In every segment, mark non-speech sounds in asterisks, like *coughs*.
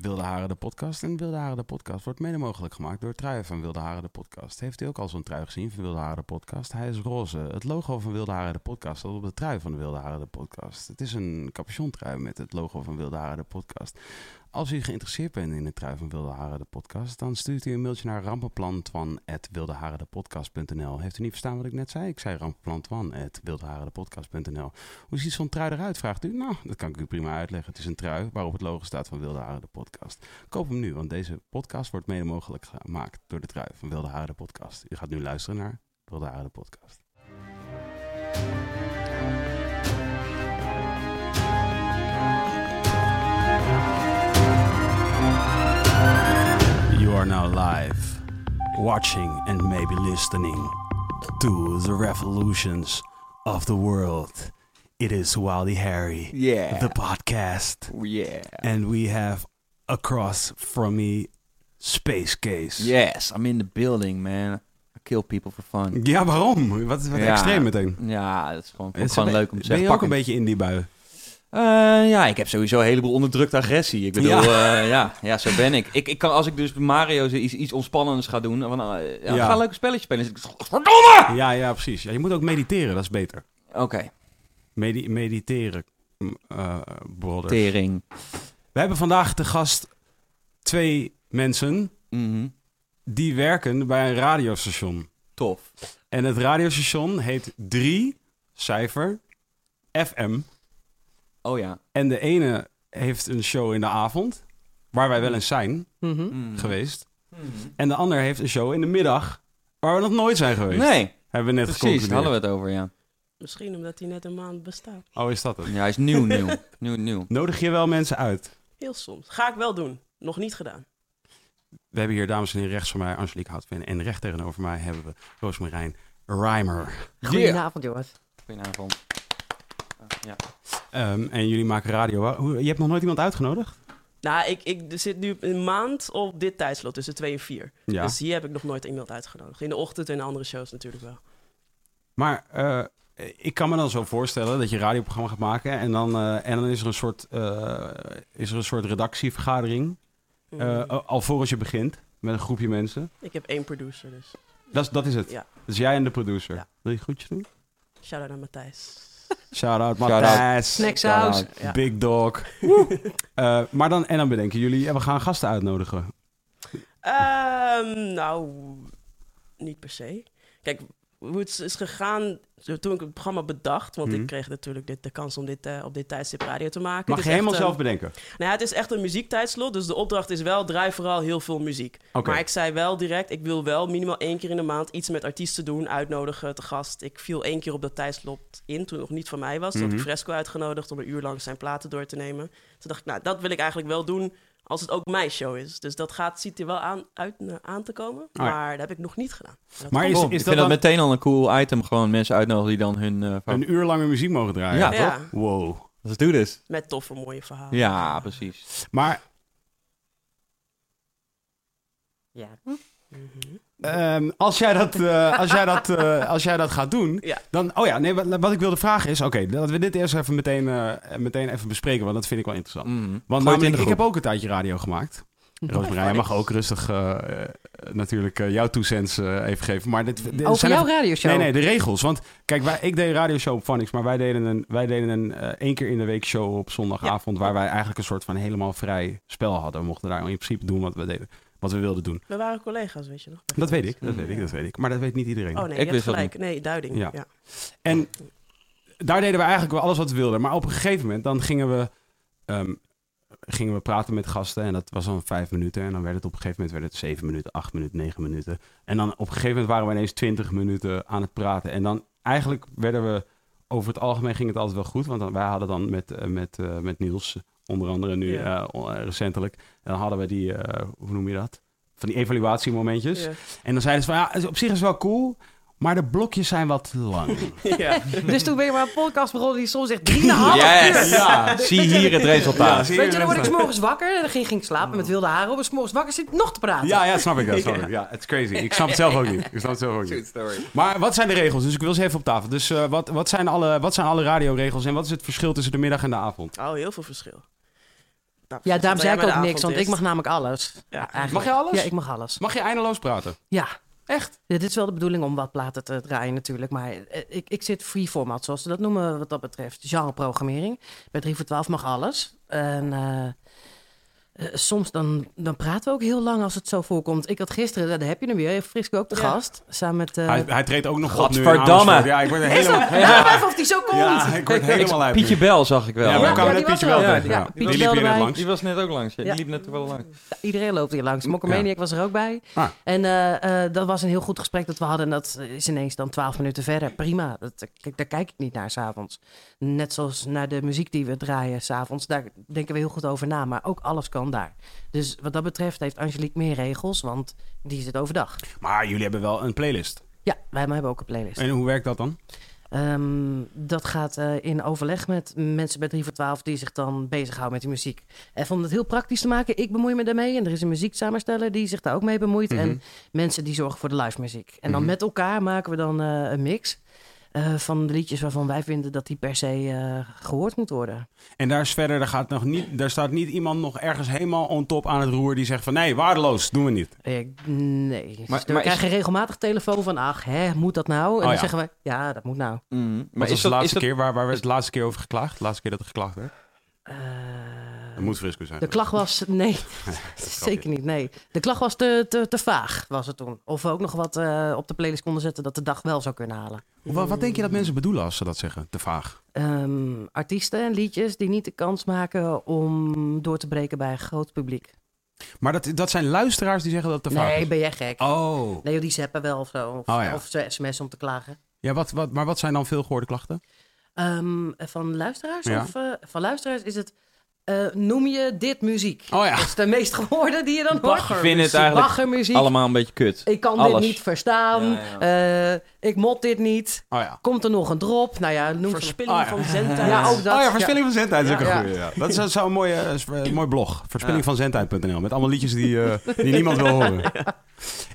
Wilde Haren de podcast. En Wilde Haren de podcast wordt mede mogelijk gemaakt door Trui van Wilde Haren de podcast. Heeft u ook al zo'n trui gezien van Wilde Haren de podcast? Hij is roze. Het logo van Wilde Haren de podcast staat op de trui van de Wilde Haren de podcast. Het is een capuchon trui met het logo van Wilde Haren de podcast. Als u geïnteresseerd bent in de trui van Wilde Haren de podcast, dan stuurt u een mailtje naar rampenplantwan.wildeharendepodcast.nl. Heeft u niet verstaan wat ik net zei? Ik zei rampenplantwan.wildeharendepodcast.nl. Hoe ziet zo'n trui eruit, vraagt u? Nou, dat kan ik u prima uitleggen. Het is een trui waarop het logo staat van Wilde Haren de podcast. Koop hem nu, want deze podcast wordt mede mogelijk gemaakt door de trui van Wilde Haren de podcast. U gaat nu luisteren naar Wilde Haren de podcast. Are now live, watching and maybe listening to the revolutions of the world. It is Wildy Harry, Yeah. the podcast, Yeah. and we have across from me Space Case. Yes, I'm in the building, man. I kill people for fun. Ja, waarom? Wat, wat Ja. extreem meteen. Ja, dat is gewoon, is gewoon leuk om te Ben je ook Pak een beetje in die bui? Eh, ja, ik heb sowieso een heleboel onderdrukte agressie. Ik bedoel, ja, ja, ja zo ben ik. ik. Ik kan, als ik dus Mario iets, iets ontspannends ga doen, van, eh, ja, Ja. ga een leuke spelletje spelen. Ik, verdomme! Ja, ja, precies. Ja, je moet ook mediteren, dat is beter. Oké, Medi- mediteren, eh brother. tering. We hebben vandaag te gast twee mensen Mhm. die werken bij een radiostation. Tof. En het radiostation heet 3 cijfer FM. Oh ja. En de ene heeft een show in de avond, waar wij wel eens zijn Mhm. geweest. En de ander heeft een show in de middag, waar we nog nooit zijn geweest. Nee, Hebben we net precies, daar hadden we het over, ja. Misschien omdat hij net een maand bestaat. Oh, is dat het? Ja, hij is nieuw, nieuw. *laughs* nieuw, nieuw. Nodig je wel mensen uit? Heel soms. Ga ik wel doen. Nog niet gedaan. We hebben hier, dames en heren, rechts van mij Angelique Houtven. En recht tegenover mij hebben we Roosmarijn Reimer. Goedenavond, jongens. Goedenavond. Ja. Ehm, en jullie maken radio. Je hebt nog nooit iemand uitgenodigd? Nou, ik, ik zit nu een maand op dit tijdslot tussen 2 en 4. Ja. Dus hier heb ik nog nooit iemand uitgenodigd. In de ochtend en andere shows natuurlijk wel. Maar eh, ik kan me dan zo voorstellen dat je een radioprogramma gaat maken. En dan, eh, en dan is, er een soort, eh, is er een soort redactievergadering. Mm. alvorens je begint met een groepje mensen. Ik heb één producer, dus Dat, is- dat is het. Ja. Dus jij en de producer. Ja. Wil je groetjes doen? shout-out naar Matthijs. Shout-out. Matthijs. Snacksaus. Ja. Big dog. *laughs* Eh, maar dan, en dan bedenken jullie, ja, we gaan gasten uitnodigen. Ehm, nou, niet per se. Kijk, hoe het is gegaan zo toen ik het programma bedacht. Want Mhm. ik kreeg natuurlijk dit, de kans om dit eh, op dit tijdstip radio te maken. Mag je helemaal echt, zelf ehm, bedenken. Nou ja, het is echt een muziektijdslot. Dus de opdracht is wel, draai vooral heel veel muziek. Maar ik zei wel direct, ik wil wel minimaal één keer in de maand iets met artiesten doen, uitnodigen, te gast. Ik viel één keer op dat tijdslot in, toen het nog niet van mij was. Toen had ik Mhm. Fresco uitgenodigd om een uur lang zijn platen door te nemen. Toen dacht ik, nou, dat wil ik eigenlijk wel doen als het ook mijn show is. Dus dat gaat, ziet er wel aan, uit eh, aan te komen. ja. Maar dat heb ik nog niet gedaan. Dat Maar is- is ik dat vind dat dan- meteen al een cool item. Gewoon mensen uitnodigen die dan hun... eh, Een uur lange muziek mogen draaien. Ja, Ja. toch? Wow. Let's do this. Met toffe, mooie verhalen. Ja, precies. Maar Ja. Mhm. Ehm, als, jij dat, eh, als, jij dat, eh, *laughs* als jij dat gaat doen, Ja. dan... Oh ja, nee, wat, wat ik wilde vragen is... Oké, laten we dit eerst even meteen, eh, meteen even bespreken, want dat vind ik wel interessant. Mm. Want namelijk, ik heb ook een tijdje radio gemaakt. Roosmarijn, jij mag ook rustig natuurlijk jouw toesens even geven. Maar dit, dit Over zijn jouw radioshow. Nee, nee, de regels. Want kijk, wij, ik deed een radioshow op Phonics, maar wij deden een, wij deden een één keer in de week show op zondagavond, waar wij eigenlijk een soort van helemaal vrij spel hadden. We mochten daar in principe doen wat we deden, wat we wilden doen. We waren collega's, weet je nog? Dat weet ik, dat weet ik, dat weet ik. Maar dat weet niet iedereen. Oh nee, Ik je wist dat gelijk. Nee, duiding. Ja. Ja. En daar deden we eigenlijk wel alles wat we wilden. Maar op een gegeven moment, dan gingen we, ehm, gingen we praten met gasten. En dat was dan vijf minuten. En dan werd het op een gegeven moment werd het zeven minuten, acht minuten, negen minuten. En dan op een gegeven moment waren we ineens twintig minuten aan het praten. En dan eigenlijk werden we, over het algemeen ging het altijd wel goed. Want dan, wij hadden dan met, eh, met, eh, met Niels, onder andere nu Ja. eh, eh, recentelijk. En dan hadden we die, eh, hoe noem je dat? Van die evaluatiemomentjes. Ja. En dan zeiden ze van, ja, op zich is het wel cool. Maar de blokjes zijn wat te lang. *laughs* Ja. Dus toen ben je maar een podcast begonnen die soms echt drieënhalf Yes! uur. Ja, zie hier het resultaat. Weet je, dan word ik 's morgens wakker en dan ging, ging ik slapen met wilde haren op. En 's morgens wakker zit ik nog te praten. Ja, ja, snap ik. Dat, snap ik. Ja, het is crazy. Ik snap het zelf ook niet. Ik snap het zelf ook niet. Maar wat zijn de regels? Dus ik wil ze even op tafel. Dus eh, wat, wat, zijn alle, wat zijn alle radioregels en wat is het verschil tussen de middag en de avond? Oh, heel veel verschil. Nou, Ja, daarom zei ik ook niks, want ik mag namelijk alles. Ja. Eigenlijk. Mag je alles? Ja, ik mag alles. Mag je eindeloos praten? Ja. Echt? Ja, dit is wel de bedoeling om wat platen te draaien natuurlijk. Maar eh, ik, ik zit free format, zoals ze dat noemen wat dat betreft. Genreprogrammering. Bij 3 voor 12 mag alles. En eh, eh, soms dan, dan praten we ook heel lang als het zo voorkomt. Ik had gisteren, daar heb je hem weer, Frisco ook de Ja. gast. Samen met... eh hij, hij treedt ook nog op nu. Ja, ik word er is helemaal... Ja, even of die zo komt. Ja, ik word helemaal uit. Pietje Bel zag ik wel. Ja, we Ja, kwamen ja, net die Pietje. Ja, Ja, Pietje Die Bel liep hier net erbij. langs. Die was net ook langs. Ja, Die liep net wel langs. Ja, iedereen loopt hier langs. Mokromaniac was er ook bij. Ah. En eh, eh, dat was een heel goed gesprek dat we hadden. En dat is ineens dan twaalf minuten verder. Prima. Dat, kijk, daar kijk ik niet naar s'avonds. Net zoals naar de muziek die we draaien s'avonds. Daar denken we heel goed over na. Maar ook alles kan daar. Dus wat dat betreft heeft Angelique meer regels. Want die zit overdag. Maar jullie hebben wel een playlist. Ja, wij hebben ook een playlist. En hoe werkt dat dan? Ehm, dat gaat eh, in overleg met mensen bij 3 voor 12 die zich dan bezighouden met die muziek. En om het heel praktisch te maken, ik bemoei me daarmee. En er is een muzieksamensteller die zich daar ook mee bemoeit. Mhm. En mensen die zorgen voor de live muziek. En dan Mhm. met elkaar maken we dan eh, een mix eh, van de liedjes waarvan wij vinden dat die per se eh, gehoord moet worden. En daar is verder, daar, gaat nog niet, daar staat niet iemand nog ergens helemaal on top aan het roer die zegt van nee, waardeloos, doen we niet. Ik, nee. Maar- Maar, we maar is- krijgen regelmatig telefoon van, ach, hè, moet dat nou? En Oh, dan ja. zeggen we, ja, dat moet nou. Mhm. Maar Maar is is de dat, laatste is dat, keer, waar, waar werd het de laatste keer over geklaagd? De laatste keer dat er geklaagd werd? Eh, Dat moet Frisco zijn. De klacht was, *laughs* nee, *laughs* zeker niet, nee. De klacht was te, te, te vaag, was het toen. Of we ook nog wat eh, op de playlist konden zetten dat de dag wel zou kunnen halen. Wat, wat denk je dat mensen bedoelen als ze dat zeggen? Te vaag. Ehm, artiesten en liedjes die niet de kans maken om door te breken bij een groot publiek. Maar dat, dat zijn luisteraars die zeggen dat het te vaag Nee, is. ben jij gek? Oh. Nee, die zappen wel of zo. Of, Oh, ja. of ze sms om te klagen. Ja, wat, wat, maar wat zijn dan veel gehoorde klachten? Ehm, van luisteraars? Ja. Of, eh, van luisteraars is het, eh, noem je dit muziek? Oh ja. Dat is de meest gehoorde die je dan hoort. Ik vind het eigenlijk allemaal een beetje kut. Ik kan Alles. dit niet verstaan. Eh, ik mot dit niet. Oh ja. Komt er nog een drop? Nou ja, noem Verspilling ja. van zendtijd. Ja, ook dat. oh ja, Verspilling van Zendtijd is ook Ja. een goeie. Ja. Dat is, dat is een mooi, eh, mooi blog. Verspillingvanzendtijd.nl. Met allemaal liedjes die, eh, die niemand wil horen. *laughs*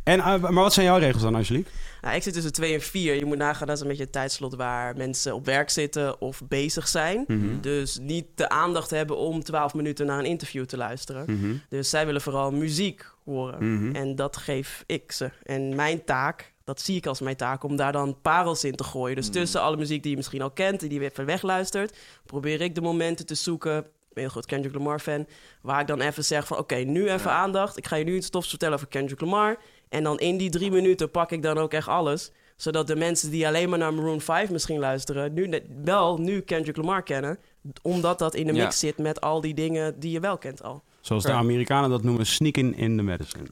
En, maar wat zijn jouw regels dan, Angelique? Nou, ik zit tussen twee en vier. Je moet nagaan, dat is een beetje het tijdslot waar mensen op werk zitten of bezig zijn. Mhm. Dus niet de aandacht hebben om 12 minuten naar een interview te luisteren. Mhm. Dus zij willen vooral muziek horen. Mhm. En dat geef ik ze. En mijn taak, dat zie ik als mijn taak, om daar dan parels in te gooien. Dus tussen alle muziek die je misschien al kent en die je even wegluistert, probeer ik de momenten te zoeken. Heel groot Kendrick Lamar fan. Waar ik dan even zeg van oké, nu even aandacht. Ik ga je nu iets stofs vertellen over Kendrick Lamar. En dan in die drie minuten pak ik dan ook echt alles. Zodat de mensen die alleen maar naar Maroon 5 misschien luisteren, nu wel nu Kendrick Lamar kennen. Omdat dat in de Ja. mix zit met al die dingen die je wel kent al. Zoals de. Amerikanen dat noemen, sneaking in the medicine.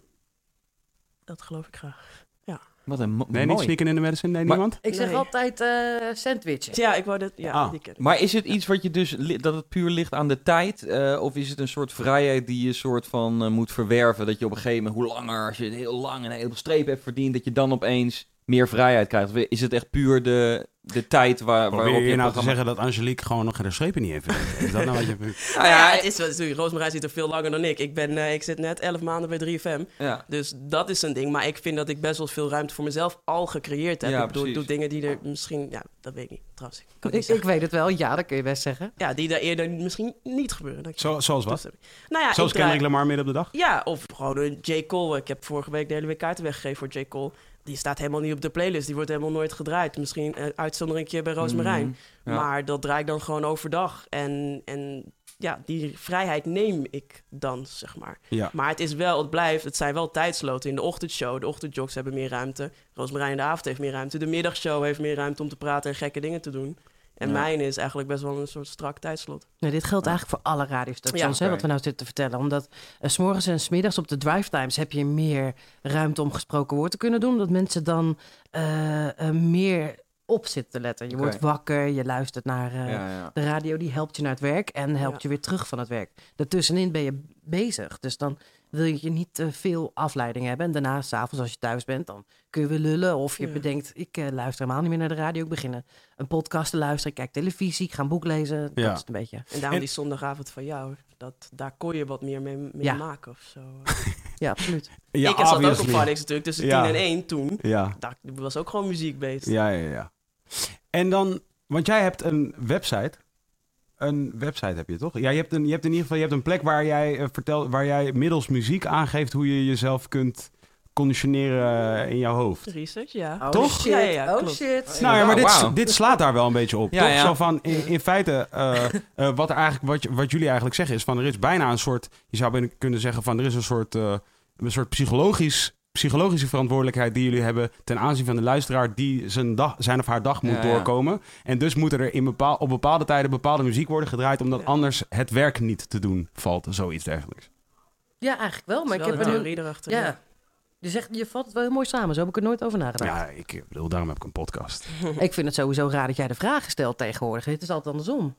Dat geloof ik graag. Wat een mo- Nee, niet mooi. sneaking in the medicine? Nee, Maar- niemand? Ik zeg Nee. altijd eh sandwiches. Ja, ik wou dat. Ja, Ah. die ken ik. Maar is het iets wat je dus, li- dat het puur ligt aan de tijd? eh, of is het een soort vrijheid die je soort van eh, moet verwerven? Dat je op een gegeven moment, hoe langer, als je heel lang en een heleboel strepen hebt verdiend, dat je dan opeens meer vrijheid krijgt? Of is het echt puur de, de tijd waar, waarop Probeer je je nou te zeggen dat Angelique gewoon nog de strepen niet heeft? Is dat nou wat je... *laughs* Nou ja, het is wel, natuurlijk, Roosmarijn zit er veel langer dan ik. Ik, ben, eh, ik zit net 11 maanden bij 3FM. ja. Dus dat is een ding. Maar ik vind dat ik best wel veel ruimte voor mezelf al gecreëerd heb. Ja, ik doe precies. dingen die er misschien... Ja, dat weet ik niet. Trouwens, ik kan het niet Ik, weet het wel, ja, dat kun je best zeggen. Ja, die daar eerder misschien niet gebeuren. Zo, zoals wat? Dus, nou ja, Zoals ik draai- Kendrick Lamar midden op de dag? Ja, of gewoon een J. Cole. Ik heb vorige week de hele week kaarten weggegeven voor J. Cole. Die staat helemaal niet op de playlist. Die wordt helemaal nooit gedraaid. Misschien een uitzondering een keer bij Roosmarijn. Ja. Maar dat draai ik dan gewoon overdag. En, en ja, die vrijheid neem ik dan, zeg maar. Ja. Maar het is wel, het blijft, het zijn wel tijdsloten. In de ochtendshow, de ochtendjogs hebben meer ruimte. Roosmarijn in de avond heeft meer ruimte. De middagshow heeft meer ruimte om te praten en gekke dingen te doen. En Ja. mijn is eigenlijk best wel een soort strak tijdslot. Nee, dit geldt eigenlijk voor alle radiostations, Ja, hè, wat we nou zitten te vertellen. Omdat eh, s s'morgens en smiddags op de drive times heb je meer ruimte om gesproken woord te kunnen doen. Omdat mensen dan eh, eh, meer op zitten te letten. Je wordt wakker, je luistert naar eh, ja, ja. de radio, die helpt je naar het werk en helpt Ja. je weer terug van het werk. Daartussenin ben je bezig. Dus dan wil je niet te veel afleiding hebben. En daarna, s'avonds als je thuis bent, dan kun je weer lullen. Of je Ja. bedenkt, ik eh, luister helemaal niet meer naar de radio. Ik begin een- een podcast te luisteren, ik kijk televisie, ik ga een boek lezen. Ja. Dat is het een beetje. En daarom En- die zondagavond van jou. Dat, daar kon je wat meer mee, mee Ja. maken of zo. *laughs* Ja, absoluut. Ja, ik zat ook op. Varnix natuurlijk. Tussen Ja. 10 en 1 toen. Ja, Daar was ook gewoon muziek bezig. ja, ja, ja. En dan, want jij hebt een website. Een website heb je toch? Ja, je hebt, een, je hebt in ieder geval je hebt een plek waar jij, eh, vertelt, waar jij middels muziek aangeeft hoe je jezelf kunt conditioneren eh, in jouw hoofd. Research, ja. Oh, Toch? Shit. Ja, ja, ja, oh klopt. shit. Nou ja, maar dit, dit slaat daar wel een beetje op. Ja, toch? ja. Zo van, in, in feite, eh, eh, wat, er eigenlijk, wat, je- wat jullie eigenlijk zeggen is van, er is bijna een soort, je zou kunnen zeggen van, er is een soort, eh, een soort psychologisch, psychologische verantwoordelijkheid die jullie hebben ten aanzien van de luisteraar die zijn, dag, zijn of haar dag moet Ja, ja. doorkomen. En dus moet er in bepaal, op bepaalde tijden bepaalde muziek worden gedraaid, omdat Ja. anders het werk niet te doen valt. Zoiets dergelijks. Ja, eigenlijk wel. Maar ik heb de er nu... theorie erachter. Ja. Je zegt, je vat het wel heel mooi samen. Zo heb ik er nooit over nagedacht. Ja, ik bedoel, daarom heb ik een podcast. *laughs* Ik vind het sowieso raar dat jij de vraag stelt tegenwoordig. Het is altijd andersom.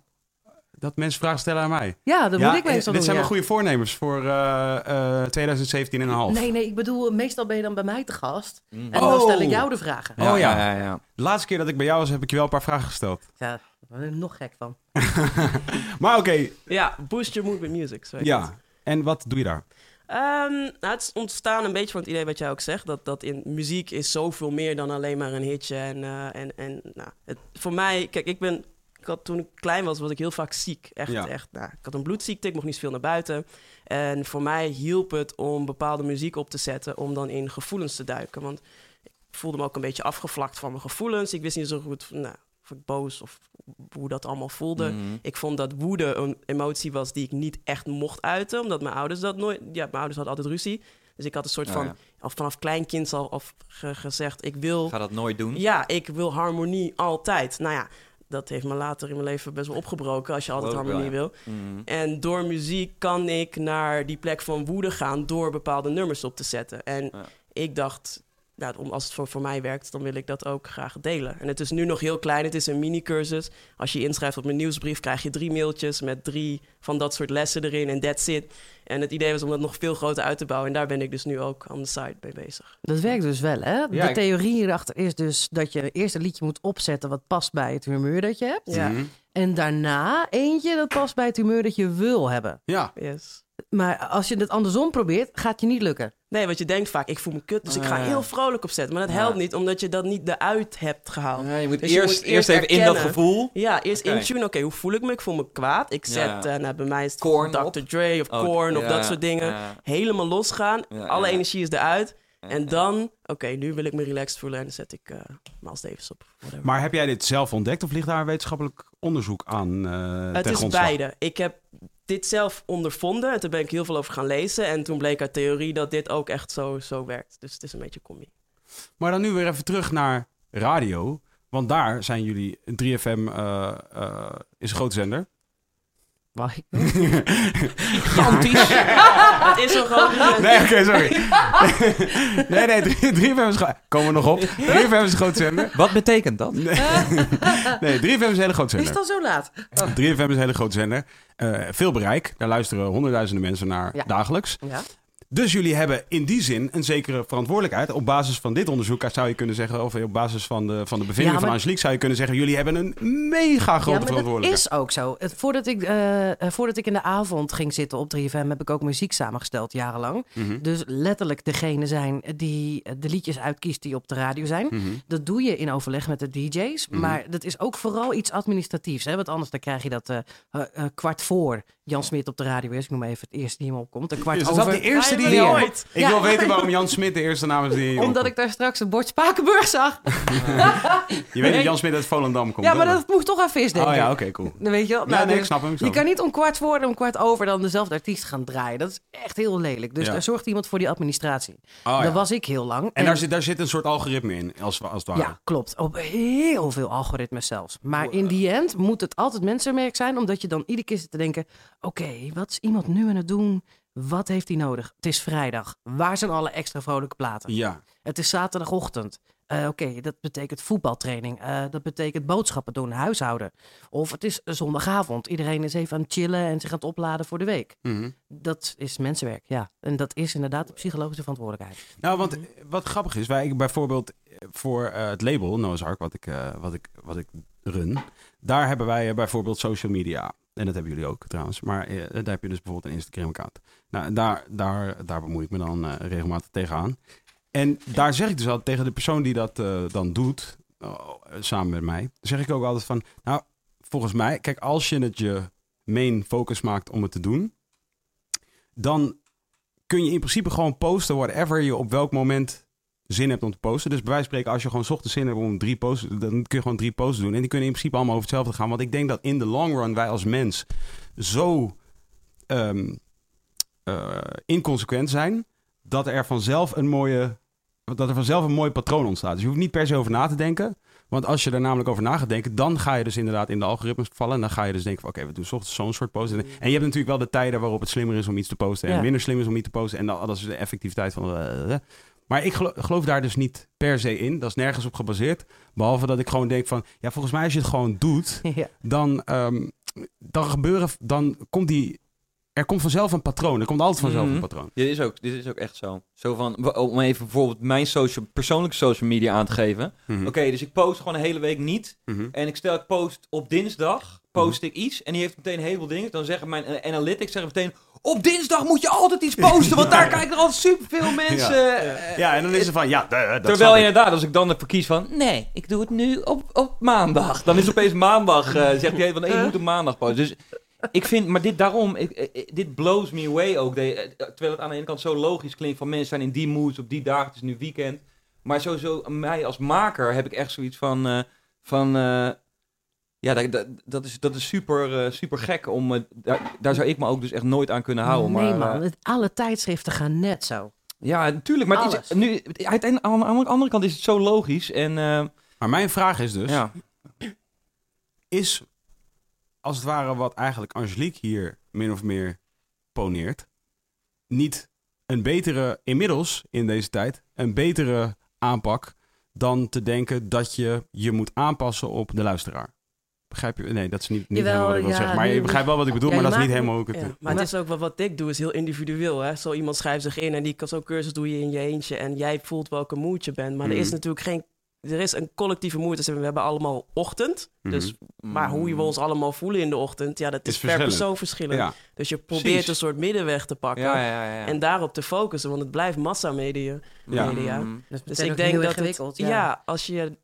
Dat mensen vragen stellen aan mij. Ja, dat ja, moet ik meestal dit doen. zijn ja. mijn goede voornemens voor eh, eh, 2017 en een half. Nee, nee, ik bedoel, meestal ben je dan bij mij te gast. Mm. En dan Oh. stel ik jou de vragen. Oh, ja. ja, ja. De laatste keer dat ik bij jou was, heb ik je wel een paar vragen gesteld. Ja, daar ben ik nog gek van. *laughs* Maar oké, Ja, boost your mood with music. Zo het. ja. En wat doe je daar? Ehm, nou, het is ontstaan een beetje van het idee wat jij ook zegt. Dat, dat in muziek is zoveel meer dan alleen maar een hitje. En, eh, en, en nou, het, voor mij, kijk, ik ben. Ik had, toen ik klein was, was ik heel vaak ziek. Echt, Ja. echt. Nou, ik had een bloedziekte, ik mocht niet veel naar buiten. En voor mij hielp het om bepaalde muziek op te zetten, om dan in gevoelens te duiken. Want ik voelde me ook een beetje afgevlakt van mijn gevoelens. Ik wist niet zo goed nou, of ik boos of hoe dat allemaal voelde. Mhm. Ik vond dat woede een emotie was die ik niet echt mocht uiten, omdat mijn ouders dat nooit. Ja, mijn ouders hadden altijd ruzie. Dus ik had een soort Oh, van. ja. Al vanaf klein kind al of ge- gezegd: ik wil. Ga dat nooit doen. Ja, ik wil harmonie altijd. Nou ja, dat heeft me later in mijn leven best wel opgebroken als je altijd harmonie wil. Mhm. En door muziek kan ik naar die plek van woede gaan door bepaalde nummers op te zetten. En Ja. ik dacht, nou, om- als het voor, voor mij werkt, dan wil ik dat ook graag delen. En het is nu nog heel klein, het is een mini-cursus. Als je je inschrijft op mijn nieuwsbrief, krijg je drie mailtjes met drie van dat soort lessen erin en that's it. En het idee was om dat nog veel groter uit te bouwen. En daar ben ik dus nu ook aan de site mee bezig. Dat werkt dus wel, hè? Ja, de theorie hierachter is dus dat je eerst een liedje moet opzetten wat past bij het humeur dat je hebt. Ja, Mhm. En daarna eentje dat past bij het humeur dat je wil hebben. Ja. yes. Maar als je het andersom probeert, gaat je niet lukken. Nee, want je denkt vaak, ik voel me kut, dus ik ga Ah, heel vrolijk opzetten. Maar dat Ja. helpt niet, omdat je dat niet eruit hebt gehaald. Ja, je moet Dus je moet eerst eerst even in dat gevoel. Ja, eerst Oké. in tune. Oké, hoe voel ik me? Ik voel me kwaad. Ik zet, Ja. eh, nou, bij mij is het Korn Dr. op. Dre of Oh, Korn of dat soort dingen. ja. Helemaal losgaan. Ja, Alle ja. energie is eruit. En dan, oké, nu wil ik me relaxed voelen en dan zet ik eh Miles Davis op. Whatever. Maar heb jij dit zelf ontdekt of ligt daar wetenschappelijk onderzoek aan eh het is grondslag? beide. Ik heb dit zelf ondervonden en toen ben ik heel veel over gaan lezen. En toen bleek uit theorie dat dit ook echt zo, zo werkt. Dus het is een beetje combi. Maar dan nu weer even terug naar radio. Want daar zijn jullie, 3FM eh, eh, is een grote zender. Mag ik? *laughs* Gigantisch. *laughs* Het is zo gewoon... *laughs* Nee, oké, sorry. nee, nee, 3FM is... gro- Komen we nog op. 3FM is een grote zender. Wat betekent dat? Nee, nee 3FM is een hele grote Is zender. het al zo laat? 3FM is een hele grote zender. Eh, veel bereik. Daar luisteren honderdduizenden mensen naar Ja. dagelijks. Ja. Dus jullie hebben in die zin een zekere verantwoordelijkheid. Op basis van dit onderzoek zou je kunnen zeggen, of op basis van de, van de bevindingen Ja, van maar- Angelique, zou je kunnen zeggen: jullie hebben een mega grote ja, maar dat verantwoordelijkheid. is ook zo. Voordat, ik, eh, eh, voordat ik in de avond ging zitten op 3FM, heb ik ook muziek samengesteld jarenlang. Mhm. Dus letterlijk degene zijn die de liedjes uitkiest die op de radio zijn. Mhm. Dat doe je in overleg met de DJ's. Mhm. Maar dat is ook vooral iets administratiefs. Hè? Want anders dan krijg je dat eh, kwart voor Jan Smit op de radio is. Ik noem even het eerste die hem opkomt. Een kwart Is over. dat de eerste die je nooit. Ik Ja. wil weten waarom Jan Smit de eerste naam is die Omdat opkomt. ik daar straks een bord Spakenburg zag. Je weet dat Jan Smit uit Volendam komt. Ja, maar dat moet toch aan vis denken. Oh ja, oké, cool. Dan weet je wel. Ja, Nou, nee, dus ik snap hem. ik Je kan niet om kwart voor en om kwart over dan dezelfde artiest gaan draaien. Dat is echt heel lelijk. Dus Ja. daar zorgt iemand voor die administratie. Oh, ja. Dat was ik heel lang. En daar zit, daar zit een soort algoritme in, als, als het ware. Ja, klopt. Op heel veel algoritmes zelfs. Maar in die end moet het altijd mensenmerk zijn, omdat je dan iedere keer zit te denken: oké, wat is iemand nu aan het doen? Wat heeft hij nodig? Het is vrijdag. Waar zijn alle extra vrolijke platen? Ja. Het is zaterdagochtend. Eh, Oké, dat betekent voetbaltraining. Eh, dat betekent boodschappen doen, huishouden. Of het is zondagavond. Iedereen is even aan het chillen en zich aan het opladen voor de week. Mhm. Dat is mensenwerk, ja. En dat is inderdaad de psychologische verantwoordelijkheid. Nou, want eh, wat grappig is, wij bijvoorbeeld eh, voor het label Noah's Ark, wat ik, wat, ik, wat ik run, daar hebben wij bijvoorbeeld social media. En dat hebben jullie ook trouwens. Maar eh, daar heb je dus bijvoorbeeld een Instagram-account. Nou, daar, daar, daar bemoei ik me dan eh, regelmatig tegenaan. En daar zeg ik dus altijd tegen de persoon die dat eh, dan doet, samen met mij, zeg ik ook altijd van, nou, volgens mij, kijk, als je het je main focus maakt om het te doen, dan kun je in principe gewoon posten whatever je op welk moment zin hebt om te posten. Dus bij wijze van spreken, als je gewoon ochtends zin hebt om drie posts, dan kun je gewoon drie posts doen. En die kunnen in principe allemaal over hetzelfde gaan. Want ik denk dat in de long run wij als mens zo eh, inconsequent zijn, dat er vanzelf een mooie, dat er vanzelf een mooi patroon ontstaat. Dus je hoeft niet per se over na te denken. Want als je er namelijk over na gaat denken, dan ga je dus inderdaad in de algoritmes vallen. En dan ga je dus denken van, oké, we doen ochtends zo'n soort post. En, je hebt natuurlijk wel de tijden waarop het slimmer is om iets te posten. En Ja. minder slim is om iets te posten. En dat is de effectiviteit van... eh, maar ik gelo- geloof daar dus niet per se in. Dat is nergens op gebaseerd. Behalve dat ik gewoon denk van... Ja, volgens mij als je het gewoon doet, *laughs* ja. dan, ehm, dan gebeuren... Dan komt die... Er komt vanzelf een patroon. Er komt altijd vanzelf Mhm. een patroon. Dit is, ook, dit is ook echt zo. Zo van, om even bijvoorbeeld mijn social, persoonlijke social media aan te geven. Mhm. Oké, dus ik post gewoon een hele week niet. Mhm. En ik stel, ik post op dinsdag, post ik iets. En die heeft meteen een heleboel dingen. Dan zeggen mijn eh, analytics zeggen meteen... Op dinsdag moet je altijd iets posten, want daar *laughs* kijken er altijd superveel mensen. eh, Ja, en dan is het van... Ja, dat snap Terwijl inderdaad, als ik dan ervoor kies van... Nee, ik doe het nu op, op maandag. Dan is het opeens maandag. eh, *laughs* zegt hij van, nee, je moet op maandag posten. Dus ik vind, maar dit daarom... Ik, eh, dit blows me away ook. De- eh, terwijl het aan de ene kant zo logisch klinkt van... Mensen zijn in die moods op die dagen, het is nu weekend. Maar sowieso, mij als maker heb ik echt zoiets van... eh, van eh, ja, dat, dat, dat is, dat is super, eh, super gek om... eh, daar, daar zou ik me ook dus echt nooit aan kunnen houden. nee, maar, man. eh, Het- alle tijdschriften gaan net zo. ja, natuurlijk. Maar het is, Alles. nu, uiteindelijk, aan de andere- kant is het zo logisch. En eh, Maar mijn vraag is dus... ja. is als het ware wat eigenlijk Angelique hier min of meer poneert, niet een betere, inmiddels in deze tijd, een betere aanpak dan te denken dat je je moet aanpassen op de luisteraar. Begrijp je? Nee, dat is niet, niet Jawel, helemaal wat ik wil ja, zeggen. Maar je begrijpt wel wat ik bedoel, Ja, maar dat is niet helemaal hoe ik het... Ja, maar het is ook wat, wat ik doe, is heel individueel. Hè? Zo iemand schrijft zich in en die zo'n cursus doe je in je eentje en jij voelt welke mood je bent. Maar er is Mhm. natuurlijk geen. Er is een collectieve moed. Dus we hebben allemaal ochtend. Dus, Mhm. maar hoe je we ons allemaal voelen in de ochtend, ja, dat Is is, per verschillend. persoon verschillend. Ja, Dus je probeert Precies. een soort middenweg te pakken. Ja, ja, ja. ja. En daarop te focussen, want het blijft massamedia. Ja. media. Mm. Dus, Dus ik denk dat het, ja. als je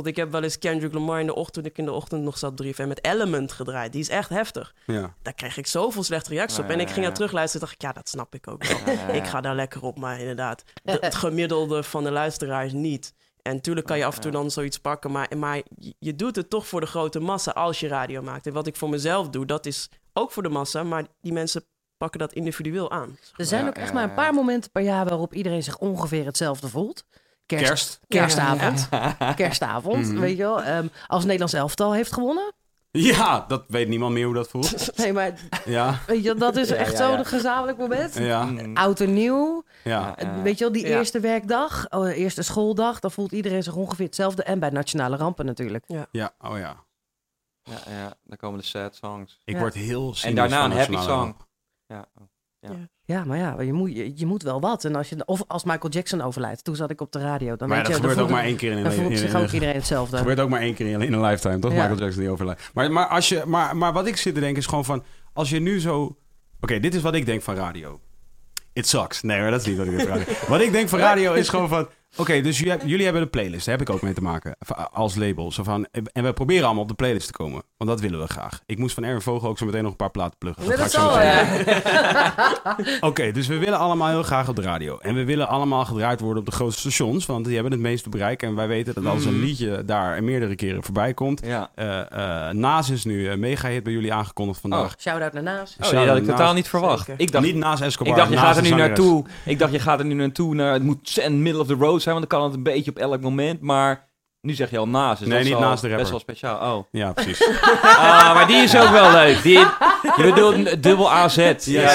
ik heb wel eens Kendrick Lamar in de ochtend, toen ik in de ochtend nog zat 3FM met Element gedraaid. Die is echt heftig. ja. Daar kreeg ik zoveel slechte reacties op. En ik ging ja. naar terugluisteren dacht ik, ja, dat snap ik ook wel. Ja, ja, ja. Ik ga daar lekker op, maar inderdaad, *laughs* de- het gemiddelde van de luisteraars niet. En tuurlijk kan je af en toe dan zoiets pakken, maar, maar je- je doet het toch voor de grote massa als je radio maakt. En wat ik voor mezelf doe, dat is ook voor de massa, maar die mensen pakken dat individueel aan. Er zijn Ja, ook echt ja, maar een paar momenten per jaar waarop iedereen zich ongeveer hetzelfde voelt. Kerst, Kerst. Kerstavond. *laughs* Kerstavond, Mhm. weet je wel. Ehm, als Nederlands elftal heeft gewonnen. Ja, dat weet niemand meer hoe dat voelt. *laughs* Nee, maar Ja, weet je, dat is Ja, echt ja, zo'n ja. gezamenlijk moment. ja, Mm. Oud en nieuw. ja. Weet je wel, die Ja. eerste werkdag, oh, eerste schooldag, dan voelt iedereen zich ongeveer hetzelfde. En bij nationale rampen natuurlijk. Ja, oh ja. Ja, ja, dan komen de sad songs. Ik Ja. word heel En daarna een happy song. ramp. Ja. Ja, Ja, maar ja, je moet, je, je moet wel wat. En als je, of als Michael Jackson overlijdt, toen zat ik op de radio. Dan Maar weet dat je, *laughs* gebeurt ook maar één keer in een in- zich ook iedereen hetzelfde. Het gebeurt ook maar één keer in, in een lifetime, toch? Ja. Michael Jackson die overlijdt. Maar, maar, als je, maar, maar wat ik zit te denken is gewoon van... Als je nu zo... Oké, dit is wat ik denk van radio. It sucks. Nee, maar dat is niet wat ik denk van radio. *laughs* wat ik denk van radio is gewoon van... Oké, dus jullie, hebben- een playlist. Daar heb ik ook mee te maken. Als label. Zo van, en we proberen allemaal op de playlist te komen. Want dat willen we graag. Ik moest van Erwin Vogel ook zo meteen nog een paar platen pluggen. Dat ja. Oké, dus we willen allemaal heel graag op de radio. En we willen allemaal gedraaid worden op de grootste stations. Want die hebben het meeste bereik. En wij weten dat als een Mhm. liedje daar meerdere keren voorbij komt... Ja. eh eh Naas is nu een mega-hit bij jullie aangekondigd vandaag. Shout-out naar Naas. Oh, die had ik totaal niet verwacht. Zeker. Ik dacht, Niet Naas Escobar, ik dacht je gaat er nu naartoe. Ik dacht je gaat er nu naartoe. Naar, het moet in middle of the road zijn, want dan kan het een beetje op elk moment. Maar nu zeg je al naast. Dus Nee, dat is niet al naast de rapper. Best wel speciaal. Oh. Ja, precies. *laughs* Ah, maar die is ook wel leuk. Die, je bedoelt een dubbel AZ. Ja,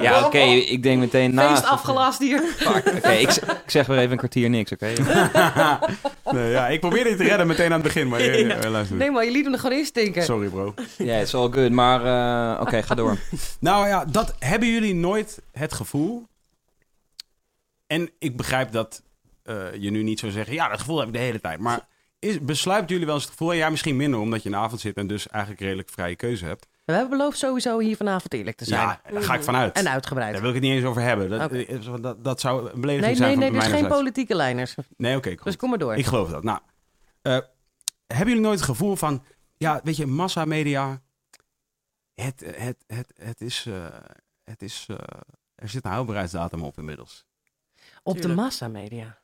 ja oké. ik denk meteen naast. Feest afgelast hier. Oké, ik, zeg weer even een kwartier niks, oké? *laughs* nee, ja, ik probeerde je te redden meteen aan het begin, maar je, je- luister. Nee, maar je liet hem er gewoon instinken. Sorry, bro. Ja, het is all good. Maar eh, oké, ga door. *laughs* Nou ja, dat hebben jullie nooit het gevoel. En ik begrijp dat eh, je nu niet zou zeggen, ja, dat gevoel heb ik de hele tijd. Maar is, besluipt jullie wel eens het gevoel, en jij misschien minder omdat je in de avond zit en dus eigenlijk redelijk vrije keuze hebt. We hebben beloofd sowieso hier vanavond eerlijk te zijn. Ja, daar ga ik vanuit. En uitgebreid. Daar wil ik het niet eens over hebben. Dat, eh, dat, dat zou een belediging Nee, zijn nee, van nee, dus geen politieke lijners. Nee, oké, goed. Dus kom maar door. Ik geloof dat. Nou, eh, hebben jullie nooit het gevoel van, ja, weet je, massamedia, het, het, het, het is, het is, er zit een houdbaarheidsdatum op inmiddels. Op de massamedia.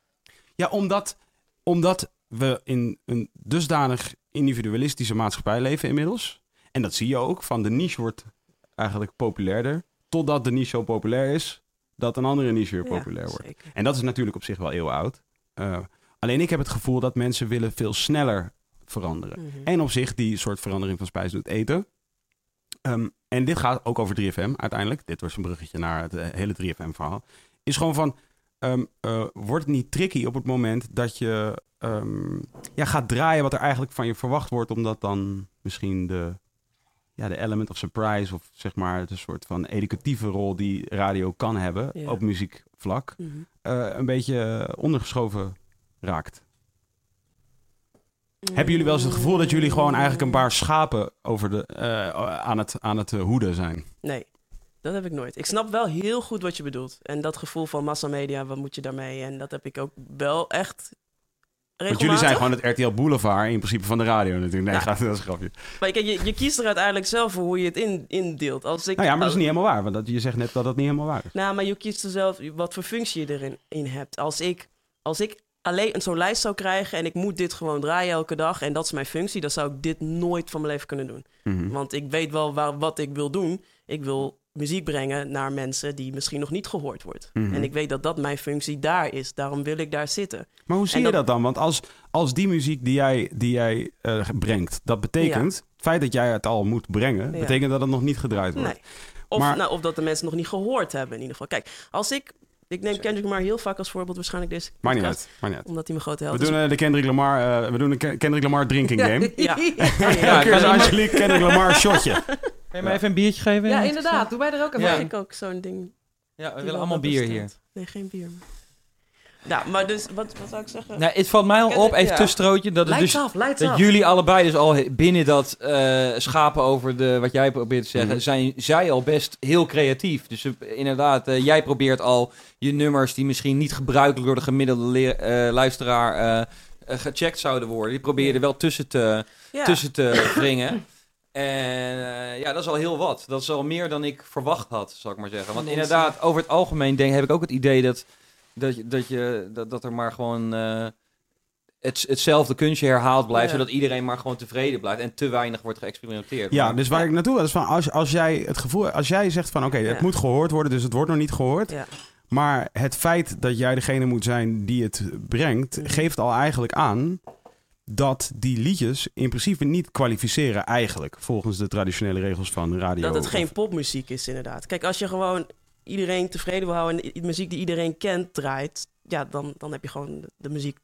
Ja, omdat, omdat we in een dusdanig individualistische maatschappij leven inmiddels. En dat zie je ook, van de niche wordt eigenlijk populairder. Totdat de niche zo populair is, dat een andere niche weer Ja, populair wordt. zeker. En dat is natuurlijk op zich wel heel oud. Eh, alleen ik heb het gevoel dat mensen willen veel sneller veranderen. Mhm. En op zich die soort verandering van spijs doet eten. Ehm, en dit gaat ook over 3FM uiteindelijk. Dit was een bruggetje naar het eh, hele 3FM-verhaal. Is gewoon van, eh, wordt het niet tricky op het moment dat je ehm, ja, gaat draaien wat er eigenlijk van je verwacht wordt, omdat dan misschien de, ja, de element of surprise of zeg maar de soort van educatieve rol die radio kan hebben Ja. op muziekvlak, Mhm. eh, een beetje ondergeschoven raakt. Hebben jullie wel eens het gevoel dat jullie gewoon eigenlijk een paar schapen over de, eh, aan het, aan het eh, hoeden zijn? Nee, dat heb ik nooit. Ik snap wel heel goed wat je bedoelt. En dat gevoel van massamedia, wat moet je daarmee? En dat heb ik ook wel echt Want jullie zijn regelmatig. gewoon het RTL Boulevard in principe van de radio natuurlijk. Nee, gaat, dat is een grapje. Maar kijk, je, je kiest er uiteindelijk zelf voor hoe je het in, indeelt. Als ik, Nou ja, maar dat is als- niet helemaal waar. Want dat, je zegt net dat dat niet helemaal waar is. Nou, maar je kiest er zelf wat voor functie je erin in hebt. Als ik, als ik alleen zo'n lijst zou krijgen en ik moet dit gewoon draaien elke dag en dat is mijn functie, dan zou ik dit nooit van mijn leven kunnen doen. Mhm. Want ik weet wel waar, wat ik wil doen. Ik wil muziek brengen naar mensen die misschien nog niet gehoord wordt. Mhm. En ik weet dat dat mijn functie daar is. Daarom wil ik daar zitten. Maar hoe zie je dat- dan? Want als, als die muziek die jij, die jij eh, brengt, dat betekent... Het feit dat jij het al moet brengen, Ja. betekent dat het nog niet gedraaid wordt. Nee. Of, Maar- nou, of dat de mensen nog niet gehoord hebben in ieder geval. Kijk, als ik... Ik neem Kendrick maar heel vaak als voorbeeld waarschijnlijk deze Maakt niet uit. Maakt niet uit. Omdat hij mijn grote held We is. doen eh, de Kendrick Lamar, eh, we doen een Ken- Kendrick Lamar drinking *laughs* game. Ja. *laughs* Ja, is kan- Angelique Kendrick Lamar shotje. *laughs* Kan je mij even een biertje geven? Ja, inderdaad. Doe wij er ook even Ja. Ik ook zo'n ding? Ja, we willen allemaal bier hier. Nee, geen bier. Nou, maar dus, wat, wat zou ik zeggen? Nou, het valt mij al op, even Ja. tussentrootje, dat, het dus, af, dat af. jullie allebei dus al binnen dat eh, schapen over de, wat jij probeert te zeggen, Mhm. zijn zij al best heel creatief. Dus eh, inderdaad, eh, jij probeert al je nummers die misschien niet gebruikelijk door de gemiddelde eh, luisteraar gecheckt zouden worden, die probeer je er wel tussen te, Ja. tussen te wringen. *clears throat* En eh, ja, dat is al heel wat. Dat is al meer dan ik verwacht had, zal ik maar zeggen. Want inderdaad, over het algemeen denk, heb ik ook het idee dat, dat, je- dat, je, dat, dat er maar gewoon eh, het, hetzelfde kunstje herhaald blijft, Ja. zodat iedereen maar gewoon tevreden blijft en te weinig wordt geëxperimenteerd. Ja, Maar- dus waar ik naartoe wil is van als, als jij het gevoel, als jij zegt van oké, het Ja. moet gehoord worden, dus het wordt nog niet gehoord. Ja. Maar het feit dat jij degene moet zijn die het brengt, geeft al eigenlijk aan dat die liedjes in principe niet kwalificeren eigenlijk volgens de traditionele regels van radio. Dat het geen popmuziek is, inderdaad. Kijk, als je gewoon iedereen tevreden wil houden en de muziek die iedereen kent draait, ja, dan, dan heb je gewoon de muziek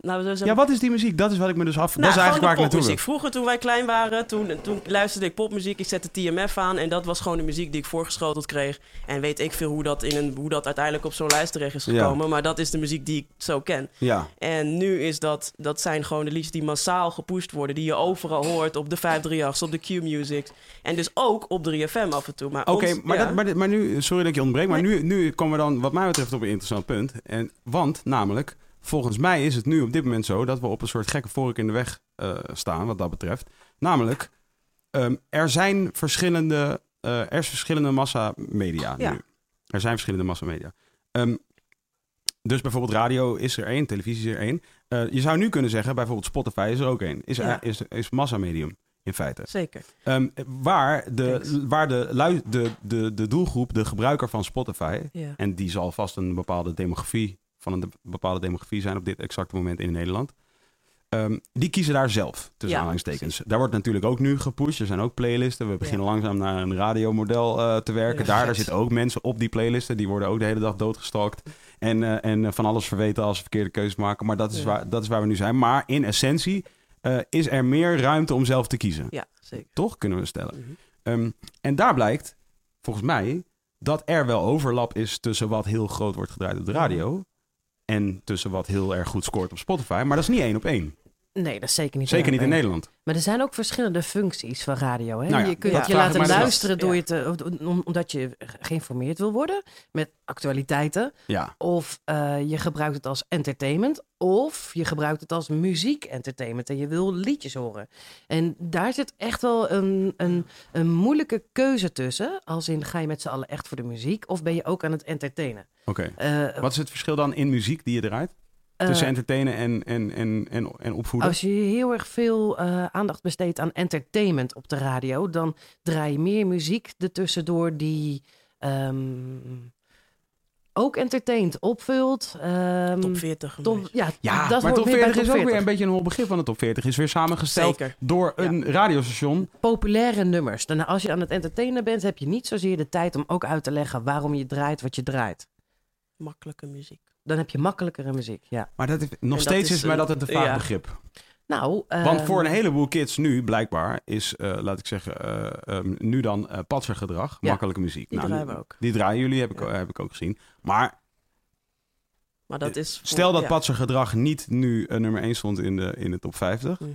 We Ja, wat is die muziek? Dat is wat ik me dus af... nou, dat is eigenlijk waar ik naartoe wil. Vroeger toen wij klein waren, toen, toen luisterde ik popmuziek. Ik zette TMF aan en dat was gewoon de muziek die ik voorgeschoteld kreeg. En weet ik veel hoe dat, in een, hoe dat uiteindelijk op zo'n lijst terecht is Ja. gekomen. Maar dat is de muziek die ik zo ken. Ja, En nu is dat, dat zijn gewoon de liedjes die massaal gepusht worden. Die je overal hoort op de 538's, op de Q-Music. En dus ook op 3FM af en toe. Maar Oké, maar, ja. dat- maar, maar nu, sorry dat ik je ontbreek, maar nu, nu komen we dan wat mij betreft op een interessant punt. En, want namelijk, volgens mij is het nu op dit moment zo dat we op een soort gekke vork in de weg eh, staan wat dat betreft. Namelijk, ehm, er zijn verschillende, eh, er is verschillende massamedia Ja. nu. Er zijn verschillende massamedia. Ehm, dus bijvoorbeeld radio is er één, televisie is er één. Eh, je zou nu kunnen zeggen, bijvoorbeeld Spotify is er ook één. Is, Ja. is, is massamedium in feite. Zeker. Ehm, waar de, Thanks. waar de, de, de, de doelgroep, de gebruiker van Spotify, Ja. en die zal vast een bepaalde demografie, van een de- bepaalde demografie zijn op dit exacte moment in Nederland, ehm, die kiezen daar zelf, tussen Ja, aanhalingstekens. Daar wordt natuurlijk ook nu gepusht, er zijn ook playlisten. We beginnen langzaam naar een radiomodel eh, te werken. Ja, daar, daar zitten ook mensen op die playlisten, die worden ook de hele dag doodgestalkt. En, eh, en eh, van alles verweten als ze verkeerde keuzes maken. Maar dat is, waar, dat is waar we nu zijn. Maar in essentie is er meer ruimte om zelf te kiezen. Ja, zeker. Toch, kunnen we stellen. Mhm. Ehm, en daar blijkt, volgens mij, dat er wel overlap is tussen wat heel groot wordt gedraaid op de radio. En tussen wat heel erg goed scoort op Spotify. Maar dat is niet één op één. Nee, dat is zeker niet. Zeker niet in. Nederland. Maar er zijn ook verschillende functies van radio. Hè? Nou ja, je kunt je laten dus luisteren door Ja. je te, omdat je geïnformeerd wil worden met actualiteiten. Ja. Of eh, je gebruikt het als entertainment. Of je gebruikt het als muziek-entertainment en je wil liedjes horen. En daar zit echt wel een, een, een moeilijke keuze tussen. Als in, ga je met z'n allen echt voor de muziek? Of ben je ook aan het entertainen? Oké. Eh, Wat is het verschil dan in muziek die je draait? Tussen eh, entertainen en, en, en, en, en opvoeden? Als je heel erg veel eh, aandacht besteedt aan entertainment op de radio, dan draai je meer muziek ertussendoor die ehm, ook entertaint, opvult. ehm, Top 40. een top- beetje. ja, ja, dat maar top meer bij 40 is ook weer 40. een beetje een hol begrip van de top 40. Is weer samengesteld Zeker. door een radiostation. Populaire nummers. Dan als je aan het entertainen bent, heb je niet zozeer de tijd om ook uit te leggen waarom je draait wat je draait. Makkelijke muziek. Dan heb je makkelijkere muziek, ja. Maar dat is, nog dat steeds is is mij een- dat een te vaag ja. begrip. Nou, Want ehm, voor een heleboel kids nu, blijkbaar, is, eh, laat ik zeggen, eh, ehm, nu dan eh patsergedrag, Ja, makkelijke muziek. Die Nou, draaien we ook. Die draaien jullie, heb ik, heb ik ook gezien. Maar Maar dat is... Eh, stel dat ja. patsergedrag niet nu eh, nummer 1 stond in de, in de top 50. Mhm.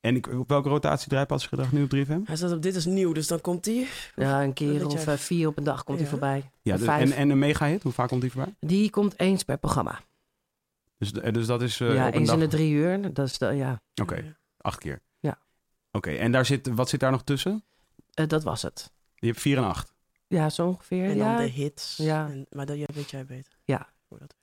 En ik, op welke rotatie draait patsergedrag nu op 3FM? Hij staat op dit is nieuw, dus dan komt hij. ja, een keer of jij- eh, vier op een dag komt hij Ja. voorbij. Ja, dus- en, en een mega-hit, hoe vaak komt die voorbij? Die komt eens per programma. Dus, eh, dus dat is eh, ja, op een eens dag... in de drie uur. Dat is de, ja, Oké, acht keer. Ja. Oké, en daar zit, wat zit daar nog tussen? eh, dat was het. Je hebt 4 en 8. Ja, zo ongeveer. En dan ja, de hits. Ja. En, maar dat weet jij beter. Ja.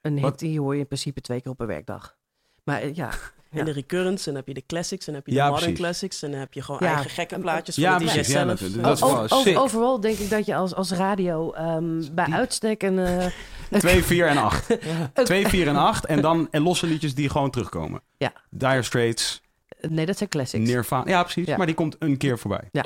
Een hit Wat- die hoor je in principe twee keer op een werkdag. Maar eh, *laughs* Ja. En de recurrence, en dan heb je de classics, en dan heb je Ja, de modern precies. classics, en dan heb je gewoon Ja. eigen gekke plaatjes Ja, van precies. Ja, zelf. dat- Oh, dat is O- wel over- sick. overal denk ik dat je als, als radio ehm, bij uitstek een... eh, *laughs* 2, 4 en 8. *laughs* een- 2, 4 en 8. En dan en losse liedjes die gewoon terugkomen. Ja. Dire Straits, nee, dat zijn classics. Nirvana. Ja, precies. Ja. Maar die komt een keer voorbij. Ja.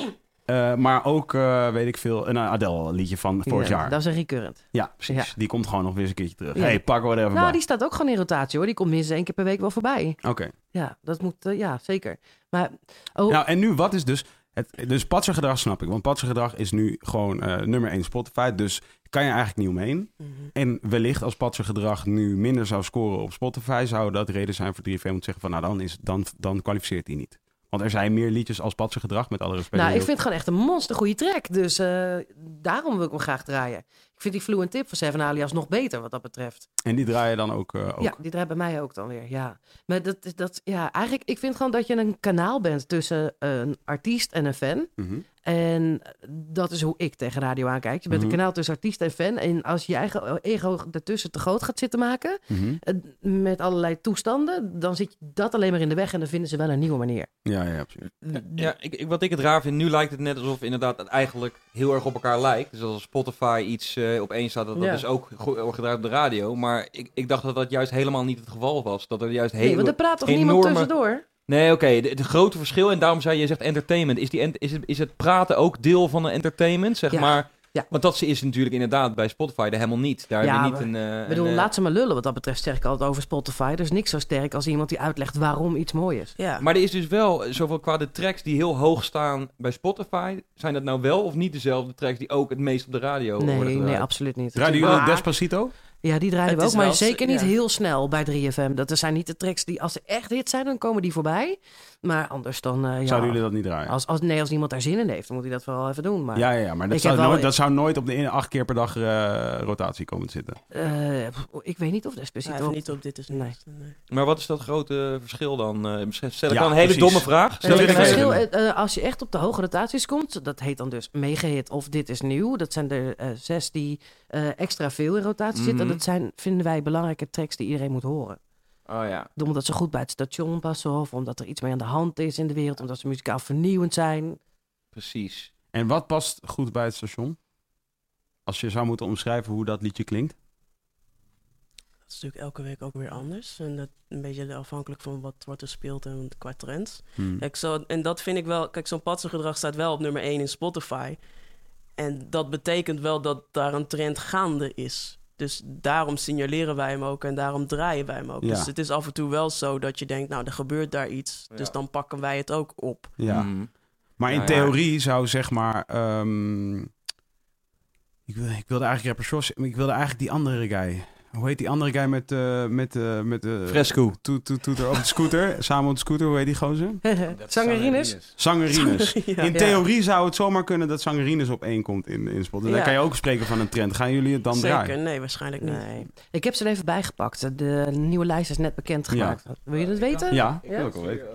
Eh, maar ook, eh, weet ik veel, een Adele liedje van vorig Ja, jaar. Dat is een recurrent. Ja, precies. Ja. Die komt gewoon nog weer eens een keertje terug. Ja. hey, pak er even Nou, bij. die staat ook gewoon in rotatie hoor. Die komt minstens één keer per week wel voorbij. Oké. Ja, dat moet... eh, ja, zeker. Maar... Oh, Nou, en nu, wat is dus... Het, dus patsergedrag snap ik. Want patsergedrag is nu gewoon nummer 1 Spotify. Dus kan je eigenlijk niet omheen. Mhm. En wellicht als patsergedrag nu minder zou scoren op Spotify... zou dat reden zijn voor 3FM om te zeggen van... nou, dan, is, dan, dan kwalificeert hij niet. Want er zijn meer liedjes als patsergedrag, met alle respect. Nou, ik vind het gewoon echt een monster goede track. Dus eh, daarom wil ik hem graag draaien. Ik vind die Fluent Tip van Seven Alias nog beter wat dat betreft. En die draaien dan ook... eh, ook. Ja, die draait bij mij ook dan weer, ja. Maar dat, is- dat, ja, eigenlijk, ik vind gewoon dat je een kanaal bent tussen een artiest en een fan. Mhm. En dat is hoe ik tegen radio aankijk. Je bent Mhm. een kanaal tussen artiest en fan. En als je je eigen ego ertussen te groot gaat zitten maken... Mhm. eh, met allerlei toestanden... dan zit je dat alleen maar in de weg... en dan vinden ze wel een nieuwe manier. Ja, ja, precies. Ja, ik, ik- wat ik het raar vind, nu lijkt het net alsof inderdaad het eigenlijk heel erg op elkaar lijkt. Dus als Spotify iets eh op één staat, dat, dat Ja. is ook wordt gedraaid op de radio. Maar ik, ik dacht dat dat juist helemaal niet het geval was. Dat er juist Nee, hele... want er praat toch niemand tussendoor? Nee, oké, de- het grote verschil, en daarom zei je, je zegt entertainment. Is, die ent- is, het, is het praten ook deel van een entertainment, zeg Ja. maar? Want dat is natuurlijk inderdaad bij Spotify er helemaal niet. Daar Ja, heb je niet maar- een... eh, Ik bedoel, een, eh, laat ze maar lullen. Wat dat betreft zeg ik altijd over Spotify. Er is niks zo sterk als iemand die uitlegt waarom iets mooi is. Ja. Maar er is dus wel, eh, zoveel qua de tracks die heel hoog staan bij Spotify, zijn dat nou wel of niet dezelfde tracks die ook het meest op de radio worden Nee, gedraaid? nee, absoluut niet. Draaiden jullie ook Maar- Despacito? Ja, die draaien we ook, maar wel- zeker niet ja. heel snel bij 3FM. Dat er zijn niet de tracks die, als ze echt hit zijn, dan komen die voorbij. Maar anders dan, eh, ja, Zouden jullie dat niet draaien? als, als, nee, als iemand daar zin in heeft, dan moet hij dat vooral even doen. Maar ja, ja, ja, maar dat zou, wel- nooit, dat zou nooit op de ene acht keer per dag eh, rotatie komen te zitten. eh, ik weet niet of Ja, Despacito... even niet op dit is Nee. Maar wat is dat grote verschil dan? Eh, stel ik Ja, dan een hele precies. domme vraag? Stel Nee, ik het verschil, als je echt op de hoge rotaties komt, dat heet dan dus megahit of dit is nieuw. Dat zijn er eh, zes die eh, extra veel in rotatie zitten. Mhm. Dat zijn, vinden wij, belangrijke tracks die iedereen moet horen. Oh ja. Omdat ze goed bij het station passen of omdat er iets mee aan de hand is in de wereld. Omdat ze muzikaal vernieuwend zijn. Precies. En wat past goed bij het station? Als je zou moeten omschrijven hoe dat liedje klinkt. Dat is natuurlijk elke week ook weer anders. En dat een beetje afhankelijk van wat wordt er speelt en qua trends. Hmm. Kijk, zo, en dat vind ik wel... Kijk, zo'n patsengedrag staat wel op nummer 1 in Spotify. En dat betekent wel dat daar een trend gaande is. Dus daarom signaleren wij hem ook en daarom draaien wij hem ook. Ja. Dus het is af en toe wel zo dat je denkt, nou, er gebeurt daar iets. Dus dan pakken wij het ook op. Ja. Mhm. Maar in Ja, ja. theorie zou zeg maar. ehm, ik, wil, ik wilde eigenlijk rapper maar ik wilde eigenlijk die andere guy. Hoe heet die andere guy met eh met eh met de Fresco. toet toet toeter op de scooter, *laughs* samen op de scooter. Hoe heet die gozer? *laughs* Zangerines? Zangerines. *laughs* Ja. In theorie zou het zomaar kunnen dat Zangerines op één komt in, in spot. En dan Ja. kan je ook spreken van een trend. Gaan jullie het dan Zeker, draaien? nee, waarschijnlijk niet. Nee. Ik heb ze er even bijgepakt. De nieuwe lijst is net bekend gemaakt. Wil je dat weten? Ja, ik wil ook wel weten.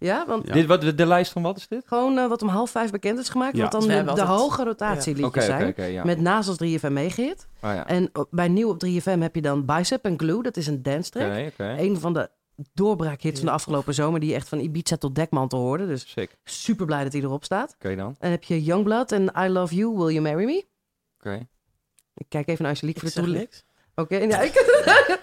Ja, want Ja. Dit, wat, de, de lijst van wat is dit? gewoon eh, wat om half vijf bekend is gemaakt. Ja. Wat dan Dus de, hoge rotatieliedjes Oké, oké, zijn. ja. Met naast als 3FM meegehit. Ah, ja. En op- bij nieuw op 3FM heb je dan Bicep en Glue. Dat is een dance track. Een van de doorbraakhits van de afgelopen zomer. Die je echt van Ibiza tot Dekmantel hoorde. Dus Sick. super blij dat hij erop staat. Oké dan. En heb je Youngblood en I Love You, Will You Marry Me? Oké. Ik kijk even naar Angelique Ik voor de toelichting. Oké, ja, ik... *laughs*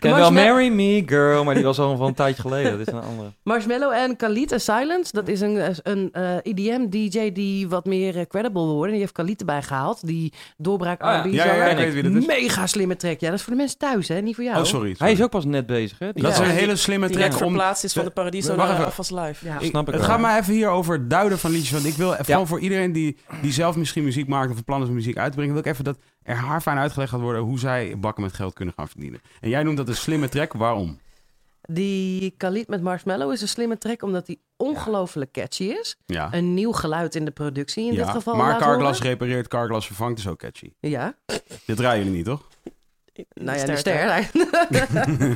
Ken wel Marry Me Girl, maar die was al van een tijdje geleden. Dat is een andere. Marshmallow en Khalid en Silence. Dat is een, een eh, EDM-DJ die wat meer eh, credible wil worden. Die heeft Khalid erbij gehaald. Die doorbraak Oh ja. R&B Ja, ja, ja, ik weet wie dat is. Mega slimme track. Ja, dat is voor de mensen thuis, hè? Niet voor jou. Oh, sorry. Hij is ook pas net bezig, hè? Die Dat is een hele slimme Die track om... verplaatst is van de Paradiso naar. Alphas Live. Ja. Ik- Snap ik het wel. gaat maar even hier over het duiden van liedjes. Want ik wil vooral voor iedereen die, die zelf misschien muziek maakt of van plan is om muziek uit te brengen, wil ik even dat er haar fijn uitgelegd gaat worden hoe zij bakken met geld kunnen gaan verdienen. En jij noemt dat een slimme track. Waarom? Die Khalid met Marshmallow is een slimme track omdat die ongelooflijk catchy is. Ja. Een nieuw geluid in de productie in ja. dit geval. maar Carglass repareert, Carglass vervangt is ook catchy. Ja, Dit draaien jullie niet, toch? nou ja, de ster.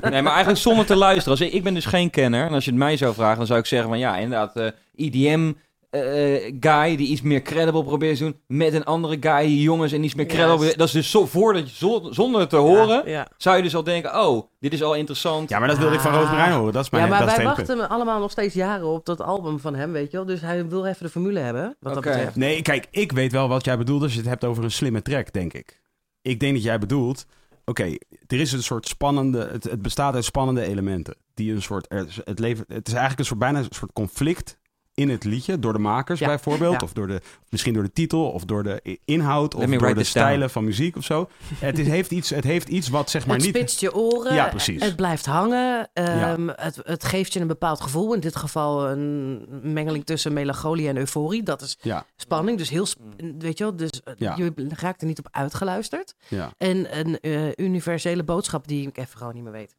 *laughs* Nee, maar eigenlijk zonder te luisteren. Als ik, ik ben dus geen kenner. En als je het mij zou vragen, dan zou ik zeggen van ja, inderdaad, eh EDM eh, guy die iets meer credible probeert te doen met een andere guy, die jongens en iets meer credible. Dat is dus zo, voordat je zo- zonder het te horen, Ja. zou je dus al denken, oh, dit is al interessant. Ja, maar dat wilde ik van Roos Marijn horen. Dat is mijn Ja, maar wij hele punt. wachten allemaal nog steeds jaren op dat album van hem, weet je wel. Dus hij wil even de formule hebben, wat dat Oké. betreft. Nee, kijk, ik weet wel wat jij bedoelt als je het hebt over een slimme track, denk ik. Ik denk dat jij bedoelt, oké, er is een soort spannende, het, het bestaat uit spannende elementen. Die een soort, het, leven, het is eigenlijk een soort, bijna een soort conflict in het liedje, door de makers Ja, bijvoorbeeld, ja. of door de, misschien door de titel, of door de inhoud, of door de down. stijlen van muziek of zo. Het, is, heeft, iets, het heeft iets wat zeg maar het niet... spitst je oren, Ja, precies. het blijft hangen, ehm, het, het geeft je een bepaald gevoel. In dit geval een mengeling tussen melancholie en euforie. Dat is Ja, spanning, dus heel, sp- weet je wel, dus eh, Ja. je raakt er niet op uitgeluisterd. ja. En een eh, universele boodschap die ik even gewoon niet meer weet.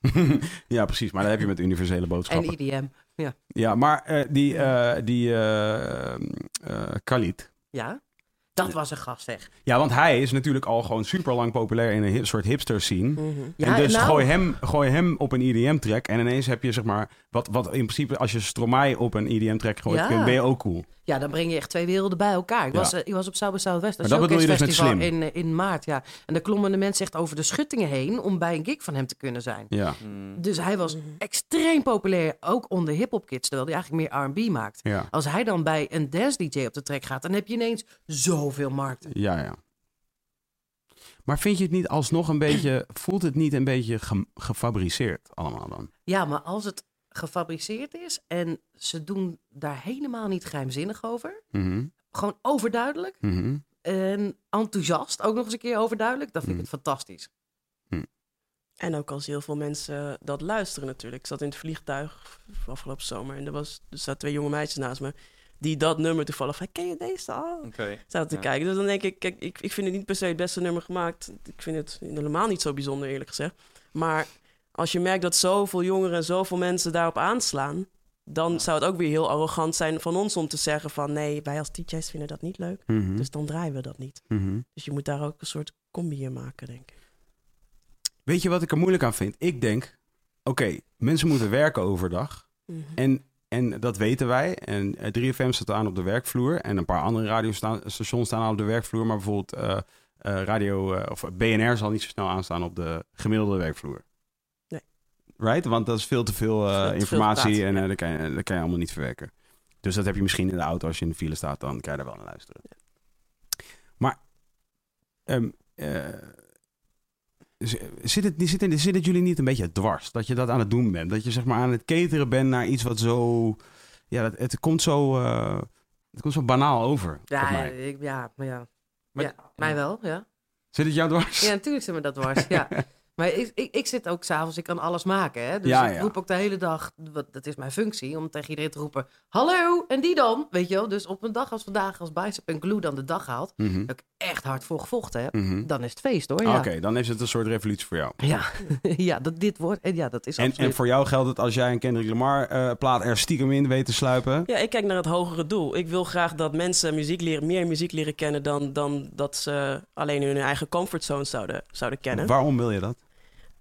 *laughs* ja, precies. Maar dat heb je met universele boodschappen. En IDM, Ja, maar eh, die, eh die eh, Khalid, ja. Dat was een gast, zeg. Ja, want hij is natuurlijk al gewoon super lang populair in een soort hipster scene. Mhm. Ja, en dus nou- gooi, hem, gooi hem op een EDM-track. En ineens heb je zeg maar, wat, wat in principe als je Stromae op een EDM-track gooit, Ja. ben je ook cool. Ja, dan breng je echt twee werelden bij elkaar. Ik, Ja. was, eh, ik was op South by Southwest, dat dat bedoel je dus met slim. Festival in, in maart, ja. En daar klommen de mensen echt over de schuttingen heen om bij een gig van hem te kunnen zijn. Ja, Hmm. Dus hij was extreem populair, ook onder hip-hop kids, terwijl hij eigenlijk meer R&B maakt. ja, Als hij dan bij een dance DJ op de track gaat, dan heb je ineens zoveel markten. ja, ja. Maar vind je het niet alsnog een beetje, voelt het niet een beetje ge- gefabriceerd allemaal dan? Ja, maar als het gefabriceerd is en ze doen daar helemaal niet geheimzinnig over, Mhm, gewoon overduidelijk, mhm. En enthousiast, ook nog eens een keer overduidelijk. Dat vind ik Mm. het fantastisch. En ook als heel veel mensen dat luisteren natuurlijk. Ik zat in het vliegtuig afgelopen zomer en er, was, er zaten twee jonge meisjes naast me... die dat nummer toevallig van, ken je deze al? Oké. Zaten te Ja. kijken. Dus dan denk ik, kijk, ik, ik vind het niet per se het beste nummer gemaakt. Ik vind het helemaal niet zo bijzonder, eerlijk gezegd. Maar als je merkt dat zoveel jongeren en zoveel mensen daarop aanslaan... dan zou het ook weer heel arrogant zijn van ons om te zeggen van... nee, wij als DJ's vinden dat niet leuk, Mhm. dus dan draaien we dat niet. Mhm. Dus je moet daar ook een soort combi in maken, denk ik. Weet je wat ik er moeilijk aan vind? Ik denk, oké, mensen moeten werken overdag. Mhm. En, en dat weten wij. En eh, 3FM staat aan op de werkvloer. En een paar andere radiostations staan aan op de werkvloer. Maar bijvoorbeeld eh, eh, radio eh, of BNR zal niet zo snel aanstaan op de gemiddelde werkvloer. Right? Want dat is veel te veel eh, informatie en ja. eh, dat, kan je, dat kan je allemaal niet verwerken. Dus dat heb je misschien in de auto als je in de file staat, dan kan je daar wel naar luisteren. Maar z- zit, het, zit, het, zit het jullie niet een beetje dwars? Dat je dat aan het doen bent? Dat je zeg maar aan het cateren bent naar iets wat zo... Ja, dat, het, komt zo, het komt zo banaal over. Ja, mij. ik, ja, maar ja. Maar- ja, mij wel, ja. Zit het jou dwars? Ja, natuurlijk zit me dat dwars, ja. *laughs* Maar ik, ik, ik zit ook s'avonds, ik kan alles maken. Hè? Dus Ja, ik ja. roep ook de hele dag, wat, dat is mijn functie, om tegen iedereen te roepen... Hallo, en die dan? Weet je wel? Dus op een dag als vandaag, als Bicep en Glue dan de dag haalt... Mhm, dat ik echt hard voor gevochten heb, mhm. dan is het feest hoor. Oké, Ja, dan is het een soort revolutie voor jou. ja. *laughs* ja dat dit wordt, en ja, dat is En, absoluut... en voor jou geldt het als jij een Kendrick Lamar eh, plaat er stiekem in weet te sluipen. Ja, ik kijk naar het hogere doel. Ik wil graag dat mensen muziek leren, meer muziek leren kennen dan, dan dat ze alleen hun eigen comfortzone zouden, zouden kennen. Waarom wil je dat?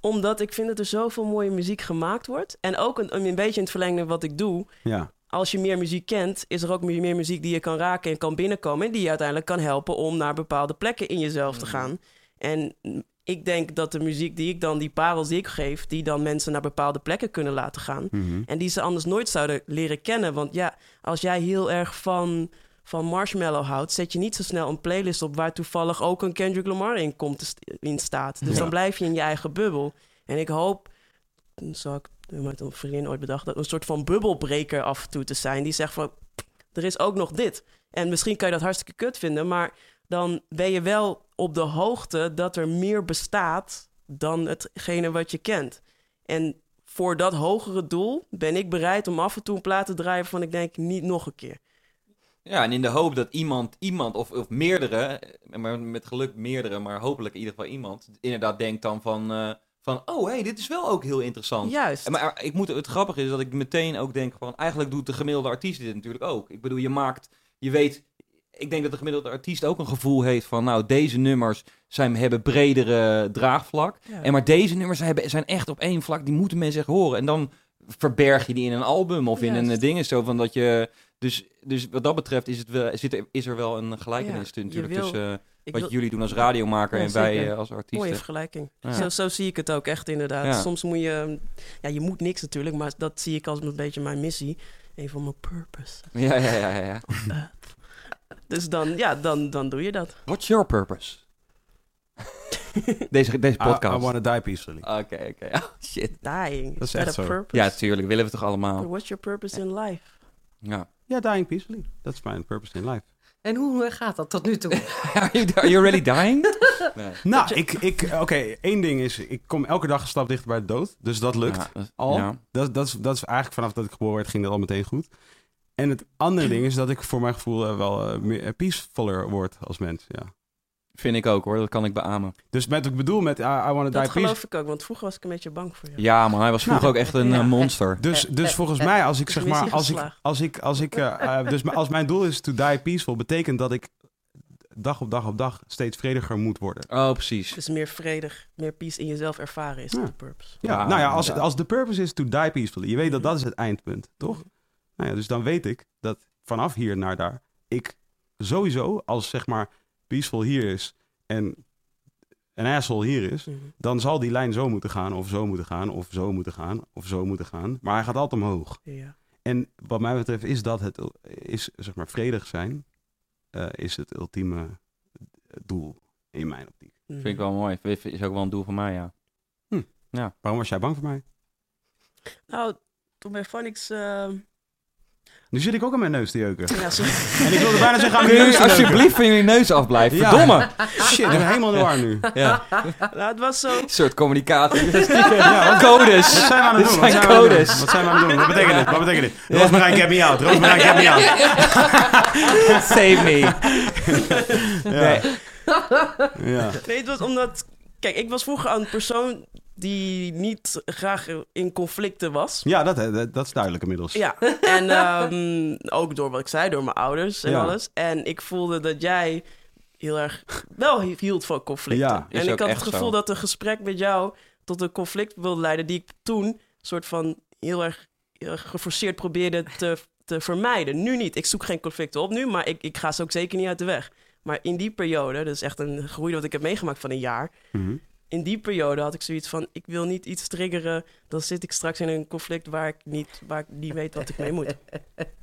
Omdat ik vind dat er zoveel mooie muziek gemaakt wordt. En ook een, een beetje in het verlengde wat ik doe. Ja. Als je meer muziek kent, is er ook meer, muziek die je kan raken en kan binnenkomen. En die je uiteindelijk kan helpen om naar bepaalde plekken in jezelf te gaan. En ik denk dat de muziek die ik dan, die parels die ik geef, die dan mensen naar bepaalde plekken kunnen laten gaan. Mhm. En die ze anders nooit zouden leren kennen. Want ja, als jij heel erg van, van Marshmallow houdt, zet je niet zo snel een playlist op waar toevallig ook een Kendrick Lamar in, komt in staat. Dus Ja. dan blijf je in je eigen bubbel. En ik hoop, zo ik met een vriendin ooit bedacht, dat een soort van bubbelbreker af en toe te zijn. Die zegt van, er is ook nog dit. En misschien kan je dat hartstikke kut vinden, maar dan ben je wel op de hoogte dat er meer bestaat dan hetgene wat je kent. En voor dat hogere doel ben ik bereid om af en toe een plaat te draaien van ik denk niet nog een keer. Ja, en in de hoop dat iemand, iemand of, of meerdere, maar met geluk meerdere, maar hopelijk in ieder geval iemand, inderdaad denkt dan van, eh, van oh hé, hey, dit is wel ook heel interessant. Juist. Maar ik moet, het grappige is dat ik meteen ook denk van, eigenlijk doet de gemiddelde artiest dit natuurlijk ook. Ik bedoel, je maakt, je weet, ik denk dat de gemiddelde artiest ook een gevoel heeft van, nou, deze nummers zijn, hebben bredere draagvlak. Ja. En maar deze nummers hebben, zijn echt op één vlak, die moeten mensen echt horen. En dan verberg je die in een album of in een Juist. ding. Zo van dat je. Dus, dus wat dat betreft is, het wel, zit er, is er wel een gelijkenis Ja, natuurlijk wil- tussen eh, wat wil- jullie doen als radiomaker Ja, en wij eh, als Mooie artiesten. vergelijking. Ja. Zo, zo zie ik het ook echt inderdaad. Ja. Soms moet je, ja, je moet niks natuurlijk, maar dat zie ik als een beetje mijn missie. Een van mijn purpose. Ja, ja, ja, ja, ja. *laughs* Dus dan, ja, dan, dan doe je dat. What's your purpose? *laughs* deze, deze I, podcast. I wanna die peacefully. Oké, oké. Oh, shit. Dying. Dat is echt zo. purpose? Ja, tuurlijk. Willen we toch But allemaal. what's your purpose in life? Ja. Ja, dying peacefully. Dat is mijn purpose in life. En hoe gaat dat tot nu toe? *laughs* Are you, are you really dying? *laughs* Nee. Nou, ik, ik, oké, één ding is, ik kom elke dag een stap dichter bij de dood. Dus dat lukt Ja, dat- al. ja. Dat, dat, is, dat is eigenlijk vanaf dat ik geboren werd, ging dat al meteen goed. En het andere ding is dat ik voor mijn gevoel eh, wel eh, meer eh, peacefuller word als mens. Ja. Vind ik ook hoor, dat kan ik beamen. Dus met wat ik bedoel met I, I wanna die Dat geloof ik ook, want vroeger was ik een beetje bang voor je. Ja, maar hij was vroeger Nou, ook echt een ja. eh, monster. *laughs* Dus, dus volgens mij, als ik zeg maar, als ik, als ik, als ik, eh, eh, dus als mijn doel is to die peaceful, betekent dat ik dag op dag op dag steeds vrediger moet worden. Oh, precies. Dus meer vredig, meer peace in jezelf ervaren is Ja. de purpose. Ja, Ja, nou ja, als, als de purpose is to die peacefully, je weet dat dat is het eindpunt, toch? Nou ja, dus dan weet ik dat vanaf hier naar daar, ik sowieso, als zeg maar peaceful hier is en een asshole hier is, Mhm. dan zal die lijn zo moeten gaan, of zo moeten gaan, of zo moeten gaan, of zo moeten gaan. Maar hij gaat altijd omhoog. Ja. En wat mij betreft is dat het, is zeg maar vredig zijn, eh, is het ultieme doel in mijn optiek. Mhm. Vind ik wel mooi. Is ook wel een doel van mij, ja. Waarom was jij bang voor mij? Nou, toen bij Phonics... eh, Nu zit ik ook aan mijn neus te jeuken. Ja, zo- En ik wilde bijna zeggen aan mijn neus te alsjeblieft van jullie neus afblijven? Ja. Verdomme! Shit, ik ben helemaal in de war nu. Ja. nou, het was zo. Een soort communicatie. Ja, wat, *laughs* Codes. wat zijn we aan het doen? Wat zijn zijn we aan het doen? codes. Wat zijn we aan het doen? Wat betekent dit? Wat betekent dit? Roosmarijn, get me out. Roosmarijn, get me out. *laughs* Save me. Nee. Ja. Nee, het was omdat... Kijk, ik was vroeger een persoon die niet graag in conflicten was. Ja, dat, dat, dat is duidelijk inmiddels. Ja, en ehm, ook door wat ik zei, door mijn ouders en Ja. alles. En ik voelde dat jij heel erg wel hield van conflicten. Ja, en ik had het gevoel zo. dat een gesprek met jou tot een conflict wilde leiden... die ik toen soort van heel erg, heel erg geforceerd probeerde te, te vermijden. Nu niet. Ik zoek geen conflicten op nu, maar ik, ik ga ze ook zeker niet uit de weg. Maar in die periode, dat is echt een groei wat ik heb meegemaakt van een jaar... Mhm. In die periode had ik zoiets van: ik wil niet iets triggeren. Dan zit ik straks in een conflict waar ik niet, waar ik niet weet wat ik mee moet. *laughs*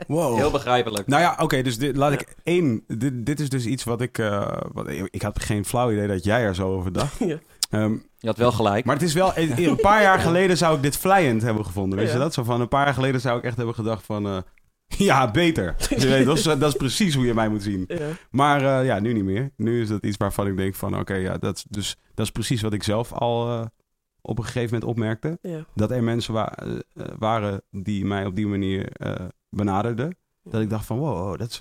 Wow. Heel begrijpelijk. Nou ja, oké, dus dit, laat ik één. Dit, dit is dus iets wat ik. eh, wat, ik had geen flauw idee dat jij er zo over dacht. *laughs* Ja. Ehm, Je had wel gelijk. maar het is wel. Een paar jaar *laughs* geleden zou ik dit vlijend hebben gevonden. Weet Ja. je dat? Zo van een paar jaar geleden zou ik echt hebben gedacht van. eh, *laughs* ja, beter. Je weet, dat, is, dat is precies hoe je mij moet zien. Ja. Maar eh, ja, nu niet meer. Nu is dat iets waarvan ik denk van... Oké, ja, dat is, dus, dat is precies wat ik zelf al eh, op een gegeven moment opmerkte. Ja. Dat er mensen wa- eh, waren die mij op die manier benaderden. Dat ik dacht van, wow, wow, dat is,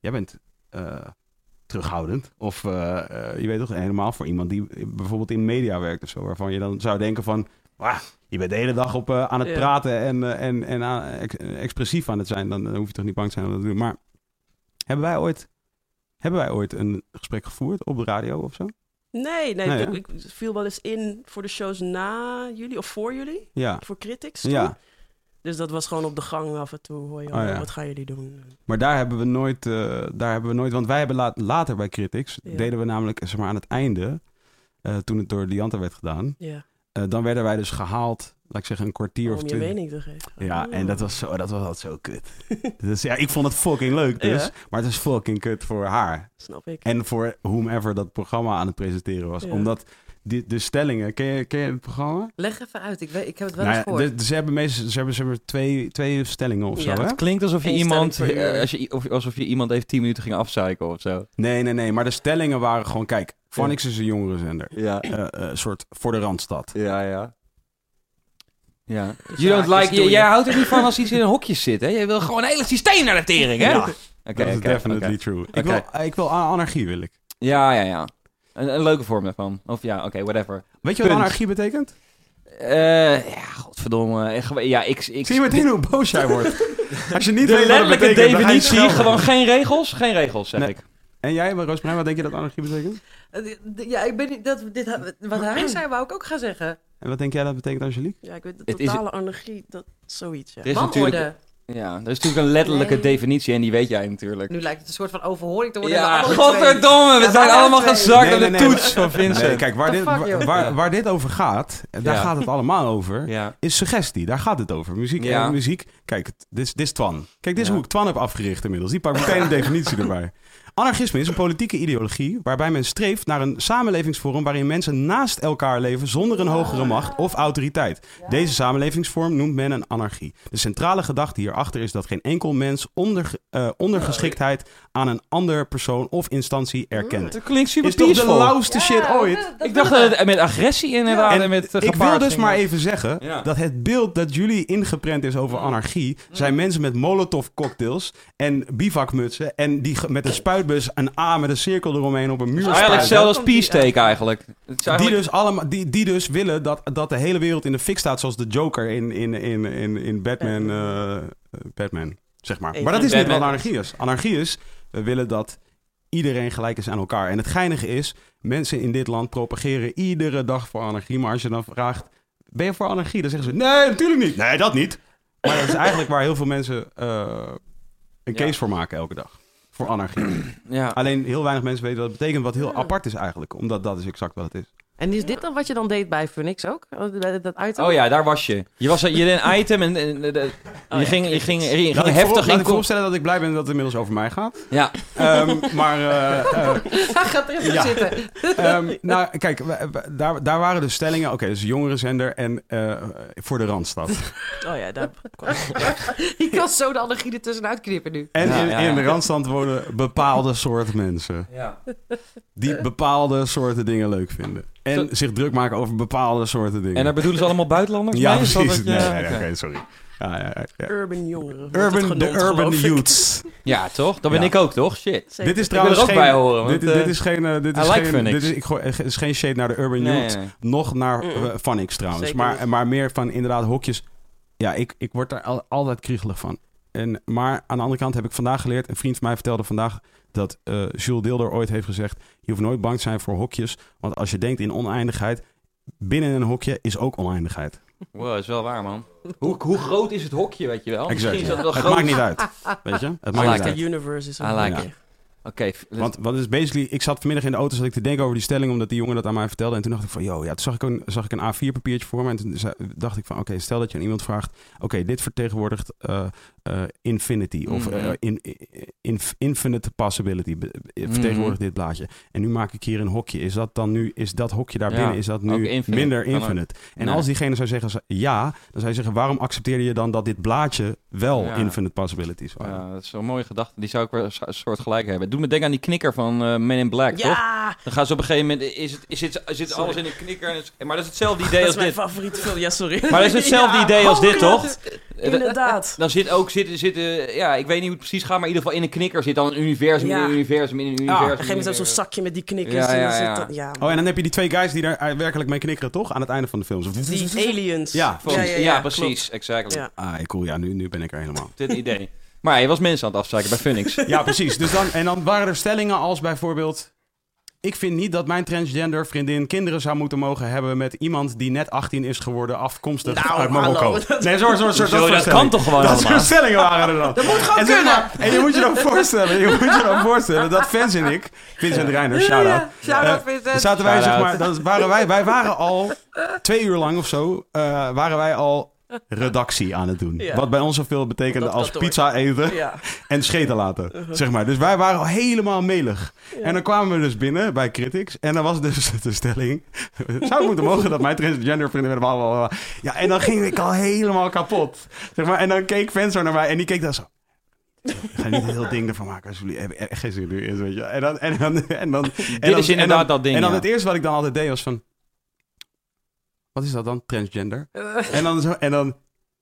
jij bent terughoudend. Of je weet toch, helemaal voor iemand die bijvoorbeeld in media werkt of zo. Waarvan je dan zou denken van, "Wah, je bent de hele dag op, eh, aan het Ja. praten en, eh, en, en ex- expressief aan het zijn. Dan, hoef je toch niet bang te zijn om dat te doen. Maar hebben wij ooit, hebben wij ooit een gesprek gevoerd op de radio of zo? Nee, nee, Nee, ik, viel wel eens in voor de shows na jullie of voor jullie. Ja, Voor Critics. toen. ja. Dus dat was gewoon op de gang af en toe. Hoor je, Oh, ja. Wat gaan jullie doen? Maar daar hebben we nooit, eh, daar hebben we nooit, want wij hebben la- later bij Critics, deden we namelijk, zeg maar aan het einde, eh, toen het door Dianta werd gedaan, Ja, eh, dan werden wij dus gehaald, laat ik zeggen, een kwartier of om je mening te geven. Ja, Oh. en dat was, zo, dat was altijd zo kut. *laughs* dus ja, ik vond het fucking leuk dus, Ja. maar het is fucking kut voor haar. Snap ik. En voor whomever dat programma aan het presenteren was. Ja. Omdat die, de stellingen, ken je, ken je het programma? Leg even uit, ik, weet, ik heb het wel Nou eens ja, gehoord. de- ze hebben meestal ze hebben, ze hebben twee, twee stellingen of zo, Ja. hè? Het klinkt alsof je Eén iemand, eh, als je, of, alsof je iemand even 10 minuten ging afzeiken of zo. Nee, nee, nee. Maar de stellingen waren gewoon... Kijk, Phonics is een jongerenzender. Ja, Eh, eh, Een soort voor de Randstad. ja, ja. Ja. You don't like, je. jij houdt er niet van als iets in een hokje zit, hè? Je wil gewoon een hele systeem naar de tering, hè? Ja, Oké, dat is oké, definitely true. Ik, wil, ik wil anarchie, wil ik. Ja, ja, ja. Een, een leuke vorm daarvan. Of ja, oké, whatever. Weet je wat Punt. anarchie betekent? Eh, ja, godverdomme. Ik, ja, ik, ik, Zie je meteen hoe boos jij wordt? *laughs* Als je niet de weet letterlijke betekent, dan ga je definitie, gewoon geen regels. Geen regels, zeg Nee. ik. En jij, Roosmarijn, wat denk je dat anarchie betekent? Eh, Ja, ik ben niet, dat, dit, wat hij *clears throat* zei, wou ik ook gaan zeggen. En wat denk jij dat betekent, Angelique? Ja, ik weet de totale anarchie, dat zoiets. Ja. Is natuurlijk, Wanorde. Ja, er is natuurlijk een letterlijke Nee. definitie en die weet jij natuurlijk. Nu lijkt het een soort van overhoring te worden. Ja, godverdomme, we Ja, zijn allemaal twee. gezakt Nee, aan de toets van Vincent. Nee, kijk, waar dit, fuck, waar, waar, dit over gaat, en daar Ja. gaat het allemaal over, Ja. is suggestie. Daar gaat het over. Muziek Ja. en muziek. Kijk, dit is, dit is Twan. Kijk, dit is Ja. hoe ik Twan heb afgericht inmiddels. Die pakt meteen een *laughs* definitie erbij. Anarchisme is een politieke ideologie waarbij men streeft naar een samenlevingsvorm waarin mensen naast elkaar leven zonder een hogere macht of autoriteit. Deze samenlevingsvorm noemt men een anarchie. De centrale gedachte hierachter is dat geen enkel mens onder, eh, ondergeschiktheid aan een ander persoon of instantie erkent. Dat klinkt super Is toch de lauwste shit Ja, ooit? dat- dat Ik dacht dat het met agressie inderdaad en, En met eh, ik wil dus maar even zeggen Ja. dat het beeld dat jullie ingeprent is over anarchie... zijn mensen met molotov cocktails en bivakmutsen... en die met een spuitbus een A met een cirkel eromheen op een muur Eigenlijk hetzelfde als peace eigenlijk. Die dus, allemaal, die, die dus willen dat, dat de hele wereld in de fik staat... zoals de Joker in, in, in, in, in Batman, eh, Batman, zeg maar. Maar dat is niet wat Batman. anarchie is. Anarchie is, we willen dat iedereen gelijk is aan elkaar. En het geinige is, mensen in dit land propageren iedere dag voor anarchie. Maar als je dan vraagt, ben je voor anarchie? Dan zeggen ze, nee, natuurlijk niet. Nee, dat niet. Maar dat is eigenlijk waar heel veel mensen eh, een Ja. case voor maken elke dag. Voor anarchie. ja. Alleen heel weinig mensen weten wat het betekent, wat heel apart is eigenlijk. Omdat dat is exact wat het is. En is dit dan wat je dan deed bij Phoenix ook? Dat, item? Oh ja, daar was je. Je was je een item en, en- en- en- je ging, je ging, je ging Laat ik heftig voor- laat in. ik vooropstellen dat ik blij ben dat het inmiddels over mij gaat. Ja, Ehm, maar eh, eh, *laughs* Hij gaat er even Ja. zitten. Ehm, nou, kijk, we- we- daar, daar waren dus stellingen. Oké, dus jongerenzender en eh, voor de Randstad. *laughs* Oh ja, daar *laughs* Ik kan zo de allergie er tussenuit knippen nu. En Ja, in, ja, in de Randstad wonen bepaalde soort mensen. ja. Die bepaalde soorten dingen leuk vinden. En Zo- zich druk maken over bepaalde soorten dingen. En daar bedoelen ze allemaal buitenlanders ja, mee? Is dat precies. je- Nee, nee, nee, sorry. Ja, ja, ja, urban jongeren. Urban, de urban youths. Ja, toch? Dat ben Ja. ik ook, toch? Shit. Zeker. Dit is Ik wil trouwens er ook geen, bij horen. Want, dit, eh, dit is geen, eh, dit I is like geen, dit is, ik gooi, het is geen shade naar de urban nee, youth. nee. Nog naar uh, Phonics trouwens. Zeker Maar, maar meer van inderdaad hokjes. Ja, ik, ik word daar al- altijd kriegelig van. En, maar aan de andere kant heb ik vandaag geleerd... een vriend van mij vertelde vandaag... dat eh, Jules Deelder ooit heeft gezegd... je hoeft nooit bang te zijn voor hokjes. Want als je denkt in oneindigheid... binnen een hokje is ook oneindigheid. Wow, dat is wel waar, man. Hoe, hoe groot is het hokje, weet je wel? Exact. Misschien is dat wel Het groot. maakt niet uit. Weet je? Het maakt like niet The uit. universe is I een like it. Oké, Want wat is basically, ik zat vanmiddag in de auto zat ik te denken over die stelling, omdat die jongen dat aan mij vertelde. En toen dacht ik van, yo, ja, toen zag ik een, zag ik een A4-papiertje voor me. En toen dacht ik van, oké, stel dat je aan iemand vraagt, oké, dit vertegenwoordigt eh, eh, infinity of eh, Mhm. in, in, infinite possibility. be- Vertegenwoordigt dit blaadje. En nu maak ik hier een hokje. Is dat dan nu, is dat hokje daarbinnen, Ja, is dat nu infinite. minder infinite? En Nee. als diegene zou zeggen ze- ja, dan zou je zeggen, waarom accepteerde je dan dat dit blaadje wel Ja. infinite possibilities waren? Ja, dat is zo'n mooie gedachte. Die zou ik wel een soort gelijk hebben. Het doet me denken aan die knikker van eh Men in Black, toch? Ja, Dan gaan ze op een gegeven moment... Is het, is het, zit alles in een knikker? En het- maar dat is hetzelfde idee dat als is mijn dit. favoriete film. Ja, sorry. Maar dat is hetzelfde *laughs* Ja, idee als oh, dit, ja, toch? dat- Inderdaad. Dan zit ook zitten, zitten, ja, ik weet niet hoe het precies gaat, maar in ieder geval in een knikker zit dan een universum in een universum in een Ah, universum. Op een gegeven moment zo'n zakje met die knikkers. Ja, en dan ja, zit ja. dat- ja. Oh, en dan heb je die twee guys die daar eh, werkelijk mee knikkeren, toch? Aan het einde van de film. Die aliens. Ja, ja, precies, exactly. Ja. Ah, cool. Ja, nu, nu ben ik er helemaal. Dit idee. Maar je was mensen aan het afzeiken bij Phoenix. Ja, precies. Dus dan, en dan waren er stellingen als bijvoorbeeld... Ik vind niet dat mijn transgender vriendin kinderen zou moeten mogen hebben... met iemand die net 18 is geworden afkomstig Nou, uit Marokko. Nee, zo, zo, zo, dat kan toch gewoon Dat soort stellingen waren er dan. *laughs* Dat moet gewoon en, zeg kunnen. maar- en je moet je dan *laughs* voorstellen, je moet je dan voorstellen dat Fans en ik, Vincent Reiner, shout-out. Shout-out, Eh, Vincent. zaten wij, zeg maar, dat waren wij, wij waren al twee uur lang of zo, eh, waren wij al redactie aan het doen. Ja. Wat bij ons zoveel betekende Dat als kantoor. pizza eten Ja. *laughs* en scheten laten, zeg maar. Dus wij waren al helemaal melig. En dan kwamen we dus binnen bij Critics en dan was dus de stelling... *laughs* zou ik moeten mogen dat mijn transgender vrienden werden... bla, bla, bla. Ja, en dan ging ik al helemaal kapot. Zeg maar. En dan keek Fans zo naar mij en die keek daar zo... Ik ga niet een heel ding ervan maken, alsjeblieft. Heb echt geen zin in, weet je. En dan... En dan, en dan, en Dit dan- is en inderdaad dan- dat ding, En dan ja. het eerste wat ik dan altijd deed was van... Wat is dat dan? Transgender? En dan zo... En dan...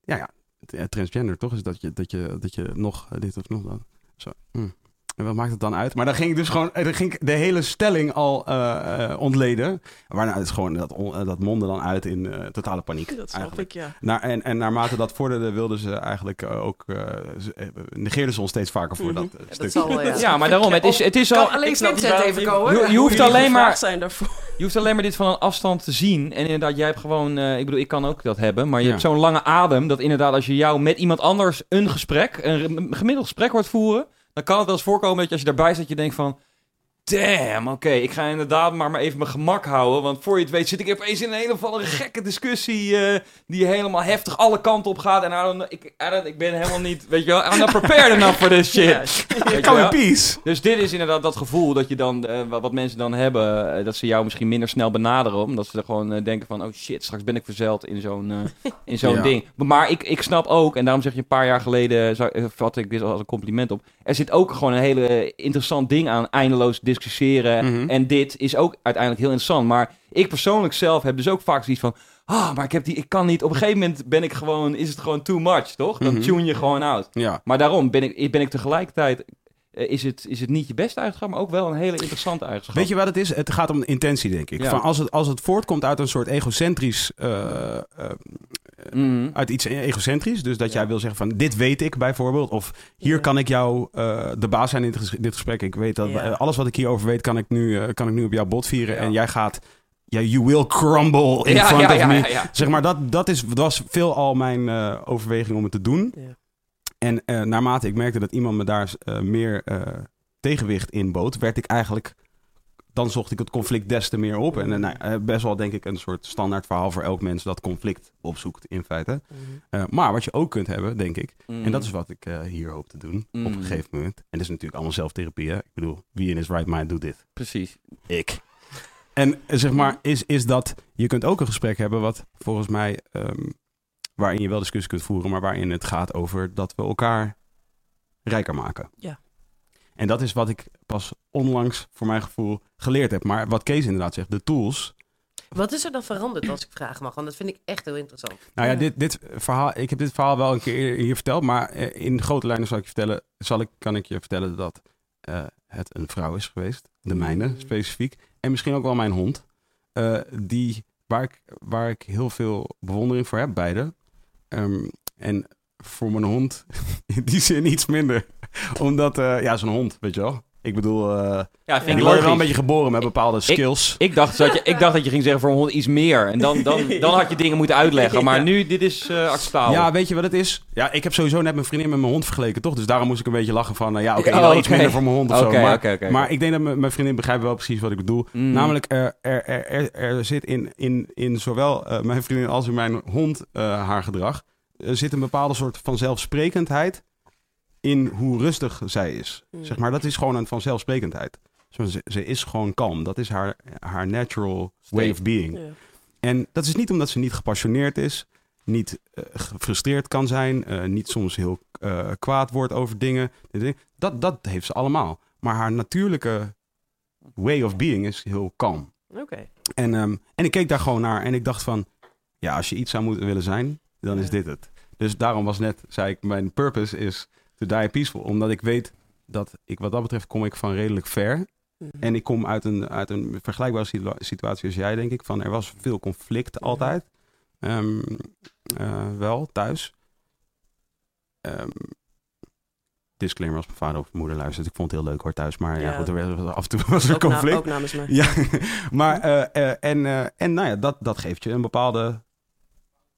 Ja, ja. Transgender, toch? Is dat je, dat je, dat je nog dit of nog dat. Zo. hm. En wat maakt het dan uit? Maar dan ging ik dus gewoon... eh, Dan ging ik de hele stelling al eh, eh, ontleden. Waarna het gewoon... Dat, on- dat mondde dan uit in eh, totale paniek. Dat snap eigenlijk. ik, ja. Naar, en, en naarmate dat vorderde, wilden ze eigenlijk ook... eh, ze- eh, negeerden ze ons steeds vaker voor Mhm. dat Dat stuk. zal, ja. *laughs* Ja, maar daarom, het is, het is al... alleen snap niet even komen. Je, je hoeft alleen maar... zijn daarvoor. Je hoeft alleen maar dit van een afstand te zien. En inderdaad, jij hebt gewoon... eh, ik bedoel, ik kan ook dat hebben. Maar je Ja. hebt zo'n lange adem... dat inderdaad als je jou met iemand anders een gesprek... een een gemiddeld gesprek hoort voeren... dan kan het wel eens voorkomen dat je als je daarbij zit... je denkt van... Damn, oké, ik ga inderdaad maar, maar even mijn gemak houden. Want voor je het weet zit ik opeens in een hele of andere gekke discussie... eh, die helemaal heftig alle kanten op gaat. En I don't ik, I don't- ik ben helemaal niet... Weet je wel, I'm not prepared enough for this shit. Je Come in peace. Dus dit is inderdaad dat gevoel dat je dan, eh, wat, wat mensen dan hebben, eh, dat ze jou misschien minder snel benaderen, omdat ze er gewoon denken van, oh shit, straks ben ik verzeild in zo'n in zo'n *laughs* Ja. ding. Maar ik, ik snap ook, en daarom zeg je een paar jaar geleden, zou, vat ik dit als een compliment op, er zit ook gewoon een hele interessant ding aan, eindeloos discussiëren. Mhm. En dit is ook uiteindelijk heel interessant. Maar ik persoonlijk zelf heb dus ook vaak zoiets van, ah, maar ik heb die, ik kan niet, op een gegeven moment ben ik gewoon, is het gewoon too much, toch? Dan Mhm. tune je gewoon out. Ja. Maar daarom ben ik, ben ik tegelijkertijd. Eh, Is het, is het niet je beste eigenschap, maar ook wel een hele interessante eigenschap. Weet je wat het is? Het gaat om de intentie, denk ik. Ja. Van als, het, als het voortkomt uit een soort egocentrisch... eh, eh, Mhm. uit iets egocentrisch. Dus dat Ja. jij wil zeggen van dit weet ik bijvoorbeeld. Of hier Ja. kan ik jou de baas zijn in dit, ges- dit gesprek. Ik weet dat alles wat ik hierover weet kan ik nu, kan ik nu op jouw bot vieren. En jij gaat... Ja, you will crumble in ja, front ja, of ja, me. Zeg maar, dat, dat is, was veel al mijn eh, overweging om het te doen. En eh, naarmate ik merkte dat iemand me daar eh, meer eh, tegenwicht in bood, werd ik eigenlijk dan zocht ik het conflict des te meer op. En nou, best wel denk ik een soort standaard verhaal voor elk mens dat conflict opzoekt in feite. Mhm. Maar wat je ook kunt hebben, denk ik, Mm. en dat is wat ik hier hoop te doen op een gegeven moment. En dat is natuurlijk allemaal zelftherapie. Hè? Ik bedoel, wie in his right mind doet dit? Precies. Ik. En zeg maar, is, is dat je kunt ook een gesprek hebben wat volgens mij, ehm, waarin je wel discussie kunt voeren, maar waarin het gaat over dat we elkaar rijker maken. Ja. En dat is wat ik pas onlangs, voor mijn gevoel, geleerd heb. Maar wat Kees inderdaad zegt, de tools. Wat is er dan veranderd als ik vragen mag? Want dat vind ik echt heel interessant. Nou ja, dit, dit verhaal, ik heb dit verhaal wel een keer hier verteld, maar eh, in grote lijnen zal ik je vertellen, zal ik, kan ik je vertellen dat eh, het een vrouw is geweest. De mijne Mm. specifiek. En misschien ook wel mijn hond. eh, die, waar, ik, waar ik heel veel bewondering voor heb, beide. Ehm, en voor mijn hond *laughs* in die zin iets minder. Omdat, eh, ja, zo'n hond, weet je wel. Ik bedoel, eh Ja, vind worden wel een beetje geboren met bepaalde skills. Ik dacht, dat je, ik dacht dat je ging zeggen voor een hond iets meer. En dan, dan, *laughs* dan had je dingen moeten uitleggen. Maar nu, dit is eh acceptabel. Ja, weet je wat het is? Ja, ik heb sowieso net mijn vriendin met mijn hond vergeleken, toch? Dus daarom moest ik een beetje lachen van, eh, ja, oké, Oh, wel iets minder voor mijn hond of zo. Maar, maar ik denk dat mijn vriendin begrijpt wel precies wat ik bedoel. Mm. Namelijk, er, er, er, er, er zit in, in, in zowel eh, mijn vriendin als in mijn hond eh, haar gedrag... Er zit een bepaalde soort van zelfsprekendheid in hoe rustig zij is. Mm. Zeg maar, dat is gewoon een vanzelfsprekendheid. Zo, Ze, ze is gewoon kalm. Dat is haar, haar natural way of being. En dat is niet omdat ze niet gepassioneerd is, niet eh, gefrustreerd kan zijn, eh, niet soms heel eh, kwaad wordt over dingen. Dat, dat heeft ze allemaal. Maar haar natuurlijke way of being is heel kalm. Oké. En, ehm, en ik keek daar gewoon naar en ik dacht van, ja, als je iets zou moeten willen zijn, dan is dit het. Dus daarom was net, zei ik, mijn purpose is to die peaceful. Omdat ik weet dat ik, wat dat betreft, kom ik van redelijk ver. Mhm. En ik kom uit een, uit een vergelijkbare situa- situatie als jij, denk ik. Van er was veel conflict altijd. Ehm, eh, wel, thuis. Ehm, disclaimer als mijn vader of moeder luistert. Ik vond het heel leuk hoor thuis. Maar ja, Ja. goed, er werd, af en toe was er ook, na- conflict. ook namens mij. Ja, *laughs* maar eh, eh, en, eh, en nou ja, dat, dat geeft je een bepaalde...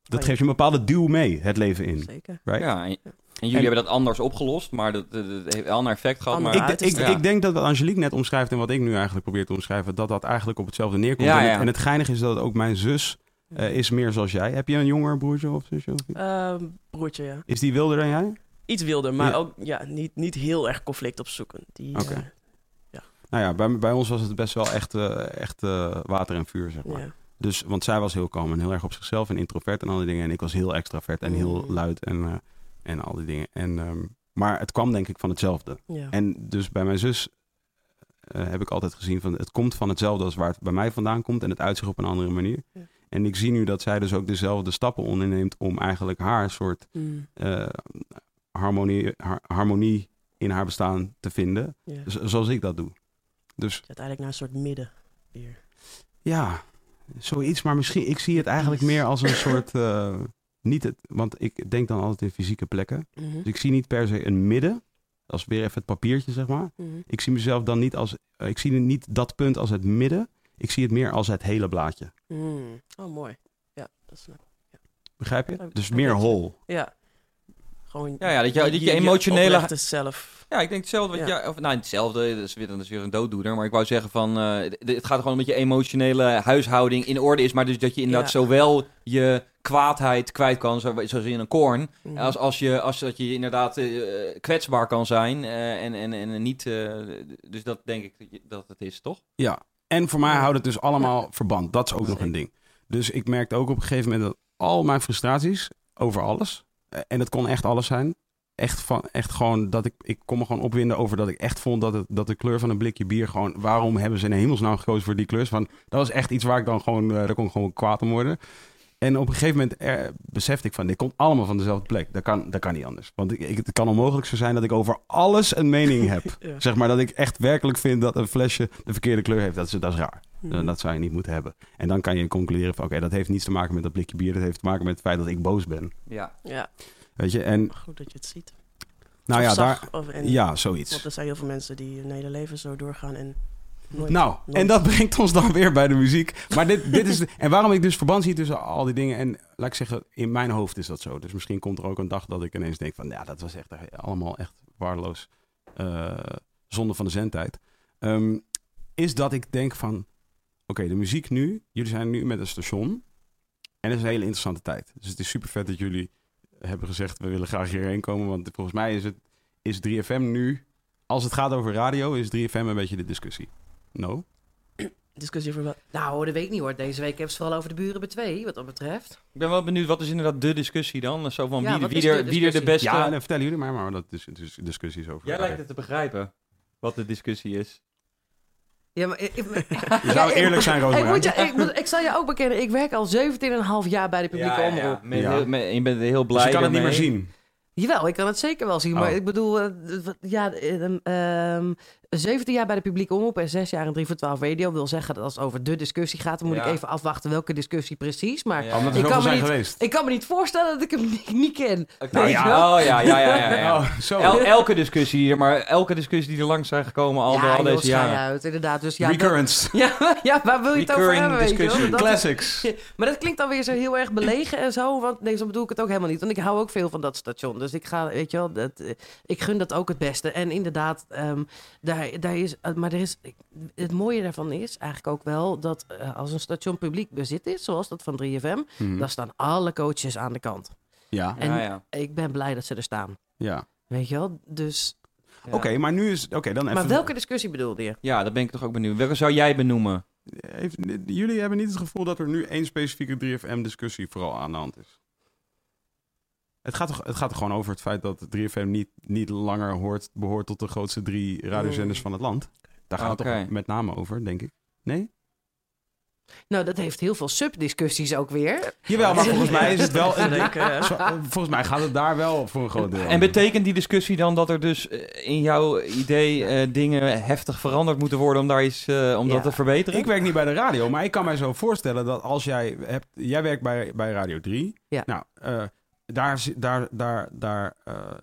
Dat geeft je een bepaalde duw mee, het leven in. Zeker. Right? Ja, en, jullie En- hebben dat anders opgelost, maar dat, dat, dat heeft wel een effect gehad. Maar, Ik, ik, ik denk dat wat Angelique net omschrijft en wat ik nu eigenlijk probeer te omschrijven, dat dat eigenlijk op hetzelfde neerkomt. Ja, en, het, ja. en het geinige is dat ook mijn zus eh, is meer zoals jij. Heb je een jonger broertje of zusje? Ehm, broertje, ja. Is die wilder dan jij? Iets wilder, maar Ja. ook ja, niet, niet heel erg conflict opzoeken. Die, Oké. eh, Nou ja, bij, bij ons was het best wel echt, eh, echt water en vuur, zeg maar. ja. Dus, want zij was heel kalm en heel erg op zichzelf en introvert en al die dingen. En ik was heel extravert en heel Mm. luid en, eh, en al die dingen. En, ehm, maar het kwam denk ik van hetzelfde. Ja. En dus bij mijn zus eh, heb ik altijd gezien van het komt van hetzelfde als waar het bij mij vandaan komt en het uitzicht op een andere manier. Ja. En ik zie nu dat zij dus ook dezelfde stappen onderneemt om eigenlijk haar soort Mm, eh, harmonie, har- harmonie in haar bestaan te vinden, ja. zoals ik dat doe. Dus Uiteindelijk naar een soort midden weer. ja, zoiets, maar misschien, ik zie het eigenlijk meer als een soort, eh, niet het, want ik denk dan altijd in fysieke plekken. Mhm. Dus ik zie niet per se een midden, dat is weer even het papiertje zeg maar. Mhm. Ik zie mezelf dan niet als, eh, ik zie niet dat punt als het midden, ik zie het meer als het hele blaadje. Mm. Oh, mooi. Ja, dat snap ik. Begrijp je? Dus meer whole. Ja. Gewoon Ja, ja, dat je- dat je emotionele- zelf. Ja, ik denk hetzelfde. Wat Ja. jij, of, nou, niet hetzelfde, dat is, weer, dat is weer een dooddoener. Maar ik wou zeggen van, eh, d- het gaat gewoon om dat je emotionele huishouding in orde is. Maar dus dat je inderdaad Ja. zowel je kwaadheid kwijt kan, zo- zoals in een koorn. Mhm. Als, als, je, als dat je inderdaad eh, kwetsbaar kan zijn eh, en, en, en niet... eh, dus dat denk ik dat je- dat het is, toch? Ja. En voor mij houdt het dus allemaal verband. Dat is ook nog een ding. Dus ik merkte ook op een gegeven moment dat al mijn frustraties over alles, en dat kon echt alles zijn, echt, van, echt gewoon dat ik, ik kon me gewoon opwinden over dat ik echt vond dat, het, dat de kleur van een blikje bier gewoon, waarom hebben ze in hemelsnaam gekozen voor die kleur? Van, dat was echt iets waar ik dan gewoon, eh, daar kon ik gewoon kwaad om worden. En op een gegeven moment eh, besefte ik van, dit komt allemaal van dezelfde plek. Dat kan, dat kan niet anders. Want ik, ik- het kan onmogelijk zo zijn dat ik over alles een mening heb. *laughs* Ja. Zeg maar dat ik echt werkelijk vind dat een flesje de verkeerde kleur heeft. Dat is, dat is raar. Mhm. Dat zou je niet moeten hebben. En dan kan je concluderen van oké, dat heeft niets te maken met dat blikje bier. Dat heeft te maken met het feit dat ik boos ben. Ja. Ja, Weet je? En goed dat je het ziet. nou Of ja, zag, daar, of- en- ja, Want zoiets. er zijn heel veel mensen die hun hele leven zo doorgaan en nooit... Nou, nooit- en dat *laughs* brengt ons dan weer bij de muziek. Maar dit, dit is. en waarom ik dus verband zie tussen al die dingen. En laat ik zeggen, in mijn hoofd is dat zo. Dus misschien komt er ook een dag dat ik ineens denk van ja, dat was echt allemaal echt waardeloos. eh zonde van de zendtijd. Ehm, is dat ik denk van... Oké, de muziek nu. Jullie zijn nu met een station. En het is een hele interessante tijd. Dus het is super vet dat jullie hebben gezegd... we willen graag hierheen komen. Want volgens mij is, het, is 3FM nu... Als het gaat over radio, is 3FM een beetje de discussie. No? Discussie over wat? Nou, dat weet ik niet hoor. Deze week hebben ze het vooral over de buren bij twee, wat dat betreft. Ik ben wel benieuwd, wat is inderdaad de discussie dan? Zo van Ja, wie, wie, is er, de wie er de beste... Ja, dan vertellen jullie maar, maar dat is, het is discussies over. Jij lijkt het te begrijpen, wat de discussie is. Ja, maar ik, ik- *laughs* Je zou eerlijk zijn, Hey, Roosmarijn. moet je, ik, moet- ik zal je ook bekennen, ik werk al 17,5 jaar bij de publieke omroep. Met Ja. heel- met- je bent heel blij Dus je kan het niet meer zien. Jawel, ik kan het zeker wel zien. Maar Oh. ik bedoel, eh, ja, ehm, 17 jaar bij de publieke omroep en 6 jaar in 3 voor 12 radio wil zeggen dat als het over de discussie gaat, dan moet Ja. ik even afwachten welke discussie precies. Maar Ja. Omdat er Ik kan me zijn niet- geweest. ik kan me niet voorstellen dat ik hem niet, niet ken. Oké. Nou ja. Oh ja, ja, ja. ja, ja. *laughs* Oh, zo. El- elke discussie hier, maar elke discussie die er langs zijn gekomen al, door al joh, deze jaren. uit, inderdaad. Dus ja, dat- Recurrence. *laughs* ja, ja, waar wil je het over hebben? Weet je discussie. Classics. *laughs* Maar dat klinkt dan weer zo heel erg belegen en zo. Want nee, zo bedoel ik het ook helemaal niet. Want ik hou ook veel van dat station. Dus ik ga, weet je wel, dat, eh, ik gun dat ook het beste. En inderdaad, ehm, daar, daar is, eh, maar er is, het mooie daarvan is eigenlijk ook wel dat eh, als een station publiek bezit is, zoals dat van 3FM, Mhm. dan staan alle coaches aan de kant. Ja, En Ja, ja. ik ben blij dat ze er staan. ja. Weet je wel? Dus, Ja. Oké, maar nu is... Oké, dan even... maar welke discussie bedoelde je? Ja, daar ben ik toch ook benieuwd. Welke zou jij benoemen? Heeft- jullie hebben niet het gevoel dat er nu één specifieke 3FM-discussie vooral aan de hand is? Het gaat, toch, het gaat toch gewoon over het feit dat 3FM niet, niet langer hoort, behoort tot de grootste drie radiozenders van het land? Daar gaat het toch met name over, denk ik. Nee? Nou, dat heeft heel veel subdiscussies ook weer. Jawel, maar volgens mij is het wel... Volgens mij gaat het daar wel voor een groot deel En betekent die discussie dan dat er dus eh, in jouw idee eh, dingen heftig veranderd moeten worden om daar iets eh, om Ja. dat te verbeteren? Ik werk niet bij de radio, maar ik kan mij zo voorstellen dat als jij hebt... Jij werkt bij, bij Radio 3. Ja. Nou, eh, daar... daar, daar, daar eh,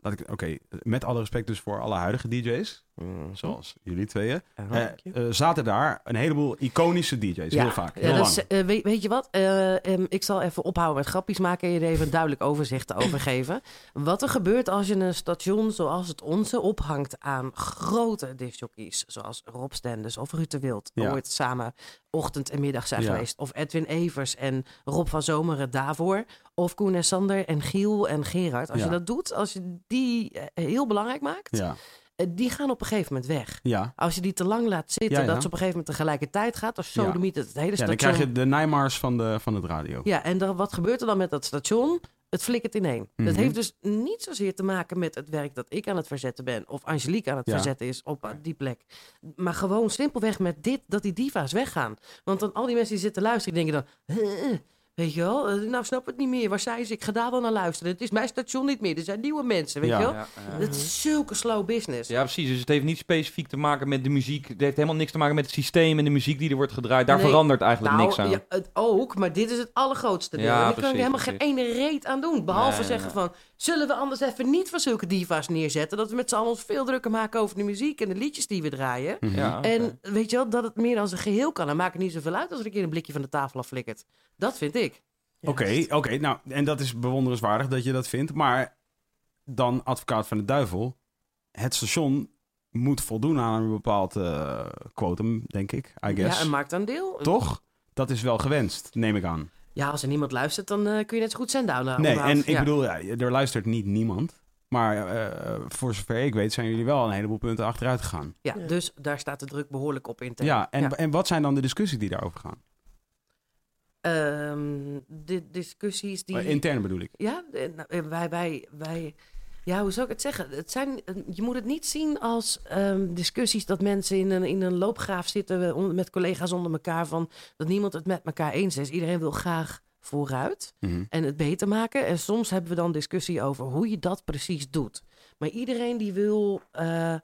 laat ik... Oké, met alle respect dus voor alle huidige DJ's, zoals jullie tweeën. Eh, eh, zaten daar een heleboel iconische DJ's, heel vaak, heel Ja, dat lang. is, eh, weet, weet je wat? Eh, em, ik zal even ophouden met grapjes maken en je er even een duidelijk overzicht over geven. *clears throat* Wat er gebeurt als je een station zoals het onze ophangt aan grote discjockeys, zoals Rob Stenders of Ruud de Wild, Ja. ooit samen ochtend en middag zijn Ja. geweest. Of Edwin Evers en Rob van Zomeren daarvoor. Of Koen en Sander en Giel en Gerard. Als Ja. je dat doet, als je die heel belangrijk maakt, Ja, die gaan op een gegeven moment weg. ja. Als je die te lang laat zitten, Ja, ja. dat ze op een gegeven moment tegelijkertijd gaat, of Ja. sodemiet het, het hele ja station. dan krijg je de Nijmars van, de, van het radio. Ja, en dan, wat gebeurt er dan met dat station? Het flikkert ineen. Mhm. Dat heeft dus niet zozeer te maken met het werk dat ik aan het verzetten ben. Of Angelique aan het Ja. verzetten is op eh, die plek. Maar gewoon simpelweg met dit, dat die diva's weggaan. Want dan al die mensen die zitten luisteren, die denken dan... "Huh, Weet je wel, eh, nou snap het niet meer. Waar zijn ze? Ik ga daar wel naar luisteren. Het is mijn station niet meer. Er zijn nieuwe mensen, weet Ja. je wel. Ja, ja. Het is zulke slow business. Ja, precies. Dus het heeft niet specifiek te maken met de muziek. Het heeft helemaal niks te maken met het systeem en de muziek die er wordt gedraaid. Daar Nee. verandert eigenlijk nou, niks aan. Ja, het ook, maar dit is het allergrootste deel. Ja, en daar kan je helemaal geen ene reet aan doen. Behalve Nee, zeggen van, zullen we anders even niet van zulke diva's neerzetten? Dat we met z'n allen ons veel drukker maken over de muziek en de liedjes die we draaien. Mhm. Ja. En weet je wel, dat het meer als een geheel kan. Dan maakt het niet zoveel uit als er een keer een blikje van de tafel afflikkert. Dat vind ik. Oké, oké. nou, en dat is bewonderenswaardig dat je dat vindt. Maar dan advocaat van de duivel. Het station moet voldoen aan een bepaald eh quotum, denk ik, I guess. Ja, een marktaandeel. Toch? Dat is wel gewenst, neem ik aan. Ja, als er niemand luistert, dan eh, kun je net zo goed zendouwen. nee, onderhouden. en ik Ja. bedoel, ja, er luistert niet niemand. Maar eh, voor zover ik weet zijn jullie wel een heleboel punten achteruit gegaan. Ja, dus daar staat de druk behoorlijk op in. Ja, en, en wat zijn dan de discussies die daarover gaan? Ehm, de discussies die... Eh, Intern bedoel ik. Ja, eh, nou, eh, wij, wij, wij, ja, hoe zou ik het zeggen? Het zijn, eh, je moet het niet zien als ehm, discussies dat mensen in een, in een loopgraaf zitten met collega's onder elkaar van dat niemand het met elkaar eens is. Iedereen wil graag vooruit Mhm. en het beter maken. En soms hebben we dan discussie over hoe je dat precies doet. Maar iedereen die wil eh, eh,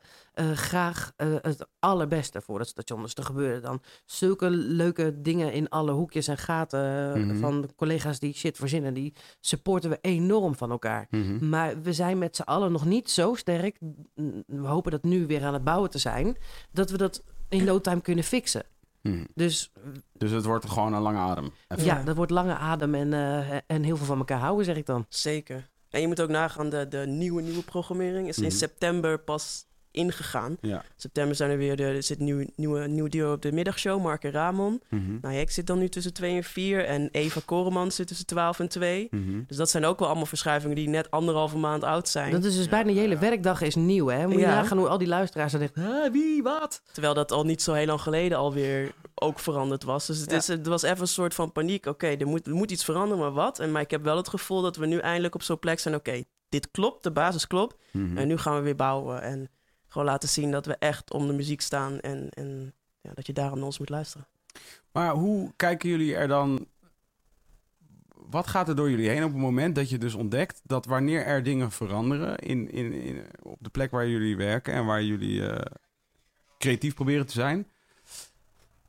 graag eh, het allerbeste voor het station. Dus er gebeuren dan zulke leuke dingen in alle hoekjes en gaten Mhm. van collega's die shit verzinnen. Die supporten we enorm van elkaar. Mhm. Maar we zijn met z'n allen nog niet zo sterk. mm, We hopen dat nu weer aan het bouwen te zijn. Dat we dat in no time kunnen fixen. Mhm. Dus Dus het wordt gewoon een lange adem. Even. ja, dat wordt lange adem en, eh, en heel veel van elkaar houden, zeg ik dan. Zeker. En je moet ook nagaan, de, de nieuwe, nieuwe programmering is Mhm. in september pas ingegaan. Ja. September zijn er weer de, er zit een nieuw, nieuwe, nieuw duo op de middagshow, Mark en Ramon. Nou ja, ik zit dan nu tussen 2 en 4 en Eva Koreman zit tussen 12 en 2. Mhm. Dus dat zijn ook wel allemaal verschuivingen die net anderhalve maand oud zijn. Dat is dus bijna je hele werkdag is nieuw, hè? Moet je nagaan hoe al die luisteraars dan denken, "Huh, wie, wat? Terwijl dat al niet zo heel lang geleden alweer ook veranderd was. Dus het, Ja. is, het was even een soort van paniek. Oké, er, moet, er moet iets veranderen, maar wat? En, maar ik heb wel het gevoel dat we nu eindelijk op zo'n plek zijn. Oké, dit klopt, de basis klopt. Mhm. En nu gaan we weer bouwen. En gewoon laten zien dat we echt om de muziek staan. En, en ja, dat je daarom ons moet luisteren. Maar hoe kijken jullie er dan... Wat gaat er door jullie heen op het moment dat je dus ontdekt dat wanneer er dingen veranderen in, in, in, op de plek waar jullie werken en waar jullie eh, creatief proberen te zijn,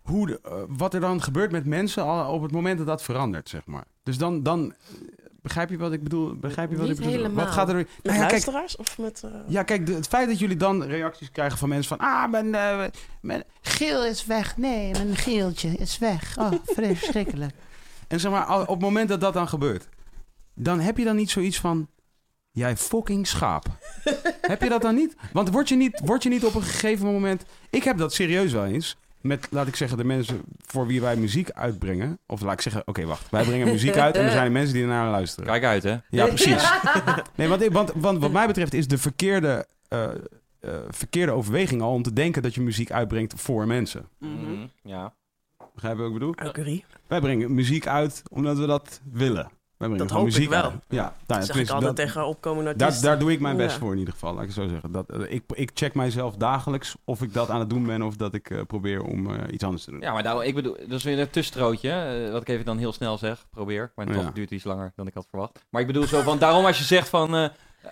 hoe eh, wat er dan gebeurt met mensen op het moment dat dat verandert, zeg maar. Dus dan, dan begrijp je wat ik bedoel? Begrijp je wat Niet ik bedoel? helemaal. Wat gaat er? Met Nou ja, kijk, luisteraars of met... eh, ja, kijk, de- het feit dat jullie dan reacties krijgen van mensen van... Ah, mijn, eh, mijn geel is weg. Nee, mijn geeltje is weg. Oh, *laughs* verschrikkelijk. En zeg maar, op het moment dat dat dan gebeurt... dan heb je dan niet zoiets van... Jij fucking schaap. heb je dat dan niet? Want word je niet, word je niet op een gegeven moment... Ik heb dat serieus wel eens... Met, laat ik zeggen, de mensen voor wie wij muziek uitbrengen. Of laat ik zeggen, oké, wacht. Wij brengen muziek uit en er zijn er mensen die ernaar luisteren. Kijk uit, hè? Ja, precies. *laughs* Nee, want, want, want wat mij betreft is de verkeerde, eh, eh, verkeerde overweging al om te denken dat je muziek uitbrengt voor mensen. mhm. Mhm, Ja. Begrijp je wat ik bedoel? Augurie. Wij brengen muziek uit omdat we dat willen. Wij Dat hoop ik wel. Ja, nou, Dat zeg ik altijd dat- tegen opkomende daar, artiesten. daar doe ik mijn best Ja. voor in ieder geval, laat ik het zo zeggen. Dat, eh, ik, ik check mijzelf dagelijks of ik dat aan het doen ben of dat ik eh, probeer om eh, iets anders te doen. Ja, maar daarom, ik bedoel, dat is weer een tussenstrootje, wat ik even dan heel snel zeg, probeer. Maar toch Ja. duurt het iets langer dan ik had verwacht. Maar ik bedoel zo van, daarom als je zegt van, eh,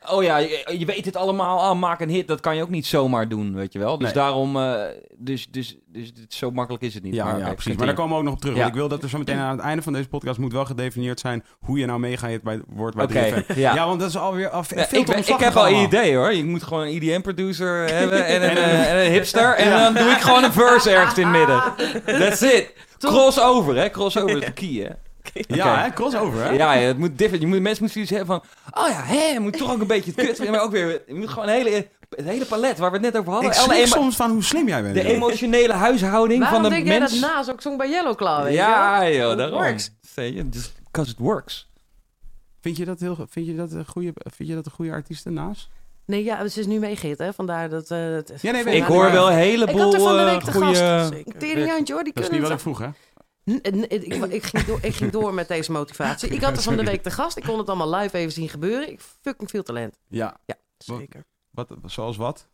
oh ja, je, je weet het allemaal, ah, maak een hit, dat kan je ook niet zomaar doen, weet je wel. Dus Nee. daarom, eh, dus, dus, dus, dit- zo makkelijk is het niet. Ja, maar, ja oké, precies. Maar daar komen we ook nog op terug. Ja. Want ik wil dat er zo meteen aan het einde van deze podcast moet wel gedefinieerd zijn hoe je nou meegaat bij wordt bij Oké, 3FM. ja. Ja, want dat is alweer veel te ik, ben- ik omslachtig heb al een idee hoor. Je moet gewoon een EDM-producer *laughs* hebben en een, eh, en een hipster. En dan doe ik gewoon een verse ergens in het midden. *laughs* That's it. Crossover, hè? Crossover is de key, hè? *laughs* Ja, hè? crossover, hè? Ja, ja, het moet different. Je moet, mensen moeten iets hebben van... Oh ja, hè, je moet toch ook een beetje het kut Maar ook weer... Je moet gewoon een hele, het hele palet waar we het net over hadden. Ik schrik soms van hoe slim jij bent. de emotionele huishouding Waarom van de denk jij mens. dat Naas ook zong bij Yellow Claw, weet je ja, joh, daarom. works. Just because it works. Vind je dat, heel, vind je dat, een, goede, vind je dat een goede artiest naast? Nee, ja, ze is nu meegehit, hè? Vandaar dat... eh het- Ja, nee, Ik hoor wel een Ik heleboel had er van de eh, week de goede... gast. Zeker. Teringhandje, hoor, die Dat is kunnen niet wat ik vroeg, hè? Ik, ik, ging door, ik ging door met deze motivatie. Ik had er van de week de gast. Ik kon het allemaal live even zien gebeuren. Ik fucking veel talent. Ja. Zeker. Wat, zoals wat?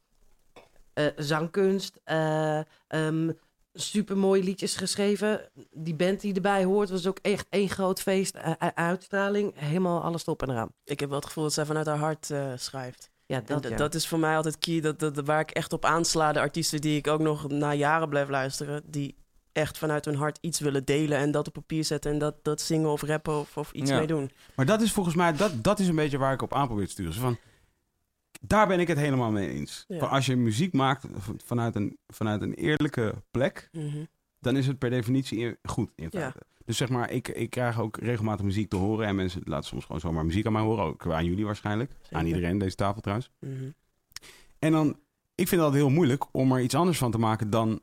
Eh, zangkunst. eh ehm supermooie liedjes geschreven. Die band die erbij hoort was ook echt één groot feest. Eh, uitstraling. Helemaal alles top en eraan. Ik heb wel het gevoel dat zij vanuit haar hart eh, schrijft. Ja, dat, ja. dat is voor mij altijd key. Dat, dat, waar ik echt op aansla. De artiesten die ik ook nog na jaren blijf luisteren. Die echt vanuit hun hart iets willen delen. En dat op papier zetten. En dat, dat zingen of rappen of, of iets Ja. mee doen. Maar dat is volgens mij, dat, dat is een beetje waar ik op aan probeer te sturen. Van, daar ben ik het helemaal mee eens. Ja. Als je muziek maakt vanuit een, vanuit een eerlijke plek, Mhm. dan is het per definitie goed in Ja. feite. Dus zeg maar, ik, ik krijg ook regelmatig muziek te horen. En mensen laten soms gewoon zomaar muziek aan mij horen. Ook aan jullie waarschijnlijk. Aan iedereen, deze tafel trouwens. Mhm. En dan, ik vind dat heel moeilijk om er iets anders van te maken dan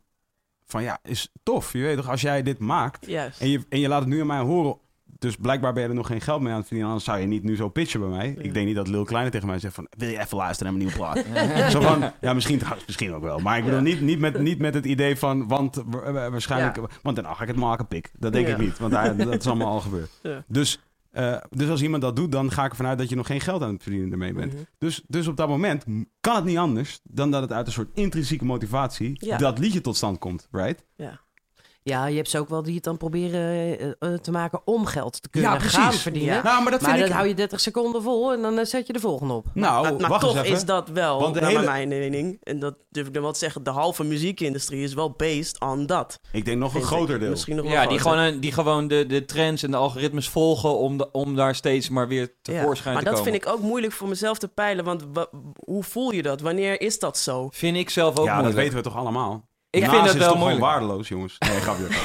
van ja, is tof. Je weet toch, als jij dit maakt Juist. en je, en je laat het nu aan mij horen. Dus blijkbaar ben je er nog geen geld mee aan het verdienen. Anders zou je niet nu zo pitchen bij mij. Ja. Ik denk niet dat Lil Kleine tegen mij zegt van... Wil je even luisteren naar mijn nieuwe plaat? *laughs* zo van, ja, misschien, misschien ook wel. Maar ik bedoel Ja. niet, niet, met, niet met het idee van... Want wa- wa- waarschijnlijk... Want dan ga ik het maken, pik. Dat denk Ja. ik niet. Want daar, dat is allemaal al gebeurd. Ja. Dus, eh, dus als iemand dat doet, dan ga ik ervan uit dat je nog geen geld aan het verdienen ermee bent. Mhm. Dus, dus op dat moment kan het niet anders dan dat het uit een soort intrinsieke motivatie Ja. dat liedje tot stand komt, right? ja, je hebt ze ook wel die het dan proberen eh, eh, te maken om geld te kunnen Ja, precies. gaan verdienen. Ja. Nou, maar dat Maar vind dat ik... hou je 30 seconden vol en dan eh, zet je de volgende op. Nou, maar maar wacht toch eens even. is dat wel, Want naar hele- mijn mening, en dat durf ik dan wel te zeggen, de halve muziekindustrie is wel based on dat. Ik denk nog een vind ik. groter deel. Misschien nog wel Ja, die gewoon, een- die gewoon de, de trends en de algoritmes volgen om, de, om daar steeds maar weer Ja, tevoorschijn Maar te dat komen. vind ik ook moeilijk voor mezelf te peilen, want wa- hoe voel je dat? Wanneer is dat zo? Vind ik zelf ook ja, dat moeilijk. weten we toch allemaal? Ik Naast vind dat is wel toch moeilijk. gewoon waardeloos, jongens. Nee, grapje. *laughs*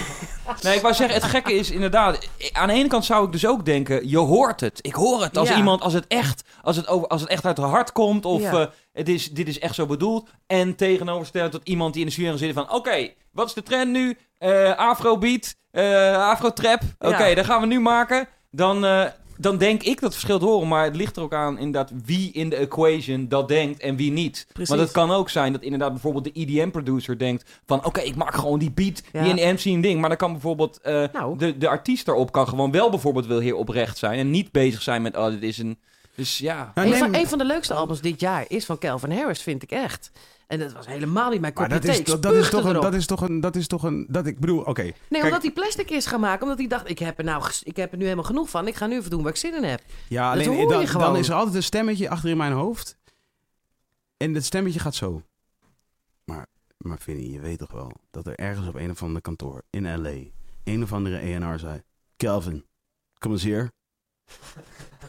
Nee, ik wou zeggen, het gekke is inderdaad... Aan de ene kant zou ik dus ook denken, je hoort het. Ik hoor het als Ja. iemand, als het echt, als het over, als het echt uit het hart komt. Of Ja. eh, het is, dit is echt zo bedoeld. En tegenoverstellen tot iemand die in de studio zit van... Oké, wat is de trend nu? Eh Afrobeat, eh Afro-trap. Oké, Ja. dat gaan we nu maken. Dan, eh, dan denk ik dat verschil te horen. Maar het ligt er ook aan inderdaad wie in de equation dat denkt en wie niet. Precies. Want het kan ook zijn dat inderdaad bijvoorbeeld de EDM-producer denkt van... Oké, ik maak gewoon die beat, Ja. die in de MC een ding. Maar dan kan bijvoorbeeld eh, Nou. de, de artiest erop kan gewoon wel bijvoorbeeld wel heel oprecht zijn. En niet bezig zijn met, oh, dit is een... Dus ja... Nou, Een van, een van de leukste albums dit jaar is van Calvin Harris, vind ik echt. En dat was helemaal niet mijn Maar kopje dat is, dat, dat toch een, dat is toch een, dat is toch een, dat ik bedoel, oké. Nee, Kijk- omdat hij plastic is gaan maken. Omdat hij dacht, ik heb, er nou, ik heb er nu helemaal genoeg van. Ik ga nu even doen waar ik zin in heb. Ja, Dat alleen je dan, gewoon. dan is er altijd een stemmetje achter in mijn hoofd. En dat stemmetje gaat zo. Maar, maar Vinnie, je weet toch wel dat er ergens op een of ander kantoor in L.A. een of andere ENR zei... Calvin, kom eens hier.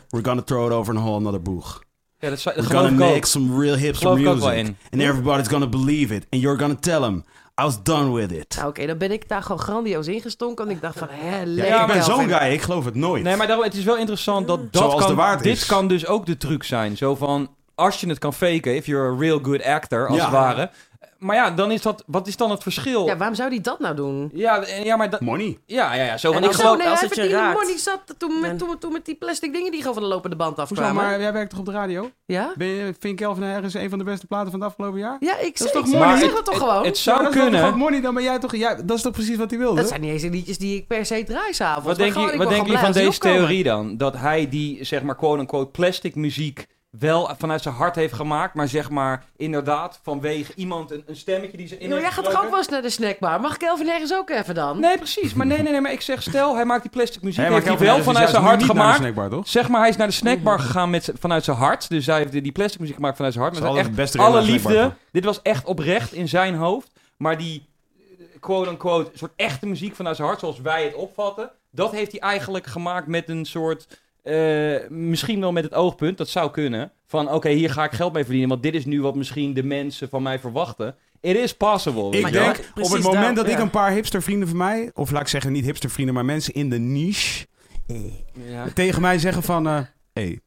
We're gonna throw it over a whole another boeg. Ja dat, We're gonna ik ook. make some real ook wel music. in. And everybody's gonna believe it. And you're gonna tell them, I was done with it. Nou oké, dan ben ik daar gewoon grandioos ingestonken. En ik dacht van, hè, Ja, lekker ik ben zo'n guy, ik geloof het nooit. Nee, maar daarom, het is wel interessant dat dat Zoals kan, de waard dit is. kan dus ook de truc zijn. Zo van, als je het kan faken, if you're a real good actor, als Ja. het ware. Maar ja, dan is dat, wat is dan het verschil? Ja, waarom zou hij dat nou doen? Ja, en- ja maar dat, Money. ja, ja, ja, zo van, En ik als- geloof... Nee, als hij het je raakt. money zat toen met, En- toen, toen met die plastic dingen die gewoon van de lopende band Hoezo, afkwamen. maar jij werkt toch op de radio? Ja? Ben je, vind Calvin Harris een van de beste platen van het afgelopen jaar? Ja, ik zeg, toch ik zeg- dat toch het- gewoon? Het zou dat is kunnen. money, dan ben jij toch... Ja, dat is toch precies wat hij wilde? dat zijn niet eens de liedjes die ik per se draai s'avonds. Wat denk je, van deze die theorie dan? Dat hij die, zeg maar, quote-unquote plastic muziek wel vanuit zijn hart heeft gemaakt, maar zeg maar inderdaad vanwege iemand een, een stemmetje die ze in Joh, jij gaat toch ook wel eens naar de snackbar? Mag ik Elvin ergens ook even dan? Nee, precies. Maar nee, nee, nee. Maar ik zeg, stel, hij maakt die plastic muziek. Maar heeft hij wel vanuit zijn hart niet naar de gemaakt. snackbar, toch? Zeg maar, hij is naar de snackbar gegaan met, vanuit zijn hart. Dus hij heeft die plastic muziek gemaakt vanuit zijn hart. Maar echt beste alle liefde. Dit was echt oprecht in zijn hoofd. Maar die eh, quote-unquote soort echte muziek vanuit zijn hart, zoals wij het opvatten. Dat heeft hij eigenlijk gemaakt met een soort... eh, misschien wel met het oogpunt, dat zou kunnen. Van oké, hier ga ik geld mee verdienen. Want dit is nu wat misschien de mensen van mij verwachten. It is possible. Ik denk, ja, op het moment daar- dat ik een paar hipstervrienden van mij... Of laat ik zeggen, niet hipstervrienden, maar mensen in de niche... Ja. tegen mij zeggen van... eh hey,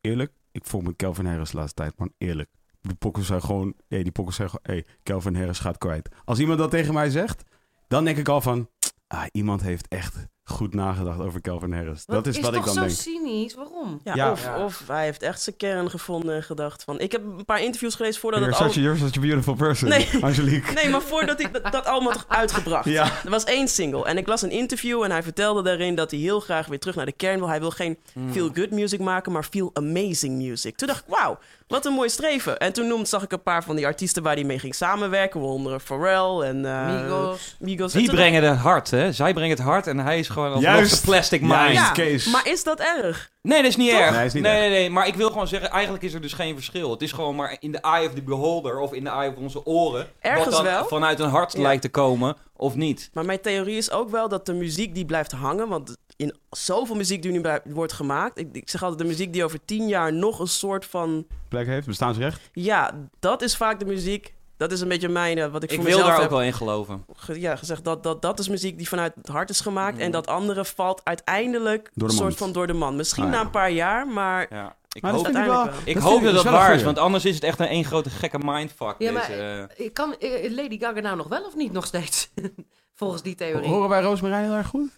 eerlijk, ik volg met Calvin Harris de laatste tijd, man. Eerlijk. Die pokkers zijn gewoon... Hey, die pokkers zijn gewoon... Hey, Calvin Harris gaat kwijt. Als iemand dat tegen mij zegt, dan denk ik al van... Ah, iemand heeft echt goed nagedacht over Calvin Harris. dat is, wat ik toch dan zo denk. cynisch? Waarom? Ja, Ja. Of, Ja. of hij heeft echt zijn kern gevonden en gedacht van... Ik heb een paar interviews gelezen voordat You're such, a, album... you're such a beautiful person, Nee. *laughs* Angelique. Nee, maar voordat hij dat, dat allemaal toch uitgebracht. Ja. Er was één single en ik las een interview en hij vertelde daarin dat hij heel graag weer terug naar de kern wil. Hij wil geen Hmm. feel-good music maken, maar feel amazing music. Toen dacht ik, wauw, wat een mooi streven. En toen noemde, zag ik een paar van die artiesten waar hij mee ging samenwerken, waaronder Pharrell en... eh, Migos. Die brengen het hart, hè? Zij brengen het hart en hij is gewoon Juist. de plastic mind. Juist. Ja, Kees. maar is dat erg? Nee, dat is niet erg. Nee, is niet nee, erg. nee, nee. Maar ik wil gewoon zeggen, eigenlijk is er dus geen verschil. Het is gewoon maar in de eye of the beholder of in de eye of onze oren. Ergens wat dan wel. vanuit een hart Ja. lijkt te komen of niet. Maar mijn theorie is ook wel dat de muziek die blijft hangen, want in zoveel muziek die nu wordt gemaakt, ik, ik zeg altijd de muziek die over tien jaar nog een soort van, Plek heeft, bestaansrecht. ja, dat is vaak de muziek. Dat is een beetje mijn, eh, wat ik, Ik voor wil mezelf daar heb ook wel in geloven. ge- ja, gezegd. Dat, dat, dat is muziek die vanuit het hart is gemaakt. En dat andere valt uiteindelijk een soort van door de man. Misschien Ah, ja. na een paar jaar, maar Ja. Ik Maar dat hoop, ik wel... ik dat hoop dat ik- dat waar is, want anders is het echt een één grote gekke mindfuck. Ja, maar deze, eh. ik kan eh, Lady Gaga nou nog wel of niet nog steeds? *laughs* Volgens die theorie. Horen wij Roosmarijn heel erg goed?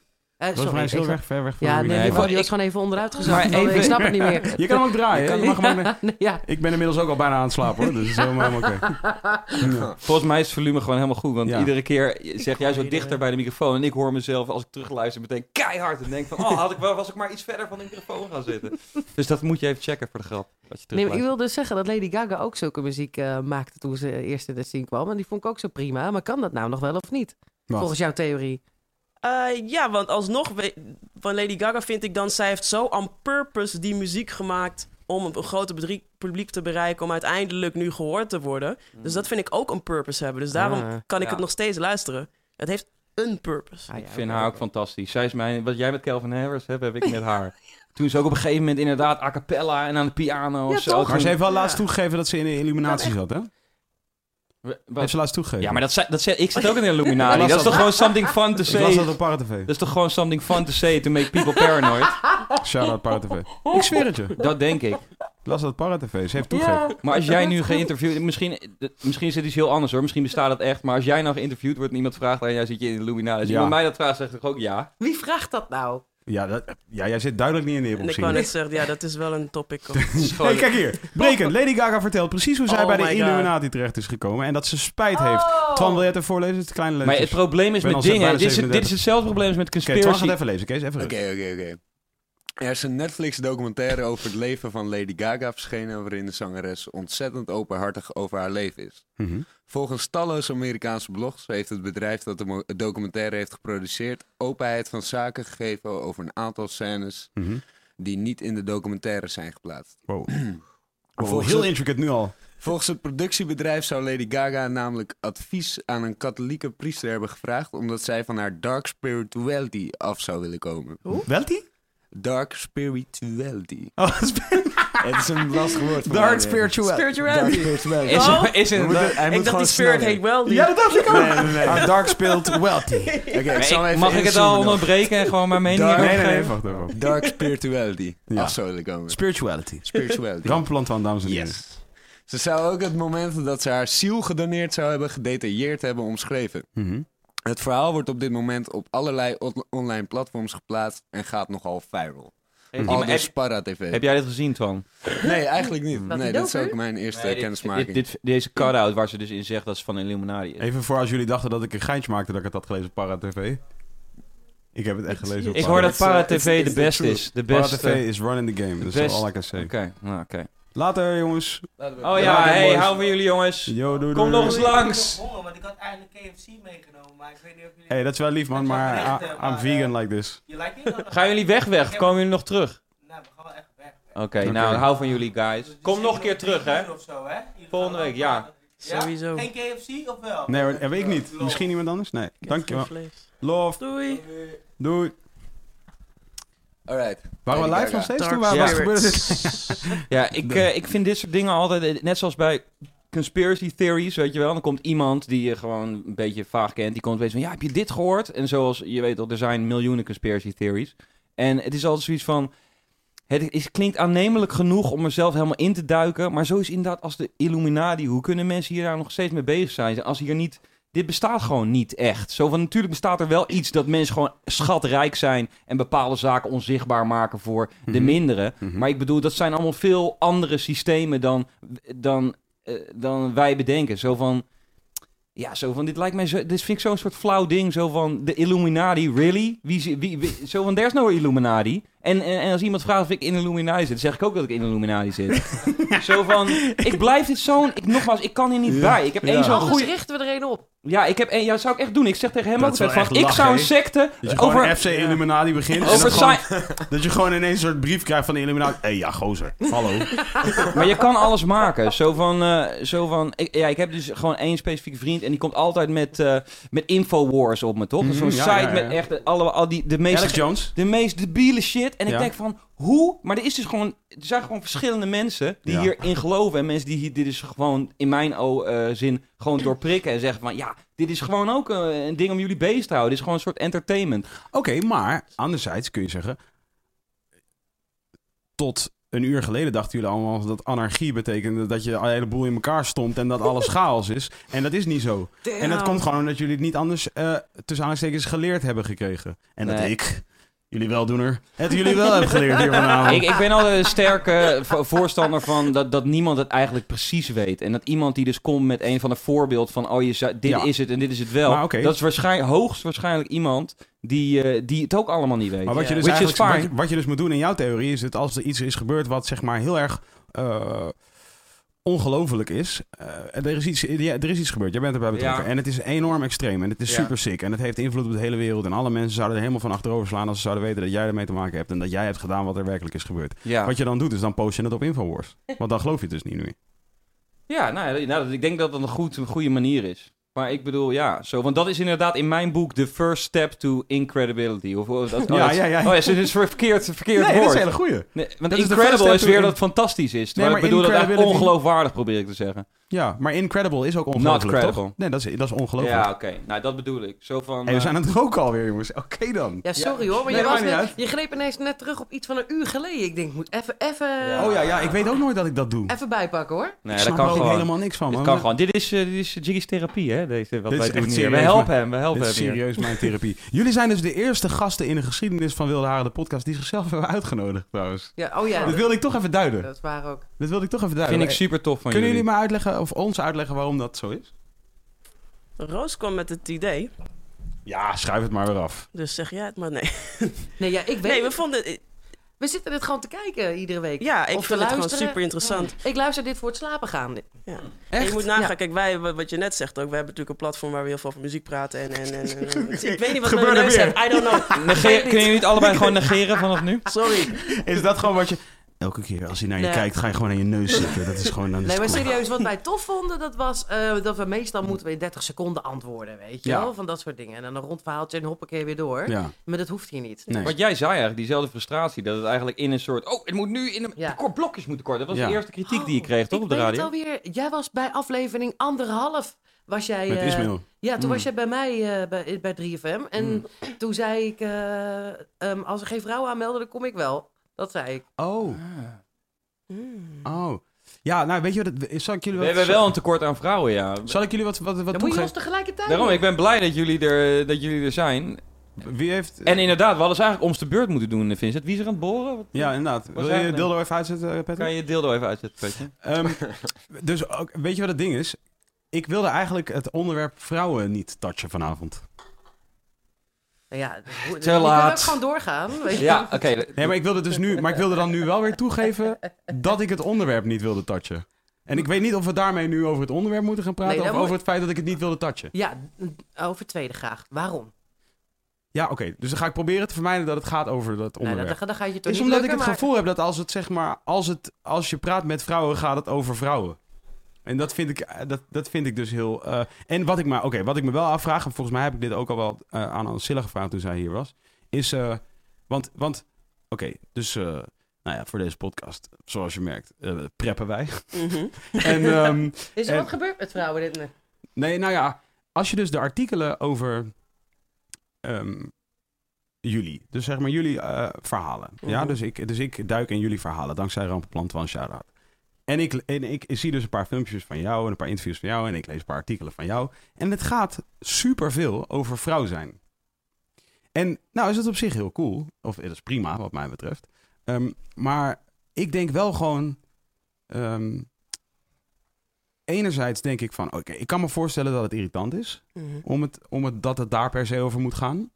Sorry, Roosmarijn is heel ik weg, ver weg van Ja, de nee, microfoon. die, was ik- gewoon even onderuit gezakt. Maar even- Ik snap het niet meer. *laughs* Je kan hem ook draaien. mag hem ook- Ja, *laughs* ja. Ik ben inmiddels ook al bijna aan het slapen hoor, dus is helemaal helemaal oké. *laughs* Ja. Volgens mij is het volume gewoon helemaal goed. Want Ja. iedere keer zeg jij zo dichter bij de microfoon. En ik hoor mezelf als ik terugluister meteen keihard. En denk van, oh, had ik wel, was ik maar iets verder van de microfoon gaan zitten. Dus dat moet je even checken voor de grap. Als je Nee, maar ik wil dus zeggen dat Lady Gaga ook zulke muziek eh, maakte toen ze eerst in de scene kwam. En die vond ik ook zo prima. Maar kan dat nou nog wel of niet? Wat? Volgens jouw theorie. Eh, ja, want alsnog van Lady Gaga vind ik dan... zij heeft zo on purpose die muziek gemaakt... om een groter publiek te bereiken... om uiteindelijk nu gehoord te worden. Dus dat vind ik ook een purpose hebben. Dus daarom Ah, kan ik ja. het nog steeds luisteren. Het heeft een purpose. Ah, ja, Ik vind haar ook fantastisch. Zij is mijn, wat jij met Calvin Harris hebt, heb ik met haar. *laughs* Toen ze ook op een gegeven moment inderdaad a cappella en aan de piano of zo. toch? Maar ze heeft wel Ja. laatst toegegeven dat ze in de illuminatie zat, hè? Heeft ze laatst toegegeven. Ja, maar dat, zei- dat zei, ik zit ook in de *laughs* Illuminati. dat is dat- toch gewoon something fun to Ik say? las dat Dat op Paratv. is toch gewoon something fun to say to make people paranoid? *laughs* Shout-out Paratv. Ik zweer het je. Ik Dat denk ik. las dat op Paratv. Ze heeft toegegeven. Maar als jij nu geïnterviewd... Misschien, misschien is het iets heel anders hoor. Misschien bestaat dat echt. Maar als jij nou geïnterviewd wordt en iemand vraagt... En jij zit je in de Illuminati. Als Ja. iemand mij dat vraagt, zeg ik ook ja. Wie vraagt dat nou? Ja, dat, ja, jij zit duidelijk niet in de En ik hiphop wou net zeggen, ja, dat is wel een topic. of- Hey, *laughs* kijk hier. Brekend. *laughs* Lady Gaga vertelt precies hoe zij Oh bij de. Illuminati terecht is gekomen. En dat ze spijt heeft. Twan, wil jij het even voorlezen? Het is een kleine Maar letter. het probleem is met dingen... Dit is, dit 37. is hetzelfde probleem als met Oké, Twan conspiracy. gaat even lezen. Kees, even Oké, oké, oké. Er is een Netflix-documentaire over het leven van Lady Gaga verschenen... waarin de zangeres ontzettend openhartig over haar leven is. Mhm. Volgens talloze Amerikaanse blogs heeft het bedrijf dat de documentaire heeft geproduceerd... openheid van zaken gegeven over een aantal scènes... Mhm. die niet in de documentaire zijn geplaatst. Wow. *clears throat* Heel het- intricate nu al. Volgens het productiebedrijf zou Lady Gaga namelijk advies aan een katholieke priester hebben gevraagd... omdat zij van haar dark spirituality af zou willen komen. Wel die? Dark spirituality. Oh, *laughs* Het is een lastig woord. voor Dark mij, spiritual. Dark Spirituality. spirituality. Is, Oh. is moeten- hij Ik moet dacht gewoon die spirit heet wel. Die... Ja, dat dacht ik ook. Nee, nee, nee. Our dark speelt wealthy. *laughs* Oké, ik zal Hey, even mag ik het al onderbreken en gewoon mijn mening Dark- Nee, nee, nee, wacht even. Dark spirituality. Ja. Zou willen komen. Spirituality. Spirituality. Rampplan van dames en heren. Yes. Ze zou ook het moment dat ze haar ziel gedoneerd zou hebben gedetailleerd hebben omschreven. Mhm. Het verhaal wordt op dit moment op allerlei on- online platforms geplaatst en gaat nogal viral. Heeft Al dus TV. heb jij dit gezien, Twan? Nee, eigenlijk niet. Wat Nee, dit is ook mijn eerste Nee, dit- kennismaking. dit, dit, deze cut-out waar ze dus in zegt dat ze van Illuminati is. Even voor als jullie dachten dat ik een geintje maakte dat ik het had gelezen op Para TV. Ik heb het echt gelezen op Ik hoor dat Para TV de truth. is. De Para beste. TV is running the game. Dat is best- all I can say. Oké, nou oké. Later jongens. Oh Ja, hey, hou van jullie jongens. Yo, doei, Kom doei. nog eens langs. honger, want ik had eigenlijk KFC meegenomen, maar ik weet niet of jullie... Hey, dat is wel lief man, maar I- I'm vegan like this. Gaan jullie weg weg? Of komen jullie nog terug? Nou, we gaan wel echt weg. Oké, nou hou van jullie guys. Dus Kom nog een keer terug hè. Volgende week, ja. Sowieso. Geen KFC of wel? Nee heb ik niet. Misschien iemand anders? Nee. Dankjewel. Love. Doei. Doei. Alright. Waren we live nog steeds? Toen wat gebeurde dit? *laughs* Ja, ik, eh, ik vind dit soort dingen altijd, eh, net zoals bij conspiracy theories, weet je wel. Dan komt iemand die je gewoon een beetje vaag kent, die komt opeens van, ja, heb je dit gehoord? En zoals, je weet al, er zijn miljoenen conspiracy theories. En het is altijd zoiets van, het is, klinkt aannemelijk genoeg om er zelf helemaal in te duiken. Maar zo is inderdaad als de Illuminati, hoe kunnen mensen hier daar nog steeds mee bezig zijn? Als hier niet... Dit bestaat gewoon niet echt. Zo van, natuurlijk bestaat er wel iets dat mensen gewoon schatrijk zijn en bepaalde zaken onzichtbaar maken voor de Mhm. minderen. Mhm. Maar ik bedoel, dat zijn allemaal veel andere systemen dan, dan, eh, dan wij bedenken. Zo van, ja, zo van, dit lijkt mij zo, dit vind ik zo'n soort flauw ding. Zo van, de Illuminati, really? Wie, wie, wie- zo van, there's no Illuminati. En, en, en als iemand vraagt of ik in de Illuminati zit, dan zeg ik ook dat ik in de Illuminati zit. *laughs* zo van, ik blijf dit zo'n, ik, nogmaals, ik kan hier niet Ja. bij. Ik heb één Ja. zo'n goede, richten we er een op. ja, ik heb één, ja, dat zou ik echt doen. Ik zeg tegen hem Dat ook wel van, ik zou een secte Dat je over... FC Illuminati begint. *laughs* en dat, gewoon- sci- *laughs* dat je gewoon ineens een soort brief krijgt van de Illuminati. Hé, hey, ja, gozer. Hallo. *laughs* Maar je kan alles maken. Zo van, eh, zo van ik, ja, ik heb dus gewoon één specifieke vriend en die komt altijd met, eh met Infowars op me, toch? Mhm, Zo'n ja, site ja, ja. met echt alle, al die, de meest, Alex Jones. de meest debiele shit. En ik denk van, hoe? Maar er is dus gewoon, er zijn gewoon verschillende mensen die Ja. hierin geloven. En mensen die hier, dit is gewoon, in mijn o- eh, zin, gewoon doorprikken. En zeggen van, ja, dit is gewoon ook eh, een ding om jullie bezig te houden. Dit is gewoon een soort entertainment. Oké, maar anderzijds kun je zeggen... Tot een uur geleden dachten jullie allemaal dat anarchie betekende... dat je een heleboel in elkaar stond en dat alles chaos is. En dat is niet zo. En dat komt gewoon omdat jullie het niet anders... eh tussen aanstekens geleerd hebben gekregen. En dat ik, jullie weldoener, het jullie wel heb geleerd hier vanavond. Ik, ik ben altijd een sterke vo- voorstander van dat, dat niemand het eigenlijk precies weet. En dat iemand die dus komt met een van de voorbeeld van... oh, je zou, dit Ja. is het en dit is het wel. Dat is waarschijnlijk, hoogstwaarschijnlijk iemand die, eh, die het ook allemaal niet weet. Maar wat je, dus Which eigenlijk, wat, wat je dus moet doen in jouw theorie is dat als er iets is gebeurd wat zeg maar heel erg eh, ongelooflijk is. eh, er, is iets, ja, er is iets gebeurd, jij bent erbij betrokken. Ja. En het is enorm extreem en het is Ja. super sick. En het heeft invloed op de hele wereld. En alle mensen zouden er helemaal van achterover slaan als ze zouden weten dat jij ermee te maken hebt. En dat jij hebt gedaan wat er werkelijk is gebeurd. Wat je dan doet is dan post je het op Infowars. Want dan geloof je het dus niet meer. ja nou, ja, nou, ik denk dat dat een, goed, een goede manier is. Maar ik bedoel, ja, zo. Want dat is inderdaad in mijn boek the first step to incredibility. Of, of dat, oh, Ja, dat- ja, ja. Oh ja, het is een verkeerd, verkeerd Nee, dat is woord. een hele goeie. Nee, want Dat is de first incredible is weer in- dat het fantastisch is. Terwijl maar ik bedoel dat ongeloofwaardig, probeer ik te zeggen. Ja, maar incredible is ook Not ongelooflijk, credible. toch? Nee, dat is, dat is ongelooflijk. Ja, oké. Nou, dat bedoel ik. Zo van... Hey, we eh, zijn aan het roken alweer, jongens. Oké dan. Ja, sorry hoor, maar Nee, je, was net, je greep ineens net terug op iets van een uur geleden. Ik denk, ik moet even, even, Ja. Oh ja, ja, ik weet ook nooit dat ik dat doe. even bijpakken hoor. nee, ik dat snap kan ook gewoon. helemaal niks van. Dit man. kan gewoon. Dit is, eh, dit is Jiggy's therapie, hè? Deze, wat Dit wij doen hier. We helpen hem, we helpen Dit is hem hier. serieus mijn therapie. *laughs* Jullie zijn dus de eerste gasten in de geschiedenis van Wilde Haren, de podcast, die zichzelf hebben uitgenodigd trouwens. Ja, oh ja, Dat wilde ik toch even duiden. dat waren ook. Dat wilde ik toch even duiden. Vind ik super tof van Kunnen jullie. jullie me uitleggen, of ons uitleggen waarom dat zo is? Roos kwam met het idee, Ja, schuif het maar weer af. dus zeg jij het maar nee. Nee, ja, ik weet Nee, we vonden... We zitten dit gewoon te kijken iedere week. Ja, ik Of vind het gewoon super interessant. Ik luister dit voor het slapen gaan. En je moet nagaan, Ja. kijk, wij, wat je net zegt ook, we hebben natuurlijk een platform waar we heel veel over muziek praten. En, en, en, en- *laughs* ik weet niet wat Gebeurde mijn neus heeft, I don't know. Negeer, kunnen jullie het allebei gewoon negeren vanaf nu? Sorry. Is dat gewoon wat je... Elke keer als hij naar je Nee. kijkt, ga je gewoon aan je neus zitten. Dat is *laughs* gewoon... Dan is Nee, maar serieus, wat *laughs* wij tof vonden, dat was eh, dat we meestal moeten we in 30 seconden antwoorden, weet je Ja. wel? Van dat soort dingen. En dan een rond verhaaltje en hoppakee weer door. Ja. Maar dat hoeft hier niet. Nee. Wat jij zei eigenlijk, diezelfde frustratie, dat het eigenlijk in een soort... Oh, het moet nu in een... Ja. Kort blokjes moeten kort. Dat was Ja. de eerste kritiek die je kreeg, toch, ik op de weet radio? het alweer. Jij was bij aflevering anderhalf. Was jij, Met eh, Ismail. Ja, toen Mm. was jij bij mij eh, bij, bij 3FM. En Mm. toen zei ik, eh, ehm, als er geen vrouwen aanmelden, dan kom ik wel. Dat zei ik. Oh, Hmm. oh. Ja, nou weet je wat... het- Zal ik jullie We wat... hebben wel een tekort aan vrouwen, ja. Zal ik jullie wat, wat, wat Dan moet je ons toegeven? tegelijkertijd Daarom, ik ben blij dat jullie er, dat jullie er zijn. Wie heeft... En inderdaad, we hadden ze eigenlijk om de beurt moeten doen, Vincent. Wie is er aan het boren? Wat- Ja, inderdaad. Wil je je eigenlijk- dildo even uitzetten, eh, Patrick? Kan je je dildo even uitzetten, Petje? Ehm, *laughs* dus ook, weet je wat het ding is? Ik wilde eigenlijk het onderwerp vrouwen niet touchen vanavond. Nou Ja, Te laat. ook gewoon doorgaan. Weet je. Ja, oké. Nee, maar ik wilde dus nu, maar ik wilde dan nu wel weer toegeven dat ik het onderwerp niet wilde touchen. En ik weet niet of we daarmee nu over het onderwerp moeten gaan praten Nee, of moet- over het feit dat ik het niet wilde touchen. Ja, over het tweede graag. Waarom? Ja, oké. Dus dan ga ik proberen te vermijden dat het gaat over dat Nou, onderwerp. ga je toch is niet omdat lukken, ik het maar- gevoel heb dat als het zeg maar, als, het, als je praat met vrouwen, gaat het over vrouwen. En dat vind ik, eh, dat, dat vind ik dus heel. eh, en wat ik, maar, oké, wat ik me wel afvraag, en volgens mij heb ik dit ook al wel eh, aan Ancilla gevraagd toen zij hier was, is. want, want oké, dus. nou ja, voor deze podcast, zoals je merkt, preppen wij. Mhm. *laughs* en, ehm, *laughs* Is er en- wat gebeurd met vrouwen? Dit, nee. Nee, nou ja, als je dus de artikelen over ehm, jullie, dus zeg maar jullie verhalen. Ja, Mhm. dus ik, dus ik duik in jullie verhalen, dankzij Rampenplan van shout-out. En ik, en ik zie dus een paar filmpjes van jou en een paar interviews van jou en ik lees een paar artikelen van jou. En het gaat superveel over vrouw zijn. En nou is het op zich heel cool, of het is prima wat mij betreft. Ehm, maar ik denk wel gewoon... ehm, enerzijds denk ik van, oké, ik kan me voorstellen dat het irritant is Mhm. om het, om het, dat het daar per se over moet gaan,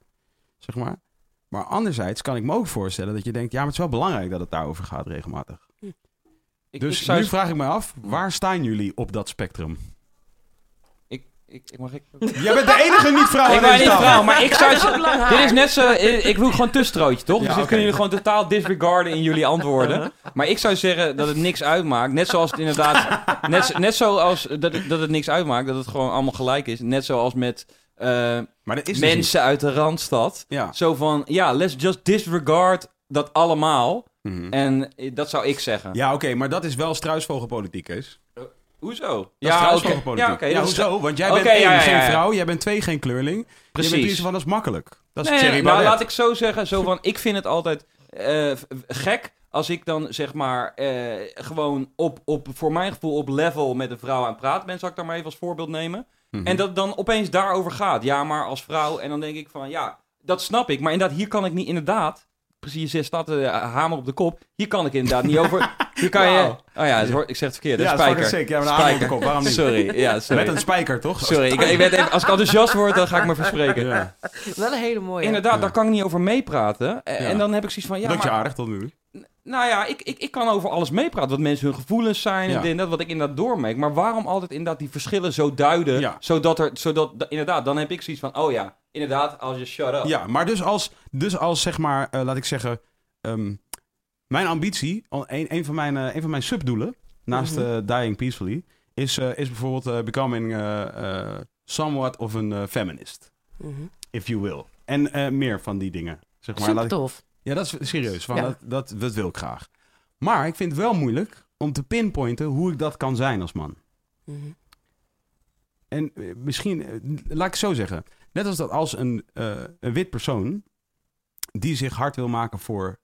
zeg maar. Maar anderzijds kan ik me ook voorstellen dat je denkt, ja, maar het is wel belangrijk dat het daarover gaat regelmatig. Ik, Dus ik zou nu vraag ik me af, waar staan jullie op dat spectrum? Ik, ik, ik mag ik... Jij bent de enige niet-vrouw Ik ben deze niet tafel. vrouw, maar ik zou... Dit is net zo... Ik ik wil gewoon tussenstrootje, toch? Ja, dus dit oké. kunnen jullie gewoon totaal disregarden in jullie antwoorden. *laughs* Maar ik zou zeggen dat het niks uitmaakt. Net zoals het inderdaad... Net, net zoals dat, het- dat het niks uitmaakt, dat het gewoon allemaal gelijk is. Net zoals met eh, Maar dat is dus mensen uit de Randstad. Ja. Zo van, ja, let's just disregard dat allemaal. Mhm. En eh, dat zou ik zeggen. Ja, oké, maar dat is wel struisvogelpolitiek, Kees. Hoezo? Dat is ja, oké. struisvogelpolitiek. Ja, is- hoezo? Want jij bent één, ja, ja, geen ja. vrouw, jij bent twee, geen kleurling. Je bent Precies. van, dat is makkelijk. Dat is Nee, Thierry nou, laat ik zo zeggen. Zo van, ik vind het altijd eh, gek als ik dan zeg maar eh, gewoon op, op, voor mijn gevoel op level met een vrouw aan het praten ben. Zal ik daar maar even als voorbeeld nemen. Mhm. En dat het dan opeens daarover gaat. Ja, maar als vrouw. En dan denk ik van, ja, dat snap ik. Maar inderdaad, hier kan ik niet inderdaad... Precies, je staat de hamer op de kop. Hier kan ik inderdaad niet over... *laughs* Hier kan je... Oh ja, ik zeg het verkeerd. Ja, spijker. sick. Ja, op de kop, waarom niet? Sorry, ja, sorry. Met een spijker, toch? Sorry, ik, ik even, als ik enthousiast word, dan ga ik me verspreken. Ja. Wel een hele mooie. Inderdaad, Ja. daar kan ik niet over meepraten. Eh, Ja. En dan heb ik zoiets van, ja, dat je maar, aardig tot nu. Nou ja, ik, ik, ik kan over alles meepraten. Wat mensen hun gevoelens zijn en Ja. dit en dat, wat ik inderdaad doormeek. Maar waarom altijd inderdaad die verschillen zo duiden? Ja. Zodat er, zodat, da- inderdaad, dan heb ik zoiets van, oh ja, inderdaad, als je shut up. Ja, maar dus als, dus als zeg maar, eh, laat ik zeggen, ehm, mijn ambitie, al een, een, van mijn, eh, een van mijn subdoelen, naast eh, Dying Peacefully, is, eh, is bijvoorbeeld eh, becoming somewhat of een eh, feminist, Mhm. if you will. En eh, meer van die dingen. Zeg maar. Super Laat ik- tof. Ja, dat is serieus. Van Ja. dat, dat, dat wil ik graag. Maar ik vind het wel moeilijk om te pinpointen hoe ik dat kan zijn als man. Mhm. En eh, misschien, eh, laat ik het zo zeggen. Net als dat als een, eh, een wit persoon die zich hard wil maken voor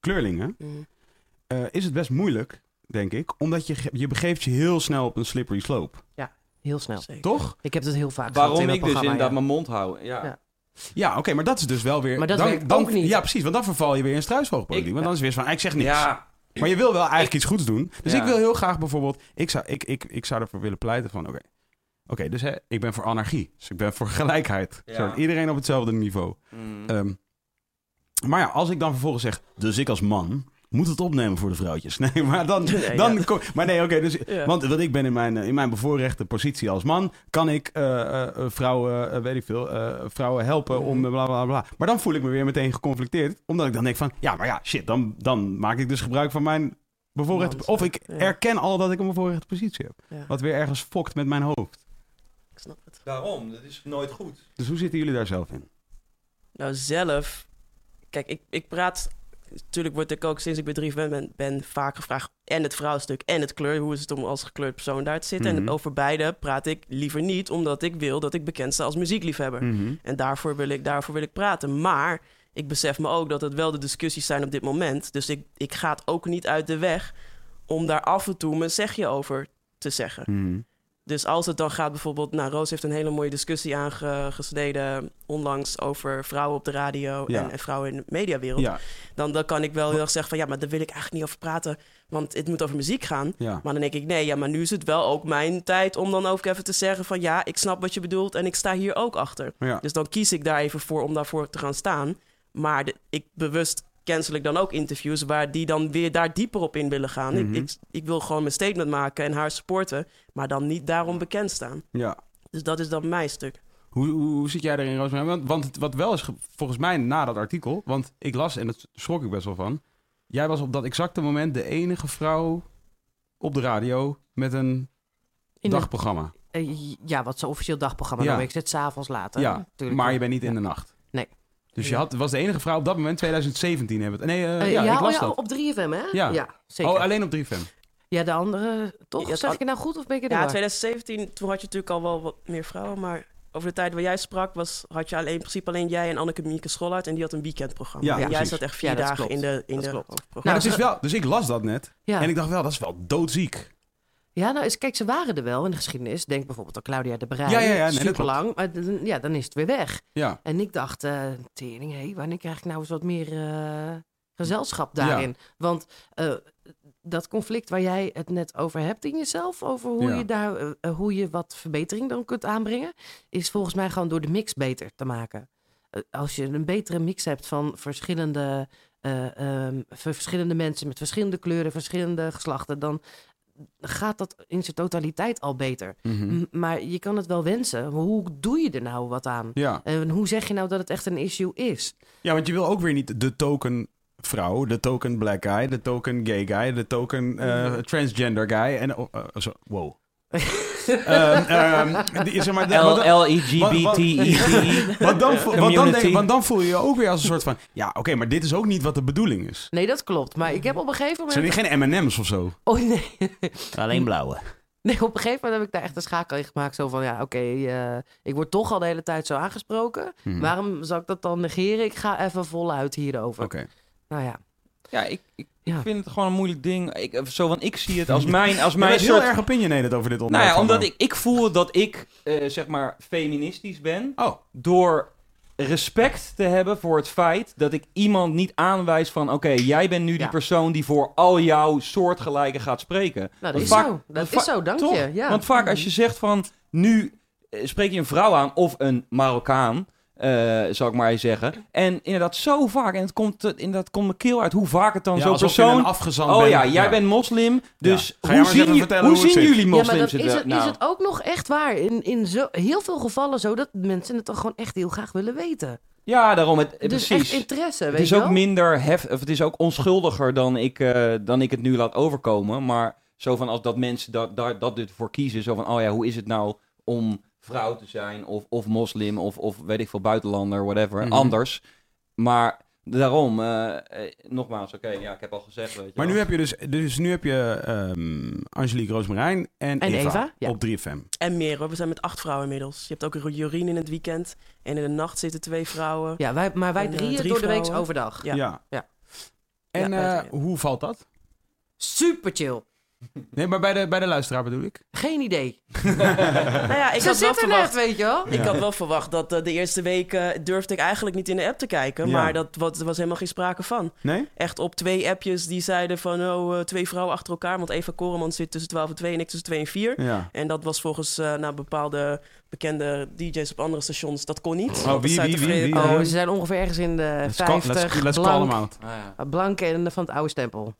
kleurlingen, Mhm. eh, is het best moeilijk, denk ik. Omdat je, je begeeft je heel snel op een slippery slope. Heel snel. Zeker. Toch? Ik heb het heel vaak Waarom in ik dus inderdaad ja. mijn mond hou. Ja. Ja. Ja, oké, maar dat is dus wel weer... Maar dat dan, werkt dan, ook niet. Ja, precies, want dan verval je weer in struisvogelpolitiek. Want dan is het weer van, ik zeg niks. Ja, Maar je wil wel eigenlijk iets goeds doen. Dus Ja. ik wil heel graag bijvoorbeeld... Ik zou, ik, ik, ik zou ervoor willen pleiten van... Oké, oké, dus hè, ik ben voor anarchie. Dus ik ben voor gelijkheid. Ja. Zodat iedereen op hetzelfde niveau. Mm. Ehm, maar ja, als ik dan vervolgens zeg... Dus ik als man moet het opnemen voor de vrouwtjes. *laughs* Nee, maar dan... Nee, dan ja. kom- maar nee, oké, dus... Ja. Want wat ik ben in mijn, in mijn bevoorrechte positie als man... kan ik eh, eh, eh, vrouwen, weet ik veel... eh, vrouwen helpen om Mhm. bla bla bla. Maar dan voel ik me weer meteen geconflicteerd. Omdat ik dan denk van... Ja, maar ja, shit, dan, dan maak ik dus gebruik van mijn bevoorrechte... Man, Of ik ja. erken al dat ik een bevoorrechte positie heb. Ja. Wat weer ergens fokt met mijn hoofd. Ik snap het. Daarom, dat is nooit goed. Dus hoe zitten jullie daar zelf in? Nou, zelf... Kijk, ik, ik praat... Natuurlijk word ik ook sinds ik 3 ben, ben, ben vaak gevraagd... en het vrouwstuk en het kleur. Hoe is het om als gekleurd persoon daar te zitten? Mhm. En over beide praat ik liever niet... omdat ik wil dat ik bekend sta als muziekliefhebber. Mhm. En daarvoor wil, ik, daarvoor wil ik praten. Maar ik besef me ook dat het wel de discussies zijn op dit moment. Dus ik, ik ga het ook niet uit de weg... om daar af en toe mijn zegje over te zeggen. Mhm. Dus als het dan gaat bijvoorbeeld... Nou, Roos heeft een hele mooie discussie aangesneden onlangs... over vrouwen op de radio Ja. en, en vrouwen in de mediawereld. Ja, Dan, dan kan ik wel heel erg zeggen van... ja, maar daar wil ik eigenlijk niet over praten... want het moet over muziek gaan. ja. Maar dan denk ik, nee, ja, maar nu is het wel ook mijn tijd... om dan ook even te zeggen van... ja, ik snap wat je bedoelt en ik sta hier ook achter. Dus dan kies ik daar even voor om daarvoor te gaan staan. Maar de- ik bewust cancel ik dan ook interviews... waar die dan weer daar dieper op in willen gaan. Mhm. ik, ik, ik wil gewoon mijn statement maken en haar supporten... maar dan niet daarom bekend staan. ja. Dus dat is dan mijn stuk. Hoe, hoe, hoe zit jij erin, Roosmarijn? Want, want wat wel is, ge- volgens mij na dat artikel... want ik las, en dat schrok ik best wel van... jij was op dat exacte moment de enige vrouw op de radio... met een In dagprogramma. Eh, ja, wat zo officieel dagprogramma Ja. noem ik. Ik zit s'avonds later. ja, natuurlijk. maar je bent niet in de nacht. Nee. Dus je had, was de enige vrouw op dat moment, 2017 hebben we het. Nee, eh, Eh, ja, ja, ik las oh ja, dat. op 3FM, hè? Ja. zeker. Oh, alleen op 3FM. Ja, de andere, toch? Ja, zeg ik het nou goed of ben ik er Ja, door? 2017, toen had je natuurlijk al wel wat meer vrouwen... maar over de tijd waar jij sprak, was, had je alleen, in principe alleen jij en Anneke Mieke Schollaert... en die had een weekendprogramma. Ja, en jij zat echt vier Ja, dagen klopt. in de, in Dat de. Nou, Nou, dat is ze- wel, dus ik las dat net. Ja. En ik dacht wel, dat is wel doodziek. Ja, nou, is, kijk, ze waren er wel in de geschiedenis. Denk bijvoorbeeld aan Claudia de Brij. Ja, ja, ja, nee, Super lang, maar ja, dan is het weer weg. Ja. En ik dacht, eh tering, hé, wanneer krijg ik nou eens wat meer eh, gezelschap daarin? Want eh, dat conflict waar jij het net over hebt in jezelf, over hoe, Ja. je, daar, hoe je wat verbetering dan kunt aanbrengen, is volgens mij gewoon door de mix beter te maken. Als je een betere mix hebt van verschillende, eh, ehm, verschillende mensen met verschillende kleuren, verschillende geslachten, dan gaat dat in zijn totaliteit al beter. Mhm. Maar je kan het wel wensen. Hoe doe je er nou wat aan? Ja. En hoe zeg je nou dat het echt een issue is? ja, want je wil ook weer niet de token vrouw, de token black guy, de token gay guy, de token eh, transgender guy. En, oh, zo, wow. *laughs* Ehm, ehm, die- zeg maar, de- want dan- voel- want, dan Community. denk, want dan voel je je ook weer als een soort van... Ja, oké, maar dit is ook niet wat de bedoeling is. Nee, dat klopt. Maar ik heb op een gegeven Zijn moment... die geen M&M's of zo? Oh nee. *laughs* Alleen blauwe. Nee, op een gegeven moment heb ik daar echt een schakel in gemaakt. Zo van, ja, oké, eh, ik word toch al de hele tijd zo aangesproken. Mhm. Waarom zou ik dat dan negeren? Ik ga even voluit hierover. Oké. Nou ja. Ja, ik, ik Ja. vind het gewoon een moeilijk ding. Ik, zo van, ik zie het als *laughs* mijn, als mijn soort... heel erg opinionated over dit Nou onderwerp. ja, omdat ik, ik voel dat ik, eh, zeg maar, feministisch ben. Oh, Door respect te hebben voor het feit dat ik iemand niet aanwijs van... Oké, jij bent nu die Ja. persoon die voor al jouw soortgelijken gaat spreken. Nou, dat Want is vaak- zo. Dat want is zo, dank toch? je. Ja. Want vaak als je zegt van... Nu eh, spreek je een vrouw aan of een Marokkaan... eh, zal ik maar eens zeggen. En inderdaad, zo vaak. En het komt, eh, inderdaad, komt mijn keel uit hoe vaak het dan ja, je persoon... een afgezand Oh bent. ja, jij bent moslim, dus hoe, maar eens even zien, je- vertellen hoe hoe zien zit. jullie Ja, maar moslims dat is, het? nou? is het ook nog echt waar. In, in zo, heel veel gevallen zo dat mensen het toch gewoon echt heel graag willen weten. Ja, daarom, het, Dus precies. echt interesse, weet het is je ook wel? minder hef, of het is ook onschuldiger dan ik, eh, dan ik het nu laat overkomen. Maar zo van als dat mensen dat, daar, dat dit voor kiezen, zo van, oh ja, hoe is het nou om vrouw te zijn, of, of moslim, of, of weet ik veel, buitenlander, whatever, Mhm. anders. Maar daarom, eh, eh, nogmaals, oké, ja, ik heb al gezegd, weet je Maar wel. nu heb je dus, dus nu heb je ehm, Angelique Roosmarijn en, En Eva, Eva, ja. op 3FM. En meer hoor, we zijn met acht vrouwen inmiddels. Je hebt ook Jorien in het weekend. En in de nacht zitten twee vrouwen. Ja, wij, maar wij En, eh, drieën drie door de week overdag. Ja. Ja. Ja. En eh, hoe valt dat? Super chill. Nee, maar bij de, bij de luisteraar bedoel ik. Geen idee. *laughs* Nou ja, ik Ze had wel zitten verwacht... net, weet je wel. Ik had wel verwacht dat eh, de eerste week eh, durfde ik eigenlijk niet in de app te kijken. Ja. Maar dat was, er was helemaal geen sprake van. Nee? Echt op twee appjes die zeiden van oh, eh, twee vrouwen achter elkaar. Want Eva Koreman zit tussen 12 en 2 en ik tussen 2 en 4. Ja. En dat was volgens eh nou, bepaalde bekende DJ's op andere stations. Dat kon niet. Oh, wie, wie, zijn wie, Oh, ze zijn ongeveer ergens in de Let's call, 50. let's, let's call them out. Ah, ja. blank en van het oude stempel.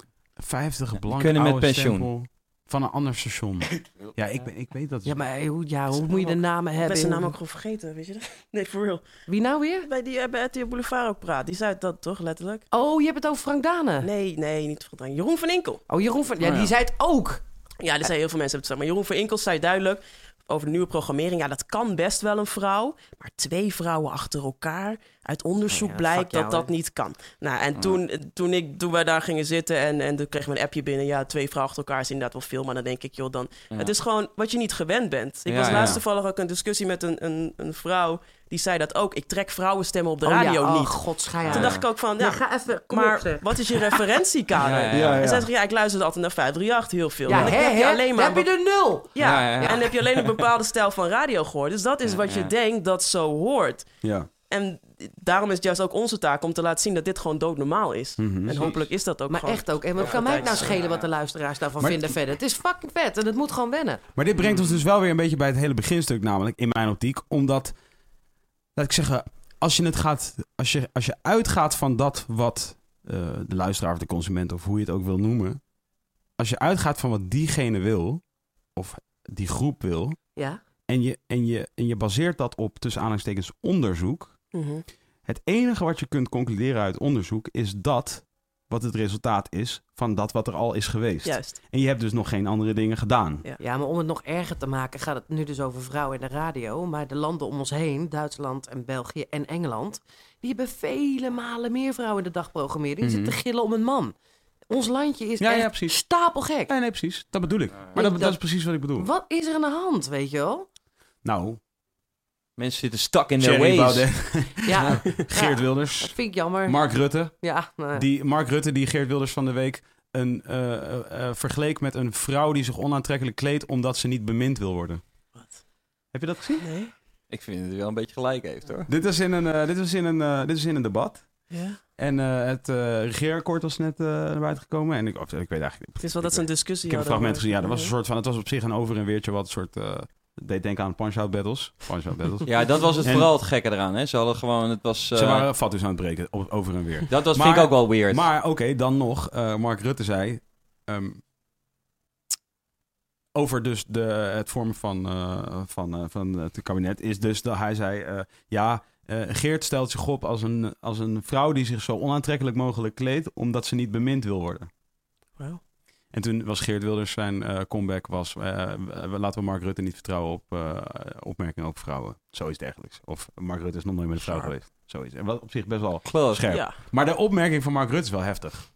50 blank kunnen met oude pensioen. stempel van een ander station. *laughs* Ja, ik, ben, ik weet dat. Ja, maar hoe, ja, hoe moet je de namen Ik ben hebben? zijn naam ook gewoon vergeten, weet je dat? *laughs* Nee, for real. Wie nou weer? Bij die eh, bij RTL Boulevard ook praat. Die zei dat toch, letterlijk? Oh, je hebt het over Frank Dane. Nee, nee, niet van Jeroen van Inkel. Oh, Jeroen van... Ja, Oh, ja. die zei het ook. Ja, er zijn heel veel mensen hebben het gezegd. Maar Jeroen van Inkel zei duidelijk over de nieuwe programmering. Ja, dat kan best wel een vrouw. Maar twee vrouwen achter elkaar. Uit onderzoek Oh ja, blijkt jou, dat dat niet kan. Nou, en toen, toen, ik, toen wij daar gingen zitten en, en toen kregen we een appje binnen. Ja, twee vrouwen achter elkaar is inderdaad wel veel. Maar dan denk ik, joh, dan... Ja. Het is gewoon wat je niet gewend bent. Ik was laatst toevallig ook een discussie met een, een, een vrouw. Die zei dat ook. Ik trek vrouwenstemmen op de Oh, radio ja. Oh, niet. god, Toen dacht ik ook van, ja, Ja, ga even... Kom maar op, wat is je referentiekader? *laughs* Ja, ja, ja. En zij zegt, ja, ik luister altijd naar 538 heel veel. Ja, En heb je alleen maar... Heb je er nul. Ja, Ja, ja, ja. en dan heb je alleen een bepaalde stijl van radio gehoord. Dus dat is Ja, wat je denkt dat zo hoort. Ja. En daarom is het juist ook onze taak om te laten zien dat dit gewoon doodnormaal is. Mhm. En hopelijk is dat ook Maar gewoon. echt ook. En wat kan mij het nou schelen wat de luisteraars daarvan Maar- vinden verder? Het is fucking vet en het moet gewoon wennen. Maar dit brengt ons dus wel weer een beetje bij het hele beginstuk, namelijk in mijn optiek. Omdat, laat ik zeggen, als je, het gaat, als je, als je uitgaat van dat wat eh, de luisteraar of de consument, of hoe je het ook wil noemen. Als je uitgaat van wat diegene wil, of die groep wil, Ja? en je, en je, en je baseert dat op tussen aanhalingstekens onderzoek. Mhm. Het enige wat je kunt concluderen uit onderzoek is dat wat het resultaat is van dat wat er al is geweest. Juist. En je hebt dus nog geen andere dingen gedaan. Ja. Ja, maar om het nog erger te maken gaat het nu dus over vrouwen in de radio. Maar de landen om ons heen, Duitsland en België en Engeland... die hebben vele malen meer vrouwen in de dag programmeren. Die zitten te gillen om een man. Ons landje is Ja, ja, echt precies. stapelgek. Nee, nee, precies. Dat bedoel ik. Maar dat, dat dat- is precies wat ik bedoel. Wat is er aan de hand, weet je wel? Nou, Mensen zitten stuck in their Thierry ways. Baudet, *laughs* Ja, Geert Ja, dat Wilders, vind ik jammer. Mark Rutte. ja, nou, Die, Mark Rutte die Geert Wilders van de week een, eh, eh, eh, vergeleek met een vrouw die zich onaantrekkelijk kleedt omdat ze niet bemind wil worden. Wat? Heb je dat gezien? Nee? Ik vind dat hij wel een beetje gelijk heeft, hoor. Dit is in een, eh, dit is in een, eh, dit is in een debat. Ja. En eh, het eh regeerakkoord was net eh, naar buiten gekomen. En ik, of, ik weet eigenlijk Het is wel dat ze een discussie Ik heb een fragment gezien. Ja, dat was een soort van. Het was op zich een over en weertje wat een soort. Eh deed denken aan punch-out battles. Punch-out battles. *laughs* Ja, dat was het En- vooral het gekke eraan, hè. Ze hadden gewoon, het was... eh, Ze waren fattus aan het breken, over en weer. Dat was, Maar- vind ik ook wel weird. Maar oké, dan nog. eh, Mark Rutte zei. ehm, over dus de, het vormen van, eh, van, eh, van het kabinet. Is dus dat hij zei. eh, ja, eh, Geert stelt zich op als een, als een vrouw die zich zo onaantrekkelijk mogelijk kleedt. omdat ze niet bemind wil worden. Wauw. En toen was Geert Wilders zijn eh, comeback was... eh, we- laten we Mark Rutte niet vertrouwen op eh, opmerkingen over vrouwen. Zoiets dergelijks. Of Mark Rutte is nog nooit met een vrouw geweest. Zoiets. En wat op zich best wel Close. scherp. Ja. Maar de opmerking van Mark Rutte is wel heftig.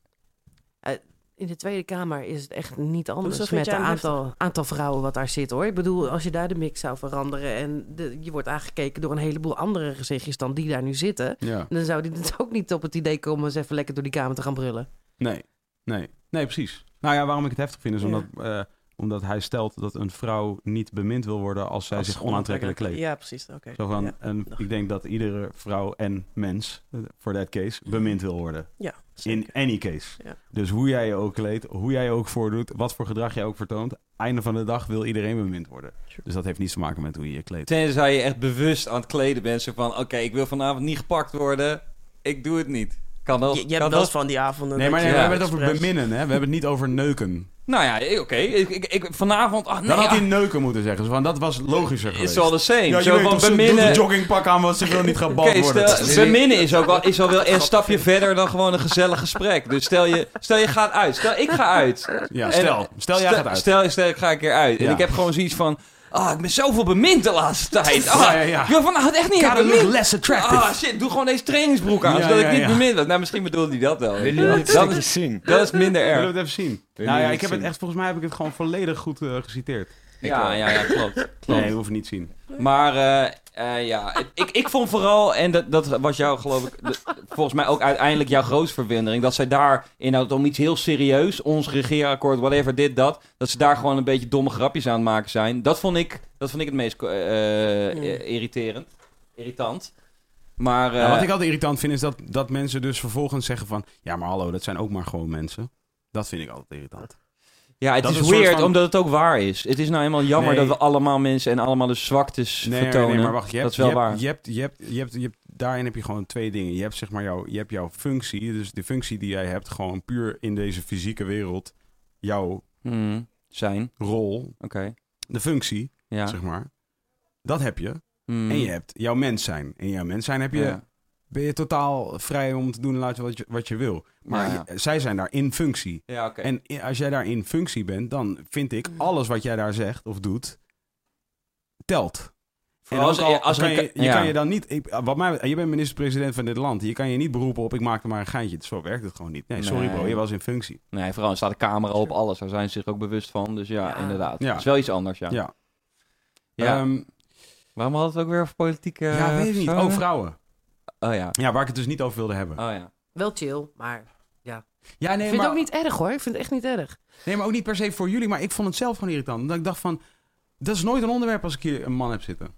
in de Tweede Kamer is het echt niet anders met het aantal, aantal vrouwen wat daar zit hoor. Ik bedoel, als je daar de mix zou veranderen en de, je wordt aangekeken door een heleboel andere gezichtjes dan die daar nu zitten, Ja. dan zou die dus *laughs* ook niet op het idee komen eens even lekker door die Kamer te gaan brullen. Nee, nee, nee, precies. Nou ja, waarom ik het heftig vind is Ja. omdat, eh, omdat hij stelt dat een vrouw niet bemind wil worden als zij Als zich onaantrekkelijk kleedt. Ja, precies. Oké. Zo van, Ja. en ik denk dat iedere vrouw en mens, voor that case, bemind wil worden. Ja, In any case. Ja. Dus hoe jij je ook kleedt, hoe jij je ook voordoet, wat voor gedrag jij ook vertoont, einde van de dag wil iedereen bemind worden. Sure. Dus dat heeft niets te maken met hoe je je kleedt. Tenzij je echt bewust aan het kleden bent. Zo van, oké, ik wil vanavond niet gepakt worden. Ik doe het niet. Kan dat? Je, je kan hebt wel eens van die avonden. Nee, maar nee, we hebben het over beminnen, hè? We hebben het niet over neuken. Nou ja, eh, oké. Ik, ik, ik- vanavond... Ah, nee, Dan had hij ah, neuken moeten zeggen. Van, dat was logischer It's geweest. all the same. Ja, je Zo weet van ze doet beminnen... een joggingpak aan, want ze wil niet gebald Oké, worden. stel, beminnen is ook wel, is wel weer een stapje verder dan gewoon een gezellig gesprek. Dus stel je, stel je gaat uit. Stel ik ga uit. Ja, En- stel. Stel jij stel, gaat uit. Stel, stel ik ga een keer uit. Ja. En ik heb gewoon zoiets van... Ah, ik ben zoveel bemind de laatste tijd. Ah, Ja, ja, ja. Ik wil van, het echt niet hebben. look less attractive. Ah, shit, doe gewoon deze trainingsbroek aan, zodat ik niet bemind word. Nou, misschien bedoelde hij dat wel. Wil je je Dat is, zien? dat is minder Willen we erg. het even zien? Wil nou je ja, ik heb het echt, volgens mij heb ik het gewoon volledig goed eh, geciteerd. Ja, ja, ja, klopt. *laughs* klopt. Nee, hoef je niet te zien. Maar eh, eh, ja, het- ik, ik vond vooral, en dat, dat was jou geloof ik, de- volgens mij ook uiteindelijk jouw grootste verwondering, dat zij daar inhoud om iets heel serieus, ons regeerakkoord, whatever, dit, dat, dat ze daar gewoon een beetje domme grapjes aan het maken zijn. Dat vond ik, dat vond ik het meest eh, eh, irriterend. Irritant. Maar eh, Ja, wat ik altijd irritant vind is dat, dat mensen dus vervolgens zeggen van... Ja, maar hallo, dat zijn ook maar gewoon mensen. Dat vind ik altijd irritant. Ja, het dat is weird van- omdat het ook waar is. Het is nou eenmaal jammer Nee. dat we allemaal mensen en allemaal de zwaktes Nee, vertonen. nee, maar wacht. Je dat hebt, is wel je waar. Hebt, je hebt, je hebt, je hebt, je hebt, daarin heb je gewoon twee dingen. Je hebt zeg maar jouw, je hebt jouw functie. Dus de functie die jij hebt gewoon puur in deze fysieke wereld. Jouw Hmm, zijn, rol, oké. de functie, Ja. zeg maar. Dat heb je. Hmm, En je hebt jouw mens zijn. En jouw mens zijn heb je, ja. Ben je totaal vrij om te doen en laten wat je, wat je wil. Maar Ja, zij zijn daar in functie. Ja. En als jij daar in functie bent, dan vind ik alles wat jij daar zegt of doet, telt. En Vooral als- al als kan je, je ja. kan je dan niet... Ik, wat mij, je bent minister-president van dit land. Je kan je niet beroepen op ik maak er maar een geintje. Zo werkt het gewoon niet. Nee, sorry bro, je was in functie. Nee, vooral er staat de camera op alles. Daar zijn ze zich ook bewust van. Dus ja, Ja. inderdaad. Ja. Dat is wel iets anders, ja. Ja. Ehm, Waarom we het ook weer over politieke... ja, weet ik niet. personen? Oh, vrouwen. Oh ja. Ja, waar ik het dus niet over wilde hebben. Oh ja. Wel chill, maar ja, ik nee, vind maar, het ook niet erg hoor. Ik vind het echt niet erg. nee, maar ook niet per se voor jullie. Maar ik vond het zelf gewoon irritant. Omdat ik dacht van... Dat is nooit een onderwerp als ik hier een man heb zitten.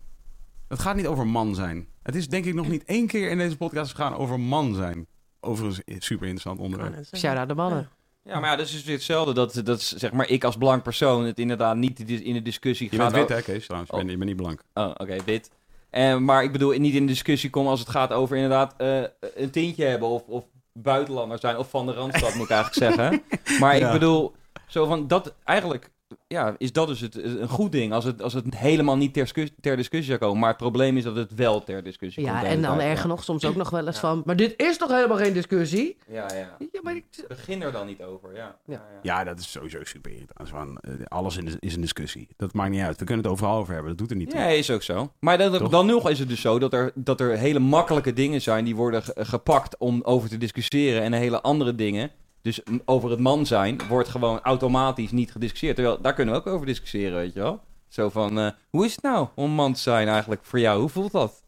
Het gaat niet over man zijn. Het is denk ik nog niet één keer in deze podcast gegaan over man zijn. Overigens een super interessant onderwerp. Shout-out de mannen. Ja, maar ja, dat is dus weer hetzelfde. Dat, dat is, zeg maar, ik als blank persoon het inderdaad niet in de discussie Je gaat... bent wit hè Kees trouwens. Je bent, je bent niet blank. Oh, oké, wit. En, maar ik bedoel, niet in de discussie komen als het gaat over inderdaad eh, een tintje hebben of, of buitenlander zijn of van de Randstad, moet ik eigenlijk zeggen. *laughs* Maar ik bedoel, zo van dat eigenlijk, ja, is dat dus het, een goed ding als het, als het helemaal niet ter, discussie- ter discussie zou komen. Maar het probleem is dat het wel ter discussie komt. Ja, en dan erger ja. nog soms ook nog wel eens Ja. van... Maar dit is toch helemaal geen discussie? Ja, ja. Ja, maar ik... Begin er dan niet over, ja. Ja. Ja, dat is sowieso super irritant. Van, eh, alles in- is een discussie. Dat maakt niet uit. We kunnen het overal over hebben. Dat doet er niet toe. Ja, is ook zo. Maar dan, dan nog is het dus zo dat er, dat er hele makkelijke dingen zijn die worden ge- gepakt om over te discussiëren. En hele andere dingen, dus over het man zijn, wordt gewoon automatisch niet gediscussieerd. Terwijl daar kunnen we ook over discussiëren, weet je wel. Zo van, eh, hoe is het nou om man te zijn eigenlijk voor jou? Hoe voelt dat?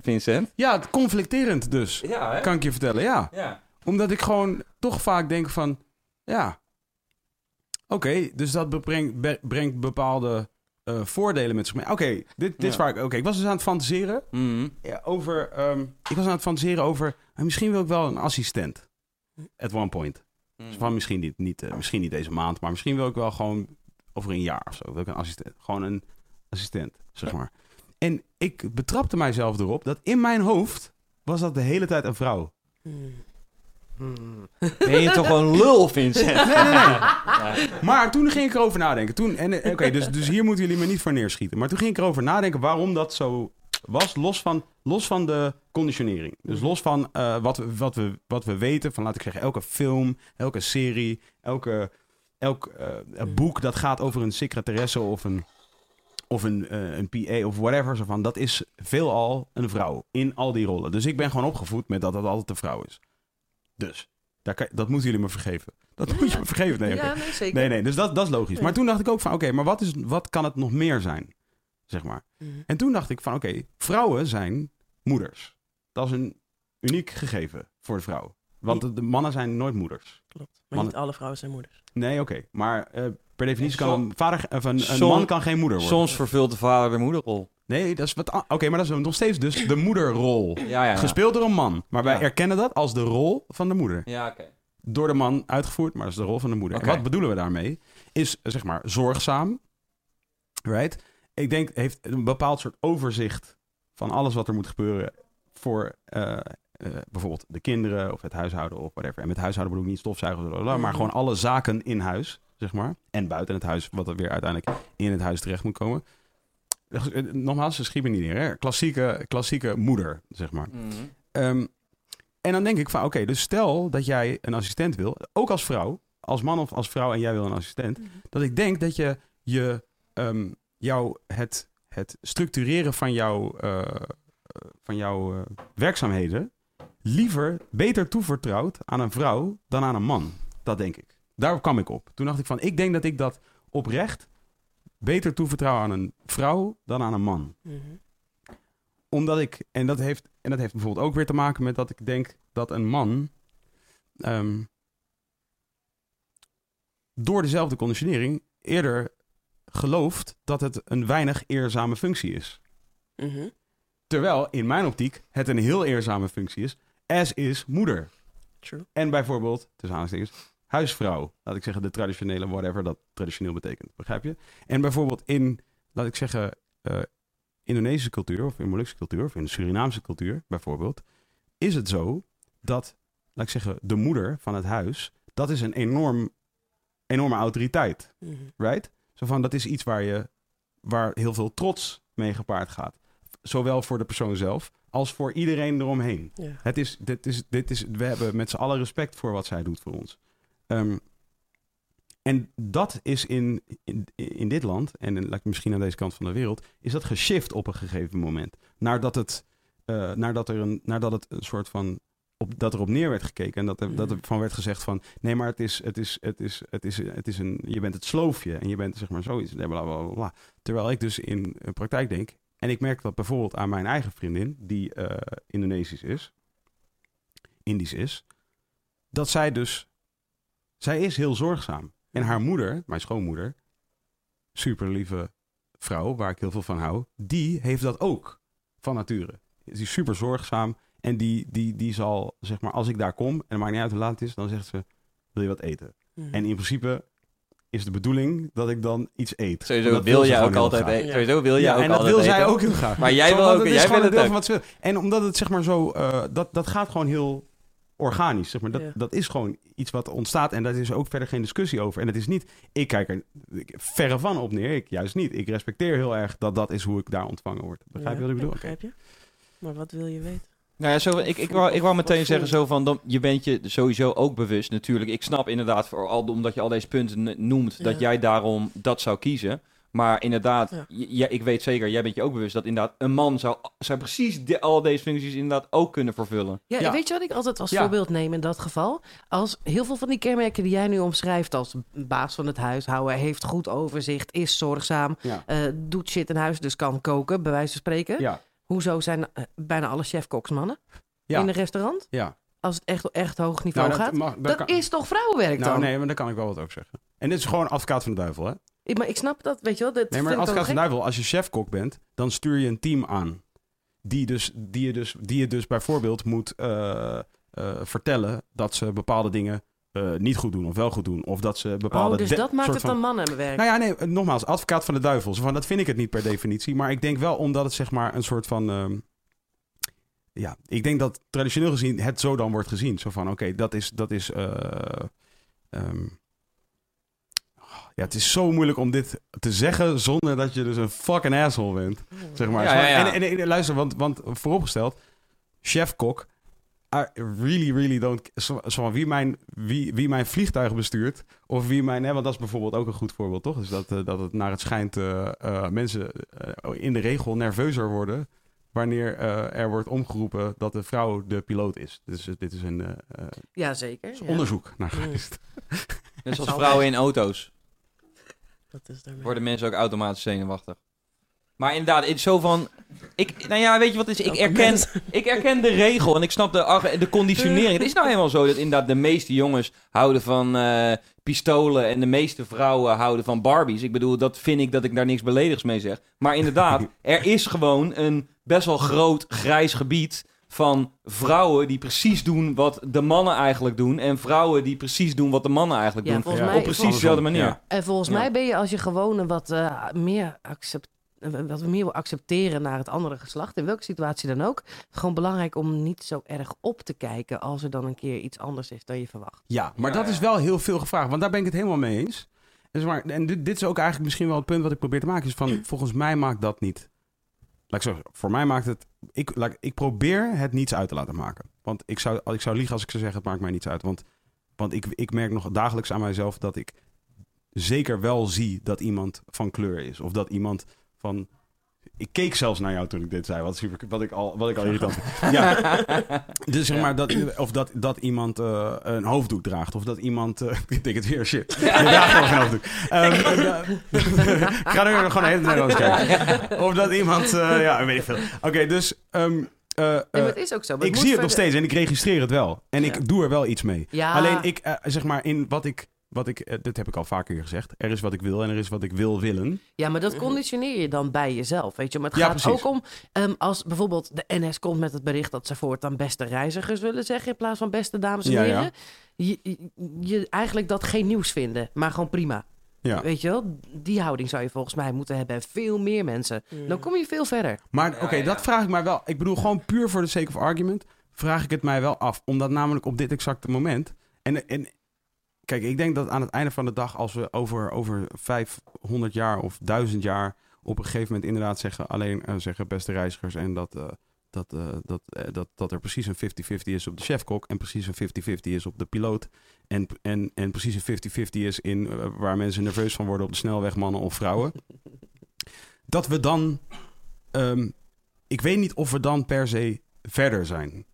Vincent? Ja, het conflicterend dus. Ja? Kan ik je vertellen, ja. Ja. Omdat ik gewoon toch vaak denk van... Ja, oké, dus dat brengt, be- brengt bepaalde eh, voordelen met zich mee. Oké, dit, dit is waar ik... Oké, ik was dus aan het fantaseren Mhm. over... ehm, ik was aan het fantaseren over... eh, misschien wil ik wel een assistent. At one point. Mhm. Dus van misschien niet, niet, eh, misschien niet deze maand, maar misschien wil ik wel gewoon over een jaar of zo. Wil ik een assistent. Gewoon een assistent, zeg maar. En ik betrapte mijzelf erop dat in mijn hoofd was dat de hele tijd een vrouw. Ben je toch een lul, Vincent? Nee, nee, nee. Maar toen ging ik erover nadenken. Toen, en, eh, Oké, dus, dus hier moeten jullie me niet voor neerschieten. Maar toen ging ik erover nadenken waarom dat zo was, los van, los van de conditionering. Dus los van eh, wat, we, wat, we, wat we weten van, laat ik zeggen, elke film, elke serie, elke, elk eh, boek dat gaat over een secretaresse of een, of een, eh, een PA of whatever. Zo van, dat is veelal een vrouw in al die rollen. Dus ik ben gewoon opgevoed met dat dat altijd een vrouw is. Dus, daar kan, dat moeten jullie me vergeven. Dat moet je me vergeven. Nee. Ja, nee, zeker. Nee, nee, dus dat, dat is logisch. Maar toen dacht ik ook van, oké, maar wat, is, wat kan het nog meer zijn? Zeg maar. Mhm. En toen dacht ik van, oké, vrouwen zijn moeders. Dat is een uniek gegeven voor de vrouw. Want de, de mannen zijn nooit moeders. Klopt. Maar Mannen- niet alle vrouwen zijn moeders. Nee, oké. Maar eh, per definitie kan Som- een, vader, of een, man kan geen moeder worden. Soms vervult de vader de moederrol. Nee, dat is wat. Oké, maar dat is nog steeds dus de moederrol. Ja, ja. ja. Gespeeld door een man. Maar wij Ja. erkennen dat als de rol van de moeder. Ja, oké. door de man uitgevoerd, maar dat is de rol van de moeder. En wat bedoelen we daarmee? Is zeg maar zorgzaam. Right? Ik denk, heeft een bepaald soort overzicht van alles wat er moet gebeuren voor eh, eh, bijvoorbeeld de kinderen of het huishouden of whatever. En met huishouden bedoel ik niet stofzuigen, blablabla, maar gewoon alle zaken in huis, zeg maar. En buiten het huis, wat er weer uiteindelijk in het huis terecht moet komen. Eh, Nogmaals, ze schiet me niet neer. Hè? Klassieke, klassieke moeder, zeg maar. Mhm. Ehm, en dan denk ik van, oké, dus stel dat jij een assistent wil, ook als vrouw, als man of als vrouw en jij wil een assistent, dat ik denk dat je je, ehm, jou het, het structureren van jouw, eh, van jouw eh, werkzaamheden liever beter toevertrouwt aan een vrouw dan aan een man. Dat denk ik. Daar kwam ik op. Toen dacht ik van, ik denk dat ik dat oprecht beter toevertrouw aan een vrouw dan aan een man. Mhm. Omdat ik, en dat heeft, en dat heeft bijvoorbeeld ook weer te maken met dat ik denk dat een man ehm, door dezelfde conditionering eerder gelooft dat het een weinig eerzame functie is. Mhm. Terwijl in mijn optiek het een heel eerzame functie is. As is moeder. True. En bijvoorbeeld, tussen aanhalingstekens, huisvrouw. Laat ik zeggen, de traditionele whatever dat traditioneel betekent. Begrijp je? En bijvoorbeeld in, laat ik zeggen, eh, Indonesische cultuur of in Molukse cultuur of in de Surinaamse cultuur bijvoorbeeld, is het zo dat, laat ik zeggen, de moeder van het huis, dat is een enorm, enorme autoriteit. Mhm. Right? Van, dat is iets waar je, waar heel veel trots mee gepaard gaat. Zowel voor de persoon zelf als voor iedereen eromheen. Ja. Het is, dit is, dit is, we hebben met z'n allen respect voor wat zij doet voor ons. Ehm, en dat is in, in, in dit land, en in- misschien aan deze kant van de wereld, is dat geshift op een gegeven moment. Nadat, het, eh, nadat, er een, nadat het een soort van. Op, dat er op neer werd gekeken en dat er, dat er van werd gezegd van nee, maar het is, het is, het is, het is, het is een, je bent het sloofje en je bent zeg maar zoiets. Bla, bla, bla. Terwijl ik dus in eh, praktijk denk, en ik merk dat bijvoorbeeld aan mijn eigen vriendin, die eh, Indonesisch is, Indisch is, dat zij dus, zij is heel zorgzaam. En haar moeder, mijn schoonmoeder, super lieve vrouw, waar ik heel veel van hou, die heeft dat ook van nature. Die is super zorgzaam en die, die, die zal, zeg maar, als ik daar kom, en het maakt niet uit hoe laat het is, dan zegt ze, wil je wat eten? Mhm. En in principe is de bedoeling dat ik dan iets eet. Sowieso wil jij ook altijd eten. Sowieso wil jij Ja, ook en dat altijd wil zij eten. ook heel graag. Maar jij wil ook, jij wil het deel ook. van wat ze wil. En omdat het zeg maar zo, eh, dat, dat gaat gewoon heel organisch. Zeg maar. dat, Ja. dat is gewoon iets wat ontstaat en daar is ook verder geen discussie over. En het is niet, ik kijk er verre van op neer, ik juist niet. Ik respecteer heel erg dat dat is hoe ik daar ontvangen word. Begrijp je wat ik bedoel? Begrijp je? Maar wat wil je weten? Nou ja, zo, ik, ik, wou, ik wou meteen zeggen zo van, dan, je bent je sowieso ook bewust natuurlijk. Ik snap inderdaad, vooral omdat je al deze punten noemt, dat Ja. jij daarom dat zou kiezen. Maar inderdaad, Ja. ik weet zeker, jij bent je ook bewust dat inderdaad een man zou, zou precies de- al deze functies inderdaad ook kunnen vervullen. Ja, Ja. weet je wat ik altijd als Ja. voorbeeld neem in dat geval? Als heel veel van die kenmerken die jij nu omschrijft als baas van het huishouden, heeft goed overzicht, is zorgzaam, Ja. eh, doet shit in huis, dus kan koken, bij wijze van spreken. Ja. Hoezo zijn eh, bijna alle chefkoks mannen Ja. in een restaurant? Ja. Als het echt, echt hoog niveau Nou, dat gaat. mag- dat kan- is toch vrouwenwerk Nou dan? nee, maar daar kan ik wel wat over zeggen. En dit is gewoon advocaat van de duivel, hè? Ik- Maar ik snap dat, weet je wel. Dat Nee, maar advocaat van de duivel, als je chefkok bent, dan stuur je een team aan. Die, dus, die, je, dus, die je dus bijvoorbeeld moet eh, eh, vertellen dat ze bepaalde dingen eh, niet goed doen of wel goed doen. Of dat ze bepaalde... Oh, dus dat maakt soort het van- dan mannenwerk. Nou ja, nee, eh, nogmaals, advocaat van de duivel. Zo van, dat vind ik het niet per definitie. Maar ik denk wel omdat het zeg maar een soort van... ehm, ja, ik denk dat traditioneel gezien het zo dan wordt gezien. Zo van, oké, dat is... Dat is eh, ehm, ja, het is zo moeilijk om dit te zeggen zonder dat je dus een fucking asshole bent. Zeg maar. Ja, Zo van- ja, ja. En, en, en luister, want, want vooropgesteld, chef-kok, I really, really don't... Van wie, mijn, wie, wie mijn vliegtuig bestuurt, of wie mijn... Hè, want dat is bijvoorbeeld ook een goed voorbeeld, toch? Dus dat, eh, dat het naar het schijnt eh, eh, mensen eh, in de regel nerveuzer worden... wanneer eh, er wordt omgeroepen dat de vrouw de piloot is. Dus dit is een Ja, zeker. is ja. onderzoek naar Mm. geweest. Net zoals vrouwen in auto's. Dat is daarmee. Worden mensen ook automatisch zenuwachtig. Maar inderdaad, het is zo van... Ik, nou ja, weet je wat het is? Ik erken, *laughs* ik erken de regel en ik snap de, de conditionering. Het is nou helemaal zo dat inderdaad de meeste jongens houden van eh, pistolen... en de meeste vrouwen houden van Barbies. Ik bedoel, dat vind ik dat ik daar niks beledigs mee zeg. Maar inderdaad, *laughs* er is gewoon een best wel groot grijs gebied... van vrouwen die precies doen wat de mannen eigenlijk doen... en vrouwen die precies doen wat de mannen eigenlijk Ja, doen. volgens Ja, mij, Op precies dezelfde manier. Ja. En volgens Ja. mij ben je als je gewoon een wat eh, meer accept, eh, wat meer wil accepteren naar het andere geslacht, in welke situatie dan ook, gewoon belangrijk om niet zo erg op te kijken als er dan een keer iets anders is dan je verwacht. Ja, maar Ja, dat ja. is wel heel veel gevraagd. Want daar ben ik het helemaal mee eens. En, zeg maar, en dit, dit is ook eigenlijk misschien wel het punt wat ik probeer te maken. Is van, volgens mij maakt dat niet... Laat ik zo, voor mij maakt het... Ik, laat, ik- ik probeer het niets uit te laten maken. Want ik zou, ik zou liegen als ik zou zeggen, het maakt mij niets uit. Want, want ik, ik merk nog dagelijks aan mijzelf dat ik zeker wel zie dat iemand van kleur is. Of dat iemand van... Ik keek zelfs naar jou toen ik dit zei, wat, super, wat, ik, al, wat ik al irritant. *laughs* Ja, dus zeg maar, dat, of dat, dat iemand eh, een hoofddoek draagt. Of dat iemand... eh, *laughs* ik denk het weer, shit. Je draagt gewoon geen hoofddoek. *laughs* Ehm, eh, ik ga nu gewoon heel Nederlands kijken. Of dat iemand... ja, weet ik veel. Oké, dus... ehm, eh, Nee, maar eh, het is ook zo. maar ik zie het nog steeds en ik registreer het wel. En Ja. ik doe er wel iets mee. Ja, Alleen ik, eh, zeg maar, in wat ik... Wat ik, eh, dit heb ik al vaker gezegd. Er is wat ik wil en er is wat ik wil willen. Ja, maar dat conditioneer je dan bij jezelf, weet je. Maar het Ja, gaat precies. ook om, ehm, als bijvoorbeeld de NS komt met het bericht dat ze voortaan beste reizigers willen zeggen in plaats van beste dames en Ja, heren. ja. Je, je, je eigenlijk dat geen nieuws vinden, maar gewoon prima. Ja. Weet je wel, die houding zou je volgens mij moeten hebben. En veel meer mensen. Dan kom je veel verder. Maar oké, dat vraag ik mij wel. Ik bedoel, gewoon puur voor de sake of argument vraag ik het mij wel af. Omdat namelijk op dit exacte moment... En, en kijk, ik denk dat aan het einde van de dag... als we over, over 500 jaar of 1000 jaar... op een gegeven moment inderdaad zeggen... alleen eh, zeggen beste reizigers... en dat, eh, dat, eh, dat, dat, dat er precies een 50-50 is op de chefkok... en precies een 50-50 is op de piloot... En, en, en precies een 50-50 is in waar mensen nerveus van worden op de snelweg, mannen of vrouwen. Dat we dan Ehm, ik weet niet of we dan per se verder zijn.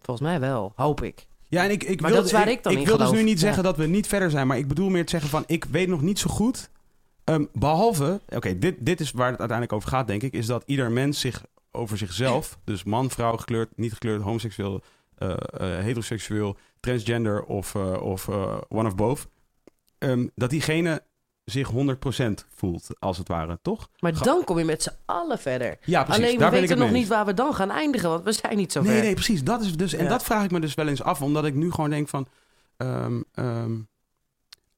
Volgens mij wel, hoop ik. Ja, en ik, ik Maar wil, dat is waar ik dan in wil dus nu niet zeggen dat we niet verder zijn, maar ik bedoel meer te zeggen van, ik weet nog niet zo goed. ehm, behalve, oké, dit, dit is waar het uiteindelijk over gaat, denk ik, is dat ieder mens zich over zichzelf, *clears throat* dus man, vrouw, gekleurd, niet gekleurd, homoseksueel, eh, eh, heteroseksueel, transgender of, eh, of one of both, ehm, dat diegene zich 100% voelt, als het ware, toch? Maar Ga- dan kom je met z'n allen verder. Ja, precies. Alleen we daar weten nog niet waar we dan gaan eindigen, want we zijn niet zo Nee, ver. nee, precies. Dat is dus, en dat vraag ik me dus wel eens af, omdat ik nu gewoon denk van... ehm, ehm,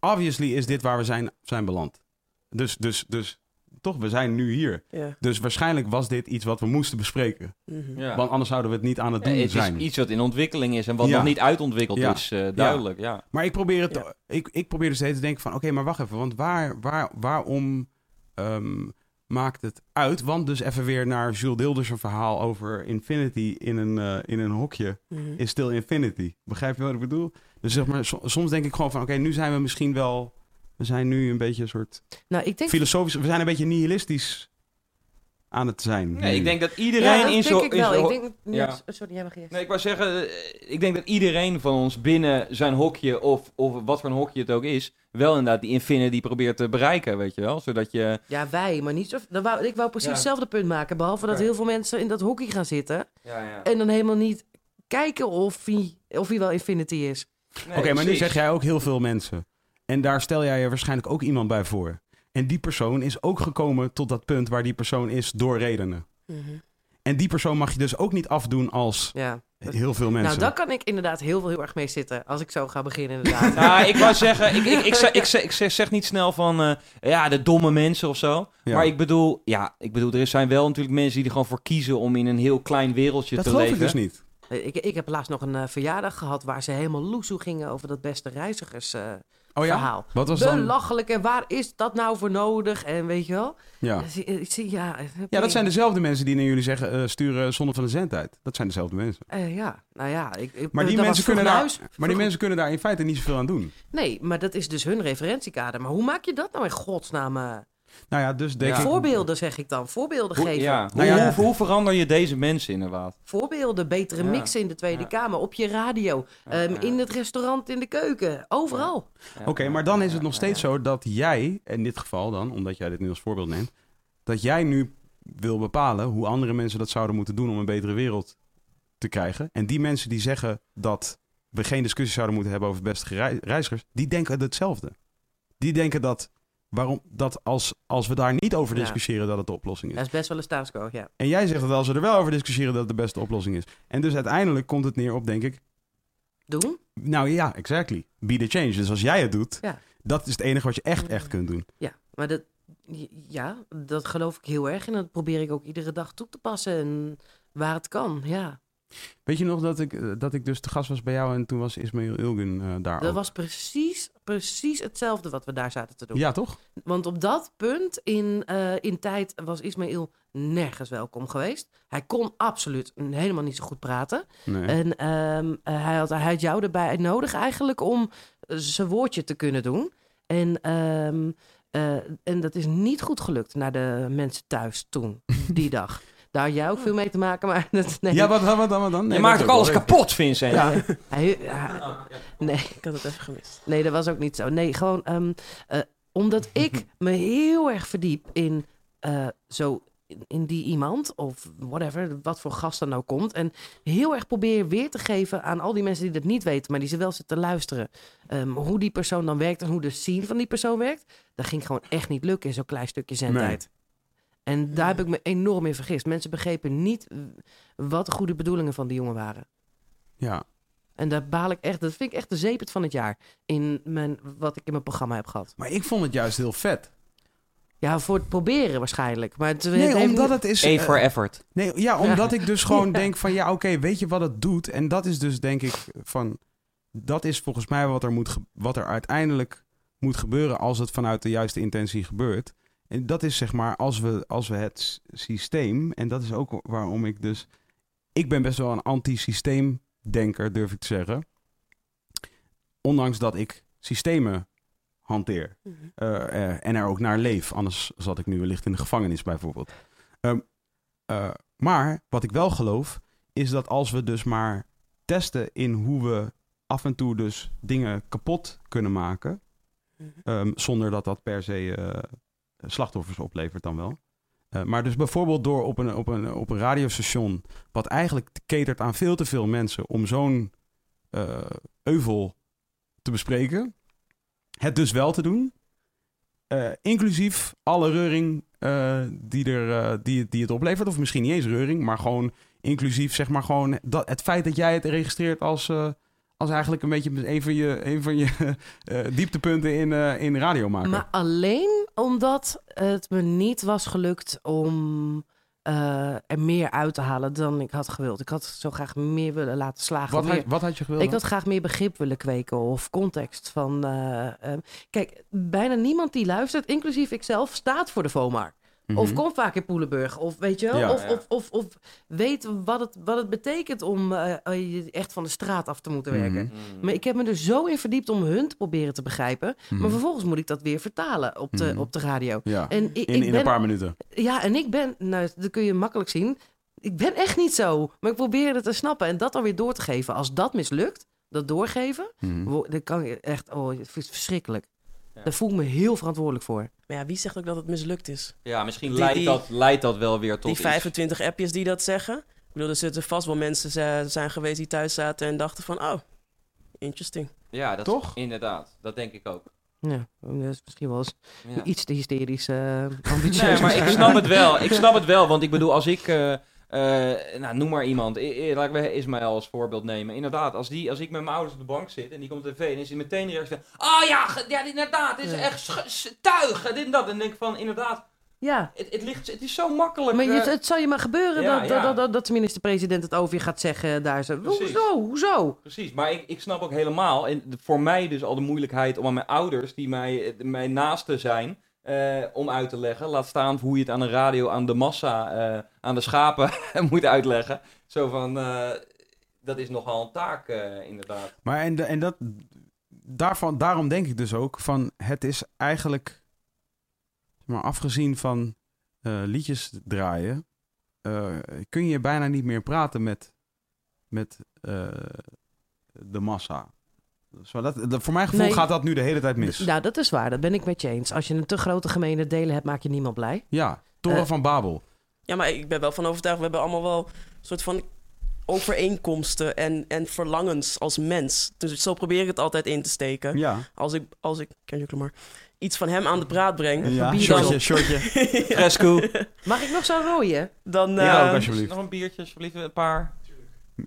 obviously is dit waar we zijn, zijn beland. Dus, dus, dus toch, we zijn nu hier. Ja. Dus waarschijnlijk was dit iets wat we moesten bespreken. Mhm. Ja. Want anders zouden we het niet aan het Ja, doen het zijn. is iets wat in ontwikkeling is en wat Ja. nog niet uitontwikkeld Ja. is, eh, duidelijk. Ja. Maar ik probeer, het, Ja. ik, ik probeer dus steeds te denken van... Oké, maar wacht even. Want waar, waar, waarom ehm, maakt het uit? Want dus even weer naar Jules Dilders een verhaal over Infinity in een, eh, in een hokje. Mhm. is still infinity. Begrijp je wat ik bedoel? Dus zeg maar, so- soms denk ik gewoon van, oké, nu zijn we misschien wel, we zijn nu een beetje een soort Nou, ik denk... filosofisch, we zijn een beetje nihilistisch aan het zijn. Nee, nu. ik denk dat Ja, iedereen dat in denk zo... ik in wel. zo- Ik denk... Ja. Sorry, jij mag eerst. Nee, ik wou zeggen, eh, ik denk dat iedereen van ons binnen zijn hokje, of, of wat voor een hokje het ook is, wel inderdaad die infinity probeert te bereiken, weet je wel? Zodat je... Ja, wij, maar niet zo... Dat wou, ik wou precies Ja. hetzelfde punt maken. Behalve dat Ja. heel veel mensen in dat hockey gaan zitten. Ja, ja. En dan helemaal niet kijken of hij, of hij wel Infinity is. Oké, maar nu zeg jij ook heel veel mensen. En daar stel jij je waarschijnlijk ook iemand bij voor. En die persoon is ook gekomen tot dat punt waar die persoon is door redenen. Mhm. En die persoon mag je dus ook niet afdoen als Ja. heel veel mensen. Nou, daar kan ik inderdaad heel, veel, heel erg mee zitten. Als ik zo ga beginnen, inderdaad. *laughs* Nou, ik wou zeggen, ik, ik, ik, zeg, ik, zeg, ik zeg, zeg niet snel van, eh, ja, de domme mensen of zo. Ja. Maar ik bedoel, ja, ik bedoel, er zijn wel natuurlijk mensen die er gewoon voor kiezen om in een heel klein wereldje dat te geloof leven. ik dus niet. ik, ik heb laatst nog een eh, verjaardag gehad waar ze helemaal loesoe gingen over dat beste reizigers eh, Oh ja? verhaal. Wat was dan? Belachelijk en waar is dat nou voor nodig? En weet je wel? Ja. Zie- eh, zie- ja, ja, dat zijn dezelfde mensen die naar jullie zeggen, eh, sturen zonde van de zendtijd. Dat zijn dezelfde mensen. Eh, ja, nou ja. Ik, ik, Maar die, mensen kunnen daar, huis. maar die mensen kunnen daar in feite niet zoveel aan doen. Nee, maar dat is dus hun referentiekader. Maar hoe maak je dat nou in godsnaam? Nou ja, dus denk Ja. ik... Voorbeelden zeg ik dan. Voorbeelden Hoe, geven. ja, Nou ja. hoe, hoe, verander je deze mensen inderdaad? Voorbeelden, betere Ja. mixen in de Tweede Ja. Kamer, op je radio, ehm, ja. in het restaurant, in de keuken, overal. Oké, maar dan is het nog steeds zo dat jij, in dit geval dan, omdat jij dit nu als voorbeeld neemt, dat jij nu wil bepalen hoe andere mensen dat zouden moeten doen om een betere wereld te krijgen. En die mensen die zeggen dat we geen discussie zouden moeten hebben over beste rei- reizigers, die denken hetzelfde. Die denken dat, waarom, dat als, als we daar niet over Ja. discussiëren, dat het de oplossing is. Dat is best wel een status quo, ja. En jij zegt dat als we er wel over discussiëren, dat het de beste oplossing is. En dus uiteindelijk komt het neer op, denk ik, Doen? nou ja, exactly. Be the change. Dus als jij het doet, Ja. dat is het enige wat je echt, echt kunt doen. Ja, maar dat, ja, dat geloof ik heel erg. En dat probeer ik ook iedere dag toe te passen. En waar het kan, ja. Weet je nog dat ik, eh, dat ik dus te gast was bij jou en toen was Ismail Ilgun eh, daar Dat ook? was precies, precies hetzelfde wat we daar zaten te doen. Ja, toch? Want op dat punt in, eh, in tijd was Ismaël nergens welkom geweest. Hij kon absoluut helemaal niet zo goed praten. Nee. En ehm, eh, hij, had, hij had jou erbij nodig eigenlijk om eh, zijn woordje te kunnen doen. En, ehm, eh, en dat is niet goed gelukt naar de mensen thuis toen, die *laughs* dag. Daar had jij ook veel mee te maken, maar *laughs* dat, nee. Ja, wat dan? Wat dan? Wat dan? Je Nee, maakt dat ook alles kapot, Vincent. Ja. Hij- ja, nee, Ik had het even gemist. nee, dat was ook niet zo. Nee, gewoon ehm, eh, omdat ik *laughs* me heel erg verdiep in eh, zo in, die iemand of whatever, wat voor gast dan ook komt. En heel erg probeer weer te geven aan al die mensen die dat niet weten, maar die ze wel zitten te luisteren. ehm, hoe die persoon dan werkt en hoe de scene van die persoon werkt. Dat ging gewoon echt niet lukken in zo'n klein stukje zendtijd. En daar heb ik me enorm in vergist. Mensen begrepen niet eh, wat de goede bedoelingen van die jongen waren. Ja. En daar baal ik echt, dat vind ik echt de zeepert van het jaar. In mijn, wat ik in mijn programma heb gehad. Maar ik vond het juist heel vet. Ja, voor het proberen waarschijnlijk. Maar het, het Nee, heeft omdat het is... A eh, for effort. Nee, ja, omdat ik dus *laughs* gewoon Ja. denk van ja, oké, weet je wat het doet? En dat is dus denk ik van, dat is volgens mij wat er, moet ge- wat er uiteindelijk moet gebeuren als het vanuit de juiste intentie gebeurt. En dat is zeg maar, als we, als we het systeem, en dat is ook waarom ik dus, ik ben best wel een anti-systeemdenker, durf ik te zeggen. Ondanks dat ik systemen hanteer. Eh, eh, en er ook naar leef. Anders zat ik nu wellicht in de gevangenis bijvoorbeeld. Ehm, eh, maar wat ik wel geloof, is dat als we dus maar testen in hoe we af en toe dus dingen kapot kunnen maken, ehm, zonder dat dat per se slachtoffers oplevert dan wel. Eh, maar dus bijvoorbeeld door op een, op, een, op een radiostation, wat eigenlijk catert aan veel te veel mensen, om zo'n eh, euvel te bespreken, het dus wel te doen, eh, inclusief alle reuring die, er, die, die het oplevert. Of misschien niet eens reuring, maar gewoon inclusief zeg maar gewoon dat, het feit dat jij het registreert als, als eigenlijk een beetje een van je, een van je *laughs* eh, dieptepunten in, eh, in radio maken. Maar alleen omdat het me niet was gelukt om eh, er meer uit te halen dan ik had gewild. Ik had zo graag meer willen laten slagen. wat, meer- had, wat had je gewild? Ik had graag meer begrip willen kweken of context van. kijk, bijna niemand die luistert, inclusief ikzelf, staat voor de FOMAR. Mhm. Of komt vaak in Poelenburg. Of weet je wel. Ja. of, Ja. Of, of, of weet wat het, wat het betekent om je echt van de straat af te moeten werken. Mhm. Maar ik heb me er zo in verdiept om hun te proberen te begrijpen. Mhm. Maar vervolgens moet ik dat weer vertalen op de, Mhm. op de radio. Ja, En ik, in, ik in ben, een paar minuten. Ja, en ik ben, nou, dat kun je makkelijk zien. Ik ben echt niet zo. Maar ik probeer het te snappen en dat dan weer door te geven. Als dat mislukt, dat doorgeven, Mhm. dan kan je echt, oh, het is verschrikkelijk. Ja. Daar voel ik me heel verantwoordelijk voor. Maar ja, wie zegt ook dat het mislukt is? Ja, misschien Die- leidt, die- dat, leidt dat wel weer tot Die iets. 25 appjes die dat zeggen. Ik bedoel, er zitten vast wel mensen zijn geweest die thuis zaten en dachten van... Oh, interesting. Ja, dat Toch? inderdaad. Dat denk ik ook. Ja, dat is misschien wel eens Ja. iets te hysterisch eh *laughs* ambitieus. Nee, maar ik snap het wel. Ik snap het wel, want ik bedoel, als ik... eh, eh, nou, noem maar iemand. I- I- Laat ik Ismaël als voorbeeld nemen. Inderdaad, als, die, als ik met mijn ouders op de bank zit en die komt op tv... en is hij meteen rechts van... Oh ja, ja inderdaad, dit is Ja. echt tuig, dit en dat. En dan denk ik van, inderdaad, Ja, het, het, ligt, het is zo makkelijk. maar je, eh, het zal je maar gebeuren ja, dat, ja. Dat, dat, dat de minister-president het over je gaat zeggen. Daar zo. Hoezo? Hoezo? Precies, maar ik, ik snap ook helemaal, en voor mij dus al de moeilijkheid om aan mijn ouders, die mij, eh, mijn naasten zijn, eh, om uit te leggen. Laat staan hoe je het aan de radio, aan de massa, eh, aan de schapen *laughs* moet uitleggen. Zo van, eh, dat is nogal een taak inderdaad. Maar en, en dat, daarvan, daarom denk ik dus ook van het is eigenlijk, maar afgezien van liedjes draaien, kun je bijna niet meer praten met, met de massa. Zo, dat, dat- voor mijn gevoel Nee. gaat dat nu de hele tijd mis. Nou, dat is waar. Dat ben ik met je eens. Als je een te grote gemene delen hebt, maak je niemand blij. Ja, Toren Eh, van Babel. Ja, maar ik ben wel van overtuigd, we hebben allemaal wel een soort van overeenkomsten en, en verlangens als mens. Dus zo probeer ik het altijd in te steken. Ja, Als ik, als ik, Kendrick Lamar, iets van hem aan de praat breng, ja. bier shortje, shortje. *laughs* Fresco. Mag ik nog zo rooien? dan... Ja, eh, ook alsjeblieft. Nog een biertje, alsjeblieft, een paar.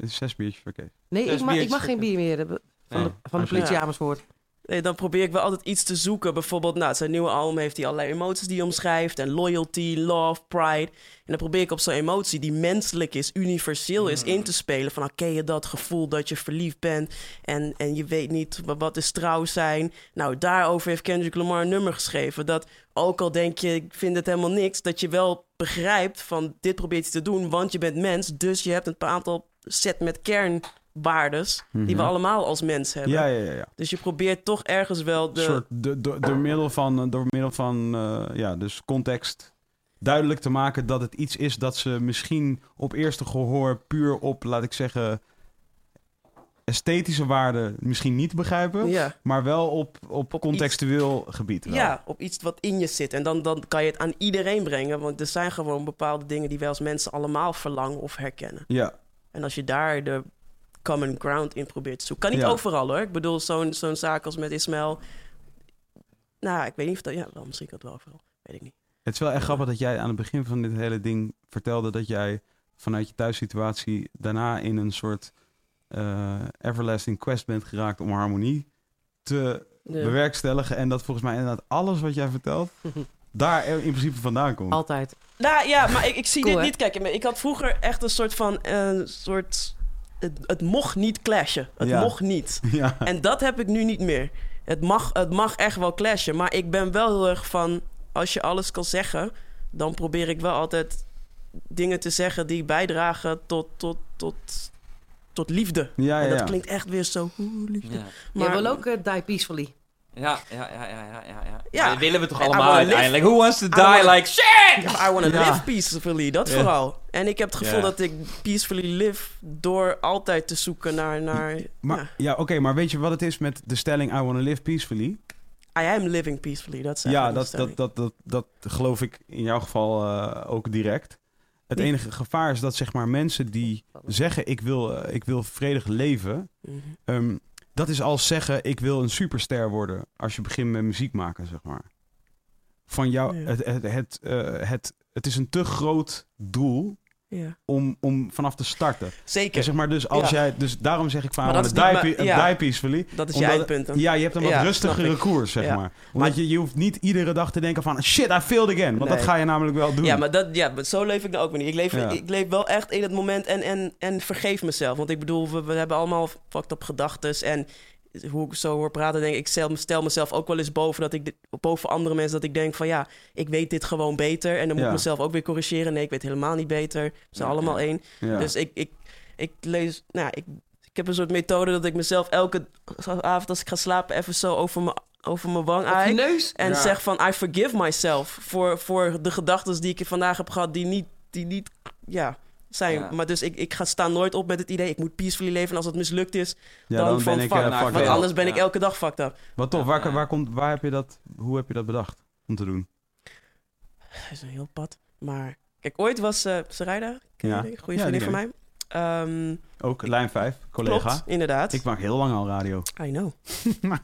Zes biertjes, oké. Nee, Zes ik mag, ik mag geen bier meer hebben. Van, Nee, de, van de politie Amersfoort. Nee, dan probeer ik wel altijd iets te zoeken. Bijvoorbeeld, nou, zijn nieuwe album heeft hij allerlei emoties die hij omschrijft. En loyalty, love, pride. En dan probeer ik op zo'n emotie die menselijk is, universeel is, in te spelen. Van, oké, je dat gevoel dat je verliefd bent en, en je weet niet wa- wat is trouw zijn. Nou, daarover heeft Kendrick Lamar een nummer geschreven. Dat ook al denk je, ik vind het helemaal niks, dat je wel begrijpt van, dit probeert je te doen, want je bent mens. Dus je hebt een aantal set met kern waardes die we Mhm. allemaal als mens hebben. Ja, ja, ja. ja. Dus je probeert toch ergens wel de... soort do- do- door middel van, door middel van eh, ja, dus context duidelijk te maken dat het iets is dat ze misschien op eerste gehoor puur op, laat ik zeggen, esthetische waarden misschien niet begrijpen, Ja. maar wel op, op, Op contextueel gebied. wel. Ja, op iets wat in je zit. En dan, dan kan je het aan iedereen brengen. Want er zijn gewoon bepaalde dingen die wij als mensen allemaal verlangen of herkennen. Ja, En als je daar de common ground in probeert te zoeken. Kan niet Ja. overal hoor. Ik bedoel, zo'n zo'n zaak als met Ismail. Nou, ik weet niet of dat... Ja, wel, misschien kan het wel overal. Weet ik niet. het is wel echt grappig dat jij aan het begin van dit hele ding vertelde dat jij vanuit je thuissituatie daarna in een soort eh, everlasting quest bent geraakt om harmonie te Ja. bewerkstelligen. En dat volgens mij inderdaad alles wat jij vertelt, *laughs* daar in principe vandaan komt. Altijd. Nou ja, maar ik, ik zie Cool, dit hè? niet. Kijk, ik had vroeger echt een soort van... Een soort, het, het mocht niet clashen. Het Ja. mocht niet. *laughs* Ja. En dat heb ik nu niet meer. Het mag, het mag echt wel clashen. Maar ik ben wel heel erg van... Als je alles kan zeggen... dan probeer ik wel altijd dingen te zeggen... die bijdragen tot, tot, tot, tot liefde. Ja, ja, En dat klinkt echt weer zo... oeh, liefde. Ja. Jij wil ook eh, die peacefully. Ja, ja, ja, ja, ja, ja. ja. Willen we toch allemaal uiteindelijk? Who wants to die wanna- like shit? I want to Ja. live peacefully, dat vooral. En ik heb het gevoel dat ik peacefully live... door altijd te zoeken naar... naar Maar, ja. ja, oké, maar weet je wat het is met de stelling I want to live peacefully? I am living peacefully, dat is Ja, dat, dat, dat, dat, dat geloof ik in jouw geval eh, ook direct. Het enige gevaar is dat zeg maar mensen die zeggen ik wil, eh, ik wil vredig leven, Mhm. Dat is als zeggen ik wil een superster worden als je begint met muziek maken, zeg maar. Van jou, het, het, het, eh, het, het is een te groot doel Ja. om, om vanaf te starten. Zeker, Dus zeg maar, dus als Ja. jij, dus daarom zeg ik mijn- ja. die peacefully. dat is Omdat- eindpunt. dan. Ja, je hebt een wat Ja, rustigere koers, zeg maar. Omdat je, je hoeft niet iedere dag te denken van... Shit, I failed again. Want dat ga je namelijk wel doen. Ja, maar, dat, ja, maar zo leef ik nou ook weer niet. Ik leef, ik leef wel echt in het moment en, en, en vergeef mezelf. Want ik bedoel, we, we hebben allemaal fucked up gedachtes. En hoe ik zo hoor praten, denk ik, ik stel, stel mezelf ook wel eens boven, dat ik dit- boven andere mensen. Dat ik denk van ja, ik weet dit gewoon beter. En dan moet Ja. ik mezelf ook weer corrigeren. Nee, ik weet helemaal niet beter. We zijn Ja, allemaal één. Ja. Dus ik, ik, ik lees, nou, ik, ik heb een soort methode dat ik mezelf elke avond als ik ga slapen even zo over mijn, over mijn wang aai. neus. En Ja. zeg van, I forgive myself voor, voor de gedachten die ik vandaag heb gehad, die niet, die niet ja, zijn. Ja. Maar dus ik, ik ga staan nooit op met het idee, ik moet peacefully leven. En als het mislukt is, Ja, dan dan van ben ik... fuck, eh, fuck want anders ben ik elke dag fucked up. Wat tof. Ja, Waar, ja. waar, komt, waar heb je dat... Hoe heb je dat bedacht om te doen? Dat is een heel pad. Maar kijk, ooit was uh, Sarayda, Ja. goede Ja, vriendin van mij. Ehm, Ook Lijn 5, collega. klopt, inderdaad. Ik maak heel lang al radio. I know. *laughs*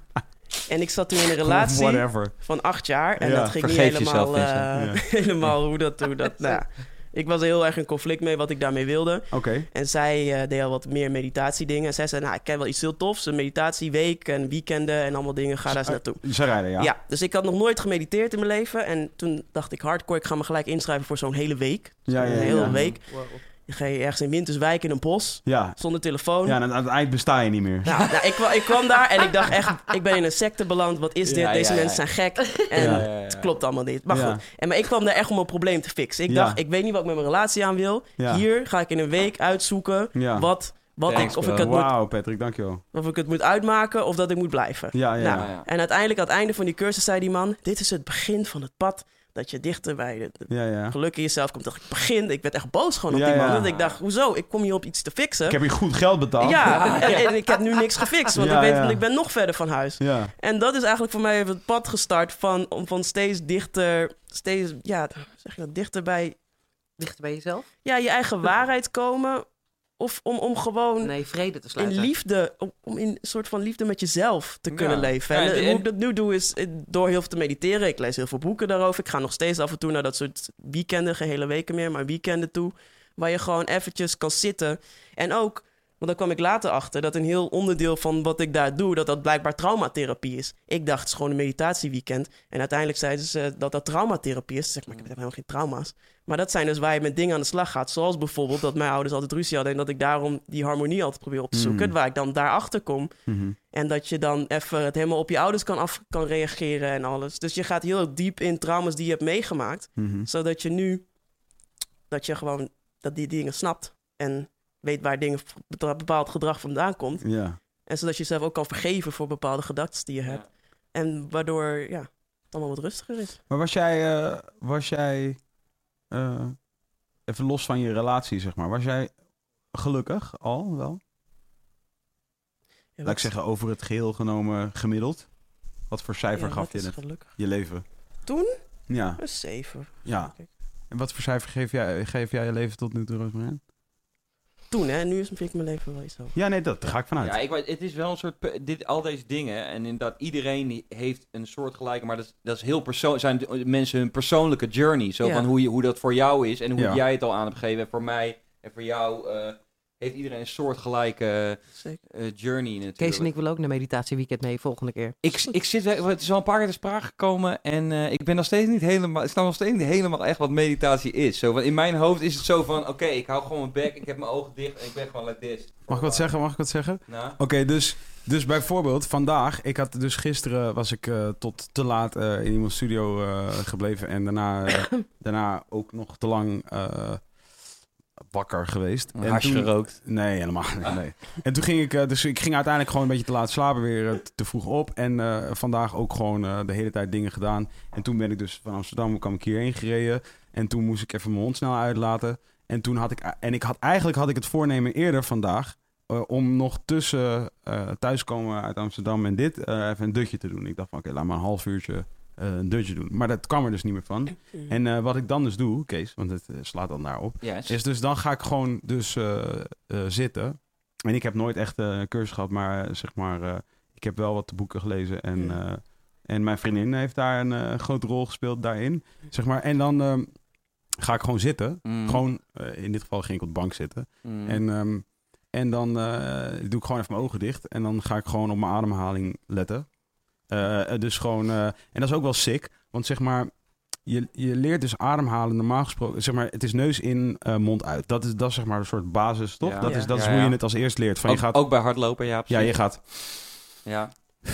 en ik zat toen in een relatie Whatever. van acht jaar. En Ja, dat ging niet helemaal, eh, *laughs* helemaal hoe dat... Hoe dat nou. Ik was er heel erg in conflict mee wat ik daarmee wilde. Oké. En zij eh, deed al wat meer meditatiedingen. En zij zei, nou, ik ken wel iets heel tofs. Een meditatieweek en weekenden en allemaal dingen. Ga daar eens naartoe. Ze rijden, ja. Ja. dus ik had nog nooit gemediteerd in mijn leven. En toen dacht ik hardcore, ik ga me gelijk inschrijven voor zo'n hele week. Ja, ja, een ja. hele week. Ga je ergens in Winterswijk in een bos, Ja. zonder telefoon. Ja, en aan het eind besta je niet meer. Nou, nou, ik, kwa- ik kwam daar en ik dacht echt, ik ben in een secte beland. Wat is dit? Ja, Deze ja, ja. mensen zijn gek. En Ja. het klopt allemaal niet. Maar Ja. goed. En, maar ik kwam daar echt om een probleem te fixen. Ik Ja. dacht, ik weet niet wat ik met mijn relatie aan wil. Ja. Hier ga ik in een week uitzoeken Ja. wat, wat Thanks, ik, of, ik het moet, Wauw, Patrick, dankjewel. of ik het moet uitmaken of dat ik moet blijven. Ja, ja, Nou, ja. En uiteindelijk, aan het einde van die cursus, zei die man... dit is het begin van het pad dat je dichter bij de, de ja, ja. geluk in jezelf komt. dacht ik, begin. Ik werd echt boos gewoon op Ja, die man. ja. Want ik dacht, hoezo? Ik kom hier op iets te fixen. Ik heb je goed geld betaald. Ja, en, en ik heb nu niks gefixt. Want Ja, ik weet, ik ben nog verder van huis. Ja. En dat is eigenlijk voor mij het pad gestart van, om van steeds dichter, steeds, ja, zeg je dat, dichter bij Dichter bij jezelf? ja, je eigen waarheid komen. Of om, om gewoon Nee, vrede te in liefde, om, om in een soort van liefde met jezelf te Ja. kunnen leven. Ja, En, en- eh, hoe en- ik dat nu doe is eh, door heel veel te mediteren. Ik lees heel veel boeken daarover. Ik ga nog steeds af en toe naar dat soort weekenden, geen hele weken meer, maar weekenden toe. Waar je gewoon eventjes kan zitten. En ook, want daar kwam ik later achter, dat een heel onderdeel van wat ik daar doe, dat dat blijkbaar traumatherapie is. Ik dacht het is gewoon een meditatieweekend. En uiteindelijk zeiden ze dat dat traumatherapie is. Zeg maar, ik heb helemaal geen trauma's. Maar dat zijn dus waar je met dingen aan de slag gaat. Zoals bijvoorbeeld dat mijn ouders altijd ruzie hadden. En dat ik daarom die harmonie altijd probeer op te zoeken. Mm. Waar ik dan daarachter kom. Mhm. En dat je dan even het helemaal op je ouders kan, af, kan reageren en alles. Dus je gaat heel diep in trauma's die je hebt meegemaakt. Mhm. Zodat je nu, dat je gewoon, dat die dingen snapt. En weet waar dingen, bepaald gedrag vandaan komt. Ja. En zodat je jezelf ook kan vergeven voor bepaalde gedachten die je hebt. En waardoor ja, het allemaal wat rustiger is. Maar was jij, eh, was jij eh, even los van je relatie, zeg maar, was jij gelukkig al wel? Ja, Laat ik zeggen, over het geheel genomen gemiddeld. Wat voor cijfer ja, gaf je gelukkig. Je leven? Toen? Ja. Een zeven. Ja. denk ik. En wat voor cijfer geef jij, geef jij je leven tot nu toe, Roosmarijn? Toen, hè? Nu is, vind ik mijn leven wel iets hoger. Ja, nee, dat, daar ga ik vanuit. Ja, ik, weet- het is wel een soort... Dit, al deze dingen, en inderdaad, iedereen heeft een soort gelijke... Maar dat, is- dat is heel persoonlijk... zijn mensen hun persoonlijke journey. Zo Ja. van hoe, je, hoe dat voor jou is en hoe Ja. jij het al aan hebt gegeven. En voor mij en voor jou eh, heeft iedereen een soort gelijke Zeker. eh, journey natuurlijk. Kees en ik willen ook naar meditatieweekend mee volgende keer. Ik, ik zit, wel- het is al een paar keer te sprake gekomen en eh, ik ben nog steeds niet helemaal, ik snap nog steeds niet helemaal echt wat meditatie is. Zo, want in mijn hoofd is het zo van, oké, ik hou gewoon mijn bek, ik heb mijn ogen dicht en ik ben gewoon like this. Mag ik wat zeggen? Mag ik wat zeggen? Nou, Oké, dus, dus bijvoorbeeld vandaag, ik had dus gisteren was ik eh, tot te laat eh, in iemands studio eh, gebleven en daarna, *coughs* daarna ook nog te lang eh, wakker geweest. en hash toen- gerookt. Nee, helemaal niet. Nee. En toen ging ik, eh, dus ik ging uiteindelijk gewoon een beetje te laat slapen, weer eh, te vroeg op. En eh, vandaag ook gewoon de hele tijd dingen gedaan. En toen ben ik dus van Amsterdam, kwam ik hierheen gereden. En toen moest ik even mijn hond snel uitlaten. En toen had ik, en ik had eigenlijk had ik het voornemen eerder vandaag. om nog tussen thuiskomen uit Amsterdam en dit even een dutje te doen. Ik dacht van oké, laat maar een half uurtje een dutje doen. Maar dat kwam er dus niet meer van. En eh, wat ik dan dus doe, Kees, want het eh, slaat dan daarop. Yes. Is dus dan ga ik gewoon dus eh, eh, zitten. En ik heb nooit echt eh, een cursus gehad, maar eh, zeg maar, eh, ik heb wel wat boeken gelezen. En, eh, en mijn vriendin heeft daar een eh, grote rol gespeeld daarin. Zeg maar. En dan ehm, ga ik gewoon zitten. Mm. Gewoon, eh, in dit geval ging ik op de bank zitten. Mm. En, ehm, en dan eh, doe ik gewoon even mijn ogen dicht. En dan ga ik gewoon op mijn ademhaling letten. Eh, eh, dus gewoon, eh, en dat is ook wel sick. Want zeg maar, je, je leert dus ademhalen normaal gesproken. Zeg maar, het is neus in, eh, mond uit. Dat is, dat is zeg maar een soort basis, toch? Ja. Dat, Ja. is, dat is Ja, hoe ja. je het als eerst leert. Van ook, je gaat, ook bij hardlopen, ja. ja, precies. je gaat. Ja.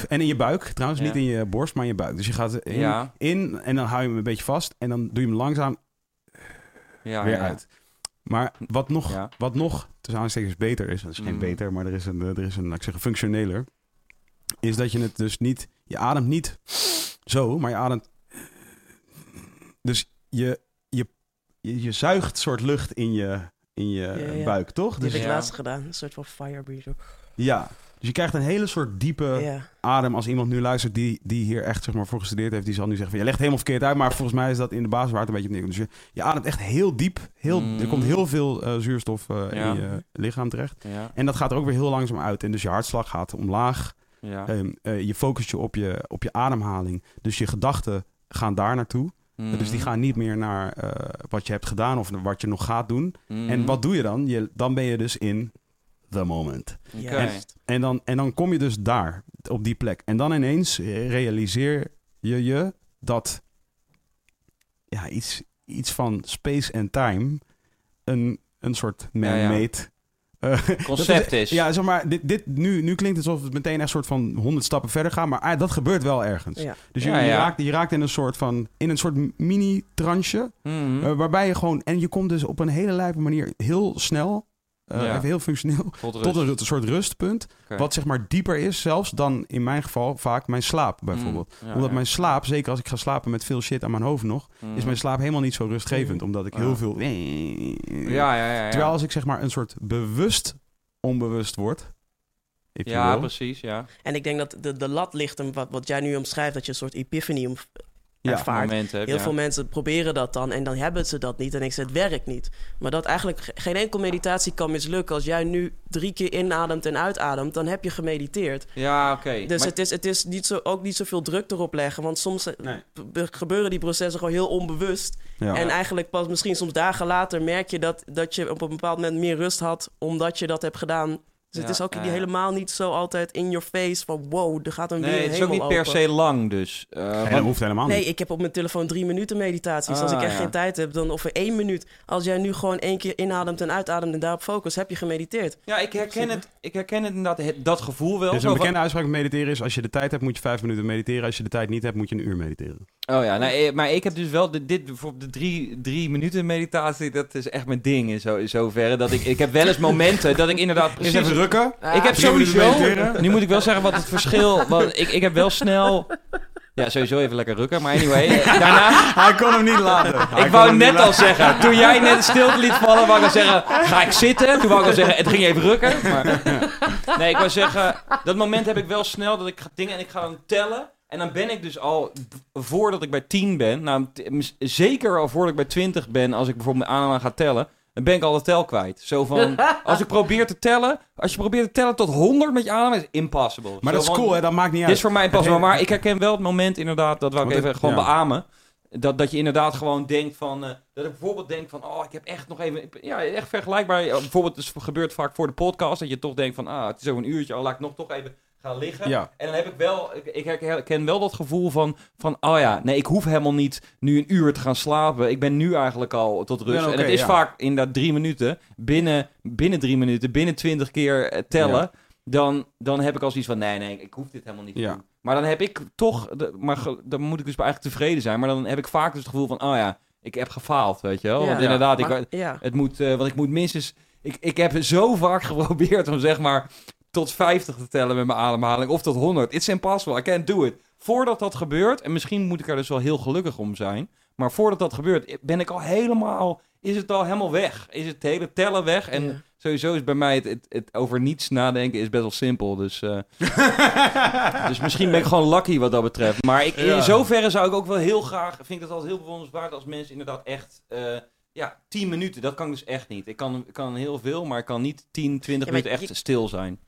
En in je buik, trouwens, Ja. niet in je borst, maar in je buik. Dus je gaat in, Ja. in en dan hou je hem een beetje vast. En dan doe je hem langzaam Ja, weer ja. uit. Maar wat nog, Ja. wat nog tussen aanstekens beter is, dat is geen Mm. beter, maar er is een, er is een, laat ik zeggen, functioneler, is dat je het dus niet, je ademt niet zo, maar je ademt, dus je, je, je, je zuigt soort lucht in je, in je Ja, ja. buik, toch? Die Dus heb ik Ja. laatst gedaan. Een soort van fire breather. ja, dus je krijgt een hele soort diepe ja. adem. Als iemand nu luistert die, die hier echt zeg maar, voor gestudeerd heeft, die zal nu zeggen van je legt helemaal verkeerd uit, maar volgens mij is dat in de basis waar het een beetje op neerkomt. Dus je, je ademt echt heel diep, heel, Mm. er komt heel veel eh, zuurstof eh, Ja. in je lichaam terecht. Ja. En dat gaat er ook weer heel langzaam uit. En dus je hartslag gaat omlaag. Ja. Ehm, eh, je focust je op, je op je ademhaling. Dus je gedachten gaan daar naartoe. Mhm. Dus die gaan niet meer naar eh, wat je hebt gedaan of wat je nog gaat doen. Mhm. En wat doe je dan? Je, dan ben je dus in the moment. Juist. En dan, en dan kom je dus daar, op die plek. En dan ineens realiseer je je dat ja, iets, iets van space en time een, een soort man-made... eh, *laughs* Concept dat is. Ja, zeg maar, dit, dit, nu, nu klinkt het alsof het meteen echt soort van honderd stappen verder gaat. Maar ah, dat gebeurt wel ergens. Ja. Dus je, Ja, je raakt, je raakt in een soort van... In een soort mini-transje. Mhm. eh, waarbij je gewoon... En je komt dus op een hele lijpe manier heel snel... eh, Ja. Even heel functioneel. Tot rust. Tot een, een soort rustpunt. Wat zeg maar dieper is zelfs dan in mijn geval vaak mijn slaap bijvoorbeeld. Mm, ja, omdat ja. mijn slaap, zeker als ik ga slapen met veel shit aan mijn hoofd nog... Mhm. is mijn slaap helemaal niet zo rustgevend. Omdat ik Ja. heel veel... Ja, ja, ja. ja. Terwijl als ik zeg maar een soort bewust onbewust word... Ja, precies, ja. En ik denk dat de, de lat ligt hem, wat, wat jij nu omschrijft, dat je een soort epiphany om, Ja, ervaart. Momenten heb, Heel ja. veel mensen proberen dat dan en dan hebben ze dat niet. En ik zeg, het werkt niet. Maar dat eigenlijk ge- geen enkel meditatie kan mislukken. Als jij nu drie keer inademt en uitademt, dan heb je gemediteerd. Ja, oké. Dus Maar- het is, het is niet zo, ook niet zoveel druk erop leggen. Want soms eh, Nee. gebeuren die processen gewoon heel onbewust. Ja. En eigenlijk pas misschien soms dagen later merk je dat, dat je op een bepaald moment meer rust had, omdat je dat hebt gedaan. Dus het is ook ja. helemaal niet zo altijd in your face van wow, er gaat een weer Nee, het is ook niet per se lang, dus. eh, En want- dat hoeft helemaal niet. Nee, ik heb op mijn telefoon drie minuten meditaties. Als Ah, ik echt ja. geen tijd heb, dan of één minuut. Als jij nu gewoon één keer inademt en uitademt en daarop focust, heb je gemediteerd. Ja, ik herken het, ik herken het inderdaad, het- dat gevoel wel. Dus een van- bekende uitspraak met mediteren is... als je de tijd hebt, moet je vijf minuten mediteren. Als je de tijd niet hebt, moet je een uur mediteren. Oh ja, nou, eh, maar ik heb dus wel de, dit bijvoorbeeld de drie, drie minuten meditatie, dat is echt mijn ding in, zo, in zoverre. Dat ik, ik heb wel eens momenten dat ik inderdaad *laughs* precies... rukken. Ik heb sowieso, nu moet ik wel zeggen wat het verschil, *laughs* want ik, ik heb wel snel, ja sowieso even lekker rukken, maar anyway, *laughs* daarna, Hij kon hem niet laten. Hij ik wou net al laten. zeggen, toen jij net de stilte liet vallen, wou ik al zeggen, ga ik zitten? Toen wou ik al zeggen, het ging even rukken. Maar, *laughs* nee, ik wou zeggen, dat moment heb ik wel snel dat ik ga dingen en ik ga dan tellen. En dan ben ik dus al, voordat ik bij 10 ben, nou, zeker al voordat ik bij 20 ben, als ik bijvoorbeeld mijn aan ga tellen, dan ben ik al de tel kwijt. Zo van, *laughs* als ik probeer te tellen, als je probeert te tellen tot 100 met je adem, is impossible. Maar Zo dat is van, cool, hè? Dat maakt niet dit uit. is voor mij impossible, *laughs* maar ik herken wel het moment inderdaad, dat wou ik even het- gewoon ja. beamen. Dat, dat je inderdaad gewoon denkt van, eh, dat ik bijvoorbeeld denk van, oh, ik heb echt nog even, ja, echt vergelijkbaar. Bijvoorbeeld, het is- gebeurt vaak voor de podcast, dat je toch denkt van, ah, het is over een uurtje, oh, laat ik nog toch even gaan liggen. Ja. En dan heb ik wel, ik, ik herken wel dat gevoel van, van, oh ja, nee, ik hoef helemaal niet nu een uur te gaan slapen. Ik ben nu eigenlijk al tot rust. Ja, en het is ja. vaak inderdaad drie minuten, binnen, binnen drie minuten, binnen twintig keer eh, tellen. Ja. Dan, dan heb ik al zoiets van, nee, nee, ik hoef dit helemaal niet te Ja. doen. Maar dan heb ik toch, de, maar dan moet ik dus eigenlijk tevreden zijn. Maar dan heb ik vaak dus het gevoel van, oh ja, ik heb gefaald, weet je wel. Ja. Want inderdaad, ik, Maar- ja. het moet, eh, want ik moet minstens, ik, ik heb zo vaak *laughs* geprobeerd om zeg maar tot 50 te tellen met mijn ademhaling of tot 100. It's impossible, I can't do it. Voordat dat gebeurt, en misschien moet ik er dus wel heel gelukkig om zijn, maar voordat dat gebeurt, ben ik al helemaal, is het al helemaal weg. Is het hele tellen weg en... Ja. Sowieso is bij mij het, het, het over niets nadenken is best wel simpel. Dus, eh, *laughs* dus misschien ben ik gewoon lucky wat dat betreft. Maar ik, in zoverre zou ik ook wel heel graag... Vind ik het altijd heel bewonderenswaard als mensen inderdaad echt... eh, ja, 10 minuten, dat kan ik dus echt niet. Ik kan, kan heel veel, maar ik kan niet 10, 20 Ja, maar minuten echt je- stil zijn.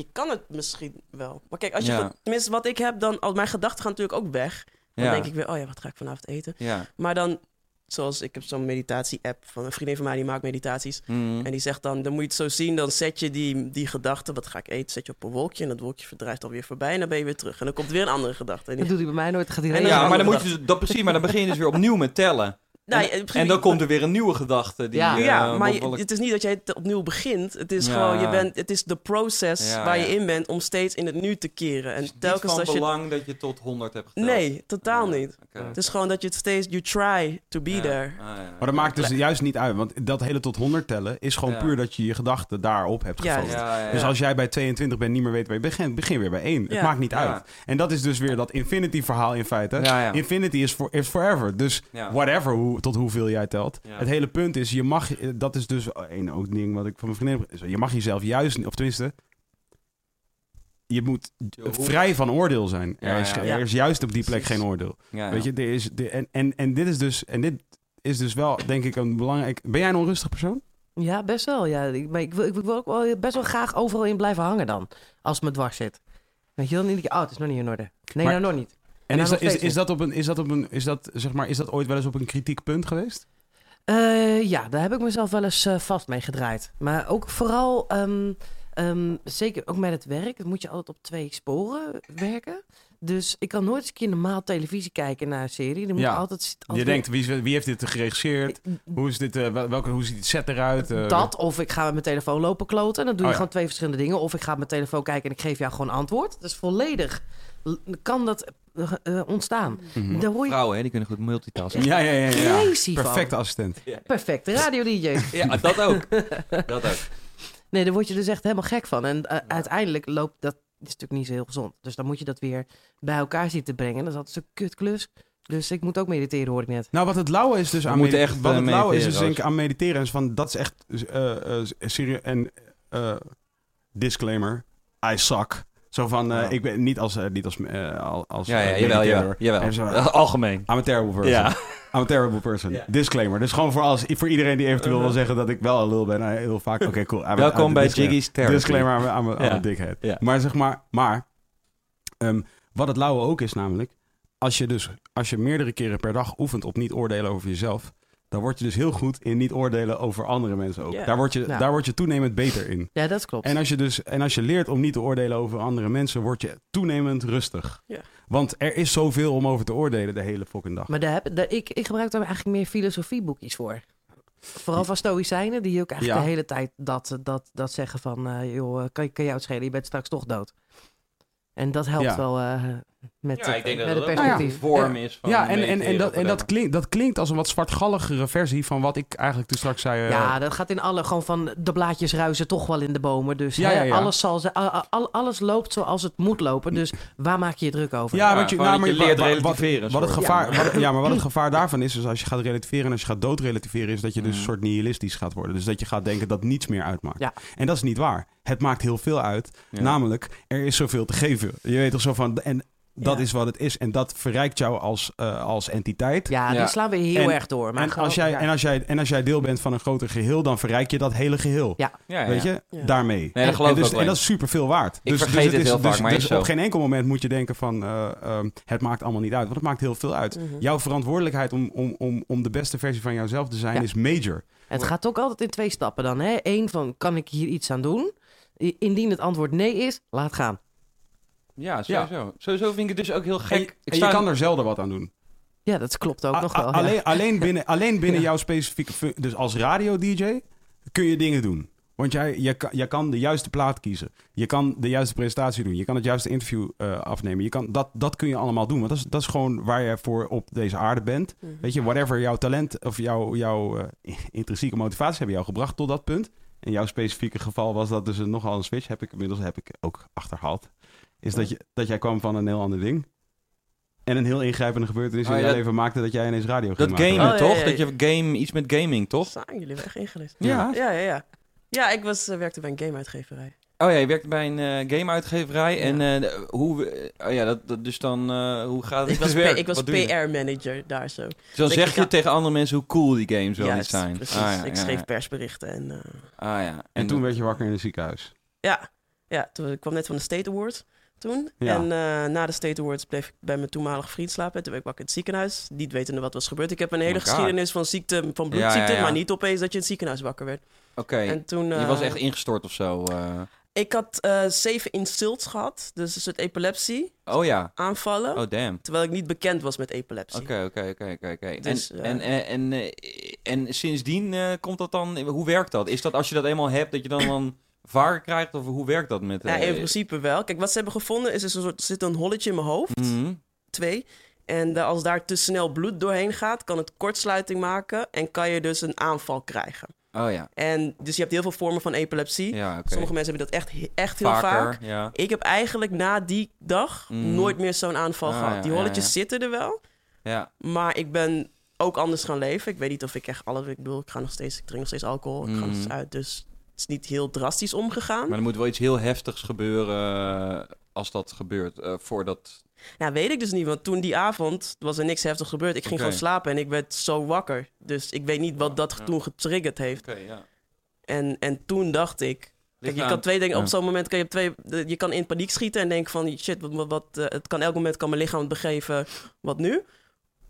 Je kan het misschien wel. Maar kijk, als je, Ja. tenminste wat ik heb, dan, al mijn gedachten gaan natuurlijk ook weg. Dan Ja. denk ik weer, oh ja, wat ga ik vanavond eten? Ja. Maar dan, zoals ik heb zo'n meditatie-app van een vriendin van mij, die maakt meditaties. Mhm. En die zegt dan, dan moet je het zo zien, dan zet je die, die gedachte, wat ga ik eten, zet je op een wolkje. En dat wolkje verdrijft alweer voorbij en dan ben je weer terug. En dan komt weer een andere gedachte. En Dat doet hij bij mij nooit. Gaat hij Ja, maar dan moet je dus, dat precies, maar dan begin je dus weer opnieuw met tellen. Nou, en, dan komt er weer een nieuwe gedachte. Die, Ja. eh, ja, maar je- het is niet dat jij het opnieuw begint. Het is Ja. gewoon, je bent, het is de proces Ja, waar je in bent om steeds in het nu te keren. En het is niet telkens van als je... belang dat je tot 100 hebt geteld. Nee, totaal Ja, niet. Het is gewoon dat je het steeds, you try to be Ja. there. Ah, ja. Maar dat maakt dus juist niet uit. Want dat hele tot 100 tellen is gewoon Ja. puur dat je je gedachten daarop hebt gefocust. Ja, ja, ja. Dus als jij bij 22 bent niet meer weet waar je begint, begin weer bij 1. Het maakt niet Ja. uit. En dat is dus weer dat infinity verhaal in feite. Ja, ja. Infinity is, for, is forever. Dus Ja. whatever, hoe, tot hoeveel jij telt. Ja. Het hele punt is, je mag, dat is dus één ook ding wat ik van mijn vriendin heb. Je mag jezelf juist, niet- of tenminste, je moet vrij van oordeel zijn. Ja, er, is, ja. er is juist op die plek geen oordeel. Ja, ja. Weet je, er is, de, en, en, en dit is dus, en dit is dus wel, denk ik, een belangrijk. Ben jij een onrustig persoon? Ja, best wel. Ja. Ik, maar ik, wil, ik wil ook wel best wel graag overal in blijven hangen dan. Als het me dwars zit. Weet je dan niet? Oh, het is nog niet in orde. Nee, Maar- nou nog niet. En, En is, dat, is, is dat op een, is dat op een, is dat, zeg maar, is dat ooit wel eens op een kritiek punt geweest? Eh, ja, daar heb ik mezelf wel eens eh, vast mee gedraaid. Maar ook vooral, ehm, ehm, zeker ook met het werk, dan moet je altijd op twee sporen werken. Dus ik kan nooit eens een keer normaal televisie kijken naar een serie. Dan moet Ja. altijd, je denkt, wie, wie heeft dit geregisseerd? Hoe, is dit, eh, wel- welke, hoe ziet het set eruit? Dat, of ik ga met mijn telefoon lopen kloten. En dan doe je Oh, ja. gewoon twee verschillende dingen. Of ik ga op mijn telefoon kijken en ik geef jou gewoon antwoord. Dus volledig kan dat eh, eh, ontstaan. Daar word je Vrouwen, hè, die kunnen goed multitasken. Ja, ja, ja. ja. crazy. Perfecte assistent. Perfecte radio-dj. *laughs* Ja, dat ook. dat ook. Nee, daar word je dus echt helemaal gek van. En eh, uiteindelijk loopt dat is natuurlijk niet zo heel gezond. Dus dan moet je dat weer bij elkaar zien te brengen. Dat is altijd zo'n kutklus. Dus ik moet ook mediteren, hoor ik net. Nou, wat het lauwe is dus We aan echt, wat het lauwe is, is denk ik aan mediteren is van dat is echt eh eh serieus en eh, disclaimer, I suck. Zo van, eh, Ja. ik ben niet als eh, niet als al- als Ja, ja, jawel, jawel. jawel. En zo, *laughs* Algemeen. I'm a terrible person. Ja. I'm a terrible person. Ja. Disclaimer. Dus gewoon voor, als, voor iedereen die eventueel wil zeggen dat ik wel een lul ben. nou, heel vaak. Oké, cool. I'm a- I'm Welkom bij. Jiggy's Therapy. Disclaimer, I'm a, I'm a dickhead. Ja. Maar zeg maar, maar ehm, wat het lauwe ook is namelijk, als je dus, als je meerdere keren per dag oefent op niet oordelen over jezelf, dan word je dus heel goed in niet oordelen over andere mensen ook. Daar, word je, Ja. daar word je toenemend beter in. Ja, dat klopt. En als je dus, en als je leert om niet te oordelen over andere mensen, word je toenemend rustig. Ja. Want er is zoveel om over te oordelen de hele fucking dag. Maar daar heb, daar, ik, ik gebruik daar eigenlijk meer filosofieboekjes voor. Vooral van stoïcijnen, die ook eigenlijk Ja. de hele tijd dat, dat, dat zeggen van... eh, joh, kan, kan jou het schelen, je bent straks toch dood. En dat helpt Ja. wel. eh, Met, Ja, ik denk dat met dat het perspectief. vorm is van ja, en, en, en, dat, en dat, klinkt, dat klinkt als een wat zwartgalligere versie van wat ik eigenlijk toen straks zei. eh, Ja, dat gaat in alle, gewoon van de blaadjes ruisen toch wel in de bomen. Dus Ja, hè, ja, ja. Alles, zal, al- alles loopt zoals het moet lopen. Dus waar maak je je druk over? Ja, Ja, want je, nou, maar je leert wa- wa- relativeren, Wat, wat het gevaar, wat, ja, maar wat het *clears throat* gevaar daarvan is, is als je gaat relativeren en als je gaat doodrelativeren, is dat je dus Mm. een soort nihilistisch gaat worden. Dus dat je gaat denken dat niets meer uitmaakt. Ja. En dat is niet waar. Het maakt heel veel uit. Ja. Namelijk, er is zoveel te geven. Je weet toch zo van. En dat Ja. is wat het is. En dat verrijkt jou als, eh, als entiteit. Ja, Ja. die slaan we heel En- erg door. Maar en, gewoon- als jij, ja. en, als jij, en als jij deel bent van een groter geheel, dan verrijk je dat hele geheel. Ja. Ja, ja, Weet ja. je? Ja. Daarmee. Nee, dat geloof en, ik dus, ook en dat is super veel waard. Ik vergeet het het is, heel vaak, dus, maar dus op geen enkel moment moet je denken van eh, ehm, het maakt allemaal niet uit. Want het maakt heel veel uit. Mhm. Jouw verantwoordelijkheid om, om, om, om de beste versie van jouzelf te zijn Ja. is major. Het gaat ook altijd in twee stappen dan. Hè? Eén van, kan ik hier iets aan doen? Indien het antwoord nee is, laat gaan. Ja, sowieso. Sowieso vind ik het dus ook heel gek. ik en je kan er zelden wat aan doen. Ja, dat klopt ook A- nog a- wel. ja. alleen, alleen *laughs* binnen, alleen binnen jouw specifieke... Dus als radio-dj kun je dingen doen. Want jij, je, kan- jij kan de juiste plaat kiezen. Je kan de juiste presentatie doen. Je kan het juiste interview eh, afnemen. Je kan, dat, dat kun je allemaal doen. Want dat is, dat is gewoon waar je voor op deze aarde bent. Mhm. Weet je, whatever jouw talent of jouw, jouw eh, intrinsieke motivatie hebben jou gebracht tot dat punt. In jouw specifieke geval was dat dus een, nogal een switch. Heb ik inmiddels heb ik ook achterhaald. Is dat, je, dat jij kwam van een heel ander ding. En een heel ingrijpende gebeurtenis in Oh, ja, jouw dat- leven maakte dat jij ineens radio ging Dat maken. gamen, Oh, ja, toch? ja, Dat je game, iets met gaming, toch? Staan jullie weg ingelicht? Ja. Ja, ja, ja. Ja, ik was, eh, werkte bij een gameuitgeverij. Oh ja, je werkt bij een eh gameuitgeverij. En eh, hoe... oh ja, dat, dat, dus dan... eh, hoe gaat het Ik was, ik was je? PR-manager daar zo. Dus dan ik- zeg ik je had- tegen andere mensen hoe cool die games wel niet zijn. precies. Ah, ja, ik ja, schreef ja. persberichten en... eh, Ah ja. En toen werd je wakker in het ziekenhuis. Ja, ja toen, ik kwam net van de State Awards toen. Ja. En eh, na de State Awards bleef ik bij mijn toenmalige vriend slapen. En toen werd ik wakker in het ziekenhuis. Niet wetende wat was gebeurd. Ik heb een hele Oh God. geschiedenis van ziekte, van bloedziekte. ja, ja. maar niet opeens dat je in het ziekenhuis wakker werd. Oké. En toen... Je eh, was echt ingestort of zo. eh. Ik had eh, zeven insults gehad. Dus een soort epilepsie Oh ja. aanvallen. Oh damn. Terwijl ik niet bekend was met epilepsie. Oké, oké, oké, oké. En- Dus, eh, En, en, en, eh, en sindsdien eh, komt dat dan... Hoe werkt dat? Is dat als je dat eenmaal hebt, dat je dan dan vaker krijgt? Of hoe werkt dat met... Ja, eh, in principe wel. Kijk, wat ze hebben gevonden is, is een soort, er zit een holletje in mijn hoofd. mhm. Twee. En eh, als daar te snel bloed doorheen gaat, kan het kortsluiting maken. En kan je dus een aanval krijgen. Oh ja. En dus je hebt heel veel vormen van epilepsie. Ja. Sommige mensen hebben dat echt, echt heel Vaker, vaak. ja. Ik heb eigenlijk na die dag Mm. nooit meer zo'n aanval Ah, gehad. ja, Die holletjes zitten er wel. Ja. Maar ik ben ook anders gaan leven. Ik weet niet of ik echt alles... Ik bedoel, ik ga nog steeds... Ik drink nog steeds alcohol. Ik ga nog Mm. steeds uit. Dus is niet heel drastisch omgegaan. Maar er moet wel iets heel heftigs gebeuren eh, als dat gebeurt. eh, voordat... Nou, weet ik dus niet. Want toen die avond was er niks heftigs gebeurd. Ik ging gewoon slapen en ik werd zo wakker. Dus ik weet niet wat dat Ja. toen getriggerd heeft. Ja. En, en toen dacht ik... Kijk, je kan twee dingen... ja. Op zo'n moment kan je twee... Je kan in paniek schieten en denken van... Shit, wat, wat, wat, eh, het kan elk moment kan mijn lichaam het begeven. Wat nu?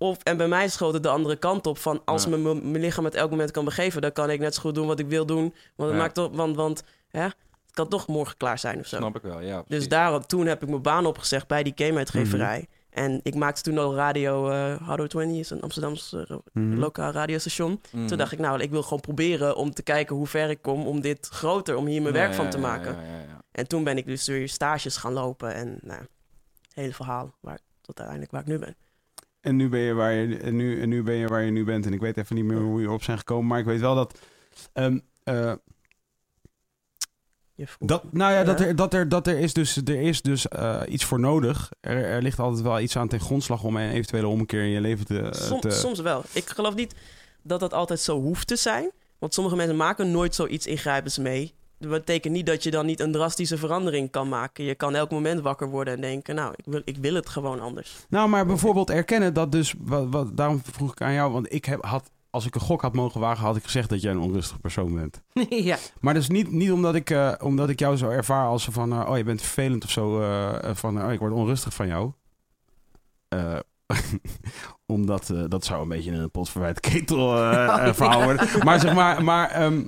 Of, en bij mij schoot het de andere kant op van... Als Ja. mijn mijn lichaam het elk moment kan begeven... dan kan ik net zo goed doen wat ik wil doen. Want het maakt toch... Want, want ja, het kan toch morgen klaar zijn of zo. Snap ik wel, ja. Dus daarom, toen heb ik mijn baan opgezegd bij die gameuitgeverij. Mhm. En ik maakte toen al radio, eh Hardo 20 is een Amsterdamse Mhm. lokaal radiostation. Mhm. Toen dacht ik, nou, ik wil gewoon proberen om te kijken hoe ver ik kom om dit groter, om hier mijn Ja, werk van te maken. En toen ben ik dus weer stages gaan lopen en nou, het hele verhaal waar, tot uiteindelijk waar ik nu ben. En nu ben je waar je, en nu, en nu ben je waar je nu bent. En ik weet even niet meer hoe je op zijn gekomen. Maar ik weet wel dat. ehm, eh, dat nou ja, dat, er, dat, er, dat er is dus, er is dus eh, iets voor nodig. Er, er ligt altijd wel iets aan ten grondslag om een eventuele ommekeer in je leven te. eh, Som- te Soms wel. Ik geloof niet dat dat altijd zo hoeft te zijn. Want sommige mensen maken nooit zoiets ingrijpends mee. Dat betekent niet dat je dan niet een drastische verandering kan maken. Je kan elk moment wakker worden en denken... nou, ik wil, ik wil het gewoon anders. Nou, maar bijvoorbeeld erkennen dat dus. Wat, wat, daarom vroeg ik aan jou. Want ik heb, had. Als ik een gok had mogen wagen, had ik gezegd dat jij een onrustig persoon bent. *laughs* ja. Maar dus niet, niet omdat, ik, eh, omdat ik jou zo ervaar als van... eh, oh, je bent vervelend of zo. eh, van, oh, ik word onrustig van jou. Eh, *laughs* omdat eh, dat zou een beetje een pot verwijt ketel eh, *laughs* Oh, verhaal ja. worden. Maar zeg maar... Maar, ehm,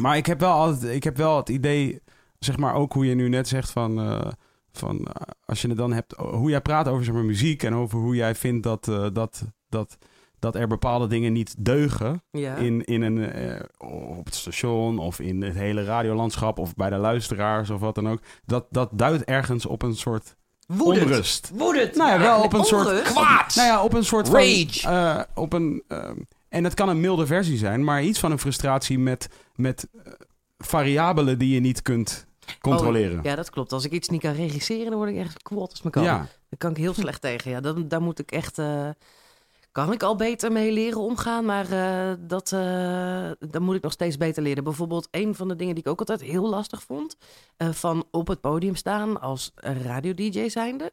maar ik, heb wel altijd, ik heb wel het idee... Zeg maar ook hoe je nu net zegt van... eh, van eh, als je het dan hebt... Hoe jij praat over zeg maar, muziek... En over hoe jij vindt dat... eh, dat, dat dat er bepaalde dingen niet deugen Ja. in, in een, op het station of in het hele radiolandschap of bij de luisteraars of wat dan ook. Dat, dat duidt ergens op een soort Woedend. onrust. Woedend. Nou ja, wel op een soort... Kwaad! Nou ja, op een soort Rage. van... op een, eh, en het kan een milde versie zijn, maar iets van een frustratie met, met eh, variabelen die je niet kunt controleren. Oh, ja, dat klopt. Als ik iets niet kan regisseren, dan word ik echt kwaad als me kan. Ja. Daar kan ik heel slecht tegen. Ja, dan, daar moet ik echt. eh, kan ik al beter mee leren omgaan, maar eh, dat, eh dan moet ik nog steeds beter leren. Bijvoorbeeld, een van de dingen die ik ook altijd heel lastig vond, eh, van op het podium staan als radio-dj zijnde.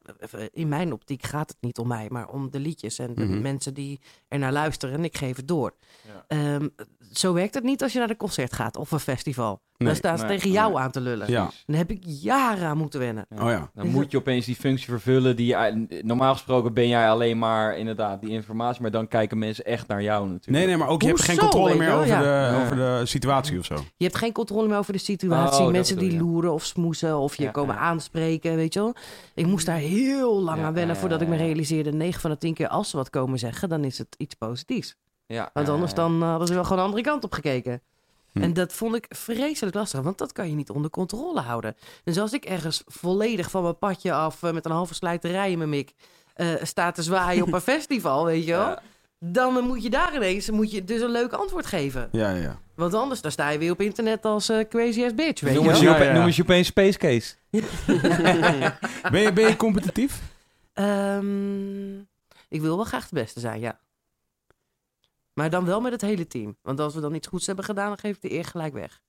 In mijn optiek gaat het niet om mij, maar om de liedjes en de Mhm. mensen die er naar luisteren en ik geef het door. Ja. Ehm, zo werkt het niet als je naar een concert gaat of een festival. Nee. dan staan ze Nee, tegen jou nee. aan te lullen. Ja. Dan heb ik jaren aan moeten wennen. Oh ja. Dan moet je opeens die functie vervullen die je... Normaal gesproken ben jij alleen maar inderdaad die informatie, maar dan kijken mensen echt naar jou natuurlijk. Nee, nee, maar ook je hebt geen controle weet meer wel? over, Ja. de, Ja. over de situatie of zo. Je hebt geen controle meer over de situatie. Oh, dat Mensen bedoel die je. loeren of smoesen of je Ja, komen ja. aanspreken, weet je wel. Ik moest daar heel lang Ja, aan wennen ja, voordat ik me ja. realiseerde... 9 van de 10 keer als ze wat komen zeggen, dan is het iets positiefs. Ja, Want ja, anders ja. dan eh, hadden ze wel gewoon de andere kant op gekeken. Hm. En dat vond ik vreselijk lastig, want dat kan je niet onder controle houden. Dus als ik ergens volledig van mijn padje af eh, met een halve slijterij in mijn mik eh sta te zwaaien op een *laughs* festival, weet je wel. Ja. Dan moet je daar ineens moet je dus een leuk antwoord geven. Ja, ja. Want anders dan sta je weer op internet als eh, crazy ass bitch, weet je Noem eens, je Ja, ope- ja. noem eens je opeens Space Case. *laughs* *laughs* Ben je, ben je competitief? Ehm, ik wil wel graag het beste zijn, ja. Maar dan wel met het hele team. Want als we dan iets goeds hebben gedaan, dan geef ik de eer gelijk weg.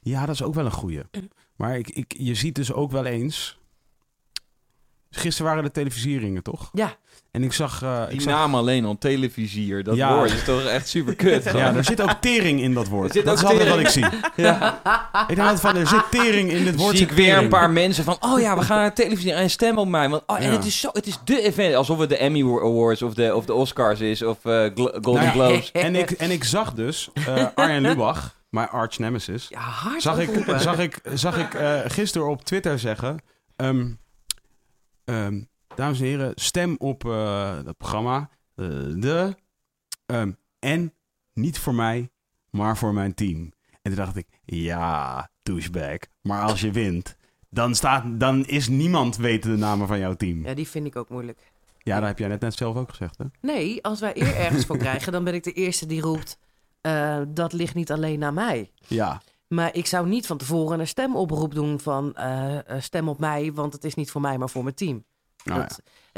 Ja, dat is ook wel een goeie. Maar ik, ik, je ziet dus ook wel eens... Gisteren waren de televisieringen, toch? Ja. En ik zag... eh, Die ik zag naam alleen al, televisier, dat Ja. woord is toch echt super kut. ja, er zit ook tering in dat woord. Dat is altijd wat ik zie. *laughs* ja. Ik denk altijd van, er zit tering in dit woord. Zie ik weer een paar mensen van, oh ja, we gaan *laughs* naar televisie en stem op mij. Want, oh, en Ja. het is zo, het is de event. Alsof het de Emmy Awards of de, of de Oscars is of eh, Golden Nou ja, Globes. En ik, en ik zag dus eh, Arjen Lubach, mijn arch nemesis... Ja, zag ik, zag ik, zag ik eh, gisteren op Twitter zeggen... ehm, ehm, dames en heren, stem op eh dat programma. eh, de, ehm, en niet voor mij, maar voor mijn team. En toen dacht ik, ja, douchebag. Maar als je wint, dan, staat, dan is niemand weten de namen van jouw team. Ja, die vind ik ook moeilijk. Ja, dat heb jij net, net zelf ook gezegd, hè? Nee, als wij eer ergens voor krijgen, dan ben ik de eerste die roept... eh, dat ligt niet alleen naar mij. Ja, Maar ik zou niet van tevoren een stemoproep doen van... eh, eh, stem op mij, want het is niet voor mij, maar voor mijn team. nou ja.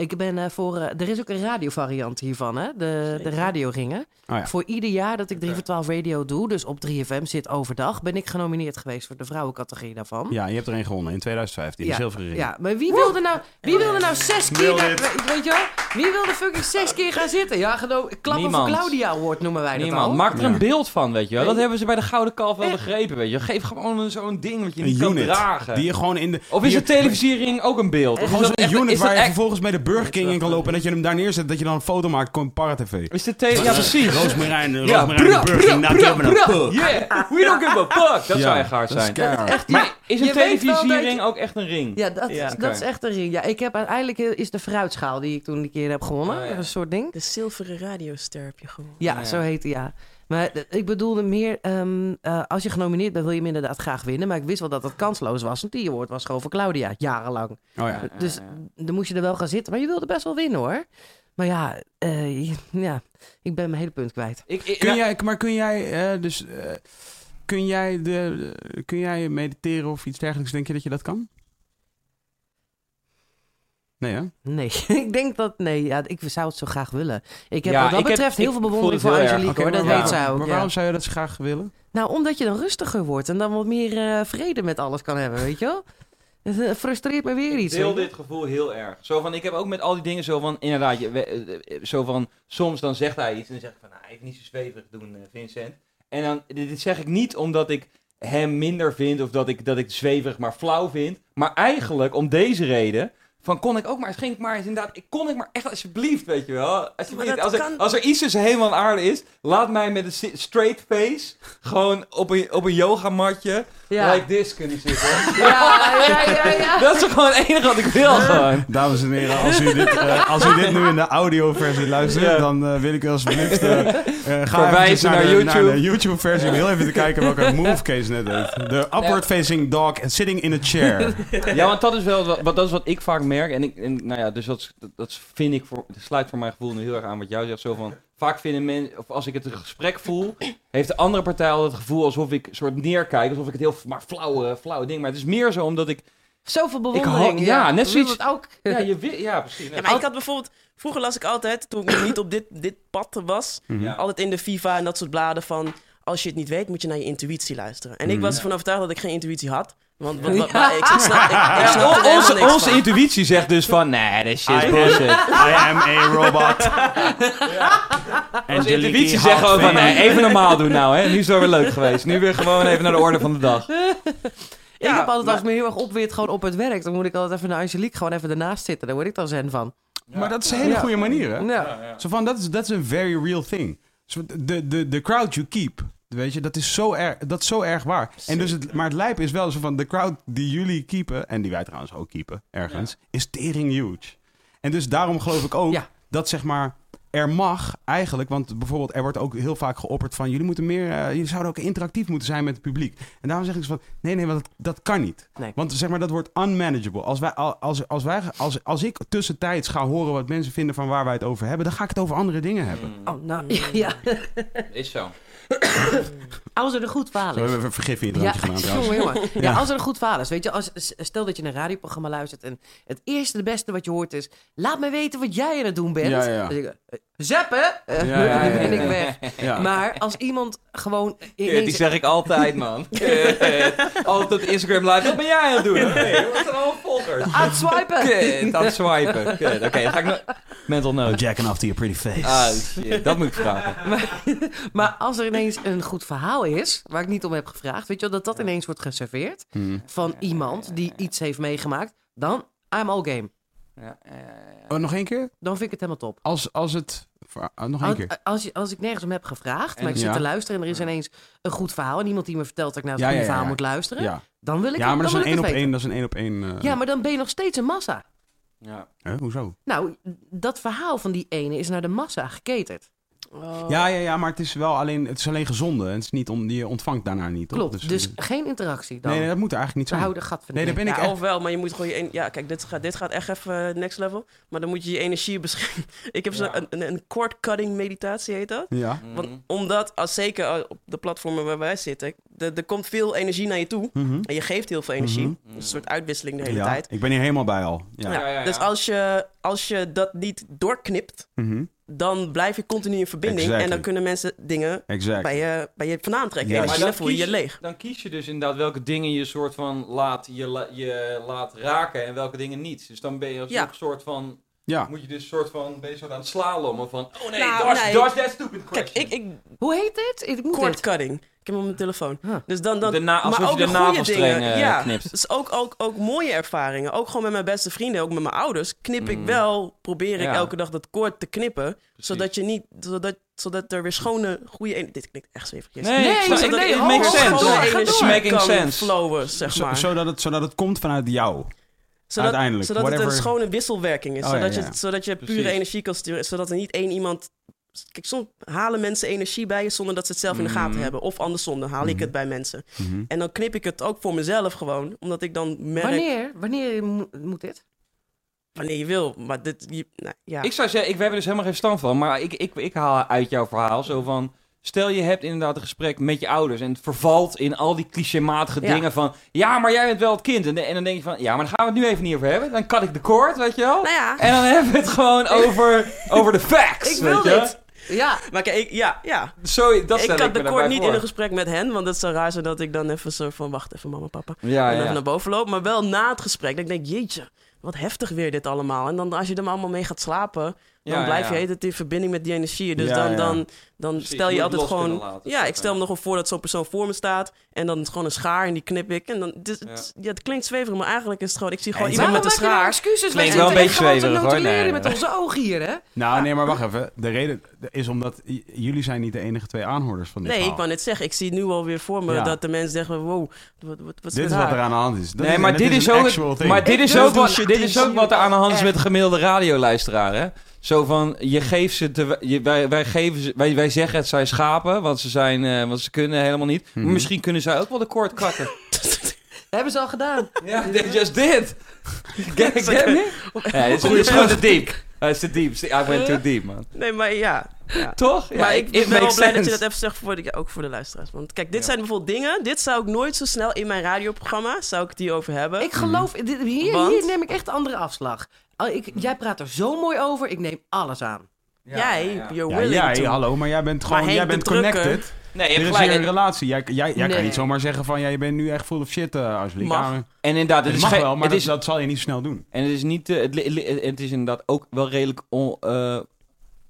Ik ben eh, voor... eh, er is ook een radiovariant hiervan, hè? De, de radioringen. Oh ja. Voor ieder jaar dat ik 3 voor 12 radio doe, dus op 3FM zit overdag... ben ik genomineerd geweest voor de vrouwencategorie daarvan. ja, je hebt er een gewonnen in 2015, de zilveren ring. Ja, maar wie wilde nou, wie wilde nou zes keer... weet je wel? Wie wilde fucking zes keer gaan zitten? Ja, klappen Niemand. voor Claudia Award noemen wij dat Niemand. al. Maak er Ja. een beeld van, weet je wel. Dat hebben ze bij de Gouden Kalf wel begrepen, weet je. Geef gewoon een- zo'n ding wat je Een niet kan unit, dragen. die je gewoon in de... Of is de televisiering ook een beeld? Gewoon dat zo'n echt- unit is dat waar je echt- vervolgens bij de Burger King in kan lopen... en dat je hem daar neerzet, dat je dan een foto maakt, komt Paratv. Is de tele... Ja, precies. Roosmarijn, Ja, Roosmarijn, Burger King, nou. Yeah, we don't give a fuck. Dat Ja, zou echt hard dat is zijn. Maar is een televisiering je- ook echt een ring? Ja, dat, Ja. dat is echt een ring. Ja, ik heb uiteindelijk is de fruitschaal die ik toen een keer heb gewonnen. Oh, ja. Een soort ding. De zilveren radioster heb je gewoon. Ja, Ja. zo heette ja. Maar ik bedoelde meer, ehm, eh, als je genomineerd bent, wil je hem inderdaad graag winnen. Maar ik wist wel dat het kansloos was. Want die award was gewoon voor Claudia, jarenlang. Oh ja. Dus dan moest je er wel gaan zitten. Maar je wilde best wel winnen hoor. Maar ja, eh, ja ik ben mijn hele punt kwijt. Ik, ik, Kun nou, jij, maar kun jij eh, dus... eh, kun, jij de, de- kun jij mediteren of iets dergelijks? Denk je dat je dat kan? Nee, hè? Nee, *laughs* ik denk dat, nee, ja, ik zou het zo graag willen. Ik heb Ja, wat dat ik heb- betreft ik heel veel bewondering voor. Angelique hoor, dat maar weet zij waarom- ook. Maar ja. waarom zou je dat graag willen? Nou, omdat je dan rustiger wordt en dan wat meer eh, vrede met alles kan hebben, weet je wel? *laughs* Het eh, frustreert me weer Ik iets. deel weet je? dit gevoel heel erg. Zo van, ik heb ook met al die dingen zo van, inderdaad, je, eh, zo van, soms dan zegt hij iets en dan zeg ik van, nou, even niet zo zweverig doen, Vincent. En dan, dit, dit zeg ik niet omdat ik hem minder vind of dat ik, dat ik zweverig maar flauw vind, maar eigenlijk om deze reden. Van kon ik ook maar, ging ik maar eens inderdaad, ik kon ik maar echt alsjeblieft, weet je wel. Alsjeblieft, als, er, kan- als er iets tussen helemaal aan aarde is, laat mij met een straight face gewoon op een, op een yogamatje Ja. like this kunnen zitten. *laughs* Ja, ja, ja, ja. *laughs* Dat is toch gewoon het enige wat ik wil gewoon. Dames en heren, als u dit, eh, als u dit nu in de audioversie luistert, Ja. dan eh, wil ik u alsjeblieft eh, *laughs* ga naar de, YouTube. Naar de YouTube-versie om heel even te kijken welke move Case net deed. De upward facing dog and sitting in a chair. Ja, want dat is wel wat, wat- dat is wat ik vaak gemerkt. En, ik, en nou ja, dus dat, dat, vind ik voor, dat sluit voor mijn gevoel nu heel erg aan wat jou zegt. Zo van, vaak vinden mensen, of als ik het een gesprek voel, heeft de andere partij al het gevoel alsof ik soort neerkijk. Alsof ik het heel, maar flauwe, flauwe ding. Maar het is meer zo omdat ik, Zoveel Ik bewondering. ja, net zoiets- ook. ja, je, ja precies. Ja, maar ik had bijvoorbeeld... Vroeger las ik altijd, toen ik nog niet op dit, dit pad was... Mhm. Ja. altijd in de FIFA en dat soort bladen van... als je het niet weet, moet je naar je intuïtie luisteren. En ik Mhm. was ervan overtuigd dat ik geen intuïtie had. Want wat, ik, ik snap, ik, snap onze, niks onze van. intuïtie zegt dus van, nee, dat shit is I- bullshit. *laughs* I am a robot. *laughs* Onze intuïtie zegt gewoon van, nee, even normaal doen nou, hè. Nu is het weer leuk geweest. Nu weer gewoon even naar de orde van de dag. ik heb altijd, als ik me heel erg opweert gewoon op het werk, dan moet ik altijd even naar Angelique gewoon even ernaast zitten. Daar word ik dan zen van. Maar dat is een hele Ja. goede manier, hè? Ja. Zo van, dat is dat is een very real thing. Zo, de, de, de crowd you keep, weet je, dat is zo erg, dat is zo erg waar. En dus het, maar het lijp is wel zo van, de crowd die jullie keepen, en die wij trouwens ook keepen, ergens, is tering huge. En dus daarom geloof ik ook Ja. dat, zeg maar, er mag eigenlijk, want bijvoorbeeld er wordt ook heel vaak geopperd van, jullie moeten meer, eh, jullie zouden ook interactief moeten zijn met het publiek. En daarom zeg ik zo van, nee, nee, want dat, dat kan niet. Nee. Want zeg maar, dat wordt unmanageable. Als, wij, als, als, wij, als, als ik tussentijds ga horen wat mensen vinden van waar wij het over hebben, dan ga ik het over andere dingen hebben. Oh, nou, *laughs* ja. Is zo. Als er een goed verhaal is. hebben we vergif in je Ja, gedaan jongen. Ja, Ja. als er een goed verhaal is. Weet je, als, stel dat je een radioprogramma luistert en het eerste, de beste wat je hoort is... Laat me weten wat jij aan het doen bent. Ja, zeg ik, Zeppen? Eh, Ja, ja, dan ja, ben ja. ik weg. *laughs* Ja. Maar als iemand gewoon Kut, die ineens... zeg ik altijd, man. *laughs* *laughs* Altijd op Instagram live. Wat ben jij aan het doen? Nee, wat zijn allemaal volgers? Aan het swipen! Kut, aan het swipen. Oké, dan ga ik nog... Mental note. Jacking off to your pretty face. Ah, shit. Dat moet ik vragen. Maar als er ineens een goed verhaal is, waar ik niet om heb gevraagd... Weet je wel, dat dat ineens wordt geserveerd Hmm. van iemand die iets heeft meegemaakt... Dan, I'm all game. Ja, ja, ja. Oh, nog één keer? Dan vind ik het helemaal top. Als, als het... ah, nog één Als, keer. als, je- als ik nergens om heb gevraagd, maar ik zit Ja. te luisteren en er is ineens een goed verhaal en iemand die me vertelt dat ik naar het Ja, goede ja, ja, verhaal ja. moet luisteren, Ja, dan wil ik ja het, maar dat is een op het één. Dat is een één op één. eh, Ja, maar dan ben je nog steeds een massa. Ja. hè, hoezo? Nou, dat verhaal van die ene is naar de massa geketerd. Oh. Ja, ja, ja, maar het is wel alleen, het is alleen gezonde. En het is niet om, je ontvangt daarna niet. toch? Klopt, dus, eh, geen interactie dan. nee, nee, dat moet er eigenlijk niet We zijn. houden gat van Nee, daar ben ik Ja, echt... of wel, maar je moet gewoon je... en- Ja, kijk, dit gaat, dit gaat echt even eh, next level. Maar dan moet je je energie beschermen. *laughs* Ik heb zo Ja. een, een, een cord-cutting meditatie, heet dat. Ja. Want omdat, als zeker eh, op de platformen waar wij zitten... Er, er komt veel energie naar je toe. Mhm. En je geeft heel veel energie. Mhm. Een soort uitwisseling de hele Ja, tijd. ik ben hier helemaal bij al. Ja. Ja, Ja, ja, ja. Dus als je, als je dat niet doorknipt... Mhm. Dan blijf je continu in verbinding. Exactly. En dan kunnen mensen dingen bij je, bij je vandaan trekken. Ja. En Maar dan dan voel je je leeg. Dan kies je dus inderdaad welke dingen je soort van laat, je, la- je laat raken en welke dingen niet. Dus dan ben je als Ja. een soort van, Ja. moet je dus soort van, soort aan het slalommen van, oh nee, Nou, dodge, nee. that stupid Kijk, question. ik, ik Hoe heet dit? Ik moet cord dit. cutting. Ik heb hem op mijn telefoon. Huh. Dus dan, dan, De na- alsof maar je ook de goede navelstreng, dingen. eh, ja, knipt. Dus ook, ook, ook mooie ervaringen. Ook gewoon met mijn beste vrienden, ook met mijn ouders. Knip ik Mm. wel, probeer ik Ja. elke dag dat koord te knippen. Precies. Zodat je niet, zodat, zodat er weer schone, goede... Dit klinkt echt zweverig. Nee, Nee, ik snap- nee, nee, it ho, makes ho, sense. ga door, ga It's door. making kan sense. flowen, zeg Zo- maar. zodat, het, zodat het komt vanuit jou. Zodat uiteindelijk, zodat het een schone wisselwerking is. Oh, zodat, ja. Je, zodat je pure Precies. energie kan sturen. Zodat er niet één iemand... Kijk, soms halen mensen energie bij je zonder dat ze het zelf in de gaten Mhm. hebben. Of andersom, dan haal ik Mhm. het bij mensen. Mhm. En dan knip ik het ook voor mezelf gewoon. Omdat ik dan merk... Wanneer? Wanneer mo- moet dit? Wanneer je wil. Maar dit... Je, nou, ja. Ik zou zeggen, ik, we hebben er dus helemaal geen stand van, maar ik, ik, ik haal uit jouw verhaal zo van... Stel je hebt inderdaad een gesprek met je ouders en het vervalt in al die clichématige Ja. dingen van... Ja, maar jij bent wel het kind. En, en dan denk je van, ja, maar daar gaan we het nu even niet over hebben. Dan kat ik de koord, weet je wel. Nou ja. En dan hebben we het gewoon *laughs* over, over de facts, Ik wil weet je? dit. Ja, Maar kijk, ik, ja, ja. Zo, dat ik had de kort niet voor. in een gesprek met hen. Want het zou raar zijn dat ik dan even zo van... Wacht even, mama, papa. Ja, en even ja. naar boven loop. Maar wel na het gesprek. Dat ik denk, jeetje, wat heftig weer dit allemaal. En dan als je er allemaal mee gaat slapen... Dan Ja, blijf ja. je heet het in verbinding met die energie. Dus Ja, dan, ja. dan, dan stel je altijd gewoon... laten, ja, ik stel me nog wel voor dat zo'n persoon voor me staat. En dan is gewoon een schaar en die knip ik. En dan, dus, het, ja. het klinkt zweverig, maar eigenlijk is het gewoon... Ik zie gewoon Ja, iemand met een nou schaar. excuses? Klinkt wel een beetje zweverig, hoor. met onze ogen hier, hè? Nou, nee, maar wacht even. De reden is omdat jullie zijn niet de enige twee aanhoorders van dit Nee, ik wou net zeggen, ik zie nu alweer voor me Ja. dat de mensen zeggen... Wow, wat, wat, wat is Dit is wat er aan de hand is. Dat Nee, is, maar dit is, ook, maar dit is ook, wat, dit is ook wat er aan de hand is met de gemiddelde radioluisteraar, hè? Zo van, je geeft ze te, je, wij, wij, geven ze, wij, wij zeggen het zijn schapen, want ze, zijn, eh, want ze kunnen helemaal niet. Mhm. Maar misschien kunnen zij ook wel de koord katten. *laughs* hebben ze al gedaan. Ja, they just did. *laughs* Get, get me? Ja, het is, het is gewoon te diep. Het is te diep. I went too deep, man. Nee, maar ja. ja. Toch? Ja, maar ik ben wel blij dat je dat even zegt, voor de, ook voor de luisteraars. Want kijk, dit Ja. zijn bijvoorbeeld dingen... Dit zou ik nooit zo snel in mijn radioprogramma... zou ik het hier over hebben. Ik geloof, dit- hier, Want? hier neem ik echt andere afslag. Al- Ik, jij praat er zo mooi over, ik neem alles aan. jij, you're Ja, willing jij, to. hallo, maar jij bent gewoon, jij bent drukker- connected. Nee, je Dit hebt is hier gelijk. een En, relatie. Jij, jij, jij kan Nee. niet zomaar zeggen van, ja, je bent nu echt full of shit, uh, Angelique. Mag. Ja, en inderdaad, het het is mag geen- wel, maar het dat, is, dat zal je niet zo snel doen. En het is niet, eh, het, li- li- het is inderdaad ook wel redelijk, on- eh,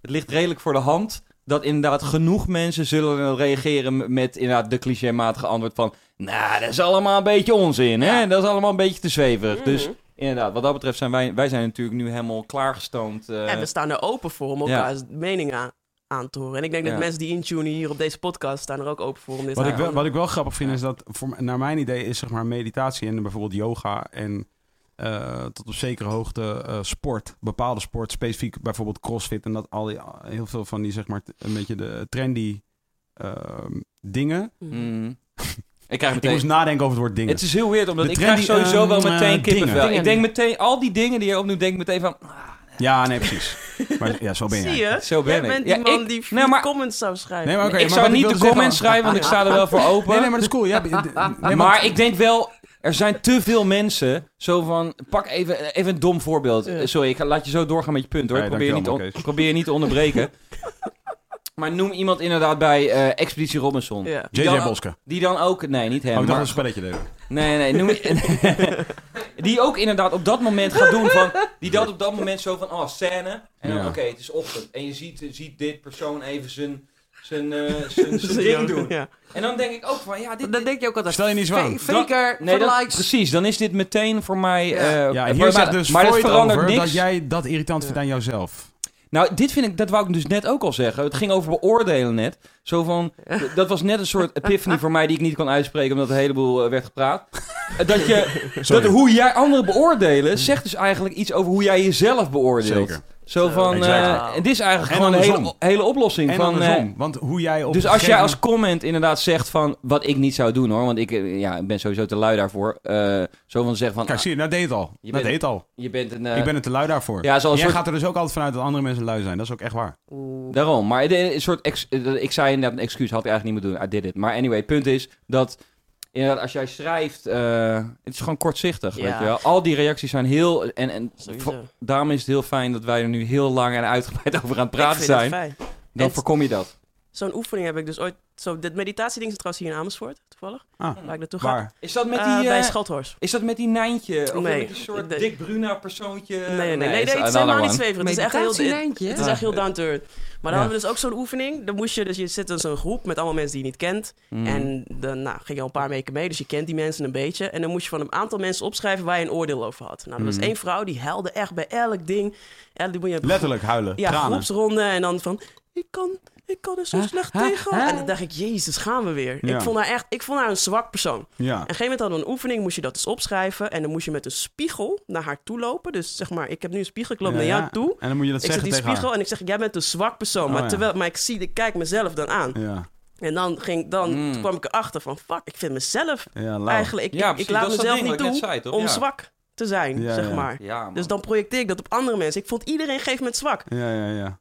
het ligt redelijk voor de hand dat inderdaad genoeg mensen zullen reageren met inderdaad de clichématige antwoord van, nou, dat is allemaal een beetje onzin, hè? Dat is allemaal een beetje te zweverig. Mhm. Dus inderdaad, wat dat betreft zijn wij, wij zijn natuurlijk nu helemaal klaargestoomd. eh, En we staan er open voor om Ja. elkaars mening aan, aan te horen. En ik denk Ja. dat mensen die intunen hier op deze podcast... staan er ook open voor om dit Wat ik, wel, wat ik wel grappig vind is dat, voor, naar mijn idee, is zeg maar meditatie en bijvoorbeeld yoga en eh, tot op zekere hoogte eh, sport, bepaalde sport, specifiek bijvoorbeeld crossfit en dat al die, heel veel van die zeg maar een beetje de trendy ehm, dingen. mm. *laughs* Ik krijg Ik meteen... moest nadenken over het woord dingen. Het is heel weird, omdat De ik krijg sowieso wel ehm, meteen kippenvel. dingen. Ik denk meteen, al die dingen die je opnoemt, denk ik meteen van, Ja, nee, precies. maar ja, zo ben *laughs* Zie jij. je? Zo ben Jij ik. bent Ja, die man ik- die nee, maar- comments zou schrijven. Nee, maar oké, ik maar zou niet de comments zeggen- schrijven, want ik sta er wel voor *laughs* open. Nee, nee, maar dat is cool. Ja, nee, *laughs* maar maar ik denk wel, er zijn te veel mensen zo van, pak even, even een dom voorbeeld. Ja. Sorry, ik laat je zo doorgaan met je punt hoor. Ik probeer je niet, on- probeer je niet te onderbreken. Maar noem iemand inderdaad bij eh, Expeditie Robinson. Ja. Die JJ dan- Boske. Die dan ook, nee niet hem, Oh, ik dacht maar, dat een spelletje deden. nee nee, noem, *laughs* *laughs* die ook inderdaad op dat moment gaat doen van, die dat op dat moment zo van, oh scène. En dan Ja. oké, het is ochtend. En je ziet, ziet dit persoon even zijn, zijn, eh, *laughs* zijn, zijn ding doen. Ja. En dan denk ik ook van, ja, dit, Dan denk je ook altijd, Stel je niet zo aan. fa- faker, Nee, voor dat- likes. precies. Dan is dit meteen voor mij... Ja. eh, Ja, en hier maar- zegt dus maar dat Freud verandert over niks. dat jij dat irritant vindt aan jouzelf. Nou, dit vind ik, dat wou ik dus net ook al zeggen. Het ging over beoordelen net. Zo van, dat was net een soort epiphany voor mij die ik niet kon uitspreken omdat een heleboel eh, werd gepraat. Eh, dat je, *laughs* dat hoe jij anderen beoordelen, zegt dus eigenlijk iets over hoe jij jezelf beoordeelt. Zeker. Zo van, eh, het is eigenlijk En gewoon een hele, oplossing. En van, eh, andersom. Want hoe jij op dus als jij als comment inderdaad zegt van, wat ik niet zou doen hoor, want ik eh, ja, ik ben sowieso te lui daarvoor. eh, zo van zeggen van, Kijk, ah, zie je, dat deed het al. Je dat bent- deed al. je bent een... eh, ik ben er te lui daarvoor. ja, zoals Jij soort- gaat er dus ook altijd vanuit dat andere mensen lui zijn. Dat is ook echt waar. Oeh. Daarom, maar een soort ex- eh, ik zei inderdaad een excuus, had ik eigenlijk niet moeten doen. I did it. Maar anyway, punt is dat inderdaad als jij schrijft, eh, het is gewoon kortzichtig, Ja. weet je wel. Al die reacties zijn heel, en, en daarom is het heel fijn dat wij er nu heel lang en uitgebreid *laughs* over aan het Ik praten zijn. fijn. Dan En- voorkom je dat. Zo'n oefening heb ik dus ooit... Zo, dit meditatieding is trouwens hier in Amersfoort, toevallig. Ah, Waar ik naartoe ga. waar? Is dat met Eh, die, bij eh, Schathorst. is dat met die Nijntje? Of Nee. met die soort Nee. dik Bruna persoontje? Nee, nee, nee. nee, het is helemaal niet zweverig. Het is echt heel... Het, het is echt heel down to earth. Maar dan Ja. hadden we dus ook zo'n oefening. Dan moest je... Dus je zit in zo'n groep met allemaal mensen die je niet kent. Mhm. En dan nou, ging je al een paar weken mee, dus je kent die mensen een beetje. En dan moest je van een aantal mensen opschrijven waar je een oordeel over had. Nou, er was Mhm. één vrouw die huilde echt bij elk ding. En die moet je Letterlijk huilen. Ja, tranen. groepsronde en dan van... Ik kan, ik kan er zo slecht tegen. En dan dacht ik, jezus, gaan we weer. Ja. Ik vond haar echt, ik vond haar een zwak persoon. En op een gegeven moment hadden we een oefening, moest je dat dus opschrijven. En dan moest je met een spiegel naar haar toe lopen. Dus zeg maar, ik heb nu een spiegel, ik loop Ja, naar jou ja. toe. En dan moet je dat Ik zeg zeggen die tegen spiegel haar. en ik zeg, jij bent een zwak persoon. Oh, maar, ja. terwijl, maar ik, zie, ik kijk mezelf dan aan. Ja, En dan, ging, dan Mm. toen kwam ik erachter van, fuck, ik vind mezelf ja eigenlijk... Ik, Ja, ik, ik laat mezelf niet ik toe zei, om Ja. zwak te zijn, Ja, zeg ja. maar. Dus dan projecteer ik dat op andere mensen. Ik vond iedereen geeft moment zwak. Ja, ja, ja.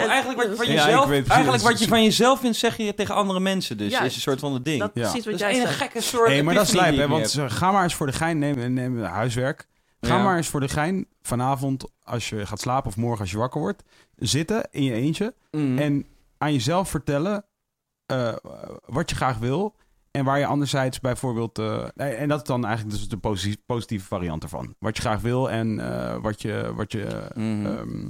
En- eigenlijk wat je van Ja, jezelf, precies. eigenlijk wat je van jezelf vindt, zeg je tegen andere mensen. Dus Ja. is een soort van het ding. Dat Ja. precies wat dat is jij een zegt. gekke soort. Hé, maar dat is lijp, hè? Want eh, ga maar eens voor de gein, neem, neem huiswerk. Ga Ja. maar eens voor de gein vanavond, als je gaat slapen of morgen als je wakker wordt, zitten in je eentje Mm. en aan jezelf vertellen eh, wat je graag wil. En waar je anderzijds bijvoorbeeld... eh, nee, en dat is dan eigenlijk dus de posi- positieve variant ervan. Wat je graag wil en eh, wat je... Wat je Mhm. ehm,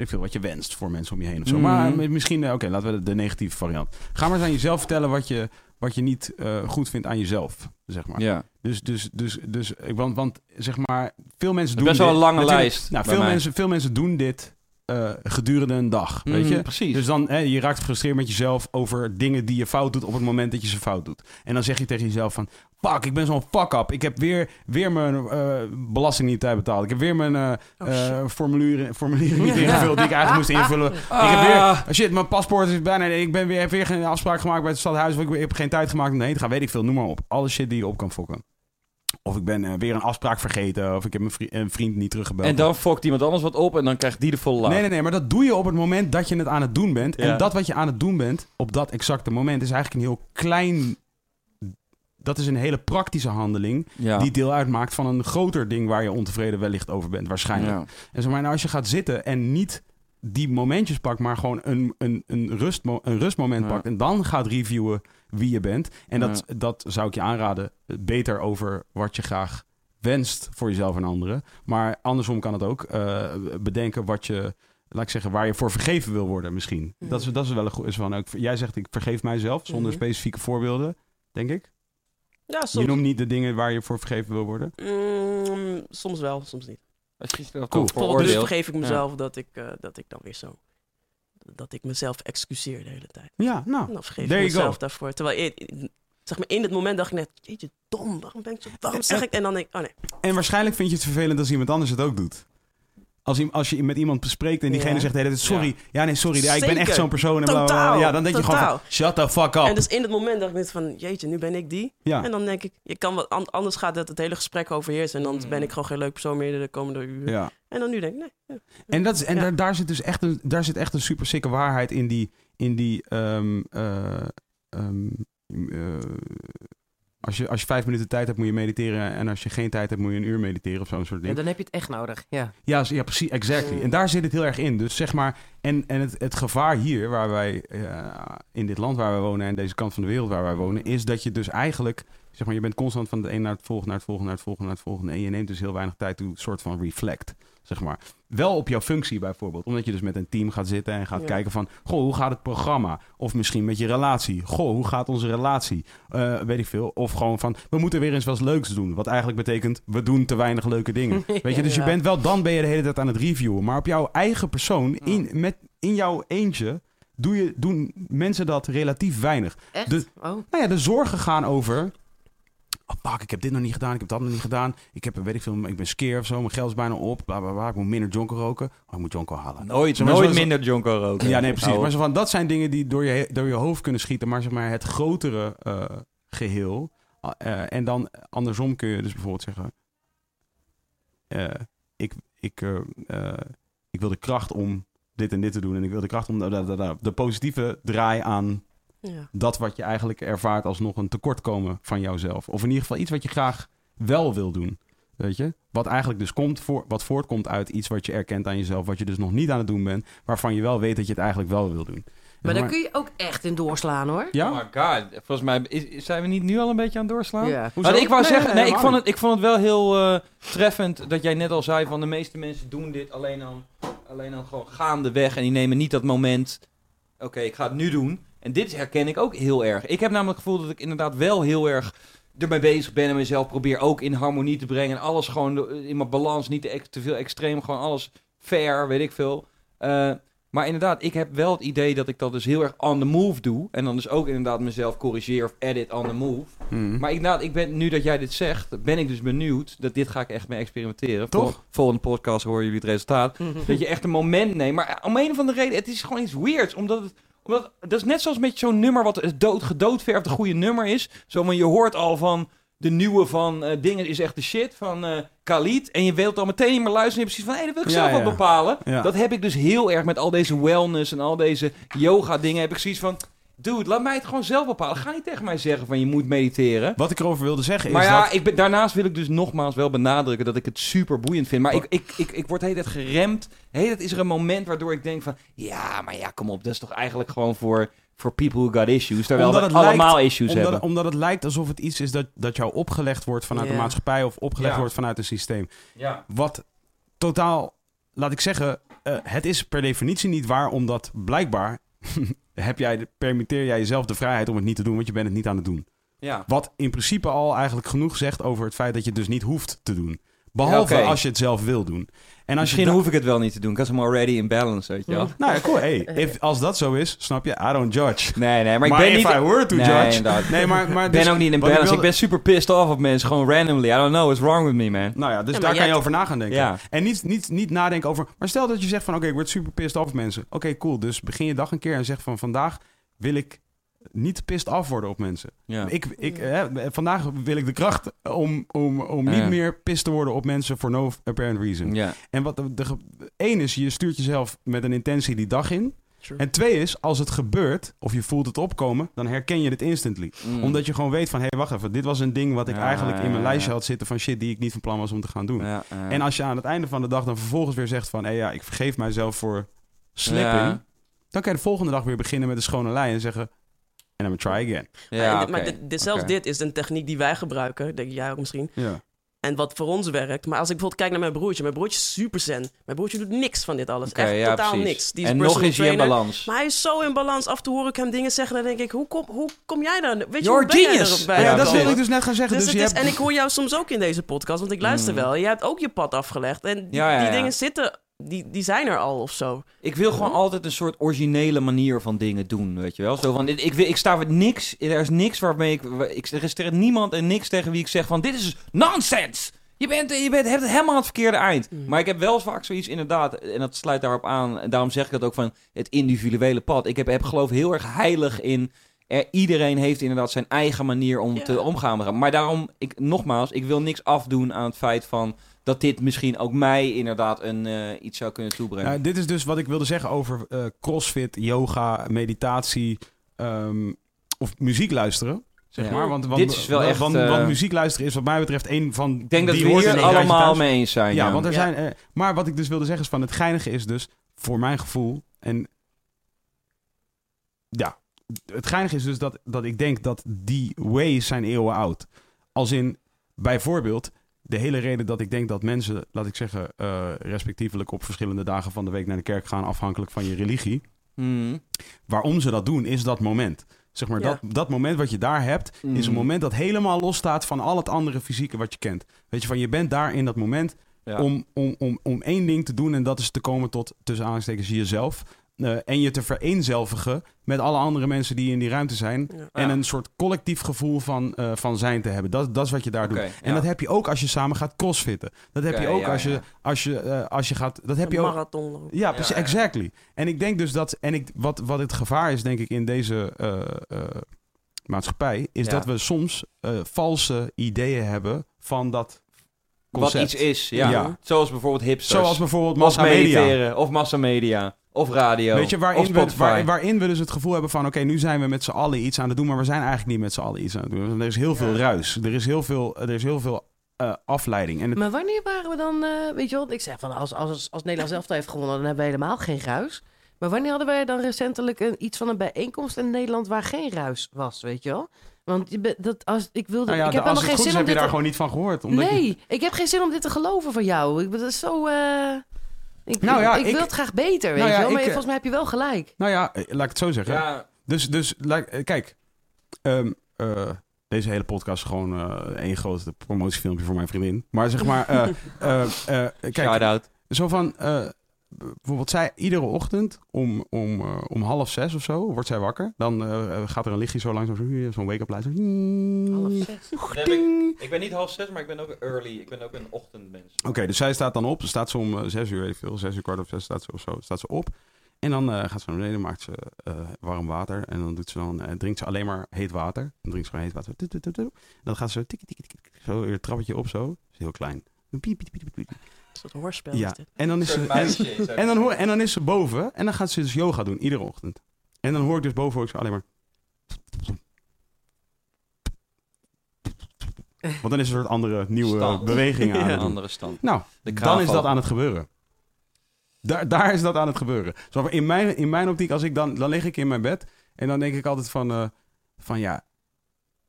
weet ik veel, wat je wenst voor mensen om je heen of zo. Mhm. Maar eh, misschien, eh, oké, laten we de, de negatieve variant. Ga maar eens aan jezelf vertellen wat je, wat je niet eh, goed vindt aan jezelf, zeg maar. ja. Dus, dus, dus, dus ik- want, want zeg maar, veel mensen doen is best wel dit. een lange Natuurlijk, lijst Nou, veel mij. mensen, veel mensen doen dit eh, gedurende een dag. Weet Mhm, je? precies. Dus dan, hè, je raakt gefrustreerd met jezelf over dingen die je fout doet op het moment dat je ze fout doet. En dan zeg je tegen jezelf van, fuck, ik ben zo'n fuck-up. Ik heb weer, weer mijn eh, belasting niet tijd betaald. Ik heb weer mijn Oh, eh, formulieren, formulieren niet *laughs* ingevuld die ik eigenlijk moest invullen. Ik heb weer, Ah. oh shit, mijn paspoort is bijna, ik ben weer, heb weer geen afspraak gemaakt bij het stadhuis. Ik heb geen tijd gemaakt om heen te gaan, weet ik veel, noem maar op. Alle shit die je op kan fokken. Of ik ben eh, weer een afspraak vergeten. Of ik heb mijn vri- een vriend niet teruggebeld. En dan fokt iemand anders wat op en dan krijgt die de volle laag. Nee, nee, nee, maar dat doe je op het moment dat je het aan het doen bent. Ja. En dat wat je aan het doen bent op dat exacte moment is eigenlijk een heel klein. Dat is een hele praktische handeling Ja. die deel uitmaakt van een groter ding waar je ontevreden wellicht over bent, waarschijnlijk. Ja. En zeg maar, nou, als je gaat zitten en niet die momentjes pakt, maar gewoon een, een, een, rustmo een rustmoment pakt en dan gaat reviewen wie je bent. En dat, dat zou ik je aanraden, beter over wat je graag wenst voor jezelf en anderen. Maar andersom kan het ook eh, bedenken wat je, laat ik zeggen, waar je voor vergeven wil worden misschien. Mhm. Dat, is, dat is wel een goed. Is van, ook, jij zegt, ik vergeef mijzelf zonder Mhm. specifieke voorbeelden, denk ik. Ja, Je soms. noemt niet de dingen waar je voor vergeven wil worden. Mm, soms wel, soms niet. Als je Cool. toch Bijvoorbeeld, dus vergeef ik mezelf dat, ik, eh, dat ik dan weer zo... Dat ik mezelf excuseer de hele tijd. Ja, nou, Dan vergeef there ik mezelf daarvoor. Terwijl, zeg maar, in het moment dacht ik net... Jeetje, dom, waarom ben ik zo... Waarom zeg ik... En dan denk ik, oh nee. En waarschijnlijk vind je het vervelend als iemand anders het ook doet. Als, je- als je met iemand bespreekt en diegene Ja. zegt: hey, sorry. Ja. nee, sorry. Ja, ik ben echt zo'n persoon. En bla, bla, bla. Totaal. Ja, dan denk je gewoon: van, shut the fuck up. En dus in het moment dacht ik net van... Jeetje, nu ben ik die. ja. En dan denk ik... Je kan wat, an- anders gaat het, het hele gesprek overheersen. En dan ben ik gewoon geen leuk persoon meer de komende uren. ja. En dan nu denk ik, nee. ja. En, dat is, en Ja. daar, daar zit dus echt een, daar zit echt een super sikke waarheid in die. In die ehm, eh, ehm, eh, als, je, als je vijf minuten tijd hebt, moet je mediteren. En als je geen tijd hebt, moet je een uur mediteren of zo'n soort Ja, ding. dan heb je het echt nodig. Ja. Ja, ja precies, exactly. En daar zit het heel erg in. Dus zeg maar, en, en het, het gevaar hier, waar wij, eh, in dit land waar wij wonen en deze kant van de wereld waar wij wonen, is dat je dus eigenlijk, zeg maar, je bent constant van het een naar het volgende, naar het volgende, naar het volgende, naar het volgende. En je neemt dus heel weinig tijd toe, soort van reflect, zeg maar. Wel op jouw functie bijvoorbeeld. Omdat je dus met een team gaat zitten en gaat Ja. kijken van, goh, hoe gaat het programma? Of misschien met je relatie. Goh, hoe gaat onze relatie? Eh, weet ik veel. Of gewoon van, we moeten weer eens wat leuks doen. Wat eigenlijk betekent, we doen te weinig leuke dingen. *laughs* Weet je, dus je bent wel, dan ben je de hele tijd aan het reviewen. Maar op jouw eigen persoon, in, met, in jouw eentje, doe je, doen mensen dat relatief weinig. Echt? De- oh. Nou ja, de zorgen gaan over... Oh, pak, ik heb dit nog niet gedaan, ik heb dat nog niet gedaan. Ik heb, weet ik veel, ik ben skeer of zo, mijn geld is bijna op. Bla, bla, bla. Ik moet minder jonko roken. Oh, ik moet jonko halen. Nooit, nooit minder Jonko roken. Ja, nee, precies. Maar zo van, dat zijn dingen die door je, door je hoofd kunnen schieten. Maar zeg maar het grotere eh, geheel. eh, en dan andersom kun je dus bijvoorbeeld zeggen... eh, ik, ik, eh, eh, ik wil de kracht om dit en dit te doen. En ik wil de kracht om da- da- de positieve draai aan Ja. dat wat je eigenlijk ervaart als nog een tekortkomen van jouzelf. Of in ieder geval iets wat je graag wel wil doen. Weet je? Wat eigenlijk dus komt voor, wat voortkomt uit iets wat je erkent aan jezelf, wat je dus nog niet aan het doen bent, waarvan je wel weet dat je het eigenlijk wel wil doen. Maar daar kun je ook echt in doorslaan hoor. Ja? Oh my god. Volgens mij is- zijn we niet nu al een beetje aan het doorslaan? Ja. Hoezo? Maar ik wou Nee, zeggen, nee, ik, vond het, ik vond het wel heel eh, treffend dat jij net al zei van de meeste mensen doen dit alleen dan, alleen dan gewoon gaandeweg en die nemen niet dat moment, oké, ik ga het nu doen. En dit herken ik ook heel erg. Ik heb namelijk het gevoel dat ik inderdaad wel heel erg ermee bezig ben en mezelf probeer ook in harmonie te brengen. En alles gewoon in mijn balans, niet te, veel extreem, gewoon alles fair, weet ik veel. Eh, maar inderdaad, ik heb wel het idee dat ik dat dus heel erg on the move doe. En dan dus ook inderdaad mezelf corrigeer of edit on the move. Hmm. Maar inderdaad, ik ben, nu dat jij dit zegt, ben ik dus benieuwd. Dat dit ga ik echt mee experimenteren. Toch? Vol- volgende podcast horen jullie het resultaat. *laughs* dat je echt een moment neemt. Maar om een of andere reden, het is gewoon iets weirds. Omdat het, omdat, dat is net zoals met zo'n nummer wat het dood, gedoodverfde goede nummer is. Zo, maar je hoort al van de nieuwe van eh, dingen is echt de shit van eh Khalid. En je wilt al meteen niet meer luisteren. En je hebt precies van, hé, dat wil ik Ja, zelf wel ja. bepalen. Ja. Dat heb ik dus heel erg met al deze wellness en al deze yoga dingen. Heb ik zoiets van, dude, laat mij het gewoon zelf bepalen. Ga niet tegen mij zeggen van je moet mediteren. Wat ik erover wilde zeggen Maar is ja, dat... ik ben, daarnaast wil ik dus nogmaals wel benadrukken dat ik het super boeiend vind. Maar ik, ik, ik, ik word de hele tijd geremd. De hele tijd is er een moment waardoor ik denk van... Ja, maar ja, kom op. Dat is toch eigenlijk gewoon voor, voor people who got issues. Terwijl Omdat we het allemaal lijkt- issues omdat, hebben. omdat het lijkt alsof het iets is dat, dat jou opgelegd wordt vanuit de Ja. maatschappij of opgelegd Ja. wordt vanuit een systeem. Ja. Wat totaal, laat ik zeggen, eh, het is per definitie niet waar, omdat blijkbaar *laughs* heb jij, permitteer jij jezelf de vrijheid om het niet te doen, want je bent het niet aan het doen. Ja. Wat in principe al eigenlijk genoeg zegt over het feit dat je het dus niet hoeft te doen. Behalve Ja, als je het zelf wil doen. En als Misschien je da- hoef ik het wel niet te doen, because I'm already in balance, weet je wel. Nou ja, cool. Hey, if, als dat zo is, snap je? I don't judge. Nee, nee, maar ik Maar ben if niet... I were to nee, judge- inderdaad. Nee, maar, maar Ik ben dus ook niet in ik balance. Ik, ben super pissed off op mensen, gewoon randomly. I don't know what's wrong with me, man. Nou ja, dus Ja, daar kan je over na gaan denken. Ja. En niet, niet, niet nadenken over... Maar stel dat je zegt van... Oké, ik word super pissed off op mensen. Oké, cool. Dus begin je dag een keer en zeg van... Vandaag wil ik niet pissed af worden op mensen. Ja. Ik, ik, hè, vandaag wil ik de kracht om, om, om niet Ja. meer pissed te worden op mensen for no apparent reason. Ja. En wat de, de, één is, je stuurt jezelf met een intentie die dag in. En twee is, als het gebeurt of je voelt het opkomen, dan herken je het instantly. Mm. Omdat je gewoon weet van, hé, hey, wacht even, dit was een ding wat ik Ja, eigenlijk in mijn ja, lijstje ja. had zitten van shit die ik niet van plan was om te gaan doen. En als je aan het einde van de dag dan vervolgens weer zegt van... hé ja, ik vergeef mijzelf voor slipping. Ja. Dan kan je de volgende dag weer beginnen met een schone lei en zeggen... en I'm gonna try again. Ja. Maar dit- zelfs dit is een techniek die wij gebruiken, denk jij ook misschien. Ja. En wat voor ons werkt. Maar als ik bijvoorbeeld kijk naar mijn broertje. Mijn broertje is super zen. Mijn broertje doet niks van dit alles. Echt ja, totaal precies. niks. Die is en nog is hij in balans. Maar hij is zo in balans. Af en toe hoor ik hem dingen zeggen. Dan denk ik, hoe kom, hoe kom jij dan? Weet je, hoe ben jij genius. erop bij Ja, Ja, dat wilde ik dus net gaan zeggen. Dus Dus, is, en ik hoor jou soms ook in deze podcast, want ik luister Mm. wel. Je hebt ook je pad afgelegd. En die, Ja, ja, die ja. dingen zitten, die, die zijn er al of zo. Ik wil gewoon altijd een soort originele manier van dingen doen, weet je wel. Zo van, ik, ik, wil- ik sta met niks, er is niks waarmee ik, ik... Er is tegen niemand en niks tegen wie ik zeg van, dit is nonsens! Je bent, je bent hebt het helemaal aan het verkeerde eind. Mm. Maar ik heb wel vaak zoiets inderdaad, en dat sluit daarop aan. En daarom zeg ik dat ook van het individuele pad. Ik heb, heb geloof heel erg heilig in... Er, iedereen heeft inderdaad zijn eigen manier om Ja. te omgaan. Maar daarom, ik, nogmaals, ik wil niks afdoen aan het feit van... dat dit misschien ook mij inderdaad een, eh, iets zou kunnen toebrengen. Nou, dit is dus wat ik wilde zeggen over eh, crossfit, yoga, meditatie ehm, of muziek luisteren. Zeg Ja. maar. Want, want, Dit is wel echt, Want, eh, want muziek luisteren is wat mij betreft een van. Ik denk dat die we hoort in hier allemaal mee eens zijn. Ja, Ja, want er Ja. zijn. eh, maar wat ik dus wilde zeggen is van het geinige is dus voor mijn gevoel en ja, het geinige is dus dat, dat ik denk dat die ways zijn eeuwen oud. Als in bijvoorbeeld de hele reden dat ik denk dat mensen, laat ik zeggen, eh, respectievelijk op verschillende dagen van de week naar de kerk gaan, afhankelijk van je religie. Hmm. Waarom ze dat doen, is dat moment. Zeg maar, Ja. dat, dat moment wat je daar hebt, is een Mm. moment dat helemaal losstaat van al het andere fysieke wat je kent. Weet je, van je bent daar in dat moment Ja. om, om, om, om één ding te doen en dat is te komen tot, tussen aanhalingstekens, jezelf. Eh, en je te vereenzelvigen met alle andere mensen die in die ruimte zijn. Ja. En Ja. een soort collectief gevoel van, eh, van zijn te hebben. Dat, dat is wat je daar doet. En ja. dat heb je ook als je samen gaat crossfitten. Dat heb je ook als, je, als, je, eh, als je gaat... Dat heb je Een ook, marathon. lopen. ja, precies, exactly. En ik denk dus dat, en ik, wat, wat het gevaar is, denk ik, in deze maatschappij, is dat we soms valse ideeën hebben van dat Wat concept. iets is, ja. Ja. Zoals bijvoorbeeld hipsters. Zoals bijvoorbeeld massamedia. of massamedia, of radio, Weet je, of waarin we, waar- waarin we dus het gevoel hebben van... oké, nu zijn we met z'n allen iets aan het doen... maar we zijn eigenlijk niet met z'n allen iets aan het doen. Er is heel veel ruis. Er is heel veel, er is heel veel eh, afleiding. En het, Maar wanneer waren we dan, eh, weet je wel, ik zeg van als, als, als Nederland zelf heeft gewonnen, dan hebben we helemaal geen ruis. Maar wanneer hadden wij dan recentelijk een, iets van een bijeenkomst in Nederland waar geen ruis was, weet je wel? Want je dat, als, ik wilde, nou ja, ik heb de- als helemaal het geen goed is, zin heb je om dit daar te... gewoon niet van gehoord. Omdat je- Nee, ik heb geen zin om dit te geloven van jou. Ik ben dat is zo. eh, ik, Nou ja, ik, ik- wil het graag beter, weet Nou ja, je wel. Maar ik, volgens mij heb je wel gelijk. Nou ja, eh, laat ik het zo zeggen. ja, Dus, dus laat- eh, kijk, ehm, eh, deze hele podcast is gewoon eh één grote promotiefilmpje voor mijn vriendin. Maar zeg maar, eh, *laughs* eh, eh, kijk, shout-out. zo van, eh, bijvoorbeeld zij iedere ochtend om, om, eh, om half zes of zo wordt zij wakker. Dan eh, gaat er een lichtje zo langzaam, zo- zo'n wake-up light. Zo, Half Oké, zes. Ik ben niet half zes, maar ik ben ook early. Ik ben ook een ochtendmens. dus zij staat dan op. Ze staat zo om eh, zes uur, weet ik veel, zes uur, kwart of zes staat ze of zo, staat ze op. En dan eh, gaat ze naar beneden, maakt ze eh, warm water. En dan, doet ze dan eh, drinkt ze alleen maar heet water. Dan drinkt ze gewoon heet water. En dan gaat ze tikkie, tikkie, tikkie, tikkie, zo weer het trappetje op zo. is heel klein. Piep, piep, piep, piep, Een soort hoorspel Ja, is dit. en dan is ze... En, en dan, hoor, en dan is ze boven en dan gaat ze dus yoga doen, iedere ochtend. En dan hoor ik dus boven hoor ik ze alleen maar... Want dan is er een soort andere nieuwe Stand. beweging *laughs* aan Ja. Een andere stand. Nou, dan is dat aan het gebeuren. Daar, daar is dat aan het gebeuren. Zo, in, mijn, in mijn optiek, als ik dan, dan lig ik in mijn bed en dan denk ik altijd van, eh, van ja,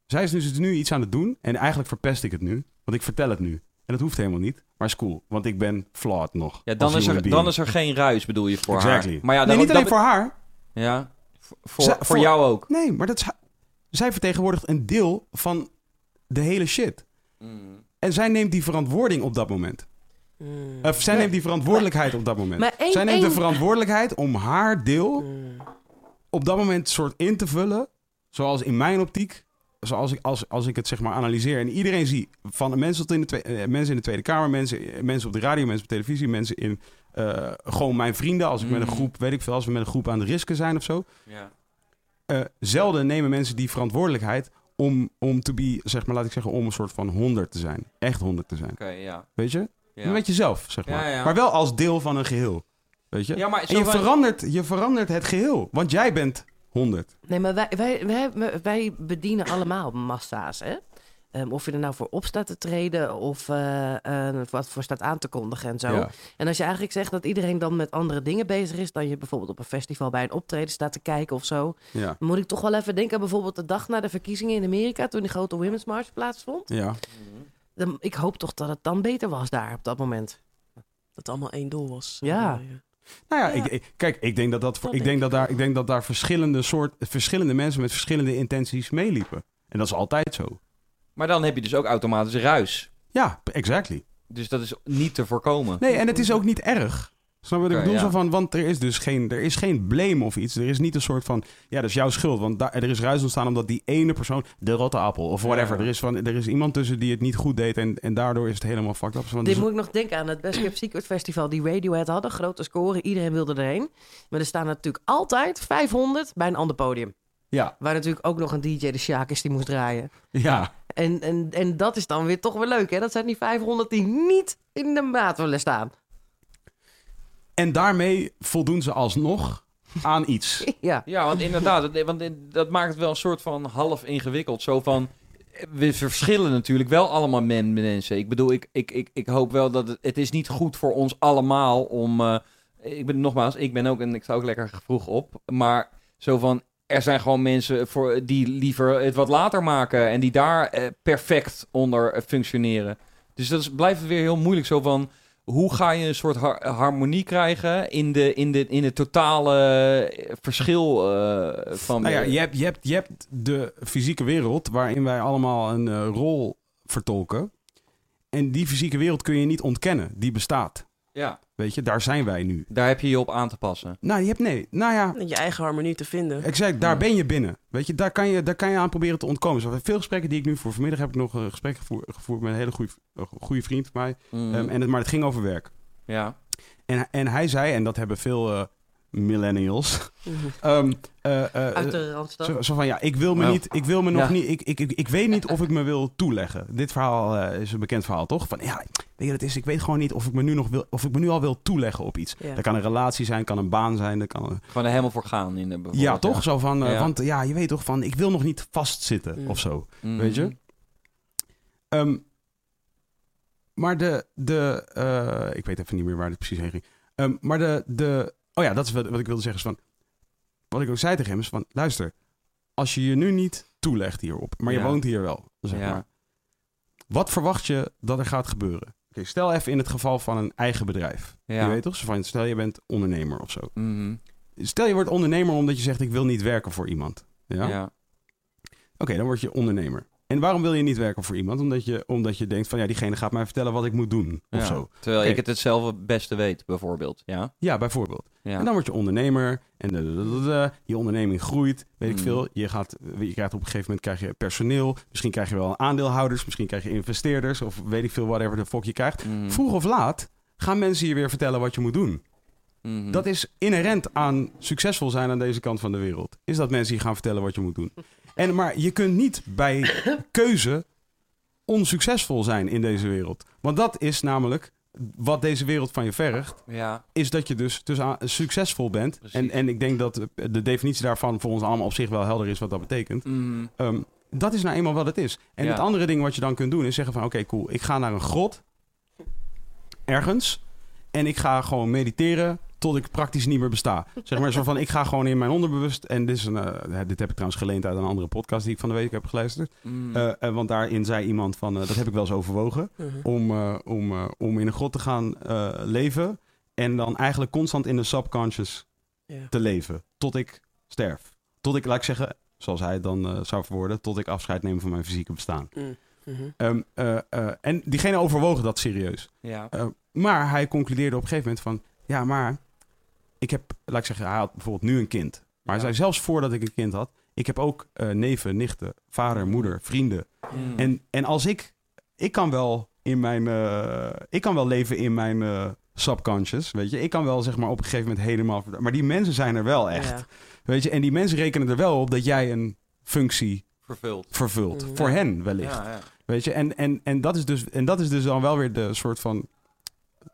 zij is dus nu iets aan het doen en eigenlijk verpest ik het nu, want ik vertel het nu. En dat hoeft helemaal niet, maar is cool, want ik ben flawed nog. Ja, dan is, er, dan is er geen ruis, bedoel je, voor Exactly. haar. Maar ja, nee, niet alleen dat- voor haar. Ja, voor, voor, Zij- voor voor- jou ook. Nee, maar dat is, zij vertegenwoordigt een deel van de hele shit. Mm. En zij neemt die verantwoording op dat moment. Mm. Of zij neemt die verantwoordelijkheid op dat moment. Maar één- zij neemt de verantwoordelijkheid om haar deel Mm. op dat moment soort in te vullen. Zoals in mijn optiek, zoals ik, als, als ik het zeg maar analyseer en iedereen zie, van de mensen, tot in de twe- eh, mensen in de Tweede Kamer, mensen, eh, mensen op de radio, mensen op televisie, mensen in eh, gewoon mijn vrienden, als ik met een Mhm. groep, weet ik veel, als we met een groep aan de risken zijn of zo. Ja. zelden nemen mensen die verantwoordelijkheid om, om te be, zeg maar, laat ik zeggen, om een soort van 100 te zijn. Echt 100 te zijn. Ja. Weet je? Ja. Met jezelf, zeg maar. Maar wel als deel van een geheel. Weet je? Ja, maar en je, van- verandert, je verandert het geheel. Want jij bent 100. Nee, maar wij, wij, wij, wij bedienen allemaal massa's, hè? Ehm, of je er nou voor op staat te treden of eh, eh, wat voor staat aan te kondigen en zo. Ja. En als je eigenlijk zegt dat iedereen dan met andere dingen bezig is... dan je bijvoorbeeld op een festival bij een optreden staat te kijken of zo... Ja. dan moet ik toch wel even denken aan bijvoorbeeld de dag na de verkiezingen in Amerika... toen die grote Women's March plaatsvond. Ja. Dan, ik hoop toch dat het dan beter was daar op dat moment. Dat het allemaal één doel was. Ja. Nou ja, Ik, ik- kijk, ik denk dat, dat, voor, Dat ik denk denk dat, daar, ik denk dat daar verschillende, soort, verschillende mensen met verschillende intenties meeliepen. En dat is altijd zo. Maar dan heb je dus ook automatisch ruis. Ja, exactly. Dus dat is niet te voorkomen. Nee, en het is ook niet erg. Snap je wat ik bedoel? ja. Zo van, want er is dus geen, er is geen blame of iets. Er is niet een soort van, ja, dat is jouw schuld. Want daar, er is ruis ontstaan omdat die ene persoon, de rotte appel of whatever. Ja. Er, is van, er is iemand tussen die het niet goed deed en, en daardoor is het helemaal fucked up. Dit dus- moet ik nog denken aan het Best Kept Secret Festival die Radiohead hadden. Grote score, iedereen wilde erheen. Maar er staan natuurlijk altijd 500 bij een ander podium. ja, Waar natuurlijk ook nog een DJ de Sjaak is die moest draaien. ja. En, en, en dat is dan weer toch weer leuk, hè? Dat zijn die 500 die niet in de maat willen staan. En daarmee voldoen ze alsnog aan iets. *laughs* Ja. Ja, want inderdaad, want dat maakt het wel een soort van half ingewikkeld. Zo van, we verschillen natuurlijk wel allemaal men, mensen. Ik bedoel, ik, ik, ik, ik hoop wel dat het, het is niet goed voor ons allemaal om... eh, ik ben nogmaals, ik ben ook en ik sta ook lekker vroeg op. Maar zo van, er zijn gewoon mensen voor, die liever het wat later maken en die daar eh, perfect onder functioneren. Dus dat is, blijft weer heel moeilijk. Zo van, hoe ga je een soort har- harmonie krijgen in, de, in, de, in het totale eh, verschil eh, van... Nou ja, je hebt, je, hebt, je hebt de fysieke wereld waarin wij allemaal een eh, rol vertolken. En die fysieke wereld kun je niet ontkennen. Die bestaat. Ja, Weet je, daar zijn wij nu. daar heb je je op aan te passen. Nou, je hebt nee. Nou ja, Je eigen harmonie te vinden. exact. Daar ben je binnen. Weet je, daar kan je, daar kan je aan proberen te ontkomen. Zo, veel gesprekken die ik nu voor vanmiddag heb ik nog een gesprek gevoerd, gevoerd met een hele goede, goede vriend van mij. Mhm. Ehm, en het, maar het ging over werk. ja. En, en hij zei, en dat hebben veel eh, millennials. Mhm. ehm, eh, eh, Uit de Randstad. Zo, zo van ja, ik wil me Nou. niet, ik wil me nog Ja. niet, ik, ik, ik, ik weet niet of ik me wil toeleggen. Dit verhaal eh, is een bekend verhaal, toch? Van ja, weet je, het is, ik weet gewoon niet of ik me nu nog wil, of ik me nu al wil toeleggen op iets. Ja. Dat kan een relatie zijn, kan een baan zijn, dat kan. Een, Gewoon er helemaal voor gaan in de ja, toch? Zo van, eh, Ja. want ja, je weet toch van, ik wil nog niet vastzitten Mm. of zo, Mhm. weet je? Ehm, maar de, de eh, ik weet even niet meer waar het precies heen ging. Ehm, maar de, de, oh ja, dat is wat, wat ik wilde zeggen. Is van, wat ik ook zei tegen hem is van, luister, als je je nu niet toelegt hierop, maar je Ja. woont hier wel, zeg Ja. maar. Wat verwacht je dat er gaat gebeuren? Oké, stel even in het geval van een eigen bedrijf. Ja. Je weet toch? Van, stel je bent ondernemer of zo. Mhm. Stel je wordt ondernemer omdat je zegt ik wil niet werken voor iemand. Ja? Ja. Oké, dan word je ondernemer. En waarom wil je niet werken voor iemand? Omdat je, omdat je denkt van ja, diegene gaat mij vertellen wat ik moet doen. Of Ja. zo. Terwijl ik het het zelf het beste weet, bijvoorbeeld. Ja. Ja, bijvoorbeeld. ja. En dan word je ondernemer. En je onderneming groeit. Weet ik Mm. veel. Je, gaat, je krijgt op een gegeven moment krijg je personeel. Misschien krijg je wel aandeelhouders. Misschien krijg je investeerders. Of weet ik veel, whatever de fok je krijgt. Mhm. Vroeg of laat gaan mensen je weer vertellen wat je moet doen. Mhm. Dat is inherent aan succesvol zijn aan deze kant van de wereld. Is dat mensen je gaan vertellen wat je moet doen. En, maar je kunt niet bij *coughs* keuze onsuccesvol zijn in deze wereld. Want dat is namelijk wat deze wereld van je vergt. Ja. Is dat je dus, dus succesvol bent. Precies. En, en ik denk dat de definitie daarvan voor ons allemaal op zich wel helder is wat dat betekent. Mhm. Ehm, dat is nou eenmaal wat het is. En Ja. het andere ding wat je dan kunt doen is zeggen van... oké, cool, ik ga naar een grot. Ergens. En ik ga gewoon mediteren tot ik praktisch niet meer besta. Zeg maar zo van, ik ga gewoon in mijn onderbewust... en dit, is een, eh, dit heb ik trouwens geleend uit een andere podcast... die ik van de week heb geluisterd. Mhm. Eh, eh, want daarin zei iemand van, dat heb ik wel eens overwogen... Mhm. om, eh, om, eh, om in een grot te gaan leven... en dan eigenlijk constant in de subconscious te leven. Tot ik sterf. Tot ik, laat ik zeggen, zoals hij het dan zou verwoorden... tot ik afscheid neem van mijn fysieke bestaan. Mm. Mhm. Ehm, eh, eh, en diegene overwogen dat serieus. Ja. Eh, maar hij concludeerde op een gegeven moment van... Ja, maar ik heb, laat ik zeggen, hij had bijvoorbeeld nu een kind. Maar hij zei zelfs voordat ik een kind had... Ik heb ook eh, neven, nichten, vader, moeder, vrienden. Mm. En, en als ik... Ik kan wel in mijn... eh, ik kan wel leven in mijn eh, subconscious, weet je. Ik kan wel zeg maar op een gegeven moment helemaal... Maar die mensen zijn er wel echt. Ja. Weet je, en die mensen rekenen er wel op dat jij een functie Vervuld. vervult. Mhm. Voor hen wellicht. Ja, ja. Weet je, en, en, en, dat is dus, en dat is dus dan wel weer de soort van.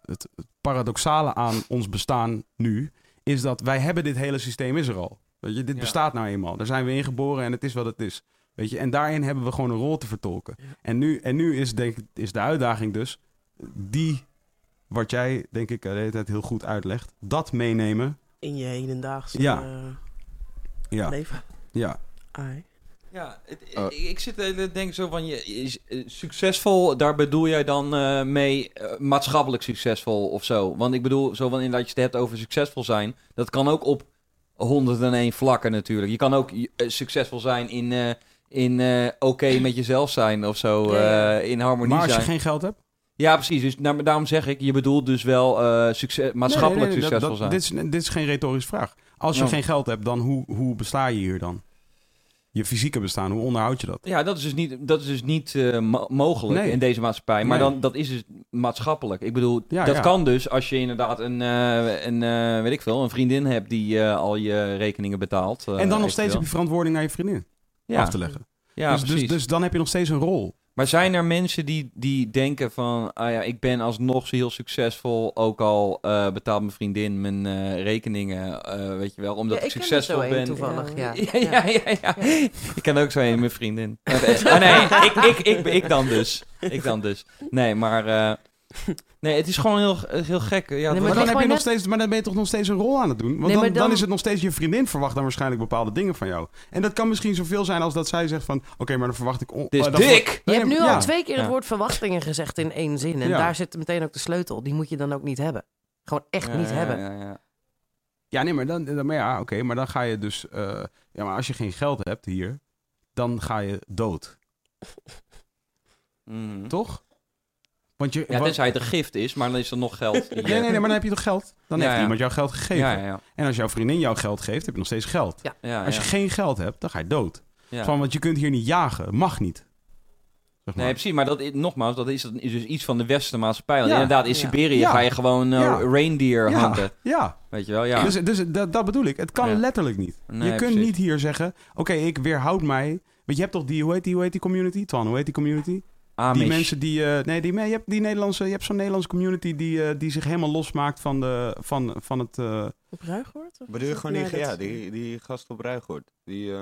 Het, het paradoxale aan ons bestaan nu. Is dat wij hebben dit hele systeem is er al. Weet je, dit Ja. bestaat nou eenmaal. Daar zijn we ingeboren en het is wat het is. Weet je, en daarin hebben we gewoon een rol te vertolken. En nu, en nu is, denk ik, is de uitdaging dus. Die, wat jij denk ik de hele tijd heel goed uitlegt. Dat meenemen. In je hedendaagse Ja. eh, Ja, leven. ja. Ai. Ja, het, Oh. ik, ik zit te denken zo van, je, is, eh, succesvol, daar bedoel jij dan eh, mee eh, maatschappelijk succesvol of zo? Want ik bedoel, zo van inderdaad je het hebt over succesvol zijn, dat kan ook op 101 vlakken natuurlijk. Je kan ook eh, succesvol zijn in, eh, in eh, oké met jezelf zijn of zo, Ja, ja. eh, in harmonie Maar als je zijn. geen geld hebt. Ja, precies. Dus daar- daarom zeg ik, je bedoelt dus wel eh, succes, maatschappelijk Nee, nee, nee, dat- succesvol dat- zijn. Dit is, dit is geen retorische vraag. Als je geen geld hebt, dan hoe, hoe besta je hier dan? Je fysieke bestaan, hoe onderhoud je dat? Ja, dat is dus niet, dat is dus niet eh, mo- mogelijk Nee. in deze maatschappij. Maar Nee. dan, dat is dus maatschappelijk. Ik bedoel, Ja, dat ja. kan dus als je inderdaad een, eh, een eh, weet ik veel, een vriendin hebt die al je rekeningen betaalt. en dan nog steeds heb je verantwoording naar je vriendin ja. af te leggen. Ja, dus, dus, precies. dus dan heb je nog steeds een rol. Maar zijn er mensen die, die denken van, ah ja, ik ben alsnog zo heel succesvol, ook al eh, betaalt mijn vriendin mijn eh, rekeningen, eh, weet je wel, omdat Ja, ik, ik ken succesvol ben. toevallig, *laughs* ja. Ja, ja, ja, ja. Ik ken ook zo een, mijn vriendin. Ah, nee, ik, ik, ik, ik dan dus. Ik dan dus. Nee, maar... nee, het is gewoon heel, heel gek. Ja, Nee, Maar, maar dan, heb je nog net- steeds, maar dan ben je toch nog steeds een rol aan het doen? Want Nee, dan, dan... dan- is het nog steeds je vriendin verwacht dan waarschijnlijk bepaalde dingen van jou. En dat kan misschien zoveel zijn als dat zij zegt van... Oké, maar dan verwacht ik... Is dan dik! Je hebt nu Ja. al twee keer het woord verwachtingen gezegd in één zin. En Ja. daar zit meteen ook de sleutel. Die moet je dan ook niet hebben. Gewoon echt niet Ja, hebben. Ja, ja. Ja, nee, maar dan, dan maar ja, oké, maar dan ga je dus... eh, ja, maar als je geen geld hebt hier, dan ga je dood, Mhm. toch? Want je... Ja, tenzij het een gift is, maar dan is er nog geld. die Nee, nee, nee, maar dan heb je toch geld? Dan Ja, heeft ja. iemand jou geld gegeven. Ja, ja, ja. En als jouw vriendin jou geld geeft, heb je nog steeds geld. Ja. ja, Als je ja. geen geld hebt, dan ga je dood. Ja. Van, want je kunt hier niet jagen. Mag niet. Zeg maar. Nee, precies, maar dat is, nogmaals, dat is, dat is dus iets van de westerse maatschappij. Want Ja. inderdaad, in Ja. Siberië Ja. ga je gewoon eh, Ja. reindeer Ja. hunten. Ja, Weet je wel, ja. dus, dus dat, dat bedoel ik. Het kan Ja. letterlijk niet. Nee, je kunt precies. niet hier zeggen... Oké, ik weerhoud mij... Je, je hebt toch die... Hoe heet die, hoe heet die community? Twan, hoe heet die community? Amish. Die mensen die... eh, nee, die, je hebt die Nederlandse... Je hebt zo'n Nederlandse community die, eh, die zich helemaal losmaakt van, de, van, van het... eh, Op Ruigoord? of Bedoel je gewoon die, ja, die, die gast op Ruigoord. Die, eh,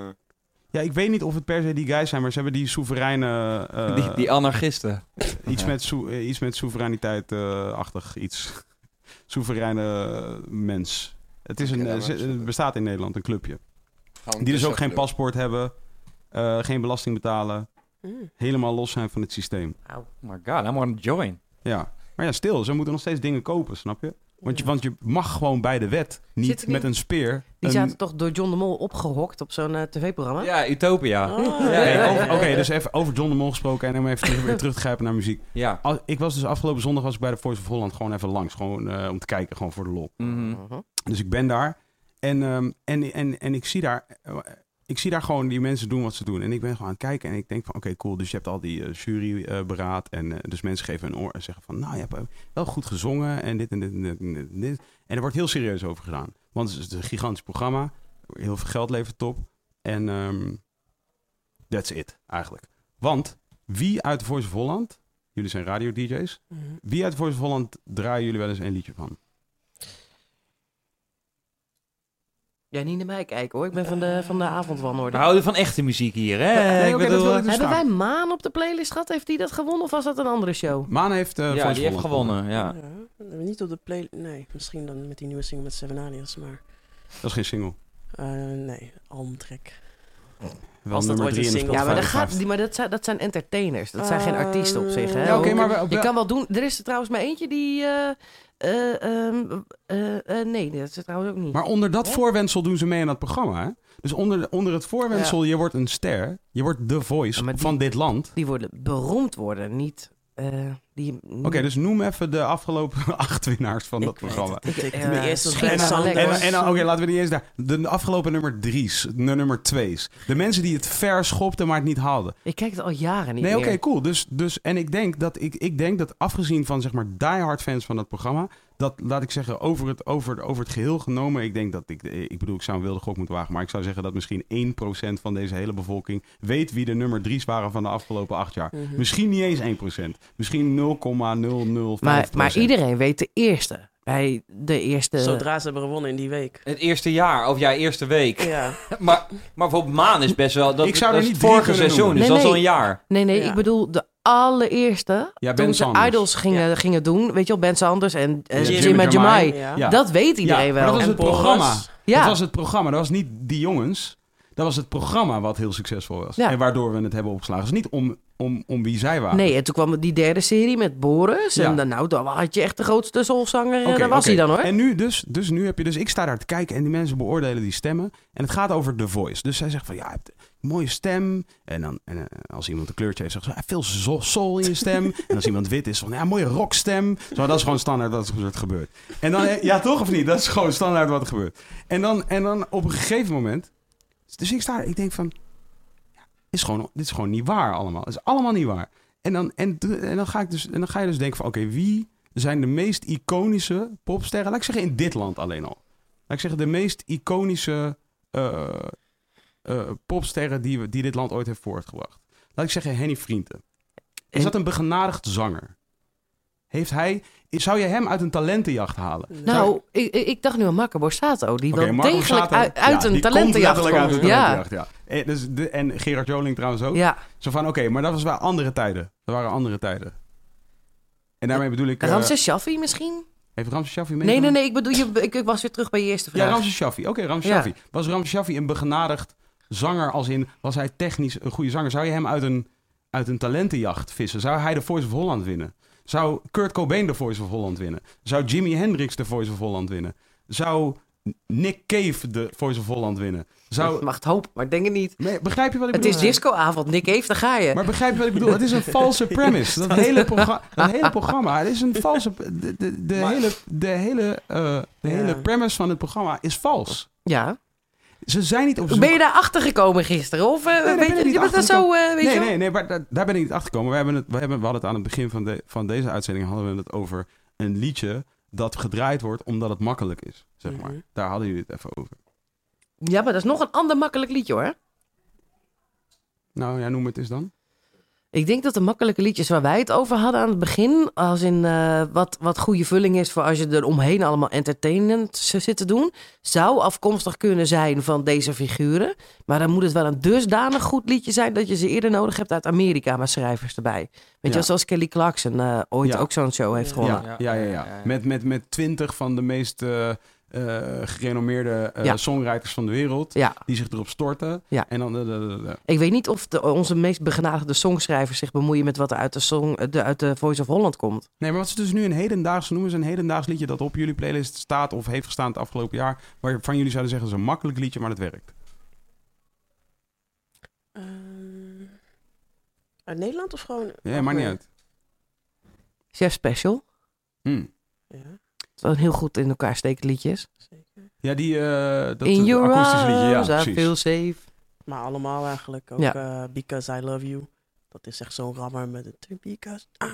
ja, ik weet niet of het per se die guys zijn, maar ze hebben die soevereine... eh, *laughs* die, die anarchisten. Iets, Ja. met iets met soevereiniteit-achtig iets. *laughs* Soevereine mens. Het, is een, nou, het bestaat in Nederland, een clubje. Die dus ook geen paspoort hebben, eh, geen belasting betalen, Mm. helemaal los zijn van het systeem. Oh my god, I'm gonna join. Ja. Maar ja, stil, ze moeten nog steeds dingen kopen, snap je? Want je, want je mag gewoon bij de wet niet Zit niet- met een speer... Die een- zaten toch door John de Mol opgehokt op zo'n eh, tv-programma? Ja, Utopia. Oh, Ja, ja, Oké, dus even over John de Mol gesproken en om even terug, weer terug te grijpen naar muziek. Ja. Al- Ik was dus afgelopen zondag was ik bij de Voice of Holland gewoon even langs. Gewoon eh, om te kijken, gewoon voor de lol. Mhm. Mhm. Dus ik ben daar en, ehm, en, en, en ik, zie daar, eh, ik zie daar gewoon die mensen doen wat ze doen. En ik ben gewoon aan het kijken en ik denk van oké, cool. Dus je hebt al die eh, juryberaad en eh, dus mensen geven een oor en zeggen van nou, je hebt eh, wel goed gezongen en dit en dit en dit en dit. er wordt heel serieus over gedaan. Want het is een gigantisch programma. Heel veel geld levert op. En ehm, that's it eigenlijk. Want wie uit de Voice of Holland, jullie zijn radio-dj's, Mhm. wie uit de Voice of Holland draaien jullie wel eens een liedje van? Ja, niet naar mij kijken hoor. Ik ben van de, van de We avondwanorde. houden van echte muziek hier, hè? Nee, bedoel, ik dus Hebben wij Maan op de playlist gehad? Heeft die dat gewonnen of was dat een andere show? Maan heeft eh ja, die heeft gewonnen, ja. Ja, niet op de play... Nee, misschien dan met die nieuwe single met Seven Alias, maar... Dat is geen single. eh, nee, albumtrack. Wel Als dat ooit een single Ja, maar, dat, gaat, die, maar dat, zijn, dat zijn entertainers. Dat zijn geen Eh, artiesten op zich. Hè? Ja, maar we- Je kan wel doen. Er is er trouwens maar eentje die. eh, eh, ehm, eh, Eh, nee, dat is het trouwens ook niet. Maar onder dat Hè? voorwendsel doen ze mee aan dat programma. Hè? Dus onder, onder het voorwendsel, je wordt een ster. Je wordt de voice Ja, maar die- van dit land. Die worden beroemd worden, niet... eh, die, Oké, dus noem even de afgelopen *laughs* acht winnaars van dat Ik programma. het. Ik, mijn eerste was. En, en dan- oké, laten we niet eens daar. De afgelopen nummer drie's, de nummer twee's. De mensen die het ver schopten, maar het niet haalden. Ik kijk het al jaren niet Nee, oké, meer. cool. Dus, dus, en ik denk dat, ik, ik denk dat afgezien van zeg maar diehard fans van het programma, dat laat ik zeggen, over het, over, over het geheel genomen, ik denk dat ik, ik bedoel, ik zou een wilde gok moeten wagen, maar ik zou zeggen dat misschien 1% van deze hele bevolking weet wie de nummer drie's waren van de afgelopen acht jaar. Mhm. Misschien niet eens 1%. Misschien 0,005%. Maar, maar iedereen weet de eerste. Bij de eerste... Zodra ze hebben gewonnen in die week. Het eerste jaar, of ja, eerste week. Ja. *laughs* Maar, maar voor Maan is best wel... Dat, Ik zou dat er is niet vorige kunnen seizoen, dus Nee, dat is al nee. een jaar. Nee, nee, Ja. ik bedoel de allereerste. Ja, Ben toen ze Sanders. Idols gingen, gingen doen. Weet je wel, Ben Sanders en Ja, Jim, en Jamai. Ja. Ja. Dat weet iedereen wel. dat was En het Boris. programma. ja. Dat was het programma. Dat was niet die jongens. Dat was het programma wat heel succesvol was. Ja. En waardoor we het hebben opgeslagen. Dus niet om, om, om wie zij waren. Nee, en toen kwam die derde serie met Boris. Ja. En dan, nou, dan had je echt de grootste soulzanger. en daar was hij dan hoor. En nu dus, dus nu heb je dus, ik sta daar te kijken en die mensen beoordelen die stemmen. En het gaat over The Voice. Dus zij zegt van, ja, mooie stem. En dan, en, eh, als iemand een kleurtje heeft, zegt ze, "Ah, veel soul in je stem. *laughs* en als iemand wit is, van, ja, mooie rockstem. Zo, dat is gewoon standaard wat er gebeurt. En dan, eh, ja, toch of niet? Dat is gewoon standaard wat er gebeurt. En dan, en dan op een gegeven moment, dus ik sta ik denk van, ja, dit is gewoon, dit is gewoon niet waar allemaal. Het is allemaal niet waar. En dan, en, en dan, ga, ik dus, en dan ga je dus denken van, oké, wie zijn de meest iconische popsterren? Laat ik zeggen in dit land alleen al. Laat ik zeggen de meest iconische eh, eh, popsterren die, we- die dit land ooit heeft voortgebracht. Laat ik zeggen Henny Vrienden. Is En- dat een begenadigd zanger? Heeft hij, zou je hem uit een talentenjacht halen? Nou, ik, ik ik dacht nu aan Marco Borsato. Die Oké, wel Marco degelijk Borsato, uit, uit ja, een die talentenjacht uit komt. een Ja, talentenjacht, ja. En, dus de, en Gerard Joling trouwens ook. ja. Zo van, oké, maar dat was wel andere tijden. Dat waren andere tijden. En daarmee bedoel ik... eh, Ramses Shaffi misschien? heeft Ramses Shaffi Nee, meegedaan? nee, nee. Ik bedoel, je, ik, ik was weer terug bij je eerste vraag. Ja, Ramses Shaffi. Oké, Ramses Ja. Shaffi. Was Ramses Shaffi een begenadigd zanger als in... Was hij technisch een goede zanger? Zou je hem uit een, uit een talentenjacht vissen? Zou hij de Voice of Holland winnen? Zou Kurt Cobain de Voice of Holland winnen? Zou Jimi Hendrix de Voice of Holland winnen? Zou Nick Cave de Voice of Holland winnen? Ik Zou... mag het hopen, maar ik denk het niet. Nee, begrijp je wat ik Het bedoel? is discoavond. Nick heeft, daar ga je. Maar begrijp je wat ik bedoel? Het is een *laughs* valse premise. Dat hele, progra- dat hele programma, het is een valse... De, de, de hele, de, hele, eh, de Ja. hele premise van het programma is vals. ja. Ze zijn niet op zoek... Ben je daar achter gekomen gisteren? Of eh, nee, weet je, niet je bent achter zo, eh, weet nee, je nee, nee, maar daar, daar ben ik niet achter gekomen. We, hebben het, we, hebben, we hadden het aan het begin van, de, van deze uitzending hadden we het over een liedje dat gedraaid wordt omdat het makkelijk is. Zeg maar. Mhm. Daar hadden jullie het even over. Ja, maar dat is nog een ander makkelijk liedje hoor. Nou ja, noem het eens dan. Ik denk dat de makkelijke liedjes waar wij het over hadden aan het begin, als in eh, wat, wat goede vulling is voor als je er omheen allemaal entertainment zit te doen, zou afkomstig kunnen zijn van deze figuren. Maar dan moet het wel een dusdanig goed liedje zijn dat je ze eerder nodig hebt uit Amerika met schrijvers erbij. Weet je, Ja. zoals Kelly Clarkson eh, ooit Ja. ook zo'n show heeft gewonnen. Ja, ja, ja. Met, met, met twintig van de meest eh, gerenommeerde eh, Ja. songwriters van de wereld. Ja. Die zich erop storten. Ja. En dan... eh, Ik weet niet of de, onze meest begenadigde songschrijvers zich bemoeien met wat er uit de, song, de, uit de Voice of Holland komt. Nee, maar wat is dus nu een hedendaags, noemen ze een hedendaags liedje dat op jullie playlist staat of heeft gestaan het afgelopen jaar, waarvan jullie zouden zeggen, het is een makkelijk liedje, maar het werkt. Ehm, uit Nederland of gewoon... Ja, maakt niet uit. Chef Special. Hm. Ja, Een heel goed in elkaar stekend liedje is. zeker. Ja, die uh, dat In dat your liedje, ja, precies. feel safe. Maar allemaal eigenlijk. Ook Ja. eh, Because I Love You. Dat is echt zo'n rammer met het... Because... ah,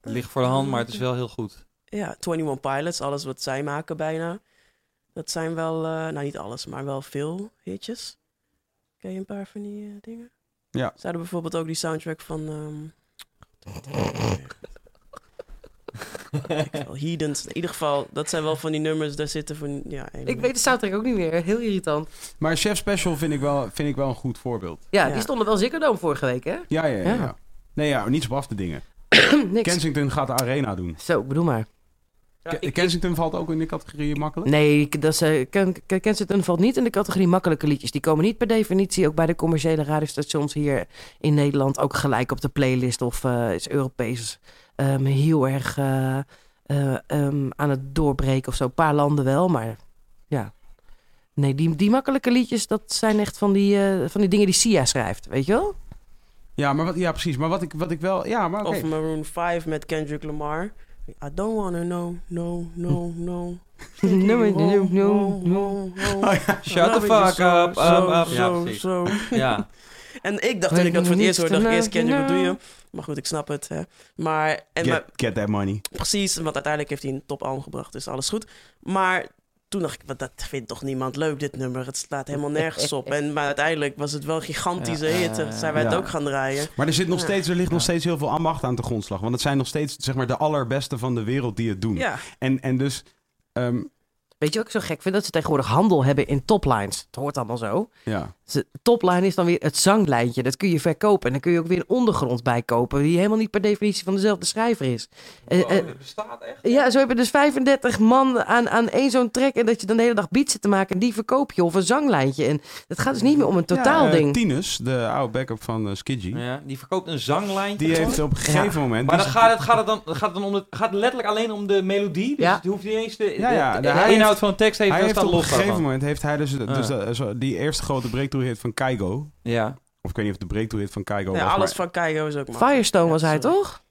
ligt voor de hand, maar het is wel heel goed. Ja, 21 Pilots, alles wat zij maken bijna. Dat zijn wel, eh, nou niet alles, maar wel veel hitjes. Ken je een paar van die eh, dingen? Ja. Ze hadden bijvoorbeeld ook die soundtrack van... ehm ik Heathens. In ieder geval, dat zijn wel van die nummers, daar zitten van... Ja, Ik weet de soundtrack ook niet meer. Heel irritant. Maar Chef Special vind ik, wel, vind ik wel een goed voorbeeld. Ja, Ja. die stonden wel Ziggo Dome vorige week, hè? Ja, ja, ja. Ja. ja. Nee, ja, niets op af te dingen. *clears throat* Niks. Kensington gaat de arena doen. Zo, bedoel maar. Ke- Kensington valt ook in de categorie makkelijk? Nee, dat is, eh, Ken- Ken- Kensington valt niet in de categorie makkelijke liedjes. Die komen niet per definitie ook bij de commerciële radiostations hier in Nederland ook gelijk op de playlist of eh, is Europees ehm, heel erg eh, eh, ehm, aan het doorbreken of zo. Een paar landen wel, maar ja. Nee, die, die makkelijke liedjes, dat zijn echt van die, eh, van die dingen die Sia schrijft, weet je wel? Ja, maar wat, ja, precies. Maar wat ik, wat ik wel... Ja, maar oké. Of Maroon 5 met Kendrick Lamar. I don't wanna know, no, no, no. *laughs* No, no, no, no, no. *laughs* Shut the fuck up. um, up. Ja, precies. Ja. *laughs* En ik dacht toen ik dat voor het eerst hoorde, dacht ik eerst Kendrick, wat doe je? Maar goed, ik snap het. Hè. Maar, en maar, Get, get that money. precies, want uiteindelijk heeft hij een topalbum gebracht, dus alles goed. Maar toen dacht ik, wat, dat vindt toch niemand leuk, dit nummer. Het slaat helemaal nergens op. En, maar uiteindelijk was het wel een gigantische Ja, hit. Zijn wij het ja. ook gaan draaien. Maar er, zit nog Ja. steeds, er ligt nog steeds heel veel ambacht aan de grondslag. Want het zijn nog steeds zeg maar, de allerbeste van de wereld die het doen. Ja, En, en dus... ehm, Weet je wat ik zo gek vind? Dat ze tegenwoordig handel hebben in toplines. Het hoort allemaal zo. ja. Topline is dan weer het zanglijntje. Dat kun je verkopen. En dan kun je ook weer een ondergrond bij kopen. Die helemaal niet per definitie van dezelfde schrijver is. Eh, eh, dat bestaat echt? ja, zo heb je dus 35 man aan, aan één zo'n track. En dat je dan de hele dag beats zit te maken. En die verkoop je. Of een zanglijntje. En het gaat dus niet meer om een Ja, totaalding. eh, Tinus, de oude backup van uh, Skidgy. Ja, die verkoopt een zanglijntje. Die heeft op een gegeven moment... Maar dan dus- gaat het, gaat het dan gaat het dan om de, gaat het letterlijk alleen om de melodie. Dus Ja. het hoeft niet eens de, Ja, ja, de, de- inhoud heeft- van de tekst heeft, hij heeft op een gegeven moment heeft hij dus, dus Ah. dat- zo- die eerste grote breakthrough hit van Kaigo. Ja. Of ik weet niet of de breakthrough hit van Kaigo ja was. alles maar van Keigo is ook makkelijk. Firestone was Ja, hij, sorry. toch?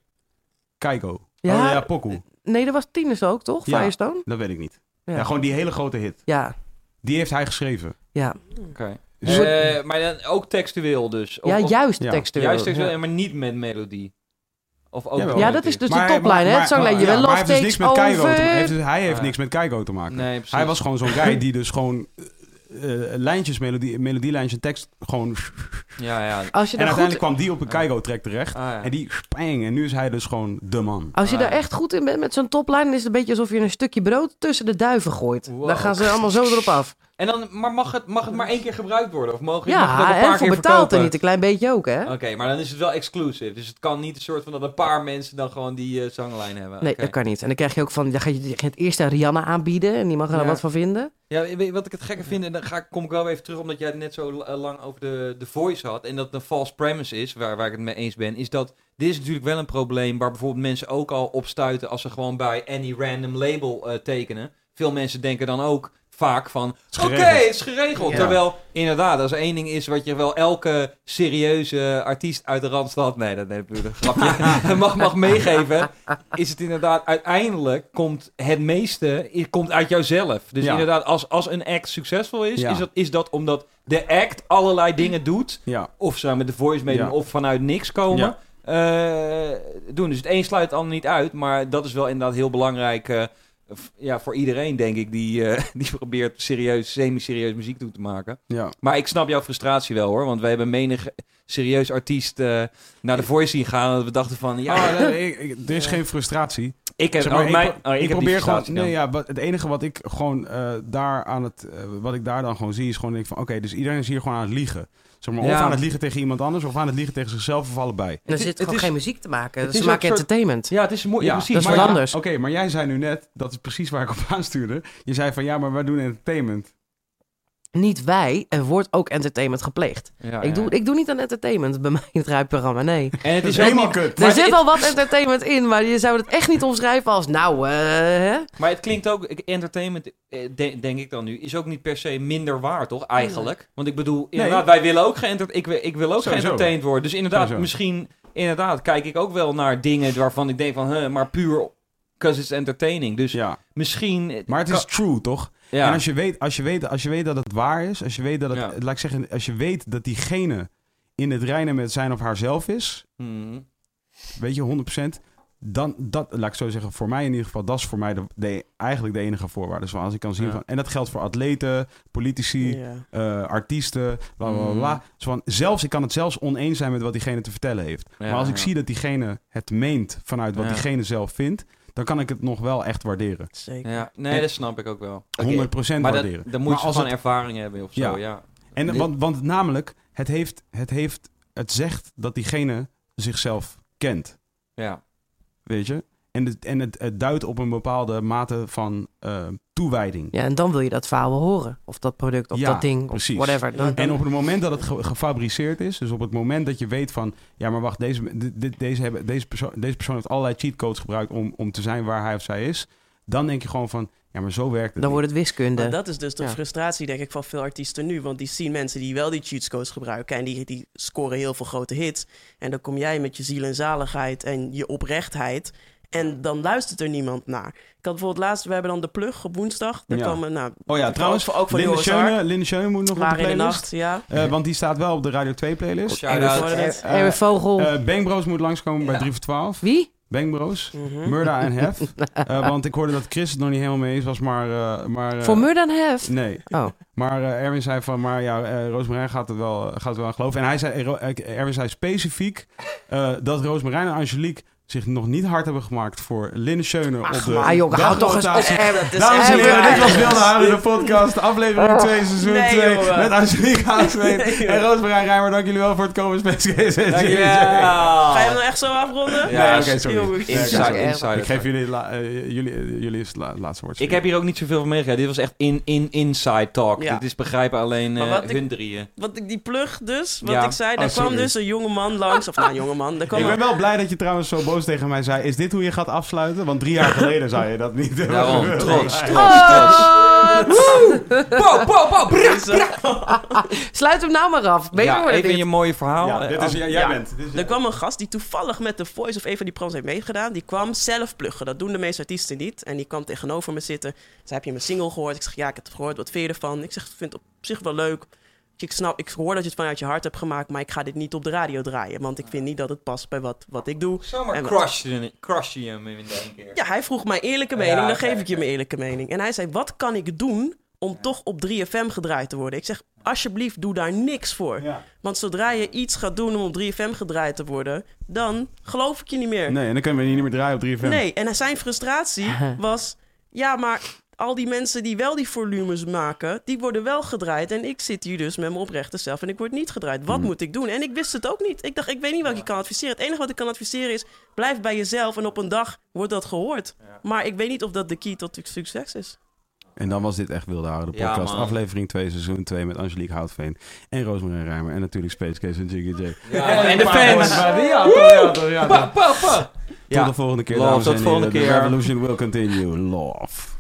Kaigo. Ja. Oh ja, Poku. Nee, dat was Tinus ook, toch? Ja. Firestone? Dat weet ik niet. Ja. Ja. gewoon die hele grote hit. Ja, Die heeft hij geschreven. ja. Oké. Dus- Eh, maar dan ook textueel dus. Of- ja juist textueel. Juist textueel, Ja. maar niet met melodie. Of ook wel Ja, dat is dus de Maar- maar- hè? Het maar- zanglijntje. ja, wel maar heeft dus niks met te hij heeft, dus- hij heeft Ah. niks met Kaigo te maken. Nee, precies. Hij was gewoon zo'n guy die dus gewoon eh, eh, lijntjes, melodie, melodielijntjes, tekst gewoon... Ja, ja. Als je En daar goed uiteindelijk kwam die op een Kaigo-track terecht. Ah, ja. En die spang. En nu is hij dus gewoon de man. Als je Ah. daar echt goed in bent met zo'n topline, dan is het een beetje alsof je een stukje brood tussen de duiven gooit. Wow. Dan gaan ze allemaal zo erop af. En dan, maar mag het, mag het maar één keer gebruikt worden? Of mogen mag het een paar en voor keer betaalt er niet een klein beetje ook, hè? Oké, maar dan is het wel exclusive. Dus het kan niet een soort van dat een paar mensen dan gewoon die eh, zanglijn hebben. Nee, dat kan niet. En dan krijg je ook van, dan ga je, je gaat eerst aan Rihanna aanbieden en die mag er dan wat van vinden. Ja, weet je wat ik het gekke vind? En dan ga, ik- kom ik wel even terug, omdat jij het net zo eh, lang over de, de voice had. En dat het een false premise is, waar, waar ik het mee eens ben. Is dat, dit is natuurlijk wel een probleem waar bijvoorbeeld mensen ook al op stuiten als ze gewoon bij any random label eh, tekenen. Veel mensen denken dan ook vaak van, is oké, het is geregeld. Ja. Terwijl, inderdaad, als één ding is wat je wel elke serieuze artiest uit de Randstad, nee, dat nee, dat is een grapje, *laughs* mag, mag meegeven, is het inderdaad, uiteindelijk komt het meeste komt uit jouzelf. Dus Ja. inderdaad, als, als een act succesvol is, Ja. is, dat, is dat omdat de act allerlei dingen doet, of ze met de voice meedoen, of vanuit niks komen. Eh, doen. Dus het een sluit het ander niet uit, maar dat is wel inderdaad heel belangrijk eh, ja, voor iedereen, denk ik, die, eh, *laughs* die probeert serieus, semi-serieus muziek toe te maken. Ja. Maar ik snap jouw frustratie wel hoor, want we hebben menig serieus artiest eh, naar de voice zien gaan. En we dachten van, ja, *laughs* nee, ik- ik- er is geen frustratie. ik heb, Zeg maar, oh, mijn, ik, oh, ik ik heb die probeer gewoon. Nee, ja, wat, het enige wat ik gewoon eh, daar aan het. eh, wat ik daar dan gewoon zie, is gewoon denk ik van: oké, dus iedereen is hier gewoon aan het liegen. Zeg maar, of aan het liegen tegen iemand anders, of aan het liegen tegen zichzelf, of allebei. Er is- zit het gewoon is- geen muziek te maken. het Ze is maken soort- entertainment. Ja, het is moeilijk. Ja, precies. dat is maar wat anders. Oké, maar jij zei nu net, dat is precies waar ik op aanstuurde. Je zei van ja, maar wij doen entertainment. Niet wij, er wordt ook entertainment gepleegd. Ja, ik, ja. doe, ik doe niet aan entertainment bij *laughs* mij in het rijprogramma, nee. En het is helemaal kut. er Maar zit wel wat entertainment in, maar je zou het echt niet omschrijven als, nou, eh, hè? Maar het klinkt ook, entertainment, eh, de- denk ik dan nu, is ook niet per se minder waar, toch? Eigenlijk. Want ik bedoel, inderdaad, wij willen ook geëntert, ik, wil- ik wil ook geëntertained worden. Dus inderdaad, Sowieso. misschien, inderdaad, kijk ik ook wel naar dingen waarvan ik denk van, huh, maar puur, because it's entertaining. Dus Ja, misschien... maar het is true, toch? Ja. En als je, weet, als, je weet, als je weet dat het waar is, als je weet dat het, Ja. laat ik zeggen, als je weet dat diegene in het reinen met zijn of haarzelf is, Hmm. weet je, 100%, dan, dat, laat ik zo zeggen, voor mij in ieder geval, dat is voor mij de, de, eigenlijk de enige voorwaarde. Zoals ik kan zien Ja. van, en dat geldt voor atleten, politici, Ja. eh, artiesten, bla bla bla. Mm. Zo van, zelfs, ik kan het zelfs oneens zijn met wat diegene te vertellen heeft. Ja, maar als ik ja. zie dat diegene het meent vanuit wat Ja. diegene zelf vindt, dan kan ik het nog wel echt waarderen. Zeker. Ja, nee, En- dat snap ik ook wel. Oké, 100% Maar dat, waarderen. dan moet Maar je als gewoon het- ervaring hebben of zo, Ja. ja. En, want, want namelijk, het, heeft, het, heeft, het zegt dat diegene zichzelf kent. Ja. Weet je? En, het, en het, het duidt op een bepaalde mate van eh, toewijding. Ja, en dan wil je dat verhaal wel horen. Of dat product, of Ja, dat ding, precies. of whatever. Dan, En op het moment dat het ge- gefabriceerd is, dus op het moment dat je weet van, ja, maar wacht, deze, dit- dit- deze, hebben, deze, persoon, deze persoon heeft allerlei cheatcodes gebruikt om, om te zijn waar hij of zij is, dan denk je gewoon van, ja, maar zo werkt het. dan niet. wordt het wiskunde. Maar dat is dus de Ja. frustratie, denk ik, van veel artiesten nu. Want die zien mensen die wel die cheatscodes gebruiken. En die, die scoren heel veel grote hits. En dan kom jij met je ziel en zaligheid en je oprechtheid. En dan luistert er niemand naar. Ik had bijvoorbeeld laatst, we hebben dan de plug op woensdag. Daar Ja. kwam, nou, Oh ja, trouwens, ook van Linde Schöne. Linde Schöne moet nog op de Waar in de nacht, ja. Eh, want die staat wel op de Radio 2 playlist. Eh, Erwin Vogel. Eh Bang Bros moet langskomen bij Ja. 3 voor 12. Wie? Bang Bros. Mhm. Murda en Hef. *laughs* Eh, want ik hoorde dat Chris het nog niet helemaal mee eens was, maar... eh, maar eh, Voor More Than Hef? Nee. Oh. Maar eh, Erwin zei van, maar ja, eh Roosmarijn gaat het wel, gaat het wel aan geloven. En hij zei, eh, Erwin zei specifiek eh, dat Roosmarijn en Angelique zich nog niet hard hebben gemaakt voor Linde Schöne op de maar jongen, hou toch eens op. is Dames en echt heren, waar. dit was Wilde Haren, de podcast, aflevering 2, seizoen Nee, 2, jongen. met Angelique Haasveen *laughs* Nee, joh. en Roosmarijn Rijmer. Dank jullie wel voor het komen, Space. Ga je hem nou echt zo afronden? Ja, oké, sorry. Inside. Ik geef jullie, eh, jullie, eh, jullie is het la- laatste woord. Ik heb hier ook niet zoveel van meegekregen. Dit was echt in, in, inside talk. Dit is begrijpen alleen eh, hun drieën. Wat ik die plug dus, wat ik zei, daar Oh, kwam sorry. dus een jonge man langs. Of nou, een jonge man. Daar kwam Ik ben wel blij dat je trouwens zo boos tegen mij zei. Is dit hoe je gaat afsluiten? Want drie jaar geleden zei je dat niet. *laughs* Daarom, *laughs* trots, trots, trots. Oh! Sluit hem nou maar af. Ja, wordt even dit. je mooie verhaal. Ja, dit is, af. jij Ja. bent. Dit is- Er kwam een gast die toevallig met de Voice of een van die proms heeft meegedaan. Die kwam zelf pluggen. Dat doen de meeste artiesten niet. En die kwam tegenover me zitten. Ze heb je mijn single gehoord? Ik zeg, ja, ik heb het gehoord. Wat vind je ervan? Ik zeg, ik vind het op zich wel leuk. Ik snap, ik hoor dat je het vanuit je hart hebt gemaakt, maar ik ga dit niet op de radio draaien. Want ik vind niet dat het past bij wat, wat ik doe. Zomaar crush je, hem in één keer. Ja, hij vroeg mijn eerlijke mening, Ja, dan geef ik je mijn eerlijke mening. En hij zei, wat kan ik doen om toch op 3FM gedraaid te worden? Ik zeg, alsjeblieft, doe daar niks voor. Ja. Want zodra je iets gaat doen om op 3FM gedraaid te worden, dan geloof ik je niet meer. Nee, en dan kunnen we niet meer draaien op 3FM. Nee, en zijn frustratie *laughs* was... Ja, maar al die mensen die wel die volumes maken... die worden wel gedraaid. En ik zit hier dus met mijn oprechte zelf... en ik word niet gedraaid. Wat Hmm. moet ik doen? En ik wist het ook niet. Ik dacht, ik weet niet wat ik kan adviseren. Het enige wat ik kan adviseren is... blijf bij jezelf en op een dag wordt dat gehoord. Maar ik weet niet of dat de key tot succes is. En dan was dit echt Wilde Houden, de Ja, podcast. aflevering 2, seizoen 2 met Angelique Houtveen en Roosmarijn Rijmer. En natuurlijk Space Case en Jiggy J. Ja, en de fans. Tot de volgende keer, Love, dames tot en de volgende heren. The keer. revolution will continue. Love.